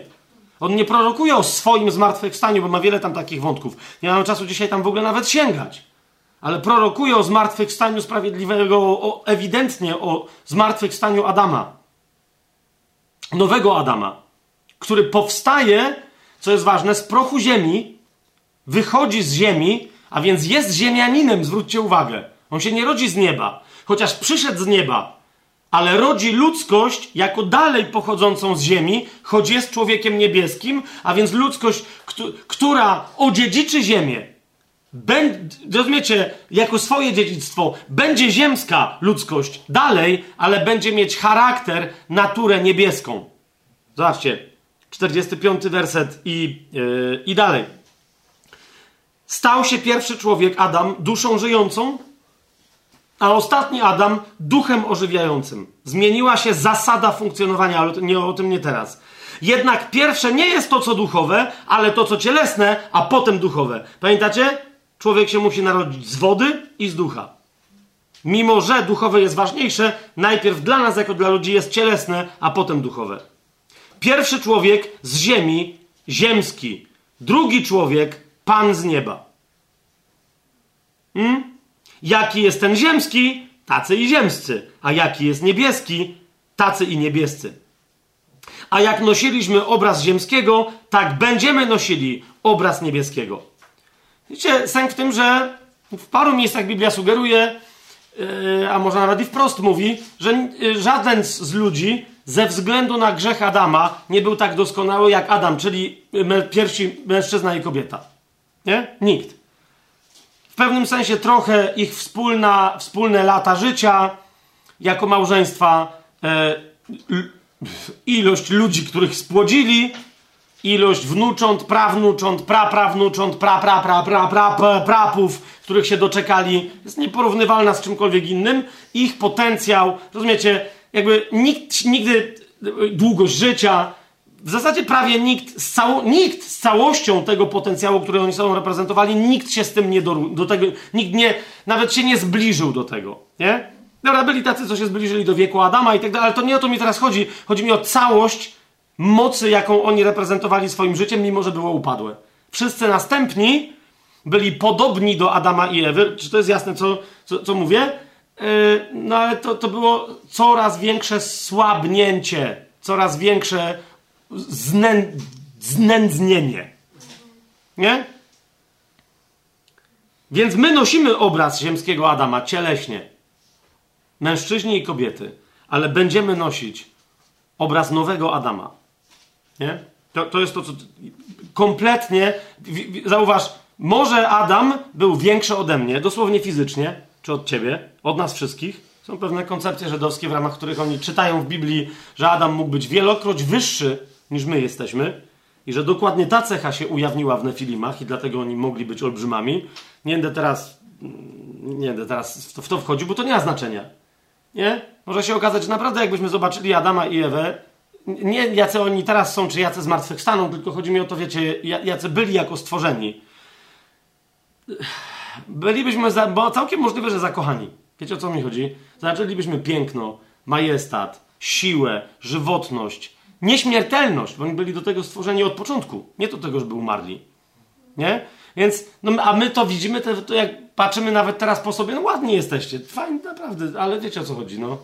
On nie prorokuje o swoim zmartwychwstaniu, bo ma wiele tam takich wątków. Nie mamy czasu dzisiaj tam w ogóle nawet sięgać. Ale prorokuje o zmartwychwstaniu sprawiedliwego, o, ewidentnie o zmartwychwstaniu Adama. Nowego Adama, który powstaje, co jest ważne, z prochu ziemi, wychodzi z ziemi, a więc jest ziemianinem, zwróćcie uwagę. On się nie rodzi z nieba. Chociaż przyszedł z nieba, ale rodzi ludzkość jako dalej pochodzącą z ziemi, choć jest człowiekiem niebieskim, a więc ludzkość, która odziedziczy ziemię. Rozumiecie, jako swoje dziedzictwo będzie ziemska ludzkość dalej, ale będzie mieć charakter, naturę niebieską. Zobaczcie, 45 werset i, yy, i dalej. Stał się pierwszy człowiek, Adam, duszą żyjącą, a ostatni Adam duchem ożywiającym. Zmieniła się zasada funkcjonowania, ale nie o tym nie teraz. Jednak pierwsze nie jest to, co duchowe, ale to, co cielesne, a potem duchowe. Pamiętacie? Człowiek się musi narodzić z wody i z ducha. Mimo, że duchowe jest ważniejsze, najpierw dla nas, jako dla ludzi, jest cielesne, a potem duchowe. Pierwszy człowiek z ziemi, ziemski. Drugi człowiek, pan z nieba. Hmm? Jaki jest ten ziemski, tacy i ziemscy. A jaki jest niebieski, tacy i niebiescy. A jak nosiliśmy obraz ziemskiego, tak będziemy nosili obraz niebieskiego. Widzicie, sęk w tym, że w paru miejscach Biblia sugeruje, yy, a może nawet i wprost mówi, że yy, żaden z ludzi ze względu na grzech Adama nie był tak doskonały jak Adam, czyli pierwsi mężczyzna i kobieta. Nie? Nikt pewnym sensie trochę ich wspólna, wspólne lata życia jako małżeństwa, e, ilość ludzi, których spłodzili, ilość wnucząt, prawnucząt, praprawnucząt, pra, pra, pra, pra, pra, pra, prapów, których się doczekali, jest nieporównywalna z czymkolwiek innym. Ich potencjał, rozumiecie, jakby nikt nigdy długość życia, w zasadzie prawie nikt z, cało, nikt z całością tego potencjału, który oni sobą reprezentowali, nikt się z tym nie do, do tego, nikt nie, nawet się nie zbliżył do tego, nie? Dobra, byli tacy, co się zbliżyli do wieku Adama i tak dalej, ale to nie o to mi teraz chodzi. Chodzi mi o całość mocy, jaką oni reprezentowali swoim życiem, mimo że było upadłe. Wszyscy następni byli podobni do Adama i Ewy. Czy to jest jasne, co, co, co mówię? Yy, no ale to, to było coraz większe słabnięcie, coraz większe znę, znędznienie. Nie? Więc my nosimy obraz ziemskiego Adama cieleśnie. Mężczyźni i kobiety. Ale będziemy nosić obraz nowego Adama. Nie? To, to jest to, co kompletnie. Zauważ, może Adam był większy ode mnie, dosłownie fizycznie, czy od ciebie, od nas wszystkich. Są pewne koncepcje żydowskie, w ramach których oni czytają w Biblii, że Adam mógł być wielokroć wyższy niż my jesteśmy i że dokładnie ta cecha się ujawniła w Nefilimach i dlatego oni mogli być olbrzymami. Nie będę teraz, nie będę teraz w to, w to wchodził, bo to nie ma znaczenia. Nie? Może się okazać, że naprawdę jakbyśmy zobaczyli Adama i Ewę, nie jacy oni teraz są, czy jacy zmartwychwstaną, tylko chodzi mi o to, wiecie, jacy byli jako stworzeni. Bylibyśmy, za, bo całkiem możliwe, że zakochani. Wiecie o co mi chodzi? Zaczęlibyśmy piękno, majestat, siłę, żywotność, Nieśmiertelność, bo oni byli do tego stworzeni od początku, nie do tego, żeby umarli. Nie? Więc, no, a my to widzimy, to, to jak patrzymy nawet teraz po sobie, no ładni jesteście, fajnie, naprawdę, ale wiecie o co chodzi, no.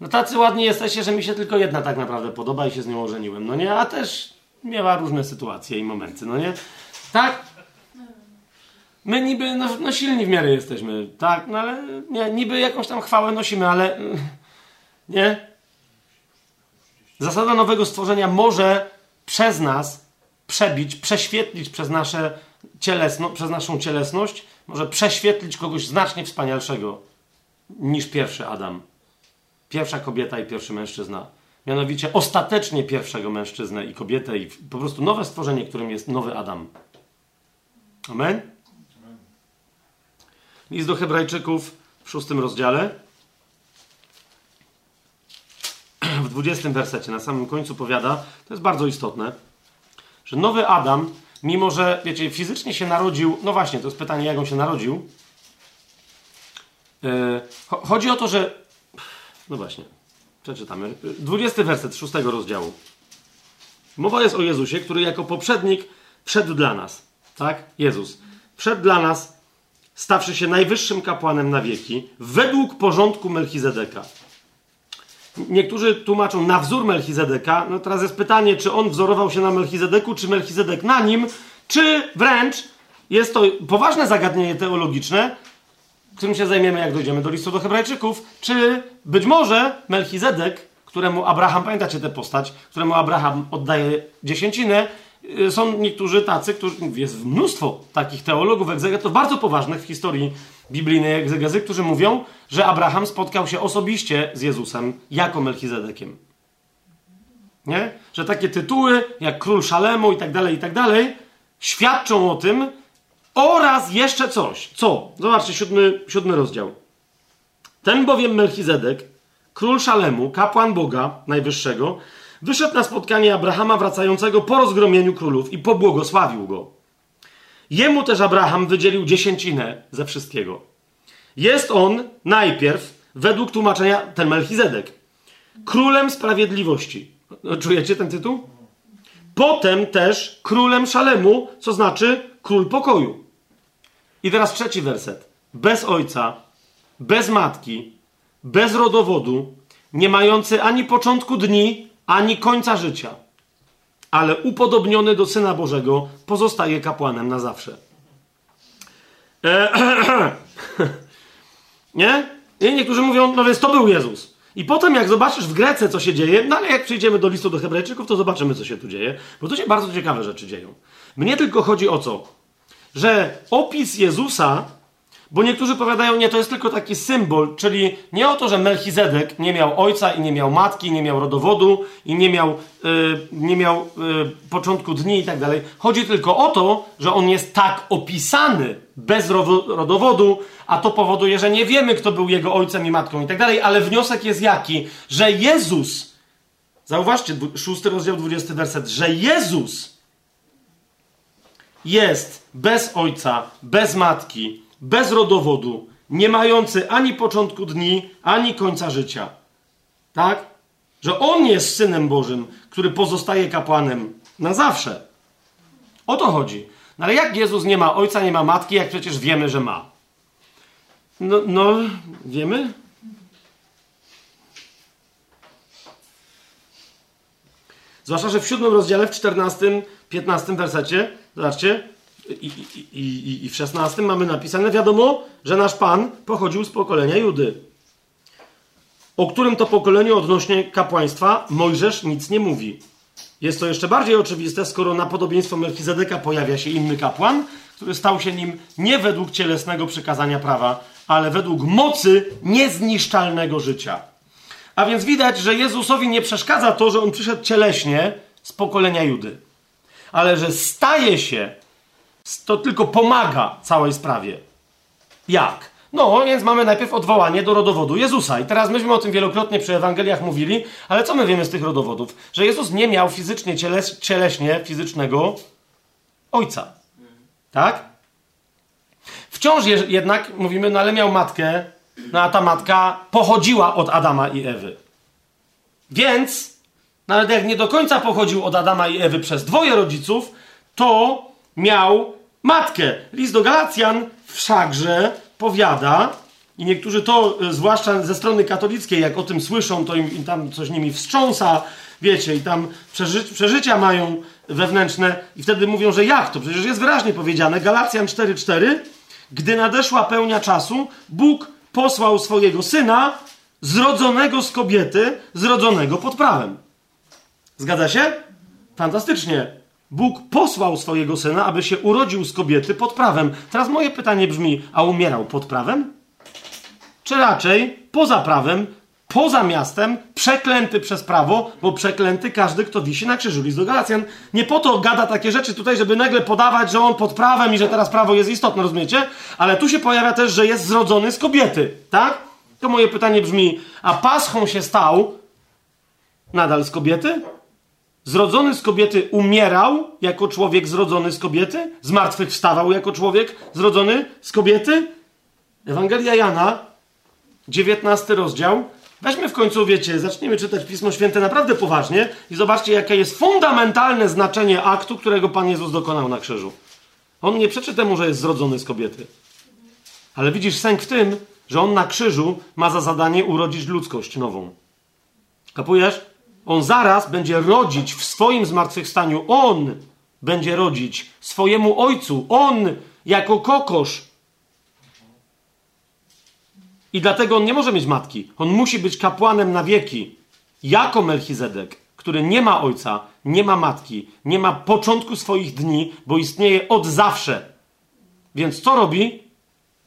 No tacy ładni jesteście, że mi się tylko jedna tak naprawdę podoba i się z nią ożeniłem, no nie? A też miała różne sytuacje i momenty, no nie? Tak? My niby, no, no silni w miarę jesteśmy, tak? No ale nie, niby jakąś tam chwałę nosimy, ale nie? Zasada nowego stworzenia może przez nas przebić, prześwietlić przez, nasze cielesno, przez naszą cielesność, może prześwietlić kogoś znacznie wspanialszego niż pierwszy Adam. Pierwsza kobieta i pierwszy mężczyzna. Mianowicie ostatecznie pierwszego mężczyznę i kobietę i po prostu nowe stworzenie, którym jest nowy Adam. Amen? List do Hebrajczyków w szóstym rozdziale. w 20 wersecie, na samym końcu powiada, to jest bardzo istotne, że nowy Adam, mimo że, wiecie, fizycznie się narodził, no właśnie, to jest pytanie, jak on się narodził. Yy, chodzi o to, że, no właśnie, przeczytamy, 20 werset 6 rozdziału. Mowa jest o Jezusie, który jako poprzednik wszedł dla nas, tak? Jezus. Wszedł dla nas, stawszy się najwyższym kapłanem na wieki, według porządku Melchizedeka. Niektórzy tłumaczą na wzór Melchizedeka. No teraz jest pytanie, czy on wzorował się na Melchizedeku, czy Melchizedek na nim, czy wręcz jest to poważne zagadnienie teologiczne, którym się zajmiemy, jak dojdziemy do listu do Hebrajczyków, czy być może Melchizedek, któremu Abraham, pamiętacie tę postać, któremu Abraham oddaje dziesięcinę, y, są niektórzy tacy, którzy, jest mnóstwo takich teologów, egzegetów, bardzo poważnych w historii biblijnej egzegezy, którzy mówią, że Abraham spotkał się osobiście z Jezusem jako Melchizedekiem. Nie? Że takie tytuły, jak król Szalemu i tak dalej, i tak dalej, świadczą o tym oraz jeszcze coś. Co? Zobaczcie, siódmy, siódmy rozdział. Ten bowiem Melchizedek, król Szalemu, kapłan Boga Najwyższego, wyszedł na spotkanie Abrahama wracającego po rozgromieniu królów i pobłogosławił go. Jemu też Abraham wydzielił dziesięcinę ze wszystkiego. Jest on najpierw, według tłumaczenia, ten Melchizedek, królem sprawiedliwości. Czujecie ten tytuł? Potem też królem Szalemu, co znaczy król pokoju. I teraz trzeci werset. Bez ojca, bez matki, bez rodowodu, nie mający ani początku dni, ani końca życia, ale upodobniony do Syna Bożego, pozostaje kapłanem na zawsze. Eee, nie? I niektórzy mówią, no więc to był Jezus. I potem, jak zobaczysz w Grece, co się dzieje, no ale jak przyjdziemy do listu do Hebrajczyków, to zobaczymy, co się tu dzieje, bo tu się bardzo ciekawe rzeczy dzieją. Mnie tylko chodzi o co? Że opis Jezusa, bo niektórzy powiadają, nie, to jest tylko taki symbol, czyli nie o to, że Melchizedek nie miał ojca i nie miał matki, nie miał rodowodu i nie miał, yy, nie miał yy, początku dni i tak dalej. Chodzi tylko o to, że on jest tak opisany bez rodowodu, a to powoduje, że nie wiemy, kto był jego ojcem i matką i tak dalej, ale wniosek jest jaki? Że Jezus, zauważcie, szósty rozdział, dwudziesty werset, że Jezus jest bez ojca, bez matki, bez rodowodu, nie mający ani początku dni, ani końca życia. Tak? Że On jest Synem Bożym, który pozostaje kapłanem na zawsze. O to chodzi. No ale jak Jezus nie ma ojca, nie ma matki, jak przecież wiemy, że ma? No, no wiemy? Zwłaszcza, że w siódmym rozdziale, w czternastym, piętnastym wersecie, zobaczcie, i, i, i, w szesnastym mamy napisane, wiadomo, że nasz Pan pochodził z pokolenia Judy. O którym to pokoleniu odnośnie kapłaństwa Mojżesz nic nie mówi. Jest to jeszcze bardziej oczywiste, skoro na podobieństwo Melchizedeka pojawia się inny kapłan, który stał się nim nie według cielesnego przykazania prawa, ale według mocy niezniszczalnego życia. A więc widać, że Jezusowi nie przeszkadza to, że on przyszedł cieleśnie z pokolenia Judy, ale że staje się, to tylko pomaga całej sprawie. Jak? No, więc mamy najpierw odwołanie do rodowodu Jezusa. I teraz myśmy o tym wielokrotnie przy Ewangeliach mówili, ale co my wiemy z tych rodowodów? Że Jezus nie miał fizycznie, cieleś, cieleśnie, fizycznego ojca. Tak? Wciąż jednak mówimy, no ale miał matkę, no a ta matka pochodziła od Adama i Ewy. Więc, nawet jak nie do końca pochodził od Adama i Ewy przez dwoje rodziców, to miał matkę. List do Galacjan wszakże powiada, i niektórzy to, e, zwłaszcza ze strony katolickiej, jak o tym słyszą, to im, im tam coś nimi wstrząsa, wiecie, i tam przeży przeżycia mają wewnętrzne, i wtedy mówią, że jak to? Przecież jest wyraźnie powiedziane, Galacjan 4,4, gdy nadeszła pełnia czasu, Bóg posłał swojego syna, zrodzonego z kobiety, zrodzonego pod prawem. Zgadza się? Fantastycznie. Bóg posłał swojego syna, aby się urodził z kobiety pod prawem. Teraz moje pytanie brzmi: a umierał pod prawem? Czy raczej poza prawem, poza miastem, przeklęty przez prawo, bo przeklęty każdy, kto wisi na krzyżu. List do Galacjan nie po to gada takie rzeczy tutaj, żeby nagle podawać, że on pod prawem i że teraz prawo jest istotne, rozumiecie? Ale tu się pojawia też, że jest zrodzony z kobiety, tak? To moje pytanie brzmi, a paschą się stał nadal z kobiety? Zrodzony z kobiety umierał jako człowiek zrodzony z kobiety? Zmartwychwstawał jako człowiek zrodzony z kobiety? Ewangelia Jana, 19 rozdział, Weźmy w końcu, wiecie, zaczniemy czytać Pismo Święte naprawdę poważnie i zobaczcie, jakie jest fundamentalne znaczenie aktu, którego Pan Jezus dokonał na krzyżu. On nie przeczy temu, że jest zrodzony z kobiety. Ale widzisz sęk w tym, że on na krzyżu ma za zadanie urodzić ludzkość nową. Kapujesz? On zaraz będzie rodzić w swoim zmartwychwstaniu. On będzie rodzić swojemu ojcu. On jako kokosz I dlatego on nie może mieć matki. On musi być kapłanem na wieki, jako Melchizedek, który nie ma ojca, nie ma matki, nie ma początku swoich dni, bo istnieje od zawsze. Więc co robi?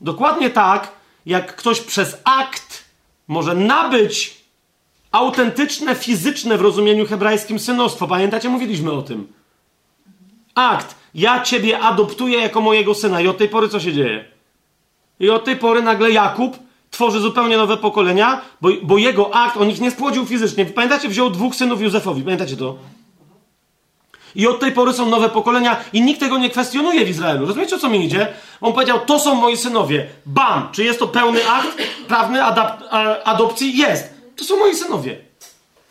Dokładnie tak, jak ktoś przez akt może nabyć autentyczne, fizyczne w rozumieniu hebrajskim synostwo. Pamiętacie, mówiliśmy o tym. Akt. Ja ciebie adoptuję jako mojego syna. I od tej pory co się dzieje? I od tej pory nagle Jakub tworzy zupełnie nowe pokolenia, bo, bo jego akt, on ich nie spłodził fizycznie. Pamiętacie, wziął dwóch synów Józefowi. Pamiętacie to? I od tej pory są nowe pokolenia i nikt tego nie kwestionuje w Izraelu. Rozumiecie, o co mi idzie? On powiedział, to są moi synowie. Bam! Czy jest to pełny akt prawny adap- adopcji? Jest. To są moi synowie.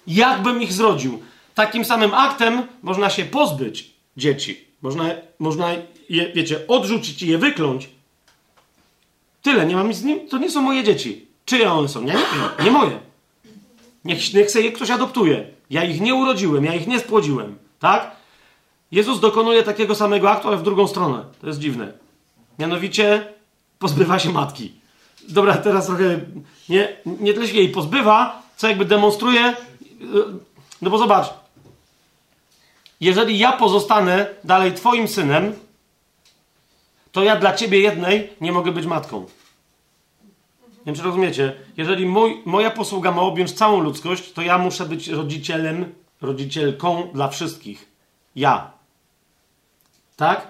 Jakbym ich zrodził? Takim samym aktem można się pozbyć dzieci. Można, można je, wiecie, odrzucić i je wykląć. Tyle, nie mam nic z nim, to nie są moje dzieci. Czyje one są? Nie, nie, nie moje. Niech, niech sobie je ktoś adoptuje. Ja ich nie urodziłem, ja ich nie spłodziłem. Tak? Jezus dokonuje takiego samego aktu, ale w drugą stronę. To jest dziwne. Mianowicie pozbywa się matki. Dobra, teraz trochę nie, nie tyle się jej pozbywa, co jakby demonstruje. No bo zobacz, jeżeli ja pozostanę dalej Twoim synem, to ja dla Ciebie jednej nie mogę być matką. Nie wiem, czy rozumiecie? Jeżeli mój, moja posługa ma objąć całą ludzkość, to ja muszę być rodzicielem, rodzicielką dla wszystkich. Ja. Tak?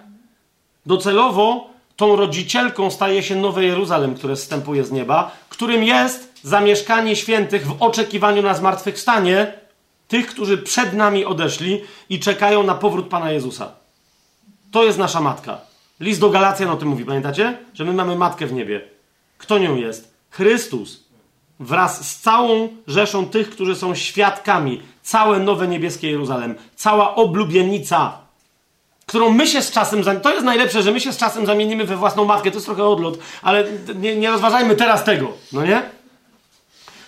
Docelowo tą rodzicielką staje się Nowe Jeruzalem, które zstępuje z nieba, którym jest zamieszkanie świętych w oczekiwaniu na zmartwychwstanie tych, którzy przed nami odeszli i czekają na powrót Pana Jezusa. To jest nasza matka. List do Galacjan o tym mówi, pamiętacie? Że my mamy matkę w niebie. Kto nią jest? Chrystus. Wraz z całą rzeszą tych, którzy są świadkami. Całe nowe niebieskie Jeruzalem. Cała oblubienica którą my się z czasem. To jest najlepsze, że my się z czasem zamienimy we własną matkę. To jest trochę odlot, ale nie, nie rozważajmy teraz tego, no nie?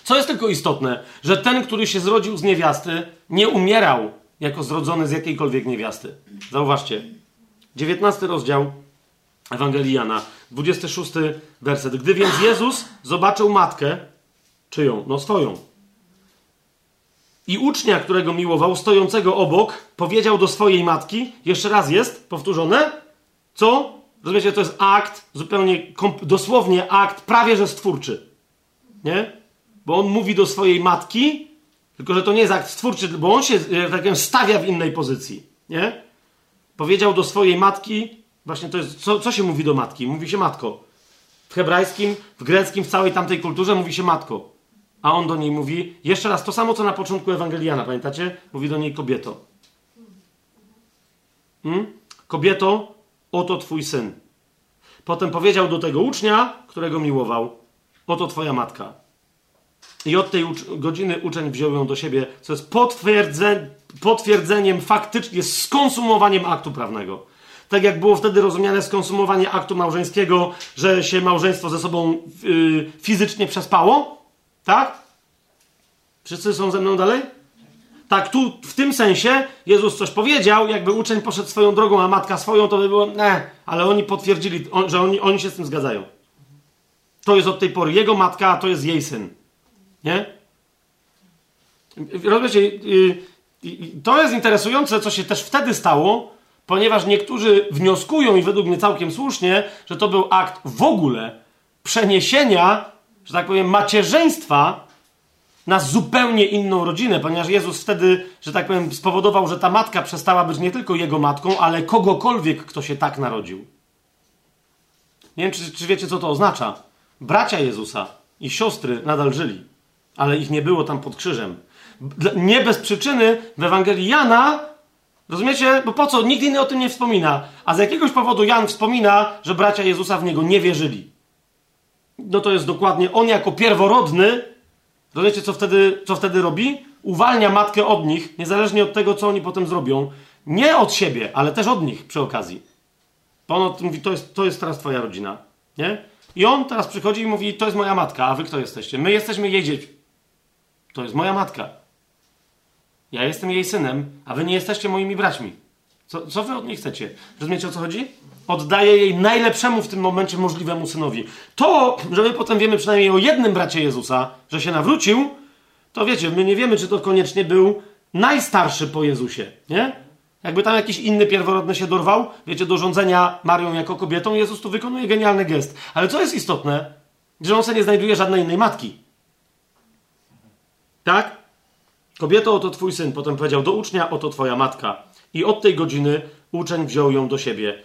Co jest tylko istotne, że ten, który się zrodził z niewiasty, nie umierał jako zrodzony z jakiejkolwiek niewiasty. Zauważcie. 19 rozdział Ewangelii Jana, 26 werset. Gdy więc Jezus zobaczył matkę, czyją? No swoją i ucznia, którego miłował, stojącego obok, powiedział do swojej matki, jeszcze raz jest powtórzone, co? Rozumiecie, to jest akt, zupełnie dosłownie akt, prawie że stwórczy. Nie? Bo on mówi do swojej matki, tylko że to nie jest akt stwórczy, bo on się, tak powiem, stawia w innej pozycji. Nie? Powiedział do swojej matki, właśnie to jest, co, co się mówi do matki? Mówi się matko. W hebrajskim, w greckim, w całej tamtej kulturze mówi się matko. A on do niej mówi, jeszcze raz to samo, co na początku Ewangeliana, pamiętacie? Mówi do niej kobieto. Hmm? Kobieto, oto twój syn. Potem powiedział do tego ucznia, którego miłował, oto twoja matka. I od tej ucz godziny uczeń wziął ją do siebie, co jest potwierdze potwierdzeniem, faktycznie skonsumowaniem aktu prawnego. Tak jak było wtedy rozumiane skonsumowanie aktu małżeńskiego, że się małżeństwo ze sobą yy, fizycznie przespało, tak? Wszyscy są ze mną dalej? Tak, tu w tym sensie Jezus coś powiedział, jakby uczeń poszedł swoją drogą, a matka swoją, to by było ne, ale oni potwierdzili, że oni, oni się z tym zgadzają. To jest od tej pory jego matka, a to jest jej syn. Nie? Rozumiecie, y, y, to jest interesujące, co się też wtedy stało, ponieważ niektórzy wnioskują, i według mnie całkiem słusznie, że to był akt w ogóle przeniesienia że tak powiem, macierzyństwa na zupełnie inną rodzinę, ponieważ Jezus wtedy, że tak powiem, spowodował, że ta matka przestała być nie tylko jego matką, ale kogokolwiek, kto się tak narodził. Nie wiem, czy, czy wiecie, co to oznacza. Bracia Jezusa i siostry nadal żyli, ale ich nie było tam pod krzyżem. Nie bez przyczyny w Ewangelii Jana, rozumiecie? Bo po co? Nikt inny o tym nie wspomina. A z jakiegoś powodu Jan wspomina, że bracia Jezusa w niego nie wierzyli no to jest dokładnie on jako pierworodny, rozumiecie, co wtedy, co wtedy robi? Uwalnia matkę od nich, niezależnie od tego, co oni potem zrobią. Nie od siebie, ale też od nich przy okazji. Bo mówi, to jest, to jest teraz twoja rodzina, nie? I on teraz przychodzi i mówi, to jest moja matka, a wy kto jesteście? My jesteśmy jej dziećmi. To jest moja matka. Ja jestem jej synem, a wy nie jesteście moimi braćmi. Co, co wy od niej chcecie? Rozumiecie o co chodzi? Oddaje jej najlepszemu w tym momencie możliwemu synowi. To, że my potem wiemy przynajmniej o jednym bracie Jezusa, że się nawrócił, to wiecie, my nie wiemy, czy to koniecznie był najstarszy po Jezusie, nie? Jakby tam jakiś inny pierworodny się dorwał, wiecie, do rządzenia Marią jako kobietą, Jezus tu wykonuje genialny gest. Ale co jest istotne? Że on sobie nie znajduje żadnej innej matki. Tak? Kobieto, oto twój syn. Potem powiedział do ucznia, oto twoja matka. I od tej godziny uczeń wziął ją do siebie.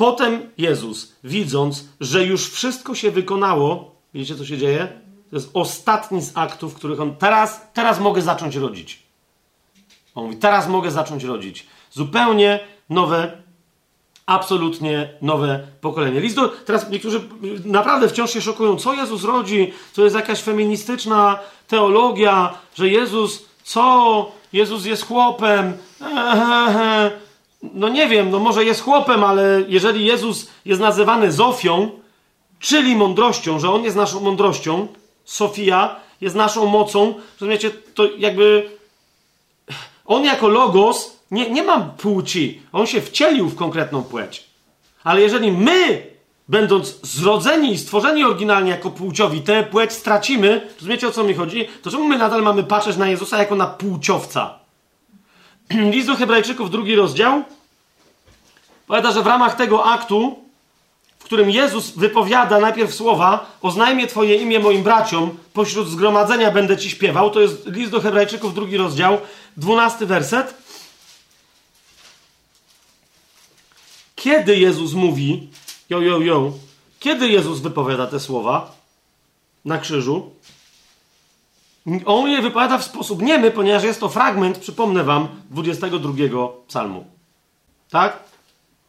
Potem Jezus, widząc, że już wszystko się wykonało, wiecie co się dzieje? To jest ostatni z aktów, których on teraz, teraz mogę zacząć rodzić. On mówi, teraz mogę zacząć rodzić. Zupełnie nowe, absolutnie nowe pokolenie. List do, teraz niektórzy naprawdę wciąż się szokują, co Jezus rodzi, to jest jakaś feministyczna teologia, że Jezus, co? Jezus jest chłopem. Ehehe. No nie wiem, no może jest chłopem, ale jeżeli Jezus jest nazywany Zofią, czyli mądrością, że On jest naszą mądrością, Sofia jest naszą mocą, rozumiecie, to jakby On jako logos nie, nie ma płci. On się wcielił w konkretną płeć. Ale jeżeli my, będąc zrodzeni i stworzeni oryginalnie jako płciowi, tę płeć stracimy, rozumiecie o co mi chodzi? To czemu my nadal mamy patrzeć na Jezusa jako na płciowca? List do Hebrajczyków, drugi rozdział, powiada, że w ramach tego aktu, w którym Jezus wypowiada najpierw słowa, oznajmię Twoje imię moim braciom, pośród zgromadzenia będę Ci śpiewał, to jest list do Hebrajczyków, drugi rozdział, dwunasty werset. Kiedy Jezus mówi, jo, jo, jo, kiedy Jezus wypowiada te słowa na krzyżu, on je wypowiada w sposób niemy, ponieważ jest to fragment, przypomnę wam, 22 psalmu. Tak?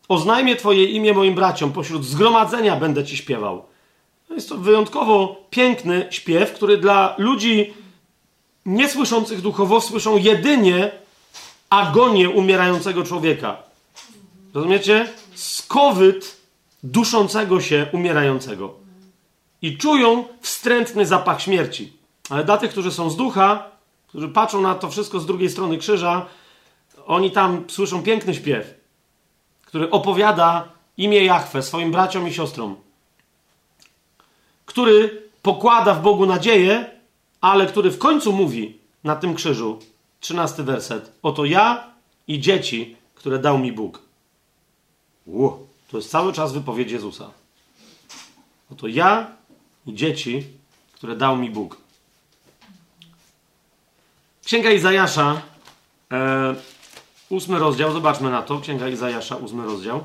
Oznajmię Twoje imię moim braciom, pośród zgromadzenia będę Ci śpiewał. Jest to wyjątkowo piękny śpiew, który dla ludzi niesłyszących duchowo słyszą jedynie agonię umierającego człowieka. Rozumiecie? Skowyt duszącego się umierającego. I czują wstrętny zapach śmierci. Ale dla tych, którzy są z ducha, którzy patrzą na to wszystko z drugiej strony krzyża, oni tam słyszą piękny śpiew, który opowiada imię Jahwe swoim braciom i siostrom, który pokłada w Bogu nadzieję, ale który w końcu mówi na tym krzyżu, trzynasty werset, oto ja i dzieci, które dał mi Bóg. Ło, to jest cały czas wypowiedź Jezusa. Oto ja i dzieci, które dał mi Bóg. Księga Izajasza, e, ósmy rozdział, zobaczmy na to. Księga Izajasza, ósmy rozdział,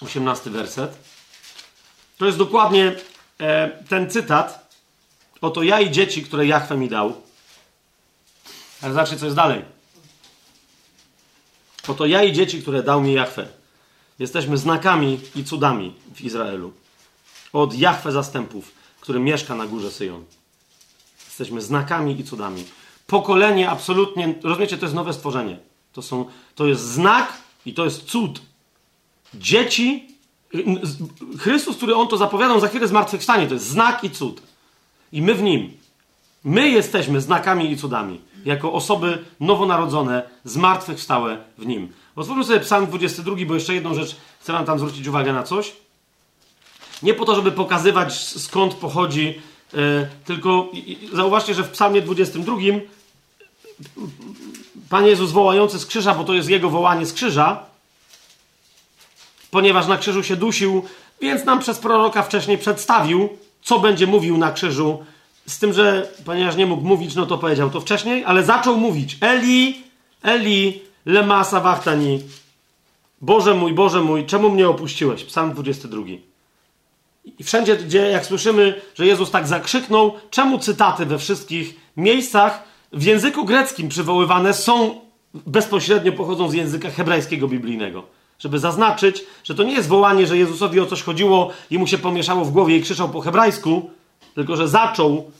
osiemnasty werset. To jest dokładnie e, ten cytat. Oto ja i dzieci, które Jachwę mi dał. Ale zobaczcie, co jest dalej. Oto ja i dzieci, które dał mi Jachwę. Jesteśmy znakami i cudami w Izraelu. Od Jachwę zastępów, który mieszka na górze Syjon. Jesteśmy znakami i cudami. Pokolenie absolutnie, rozumiecie, to jest nowe stworzenie. To, są, to jest znak i to jest cud. Dzieci, Chrystus, który on to zapowiadał, za chwilę zmartwychwstanie, to jest znak i cud. I my w nim. My jesteśmy znakami i cudami. Jako osoby nowonarodzone, zmartwychwstałe w nim. Otwórzmy sobie Psalm 22, bo jeszcze jedną rzecz chcę wam tam zwrócić uwagę na coś. Nie po to, żeby pokazywać skąd pochodzi tylko zauważcie, że w Psalmie 22 Pan Jezus wołający z krzyża, bo to jest jego wołanie z krzyża, ponieważ na krzyżu się dusił, więc nam przez proroka wcześniej przedstawił, co będzie mówił na krzyżu. Z tym, że ponieważ nie mógł mówić, no to powiedział to wcześniej, ale zaczął mówić: Eli, Eli, lema sawachtani. Boże mój, Boże mój, czemu mnie opuściłeś? Psalm 22. I wszędzie, gdzie jak słyszymy, że Jezus tak zakrzyknął, czemu cytaty we wszystkich miejscach w języku greckim przywoływane są bezpośrednio pochodzą z języka hebrajskiego biblijnego. Żeby zaznaczyć, że to nie jest wołanie, że Jezusowi o coś chodziło i mu się pomieszało w głowie i krzyczał po hebrajsku, tylko że zaczął,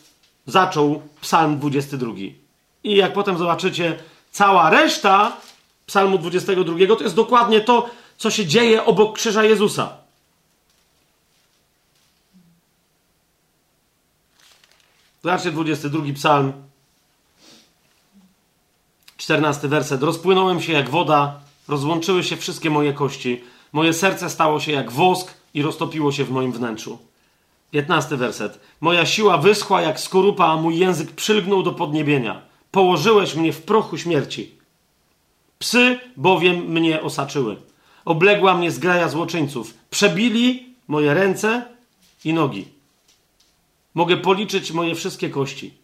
zaczął psalm 22. I jak potem zobaczycie, cała reszta psalmu 22 to jest dokładnie to, co się dzieje obok krzyża Jezusa. Zobaczcie 22 psalm, 14 werset. Rozpłynąłem się jak woda, rozłączyły się wszystkie moje kości. Moje serce stało się jak wosk i roztopiło się w moim wnętrzu. 15 werset. Moja siła wyschła jak skorupa, a mój język przylgnął do podniebienia. Położyłeś mnie w prochu śmierci. Psy bowiem mnie osaczyły. Obległa mnie zgraja złoczyńców. Przebili moje ręce i nogi. Mogę policzyć moje wszystkie kości.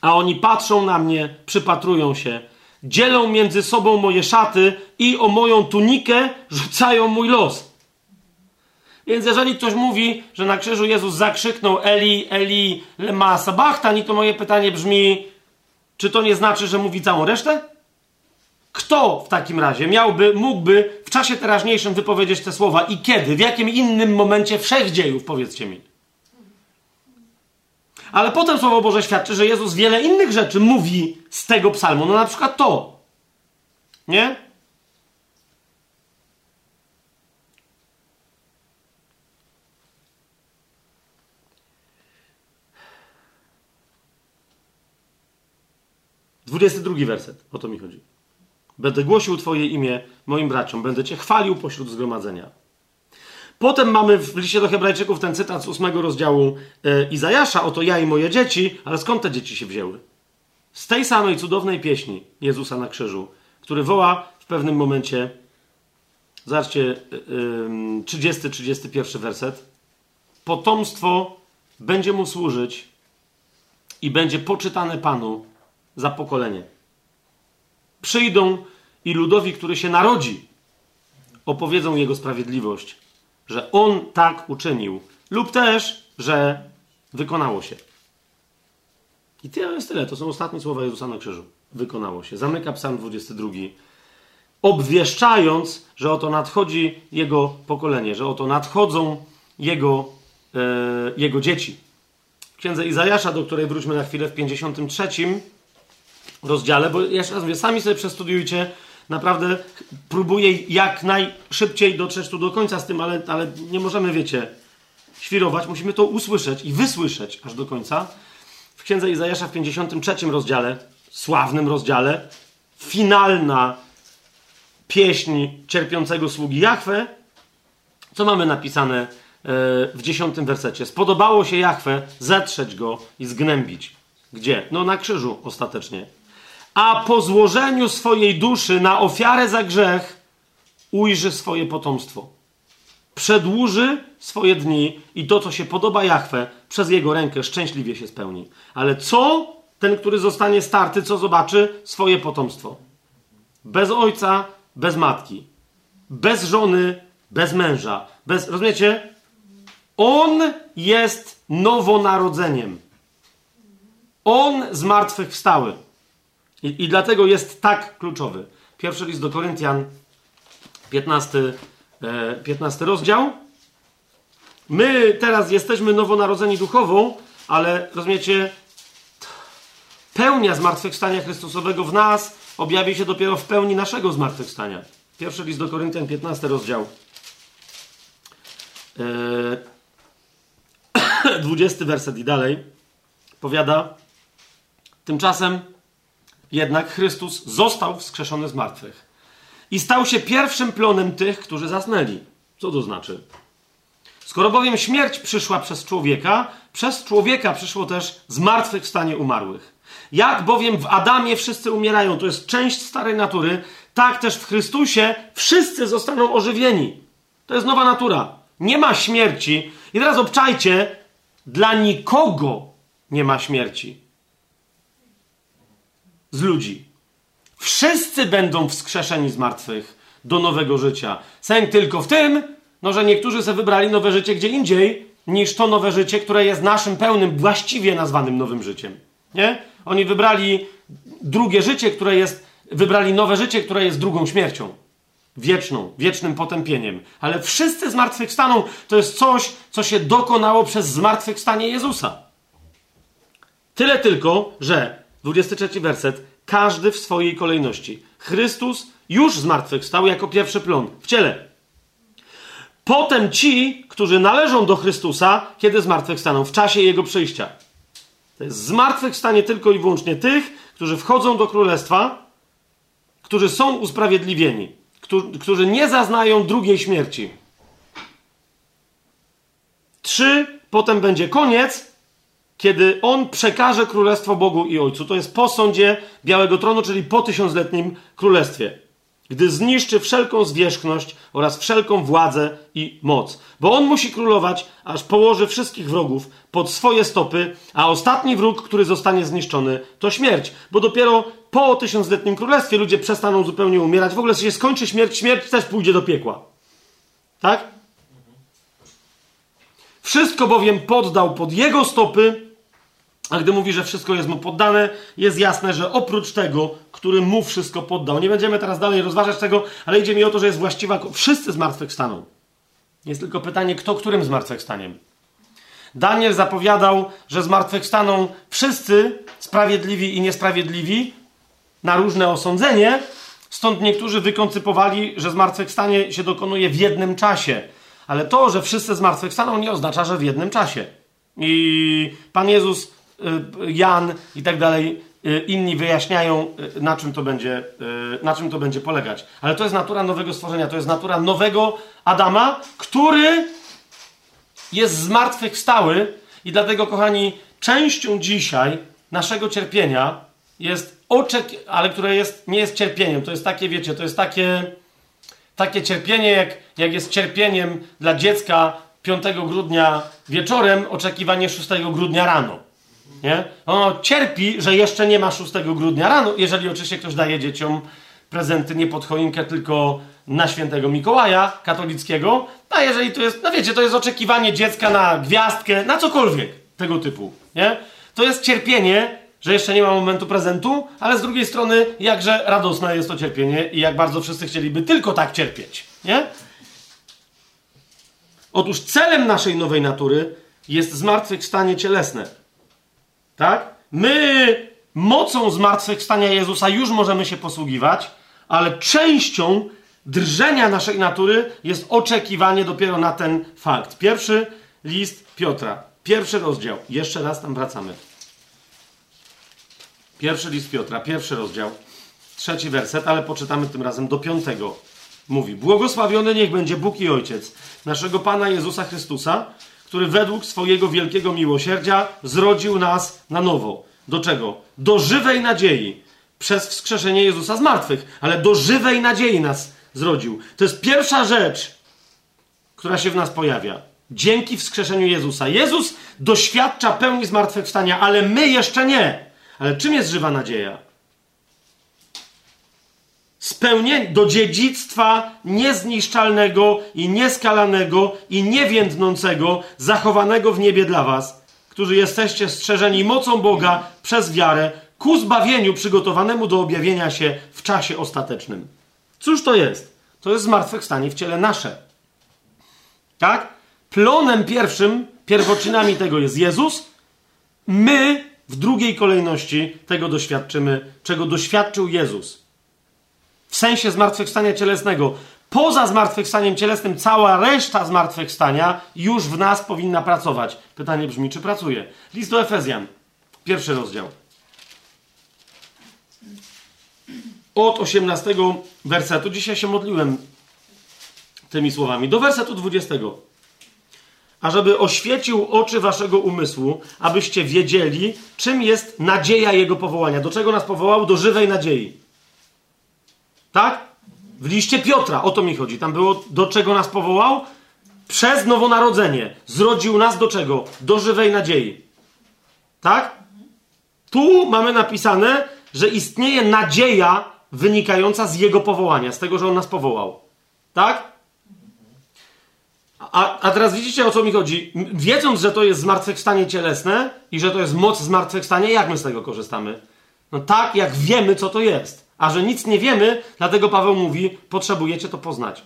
A oni patrzą na mnie, przypatrują się, dzielą między sobą moje szaty i o moją tunikę rzucają mój los. Więc jeżeli ktoś mówi, że na krzyżu Jezus zakrzyknął Eli, Eli, lema sabachtani, to moje pytanie brzmi, czy to nie znaczy, że mówi całą resztę? Kto w takim razie miałby, mógłby w czasie teraźniejszym wypowiedzieć te słowa i kiedy? W jakim innym momencie wszechdziejów, powiedzcie mi. Ale potem Słowo Boże świadczy, że Jezus wiele innych rzeczy mówi z tego psalmu. No na przykład to. Nie? Dwudziesty drugi werset. O to mi chodzi. Będę głosił Twoje imię moim braciom. Będę Cię chwalił pośród zgromadzenia. Potem mamy w liście do Hebrajczyków ten cytat z ósmego rozdziału e, Izajasza, oto ja i moje dzieci, ale skąd te dzieci się wzięły? Z tej samej cudownej pieśni Jezusa na krzyżu, który woła w pewnym momencie, zobaczcie, 30-31 werset, potomstwo będzie mu służyć i będzie poczytane Panu za pokolenie. Przyjdą i ludowi, który się narodzi, opowiedzą jego sprawiedliwość że on tak uczynił, lub też, że wykonało się. I tyle jest tyle. To są ostatnie słowa Jezusa na krzyżu. Wykonało się. Zamyka psalm 22. Obwieszczając, że oto nadchodzi jego pokolenie, że oto nadchodzą jego, e, jego dzieci. W księdze Izajasza, do której wróćmy na chwilę w 53 rozdziale, bo jeszcze raz mówię, sami sobie przestudiujcie naprawdę próbuję jak najszybciej dotrzeć tu do końca z tym, ale, ale nie możemy, wiecie, świrować. Musimy to usłyszeć i wysłyszeć aż do końca. W księdze Izajasza w 53 rozdziale, sławnym rozdziale, finalna pieśń cierpiącego sługi Jahwe, co mamy napisane e, w dziesiątym wersecie. Spodobało się Jahwe zetrzeć go i zgnębić. Gdzie? No na krzyżu ostatecznie a po złożeniu swojej duszy na ofiarę za grzech ujrzy swoje potomstwo. Przedłuży swoje dni i to, co się podoba Jachwę, przez jego rękę szczęśliwie się spełni. Ale co ten, który zostanie starty, co zobaczy? Swoje potomstwo. Bez ojca, bez matki. Bez żony, bez męża. Bez, rozumiecie? On jest nowonarodzeniem. On zmartwychwstały. I, I dlatego jest tak kluczowy. Pierwszy list do Koryntian, 15, 15 e, rozdział. My teraz jesteśmy nowonarodzeni duchową, ale rozumiecie, pełnia zmartwychwstania Chrystusowego w nas objawi się dopiero w pełni naszego zmartwychwstania. Pierwszy list do Koryntian, 15 rozdział. 20 e, werset i dalej powiada: Tymczasem jednak Chrystus został wskrzeszony z martwych i stał się pierwszym plonem tych, którzy zasnęli. Co to znaczy? Skoro bowiem śmierć przyszła przez człowieka, przez człowieka przyszło też zmartwychwstanie umarłych. Jak bowiem w Adamie wszyscy umierają, to jest część starej natury, tak też w Chrystusie wszyscy zostaną ożywieni. To jest nowa natura. Nie ma śmierci. I teraz obczajcie, dla nikogo nie ma śmierci z ludzi. Wszyscy będą wskrzeszeni z martwych do nowego życia. Sęk tylko w tym, no, że niektórzy sobie wybrali nowe życie gdzie indziej, niż to nowe życie, które jest naszym pełnym, właściwie nazwanym nowym życiem. Nie? Oni wybrali drugie życie, które jest, wybrali nowe życie, które jest drugą śmiercią. Wieczną, wiecznym potępieniem. Ale wszyscy zmartwychwstaną. To jest coś, co się dokonało przez zmartwychwstanie Jezusa. Tyle tylko, że 23 werset. Każdy w swojej kolejności. Chrystus już zmartwychwstał jako pierwszy plon w ciele. Potem ci, którzy należą do Chrystusa, kiedy zmartwychwstaną? W czasie Jego przyjścia. To jest zmartwychwstanie tylko i wyłącznie tych, którzy wchodzą do Królestwa którzy są usprawiedliwieni, którzy nie zaznają drugiej śmierci. Trzy, potem będzie koniec, kiedy on przekaże królestwo Bogu i Ojcu. To jest po sądzie Białego Tronu, czyli po tysiącletnim królestwie. Gdy zniszczy wszelką zwierzchność oraz wszelką władzę i moc. Bo on musi królować, aż położy wszystkich wrogów pod swoje stopy, a ostatni wróg, który zostanie zniszczony, to śmierć. Bo dopiero po tysiącletnim królestwie ludzie przestaną zupełnie umierać. W ogóle się skończy śmierć, śmierć też pójdzie do piekła. Tak? Wszystko bowiem poddał pod jego stopy, a gdy mówi, że wszystko jest mu poddane, jest jasne, że oprócz tego, który mu wszystko poddał. Nie będziemy teraz dalej rozważać tego, ale idzie mi o to, że jest właściwa. Wszyscy zmartwychwstaną. Jest tylko pytanie, kto którym zmartwychwstaniem. Daniel zapowiadał, że zmartwychwstaną wszyscy sprawiedliwi i niesprawiedliwi na różne osądzenie, stąd niektórzy wykoncypowali, że zmartwychwstanie się dokonuje w jednym czasie. Ale to, że wszyscy zmartwychwstaną, nie oznacza, że w jednym czasie. I Pan Jezus, Jan i tak dalej, y, inni wyjaśniają, y, na czym, to będzie, na czym to będzie polegać. Ale to jest natura nowego stworzenia, to jest natura nowego Adama, który jest zmartwychwstały i dlatego, kochani, częścią dzisiaj naszego cierpienia jest oczek, ale które jest, nie jest cierpieniem. To jest takie, wiecie, to jest takie, takie cierpienie, jak, jak jest cierpieniem dla dziecka 5 grudnia wieczorem, oczekiwanie 6 grudnia rano. Nie? Ono cierpi, że jeszcze nie ma 6 grudnia rano, jeżeli oczywiście ktoś daje dzieciom prezenty nie pod choinkę, tylko na świętego Mikołaja katolickiego, a jeżeli to jest, no wiecie, to jest oczekiwanie dziecka na gwiazdkę, na cokolwiek tego typu, nie? To jest cierpienie, że jeszcze nie ma momentu prezentu, ale z drugiej strony jakże radosne jest to cierpienie i jak bardzo wszyscy chcieliby tylko tak cierpieć, nie? Otóż celem naszej nowej natury jest zmartwychwstanie cielesne. Tak? My mocą zmartwychwstania Jezusa już możemy się posługiwać, ale częścią drżenia naszej natury jest oczekiwanie dopiero na ten fakt. Pierwszy list Piotra, pierwszy rozdział. Jeszcze raz tam wracamy. Pierwszy list Piotra, pierwszy rozdział, trzeci werset, ale poczytamy tym razem do piątego. Mówi: Błogosławiony niech będzie Bóg i Ojciec naszego Pana Jezusa Chrystusa, który według swojego wielkiego miłosierdzia zrodził nas na nowo. Do czego? Do żywej nadziei przez wskrzeszenie Jezusa z martwych, ale do żywej nadziei nas zrodził. To jest pierwsza rzecz, która się w nas pojawia. Dzięki wskrzeszeniu Jezusa. Jezus doświadcza pełni zmartwychwstania, ale my jeszcze nie. Ale czym jest żywa nadzieja? Spełnienie do dziedzictwa niezniszczalnego i nieskalanego i niewiędnącego, zachowanego w niebie dla was, którzy jesteście strzeżeni mocą Boga przez wiarę ku zbawieniu przygotowanemu do objawienia się w czasie ostatecznym. Cóż to jest? To jest zmartwychwstanie w ciele nasze. Tak? Plonem pierwszym, pierwotczynami tego jest Jezus. My w drugiej kolejności tego doświadczymy, czego doświadczył Jezus. W sensie zmartwychwstania cielesnego. Poza zmartwychwstaniem cielesnym, cała reszta zmartwychwstania już w nas powinna pracować. Pytanie brzmi, czy pracuje? List do Efezjan, pierwszy rozdział. Od 18 wersetu, dzisiaj się modliłem tymi słowami, do wersetu 20 ażeby oświecił oczy waszego umysłu, abyście wiedzieli, czym jest nadzieja Jego powołania. Do czego nas powołał? Do żywej nadziei. Tak? W liście Piotra, o to mi chodzi. Tam było, do czego nas powołał? Przez nowonarodzenie. Zrodził nas do czego? Do żywej nadziei. Tak? Tu mamy napisane, że istnieje nadzieja wynikająca z Jego powołania, z tego, że On nas powołał. Tak? A, a teraz widzicie o co mi chodzi? Wiedząc, że to jest zmartwychwstanie cielesne i że to jest moc zmartwychwstania, jak my z tego korzystamy? No tak, jak wiemy, co to jest. A że nic nie wiemy, dlatego Paweł mówi, potrzebujecie to poznać.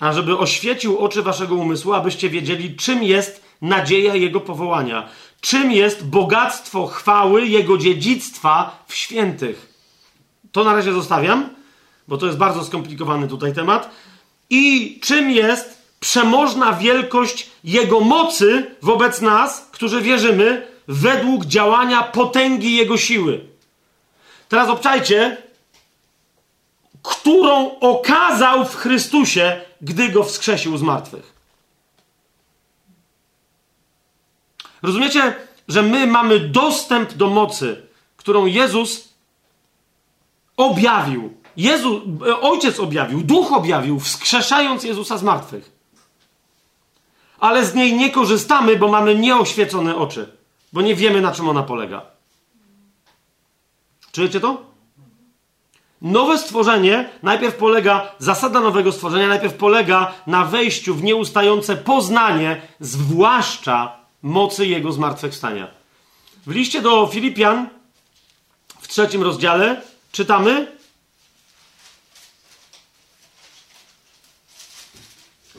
A żeby oświecił oczy waszego umysłu, abyście wiedzieli, czym jest nadzieja Jego powołania. Czym jest bogactwo chwały Jego dziedzictwa w świętych. To na razie zostawiam, bo to jest bardzo skomplikowany tutaj temat i czym jest przemożna wielkość Jego mocy wobec nas, którzy wierzymy, według działania potęgi Jego siły. Teraz obczajcie, którą okazał w Chrystusie, gdy go wskrzesił z martwych. Rozumiecie, że my mamy dostęp do mocy, którą Jezus objawił. Jezu, Ojciec objawił, Duch objawił, wskrzeszając Jezusa z martwych. Ale z niej nie korzystamy, bo mamy nieoświecone oczy, bo nie wiemy, na czym ona polega. Czujecie to? Nowe stworzenie najpierw polega, zasada nowego stworzenia najpierw polega na wejściu w nieustające poznanie, zwłaszcza mocy Jego zmartwychwstania. W liście do Filipian w trzecim rozdziale czytamy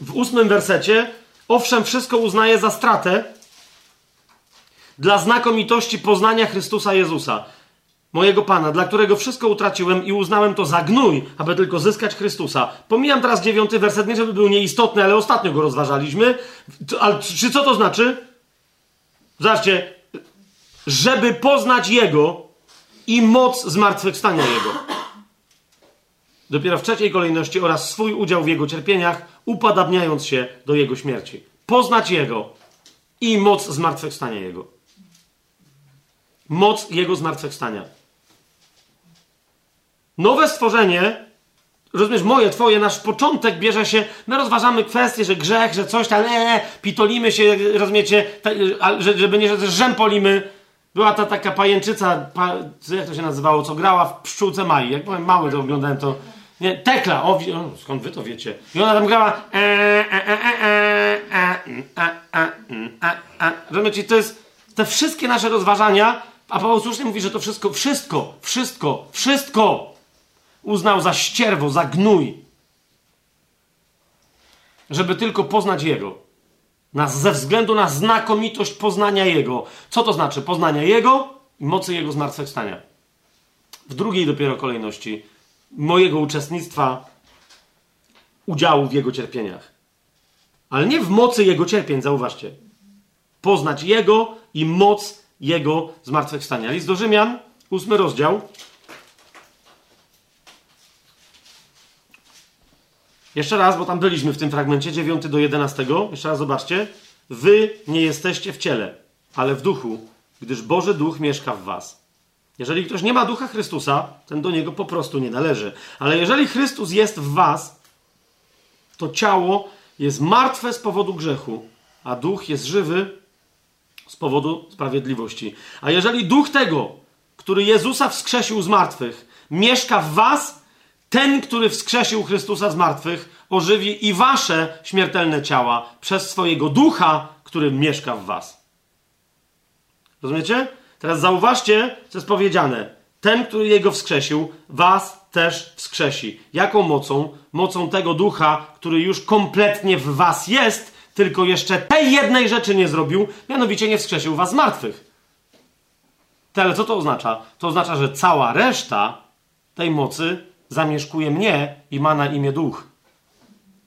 w ósmym wersecie owszem wszystko uznaję za stratę dla znakomitości poznania Chrystusa Jezusa, mojego Pana, dla którego wszystko utraciłem i uznałem to za gnój, aby tylko zyskać Chrystusa. Pomijam teraz dziewiąty werset, nie żeby był nieistotny, ale ostatnio go rozważaliśmy. Ale czy co to znaczy? Zobaczcie, żeby poznać Jego i moc zmartwychwstania Jego. Dopiero w trzeciej kolejności oraz swój udział w Jego cierpieniach, upadabniając się do Jego śmierci. Poznać Jego i moc zmartwychwstania Jego. Moc Jego zmartwychwstania. Nowe stworzenie, rozumiesz, moje, twoje, nasz początek bierze się, my rozważamy kwestię, że grzech, że coś tam, ee, pitolimy się, rozumiecie, ta, żeby nie, że rzępolimy. Była ta taka pajęczyca, pa, jak to się nazywało, co grała w Pszczółce Mai. Jak byłem mały, to oglądałem to. Nie, Tekla, o, o, skąd wy to wiecie? I ona tam grała. Rozumiecie, to jest te wszystkie nasze rozważania, a Paweł słusznie mówi, że to wszystko, wszystko, wszystko, wszystko uznał za ścierwo, za gnój, żeby tylko poznać Jego. Na, ze względu na znakomitość poznania Jego. Co to znaczy? Poznania Jego i mocy Jego zmartwychwstania. W drugiej dopiero kolejności mojego uczestnictwa, udziału w Jego cierpieniach. Ale nie w mocy Jego cierpień, zauważcie. Poznać Jego i moc Jego zmartwychwstania. List do Rzymian, ósmy rozdział, Jeszcze raz, bo tam byliśmy w tym fragmencie, 9 do 11. Jeszcze raz zobaczcie. Wy nie jesteście w ciele, ale w duchu, gdyż Boży Duch mieszka w was. Jeżeli ktoś nie ma ducha Chrystusa, ten do niego po prostu nie należy. Ale jeżeli Chrystus jest w was, to ciało jest martwe z powodu grzechu, a duch jest żywy z powodu sprawiedliwości. A jeżeli duch tego, który Jezusa wskrzesił z martwych, mieszka w was, ten, który wskrzesił Chrystusa z martwych, ożywi i wasze śmiertelne ciała przez swojego ducha, który mieszka w was. Rozumiecie? Teraz zauważcie, co jest powiedziane. Ten, który jego wskrzesił, was też wskrzesi. Jaką mocą? Mocą tego ducha, który już kompletnie w was jest, tylko jeszcze tej jednej rzeczy nie zrobił, mianowicie nie wskrzesił was z martwych. Ale co to oznacza? To oznacza, że cała reszta tej mocy zamieszkuje mnie i ma na imię Duch.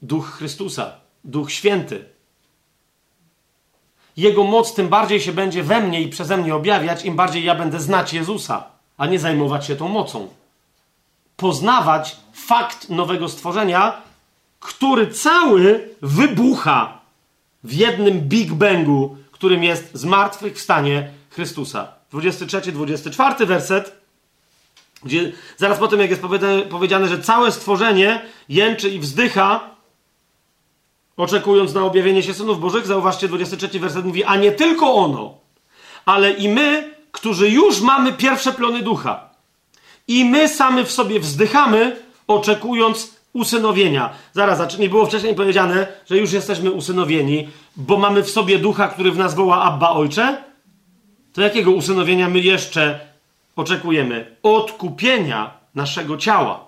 Duch Chrystusa, Duch Święty. Jego moc tym bardziej się będzie we mnie i przeze mnie objawiać, im bardziej ja będę znać Jezusa, a nie zajmować się tą mocą. Poznawać fakt nowego stworzenia, który cały wybucha w jednym Big Bangu, którym jest zmartwychwstanie Chrystusa. 23-24 werset gdzie zaraz po tym, jak jest powiedziane, że całe stworzenie jęczy i wzdycha, oczekując na objawienie się synów Bożych, zauważcie, 23 werset mówi, a nie tylko ono, ale i my, którzy już mamy pierwsze plony ducha. I my sami w sobie wzdychamy, oczekując usynowienia. Zaraz, nie było wcześniej powiedziane, że już jesteśmy usynowieni, bo mamy w sobie ducha, który w nas woła Abba Ojcze? To jakiego usynowienia my jeszcze oczekujemy odkupienia naszego ciała.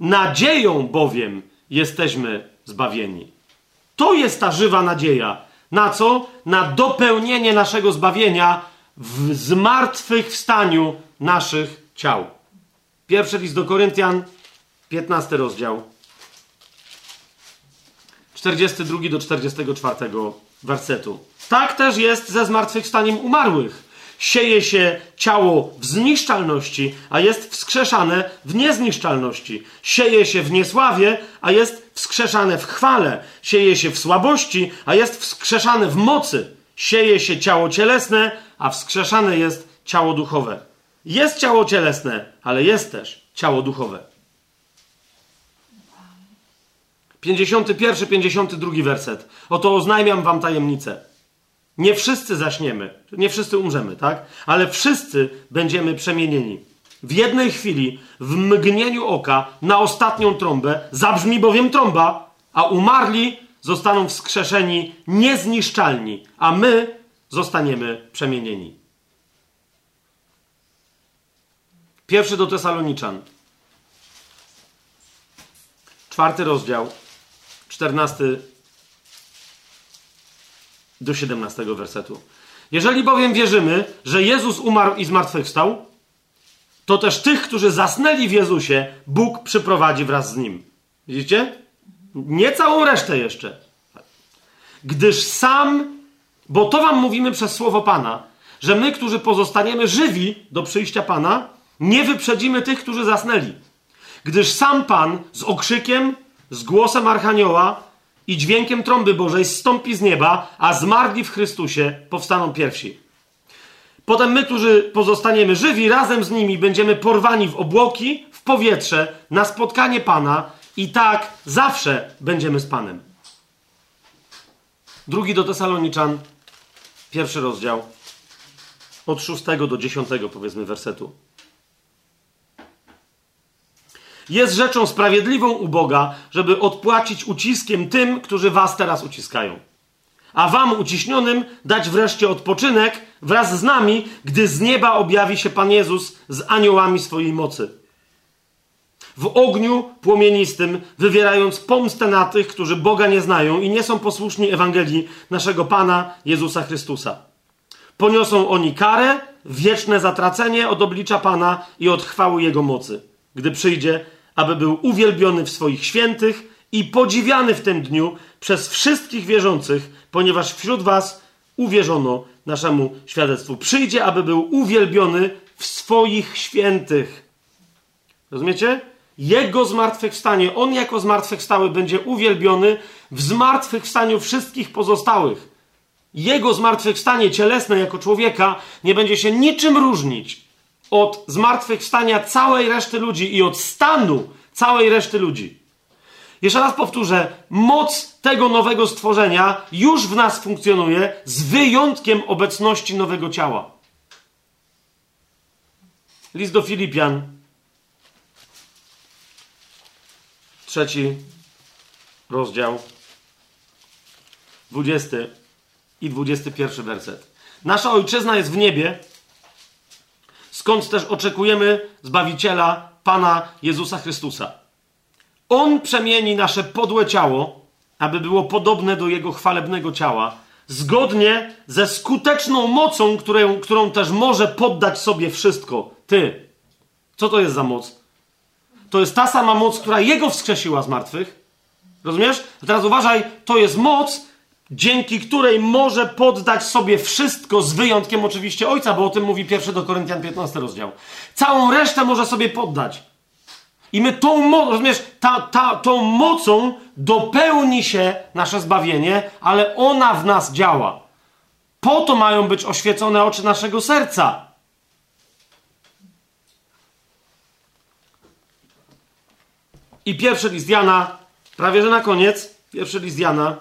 Nadzieją bowiem jesteśmy zbawieni. To jest ta żywa nadzieja. Na co? Na dopełnienie naszego zbawienia w zmartwychwstaniu naszych ciał. Pierwszy list do Koryntian, 15 rozdział. 42 do 44 wersetu. Tak też jest ze zmartwychwstaniem umarłych Sieje się ciało w zniszczalności, a jest wskrzeszane w niezniszczalności. Sieje się w niesławie, a jest wskrzeszane w chwale. Sieje się w słabości, a jest wskrzeszane w mocy. Sieje się ciało cielesne, a wskrzeszane jest ciało duchowe. Jest ciało cielesne, ale jest też ciało duchowe. 51, 52 werset. Oto oznajmiam wam tajemnicę. Nie wszyscy zaśniemy, nie wszyscy umrzemy, tak? Ale wszyscy będziemy przemienieni. W jednej chwili, w mgnieniu oka, na ostatnią trąbę, zabrzmi bowiem trąba, a umarli zostaną wskrzeszeni niezniszczalni, a my zostaniemy przemienieni. Pierwszy do Tesaloniczan. Czwarty rozdział, czternasty do 17 wersetu. Jeżeli bowiem wierzymy, że Jezus umarł i zmartwychwstał, to też tych, którzy zasnęli w Jezusie, Bóg przyprowadzi wraz z nim. Widzicie? Nie całą resztę jeszcze. Gdyż sam, bo to wam mówimy przez słowo Pana, że my, którzy pozostaniemy żywi do przyjścia Pana, nie wyprzedzimy tych, którzy zasnęli. Gdyż sam Pan z okrzykiem, z głosem Archanioła i dźwiękiem trąby Bożej zstąpi z nieba, a zmarli w Chrystusie powstaną pierwsi. Potem my, którzy pozostaniemy żywi, razem z nimi będziemy porwani w obłoki, w powietrze, na spotkanie Pana i tak zawsze będziemy z Panem. Drugi do Tesaloniczan, pierwszy rozdział, od szóstego do dziesiątego powiedzmy wersetu. Jest rzeczą sprawiedliwą u Boga, żeby odpłacić uciskiem tym, którzy was teraz uciskają. A wam uciśnionym dać wreszcie odpoczynek wraz z nami, gdy z nieba objawi się Pan Jezus z aniołami swojej mocy. W ogniu płomienistym, wywierając pomstę na tych, którzy Boga nie znają i nie są posłuszni Ewangelii naszego Pana Jezusa Chrystusa. Poniosą oni karę, wieczne zatracenie od oblicza Pana i od chwały Jego mocy, gdy przyjdzie aby był uwielbiony w swoich świętych i podziwiany w tym dniu przez wszystkich wierzących, ponieważ wśród was uwierzono naszemu świadectwu. Przyjdzie, aby był uwielbiony w swoich świętych. Rozumiecie? Jego zmartwychwstanie, on jako zmartwychwstały będzie uwielbiony w zmartwychwstaniu wszystkich pozostałych. Jego zmartwychwstanie cielesne jako człowieka nie będzie się niczym różnić od zmartwychwstania całej reszty ludzi i od stanu całej reszty ludzi. Jeszcze raz powtórzę, moc tego nowego stworzenia już w nas funkcjonuje, z wyjątkiem obecności nowego ciała. List do Filipian, trzeci rozdział, dwudziesty i dwudziesty pierwszy werset. Nasza ojczyzna jest w niebie, skąd też oczekujemy Zbawiciela, Pana Jezusa Chrystusa. On przemieni nasze podłe ciało, aby było podobne do Jego chwalebnego ciała, zgodnie ze skuteczną mocą, którą, też może poddać sobie wszystko. Ty. Co to jest za moc? To jest ta sama moc, która Jego wskrzesiła z martwych. Rozumiesz? A teraz uważaj, to jest moc, dzięki której może poddać sobie wszystko, z wyjątkiem oczywiście Ojca, bo o tym mówi pierwszy do Koryntian 15 rozdział. Całą resztę może sobie poddać. I my tą mocą, rozumiesz, ta, ta, tą mocą dopełni się nasze zbawienie, ale ona w nas działa. Po to mają być oświecone oczy naszego serca. I pierwszy list Jana, prawie że na koniec, pierwszy list Jana,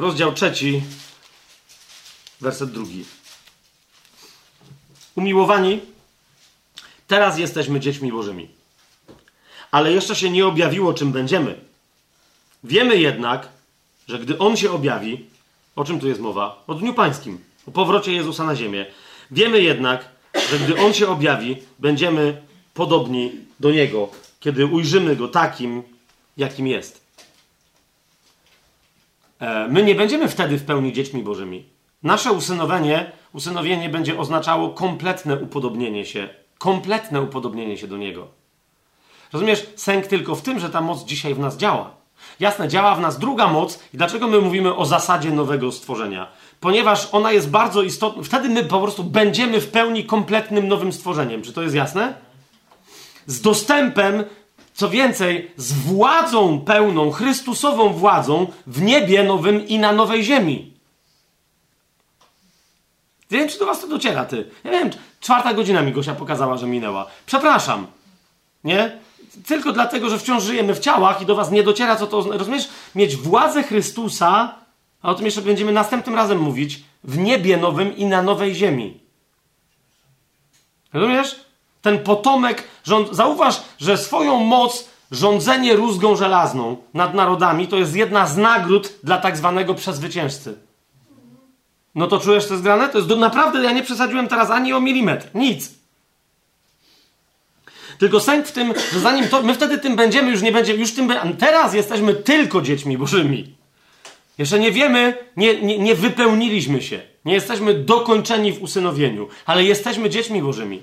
rozdział trzeci, werset drugi. Umiłowani, teraz jesteśmy dziećmi Bożymi. Ale jeszcze się nie objawiło, czym będziemy. Wiemy jednak, że gdy On się objawi, o czym tu jest mowa? O Dniu Pańskim, o powrocie Jezusa na ziemię. Wiemy jednak, że gdy On się objawi, będziemy podobni do Niego, kiedy ujrzymy Go takim, jakim jest. E, my nie będziemy wtedy w pełni dziećmi Bożymi. Nasze usynowienie, usynowienie będzie oznaczało kompletne upodobnienie się, kompletne upodobnienie się do Niego. Rozumiesz, sęk tylko w tym, że ta moc dzisiaj w nas działa. Jasne, działa w nas druga moc i dlaczego my mówimy o zasadzie nowego stworzenia? Ponieważ ona jest bardzo istotna. Wtedy my po prostu będziemy w pełni kompletnym nowym stworzeniem. Czy to jest jasne? Z dostępem, co więcej, z władzą pełną, Chrystusową władzą w niebie nowym i na nowej ziemi. Nie wiem, czy do was to dociera, ty. Ja wiem, czwarta godzina mi Gosia pokazała, że minęła. Przepraszam. Nie? Tylko dlatego, że wciąż żyjemy w ciałach i do was nie dociera, co to rozumiesz? Mieć władzę Chrystusa, a o tym jeszcze będziemy następnym razem mówić, w niebie nowym i na nowej ziemi. Rozumiesz? Ten potomek, rząd... zauważ, że swoją moc rządzenie rózgą żelazną nad narodami to jest jedna z nagród dla tak zwanego przezwyciężcy. No to czujesz to zgrane? To jest do... naprawdę, ja nie przesadziłem teraz ani o milimetr. Nic. Tylko sęk w tym, że zanim to, my wtedy tym będziemy, już nie będziemy, już tym, teraz jesteśmy tylko dziećmi bożymi. Jeszcze nie wiemy, nie, nie, nie wypełniliśmy się. Nie jesteśmy dokończeni w usynowieniu, ale jesteśmy dziećmi bożymi.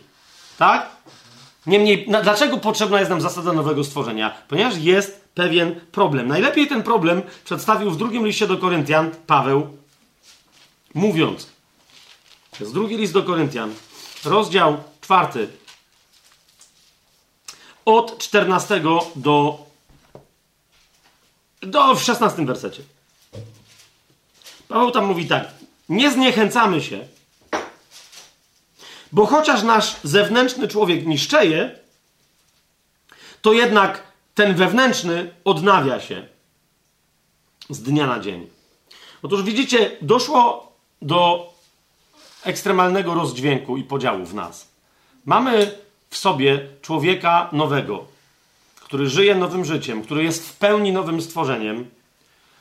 Tak? Niemniej, na, dlaczego potrzebna jest nam zasada nowego stworzenia? Ponieważ jest pewien problem. Najlepiej ten problem przedstawił w drugim liście do Koryntian Paweł, mówiąc, to jest drugi list do Koryntian, rozdział czwarty, od 14 do, do w 16 wersecie. Paweł tam mówi tak: Nie zniechęcamy się, bo chociaż nasz zewnętrzny człowiek niszczeje, to jednak ten wewnętrzny odnawia się z dnia na dzień. Otóż widzicie, doszło do ekstremalnego rozdźwięku i podziału w nas. Mamy w sobie człowieka nowego, który żyje nowym życiem, który jest w pełni nowym stworzeniem.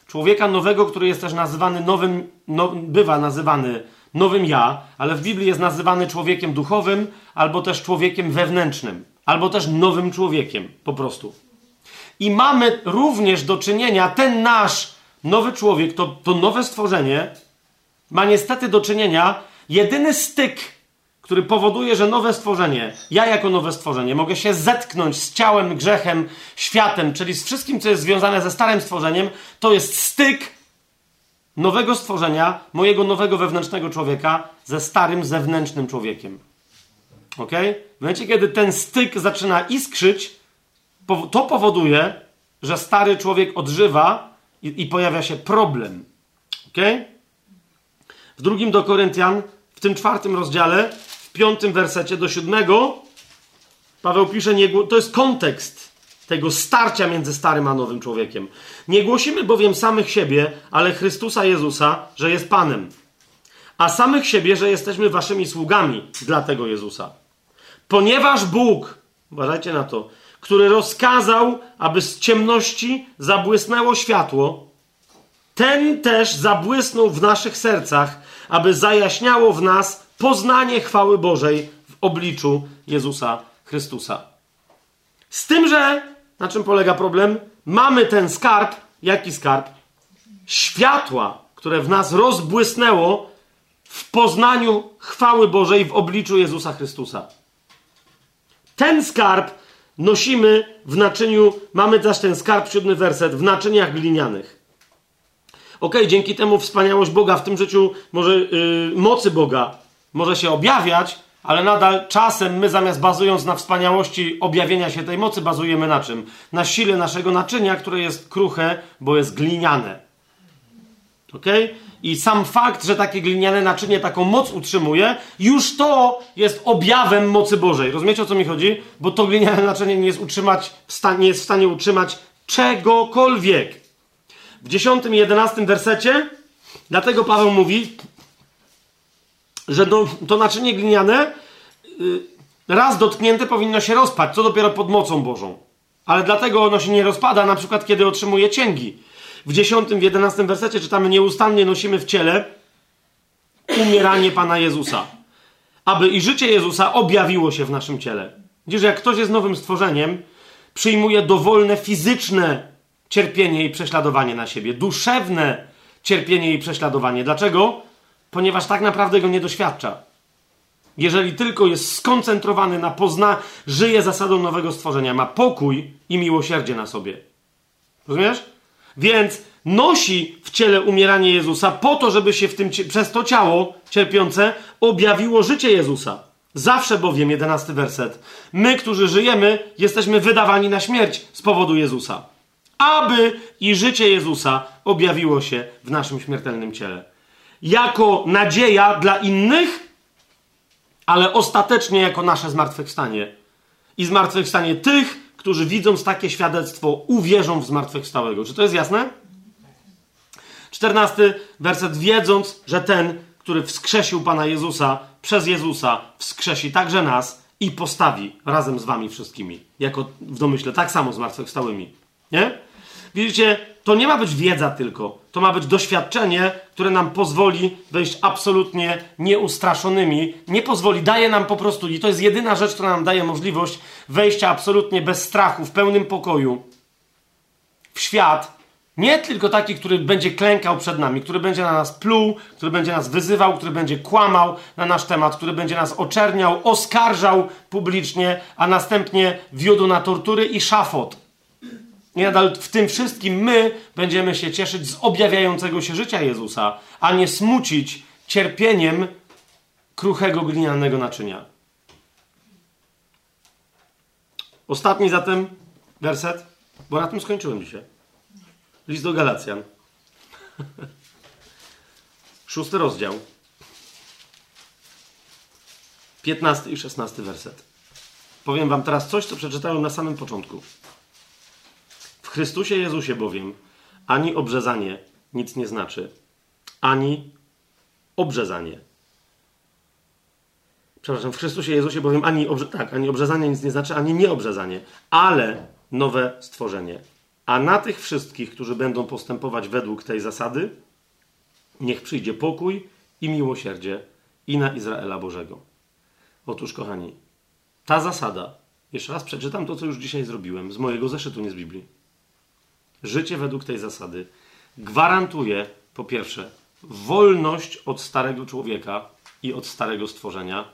Człowieka nowego, który jest też nazywany nowym, no, bywa nazywany nowym ja, ale w Biblii jest nazywany człowiekiem duchowym, albo też człowiekiem wewnętrznym, albo też nowym człowiekiem, po prostu. I mamy również do czynienia, ten nasz nowy człowiek, to, to nowe stworzenie, ma niestety do czynienia jedyny styk który powoduje, że nowe stworzenie, ja jako nowe stworzenie, mogę się zetknąć z ciałem, grzechem, światem, czyli z wszystkim, co jest związane ze starym stworzeniem, to jest styk nowego stworzenia, mojego nowego wewnętrznego człowieka ze starym zewnętrznym człowiekiem. Ok? W momencie, kiedy ten styk zaczyna iskrzyć, to powoduje, że stary człowiek odżywa i, i pojawia się problem. Ok? W drugim do Koryntian, w tym czwartym rozdziale, piątym wersecie do siódmego Paweł pisze, to jest kontekst tego starcia między starym a nowym człowiekiem. Nie głosimy bowiem samych siebie, ale Chrystusa Jezusa, że jest Panem. A samych siebie, że jesteśmy waszymi sługami dla tego Jezusa. Ponieważ Bóg, uważajcie na to, który rozkazał, aby z ciemności zabłysnęło światło, ten też zabłysnął w naszych sercach, aby zajaśniało w nas poznanie chwały Bożej w obliczu Jezusa Chrystusa. Z tym, że na czym polega problem? Mamy ten skarb. Jaki skarb? Światła, które w nas rozbłysnęło w poznaniu chwały Bożej w obliczu Jezusa Chrystusa. Ten skarb nosimy w naczyniu, mamy też ten skarb, siódmy werset, w naczyniach glinianych. Ok, dzięki temu wspaniałość Boga w tym życiu, może yy, mocy Boga może się objawiać, ale nadal czasem my zamiast bazując na wspaniałości objawienia się tej mocy, bazujemy na czym? Na sile naszego naczynia, które jest kruche, bo jest gliniane. Ok? I sam fakt, że takie gliniane naczynie taką moc utrzymuje, już to jest objawem mocy Bożej. Rozumiecie o co mi chodzi? Bo to gliniane naczynie nie jest, utrzymać, nie jest w stanie utrzymać czegokolwiek. W 10 i 11 wersecie, dlatego Paweł mówi, że to, to naczynie gliniane y, raz dotknięte powinno się rozpaść, co dopiero pod mocą Bożą. Ale dlatego ono się nie rozpada, na przykład kiedy otrzymuje cięgi. W 10, w 11 wersecie czytamy: Nieustannie nosimy w ciele umieranie Pana Jezusa, aby i życie Jezusa objawiło się w naszym ciele. Widzisz, jak ktoś jest nowym stworzeniem, przyjmuje dowolne fizyczne cierpienie i prześladowanie na siebie, duszewne cierpienie i prześladowanie. Dlaczego? Ponieważ tak naprawdę go nie doświadcza. Jeżeli tylko jest skoncentrowany na pozna, żyje zasadą nowego stworzenia, ma pokój i miłosierdzie na sobie. Rozumiesz? Więc nosi w ciele umieranie Jezusa po to, żeby się w tym, przez to ciało cierpiące objawiło życie Jezusa. Zawsze bowiem, jedenasty werset, my, którzy żyjemy, jesteśmy wydawani na śmierć z powodu Jezusa. Aby i życie Jezusa objawiło się w naszym śmiertelnym ciele. Jako nadzieja dla innych, ale ostatecznie jako nasze zmartwychwstanie. I zmartwychwstanie tych, którzy widząc takie świadectwo, uwierzą w zmartwychwstałego. Czy to jest jasne? Czternasty werset. Wiedząc, że ten, który wskrzesił Pana Jezusa, przez Jezusa wskrzesi także nas i postawi razem z wami wszystkimi. Jako w domyśle tak samo zmartwychwstałymi. Nie? Widzicie, to nie ma być wiedza tylko. To ma być doświadczenie, które nam pozwoli wejść absolutnie nieustraszonymi. Nie pozwoli, daje nam po prostu, i to jest jedyna rzecz, która nam daje możliwość wejścia absolutnie bez strachu, w pełnym pokoju w świat, nie tylko taki, który będzie klękał przed nami, który będzie na nas pluł, który będzie nas wyzywał, który będzie kłamał na nasz temat, który będzie nas oczerniał, oskarżał publicznie, a następnie wiódł na tortury i szafot. I nadal w tym wszystkim my będziemy się cieszyć z objawiającego się życia Jezusa, a nie smucić cierpieniem kruchego glinianego naczynia. Ostatni zatem werset, bo na tym skończyłem dzisiaj. List do Galacjan. Szósty rozdział. Piętnasty i szesnasty werset. Powiem wam teraz coś, co przeczytałem na samym początku. Chrystusie Jezusie bowiem ani obrzezanie nic nie znaczy, ani obrzezanie. Przepraszam, w Chrystusie Jezusie bowiem ani, obrze tak, ani obrzezanie nic nie znaczy, ani nieobrzezanie, ale nowe stworzenie. A na tych wszystkich, którzy będą postępować według tej zasady, niech przyjdzie pokój i miłosierdzie i na Izraela Bożego. Otóż, kochani, ta zasada, jeszcze raz przeczytam to, co już dzisiaj zrobiłem, z mojego zeszytu, nie z Biblii. Życie według tej zasady gwarantuje, po pierwsze, wolność od starego człowieka i od starego stworzenia.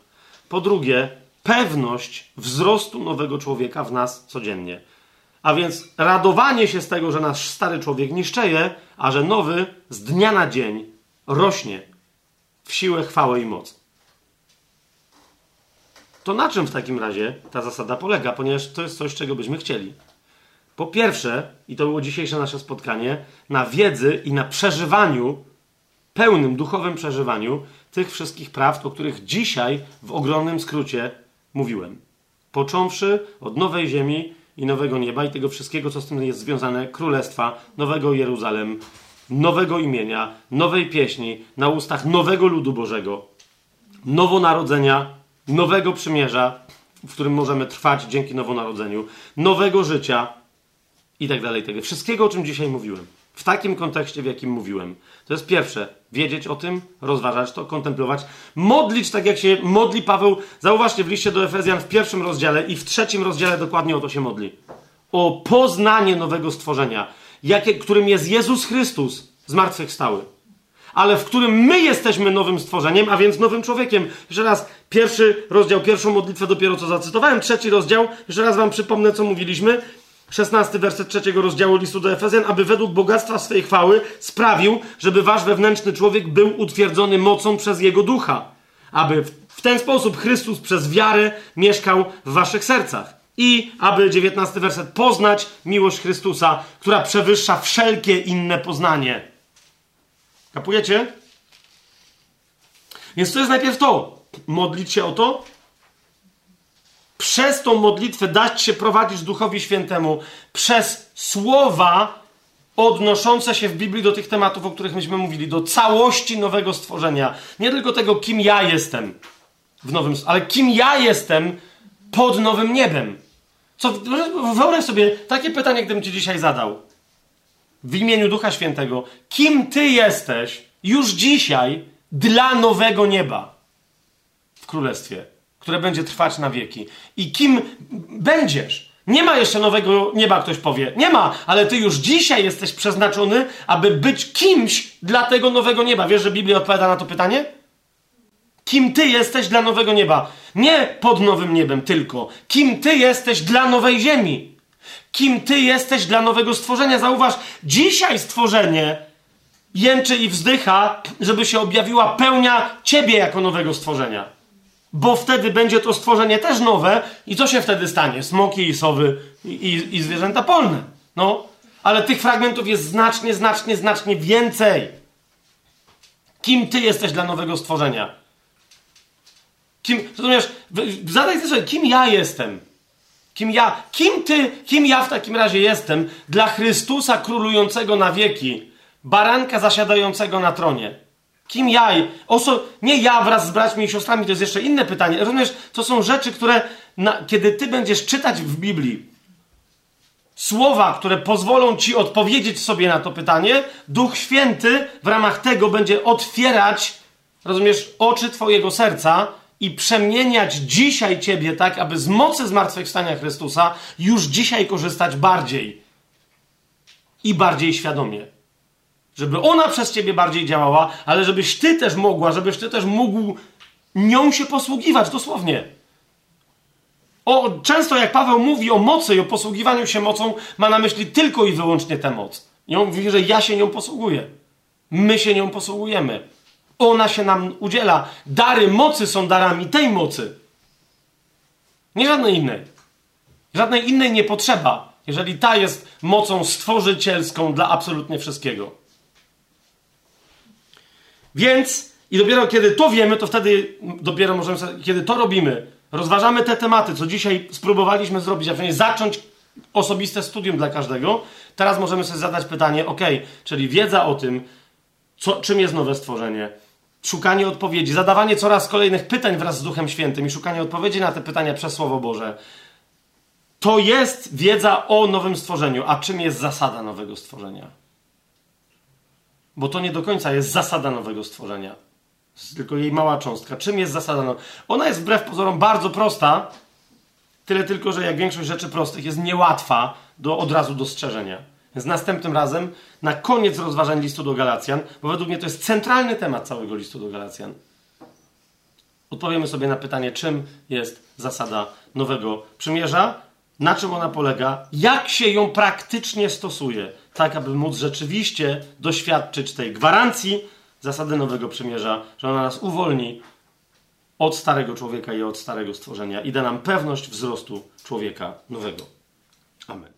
Po drugie, pewność wzrostu nowego człowieka w nas codziennie. A więc radowanie się z tego, że nasz stary człowiek niszczeje, a że nowy z dnia na dzień rośnie w siłę, chwałę i moc. To na czym w takim razie ta zasada polega? Ponieważ to jest coś, czego byśmy chcieli. Po pierwsze, i to było dzisiejsze nasze spotkanie, na wiedzy i na przeżywaniu, pełnym duchowym przeżywaniu tych wszystkich prawd, o których dzisiaj w ogromnym skrócie mówiłem. Począwszy od nowej ziemi i nowego nieba i tego wszystkiego, co z tym jest związane, królestwa, nowego Jeruzalem, nowego imienia, nowej pieśni na ustach nowego ludu Bożego, nowonarodzenia, nowego przymierza, w którym możemy trwać dzięki nowonarodzeniu, nowego życia i tak dalej, tego wszystkiego, o czym dzisiaj mówiłem. W takim kontekście, w jakim mówiłem. To jest pierwsze. Wiedzieć o tym, rozważać to, kontemplować. Modlić tak, jak się modli Paweł. Zauważcie w liście do Efezjan w pierwszym rozdziale i w trzecim rozdziale dokładnie o to się modli. O poznanie nowego stworzenia, jakie, którym jest Jezus Chrystus, zmartwychwstały. Ale w którym my jesteśmy nowym stworzeniem, a więc nowym człowiekiem. Jeszcze raz, pierwszy rozdział, pierwszą modlitwę dopiero co zacytowałem, trzeci rozdział, jeszcze raz wam przypomnę, co mówiliśmy. 16 werset trzeciego rozdziału listu do Efezjan, aby według bogactwa swej chwały sprawił, żeby wasz wewnętrzny człowiek był utwierdzony mocą przez jego ducha. Aby w ten sposób Chrystus przez wiarę mieszkał w waszych sercach. I aby, 19 werset, poznać miłość Chrystusa, która przewyższa wszelkie inne poznanie. Kapujecie? Więc to jest najpierw to. Modlić się o to, przez tą modlitwę dać się prowadzić Duchowi Świętemu, przez słowa odnoszące się w Biblii do tych tematów, o których myśmy mówili, do całości nowego stworzenia. Nie tylko tego, kim ja jestem w nowym, ale kim ja jestem pod nowym niebem. Co, wyobraź sobie takie pytanie, gdybym ci dzisiaj zadał. W imieniu Ducha Świętego. Kim ty jesteś już dzisiaj dla nowego nieba w Królestwie? Które będzie trwać na wieki. I kim będziesz? Nie ma jeszcze nowego nieba, ktoś powie. Nie ma, ale ty już dzisiaj jesteś przeznaczony, aby być kimś dla tego nowego nieba. Wiesz, że Biblia odpowiada na to pytanie? Kim ty jesteś dla nowego nieba? Nie pod nowym niebem tylko. Kim ty jesteś dla nowej ziemi? Kim ty jesteś dla nowego stworzenia? Zauważ, dzisiaj stworzenie jęczy i wzdycha, żeby się objawiła pełnia ciebie jako nowego stworzenia. Bo wtedy będzie to stworzenie też nowe i co się wtedy stanie? Smoki i sowy i, i, i zwierzęta polne. No, ale tych fragmentów jest znacznie, znacznie, znacznie więcej. Kim ty jesteś dla nowego stworzenia? Kim, rozumiesz, zadaj sobie, kim ja jestem? Kim ja, kim ty, kim ja w takim razie jestem dla Chrystusa królującego na wieki, baranka zasiadającego na tronie? Kim ja? Oso, nie ja wraz z braćmi i siostrami, to jest jeszcze inne pytanie. Rozumiesz, to są rzeczy, które, na, kiedy ty będziesz czytać w Biblii, słowa, które pozwolą ci odpowiedzieć sobie na to pytanie, Duch Święty w ramach tego będzie otwierać, rozumiesz, oczy twojego serca i przemieniać dzisiaj ciebie tak, aby z mocy zmartwychwstania Chrystusa już dzisiaj korzystać bardziej i bardziej świadomie. Żeby ona przez ciebie bardziej działała, ale żebyś ty też mogła, żebyś ty też mógł nią się posługiwać, dosłownie. O, często jak Paweł mówi o mocy i o posługiwaniu się mocą, ma na myśli tylko i wyłącznie tę moc. I on mówi, że ja się nią posługuję. My się nią posługujemy. Ona się nam udziela. Dary mocy są darami tej mocy. Nie żadnej innej. Żadnej innej nie potrzeba, jeżeli ta jest mocą stworzycielską dla absolutnie wszystkiego. Więc, i dopiero kiedy to wiemy, to wtedy dopiero możemy, kiedy to robimy, rozważamy te tematy, co dzisiaj spróbowaliśmy zrobić, a przynajmniej zacząć osobiste studium dla każdego, teraz możemy sobie zadać pytanie, ok, czyli wiedza o tym, co, czym jest nowe stworzenie, szukanie odpowiedzi, zadawanie coraz kolejnych pytań wraz z Duchem Świętym i szukanie odpowiedzi na te pytania przez Słowo Boże. To jest wiedza o nowym stworzeniu. A czym jest zasada nowego stworzenia? Bo to nie do końca jest zasada nowego stworzenia. Tylko jej mała cząstka. Czym jest zasada? No, ona jest wbrew pozorom bardzo prosta, tyle tylko, że jak większość rzeczy prostych jest niełatwa do od razu dostrzeżenia. Więc następnym razem, na koniec rozważań listu do Galacjan, bo według mnie to jest centralny temat całego listu do Galacjan, odpowiemy sobie na pytanie, czym jest zasada nowego przymierza, na czym ona polega, jak się ją praktycznie stosuje, tak aby móc rzeczywiście doświadczyć tej gwarancji zasady nowego przymierza, że ona nas uwolni od starego człowieka i od starego stworzenia i da nam pewność wzrostu człowieka nowego. Amen.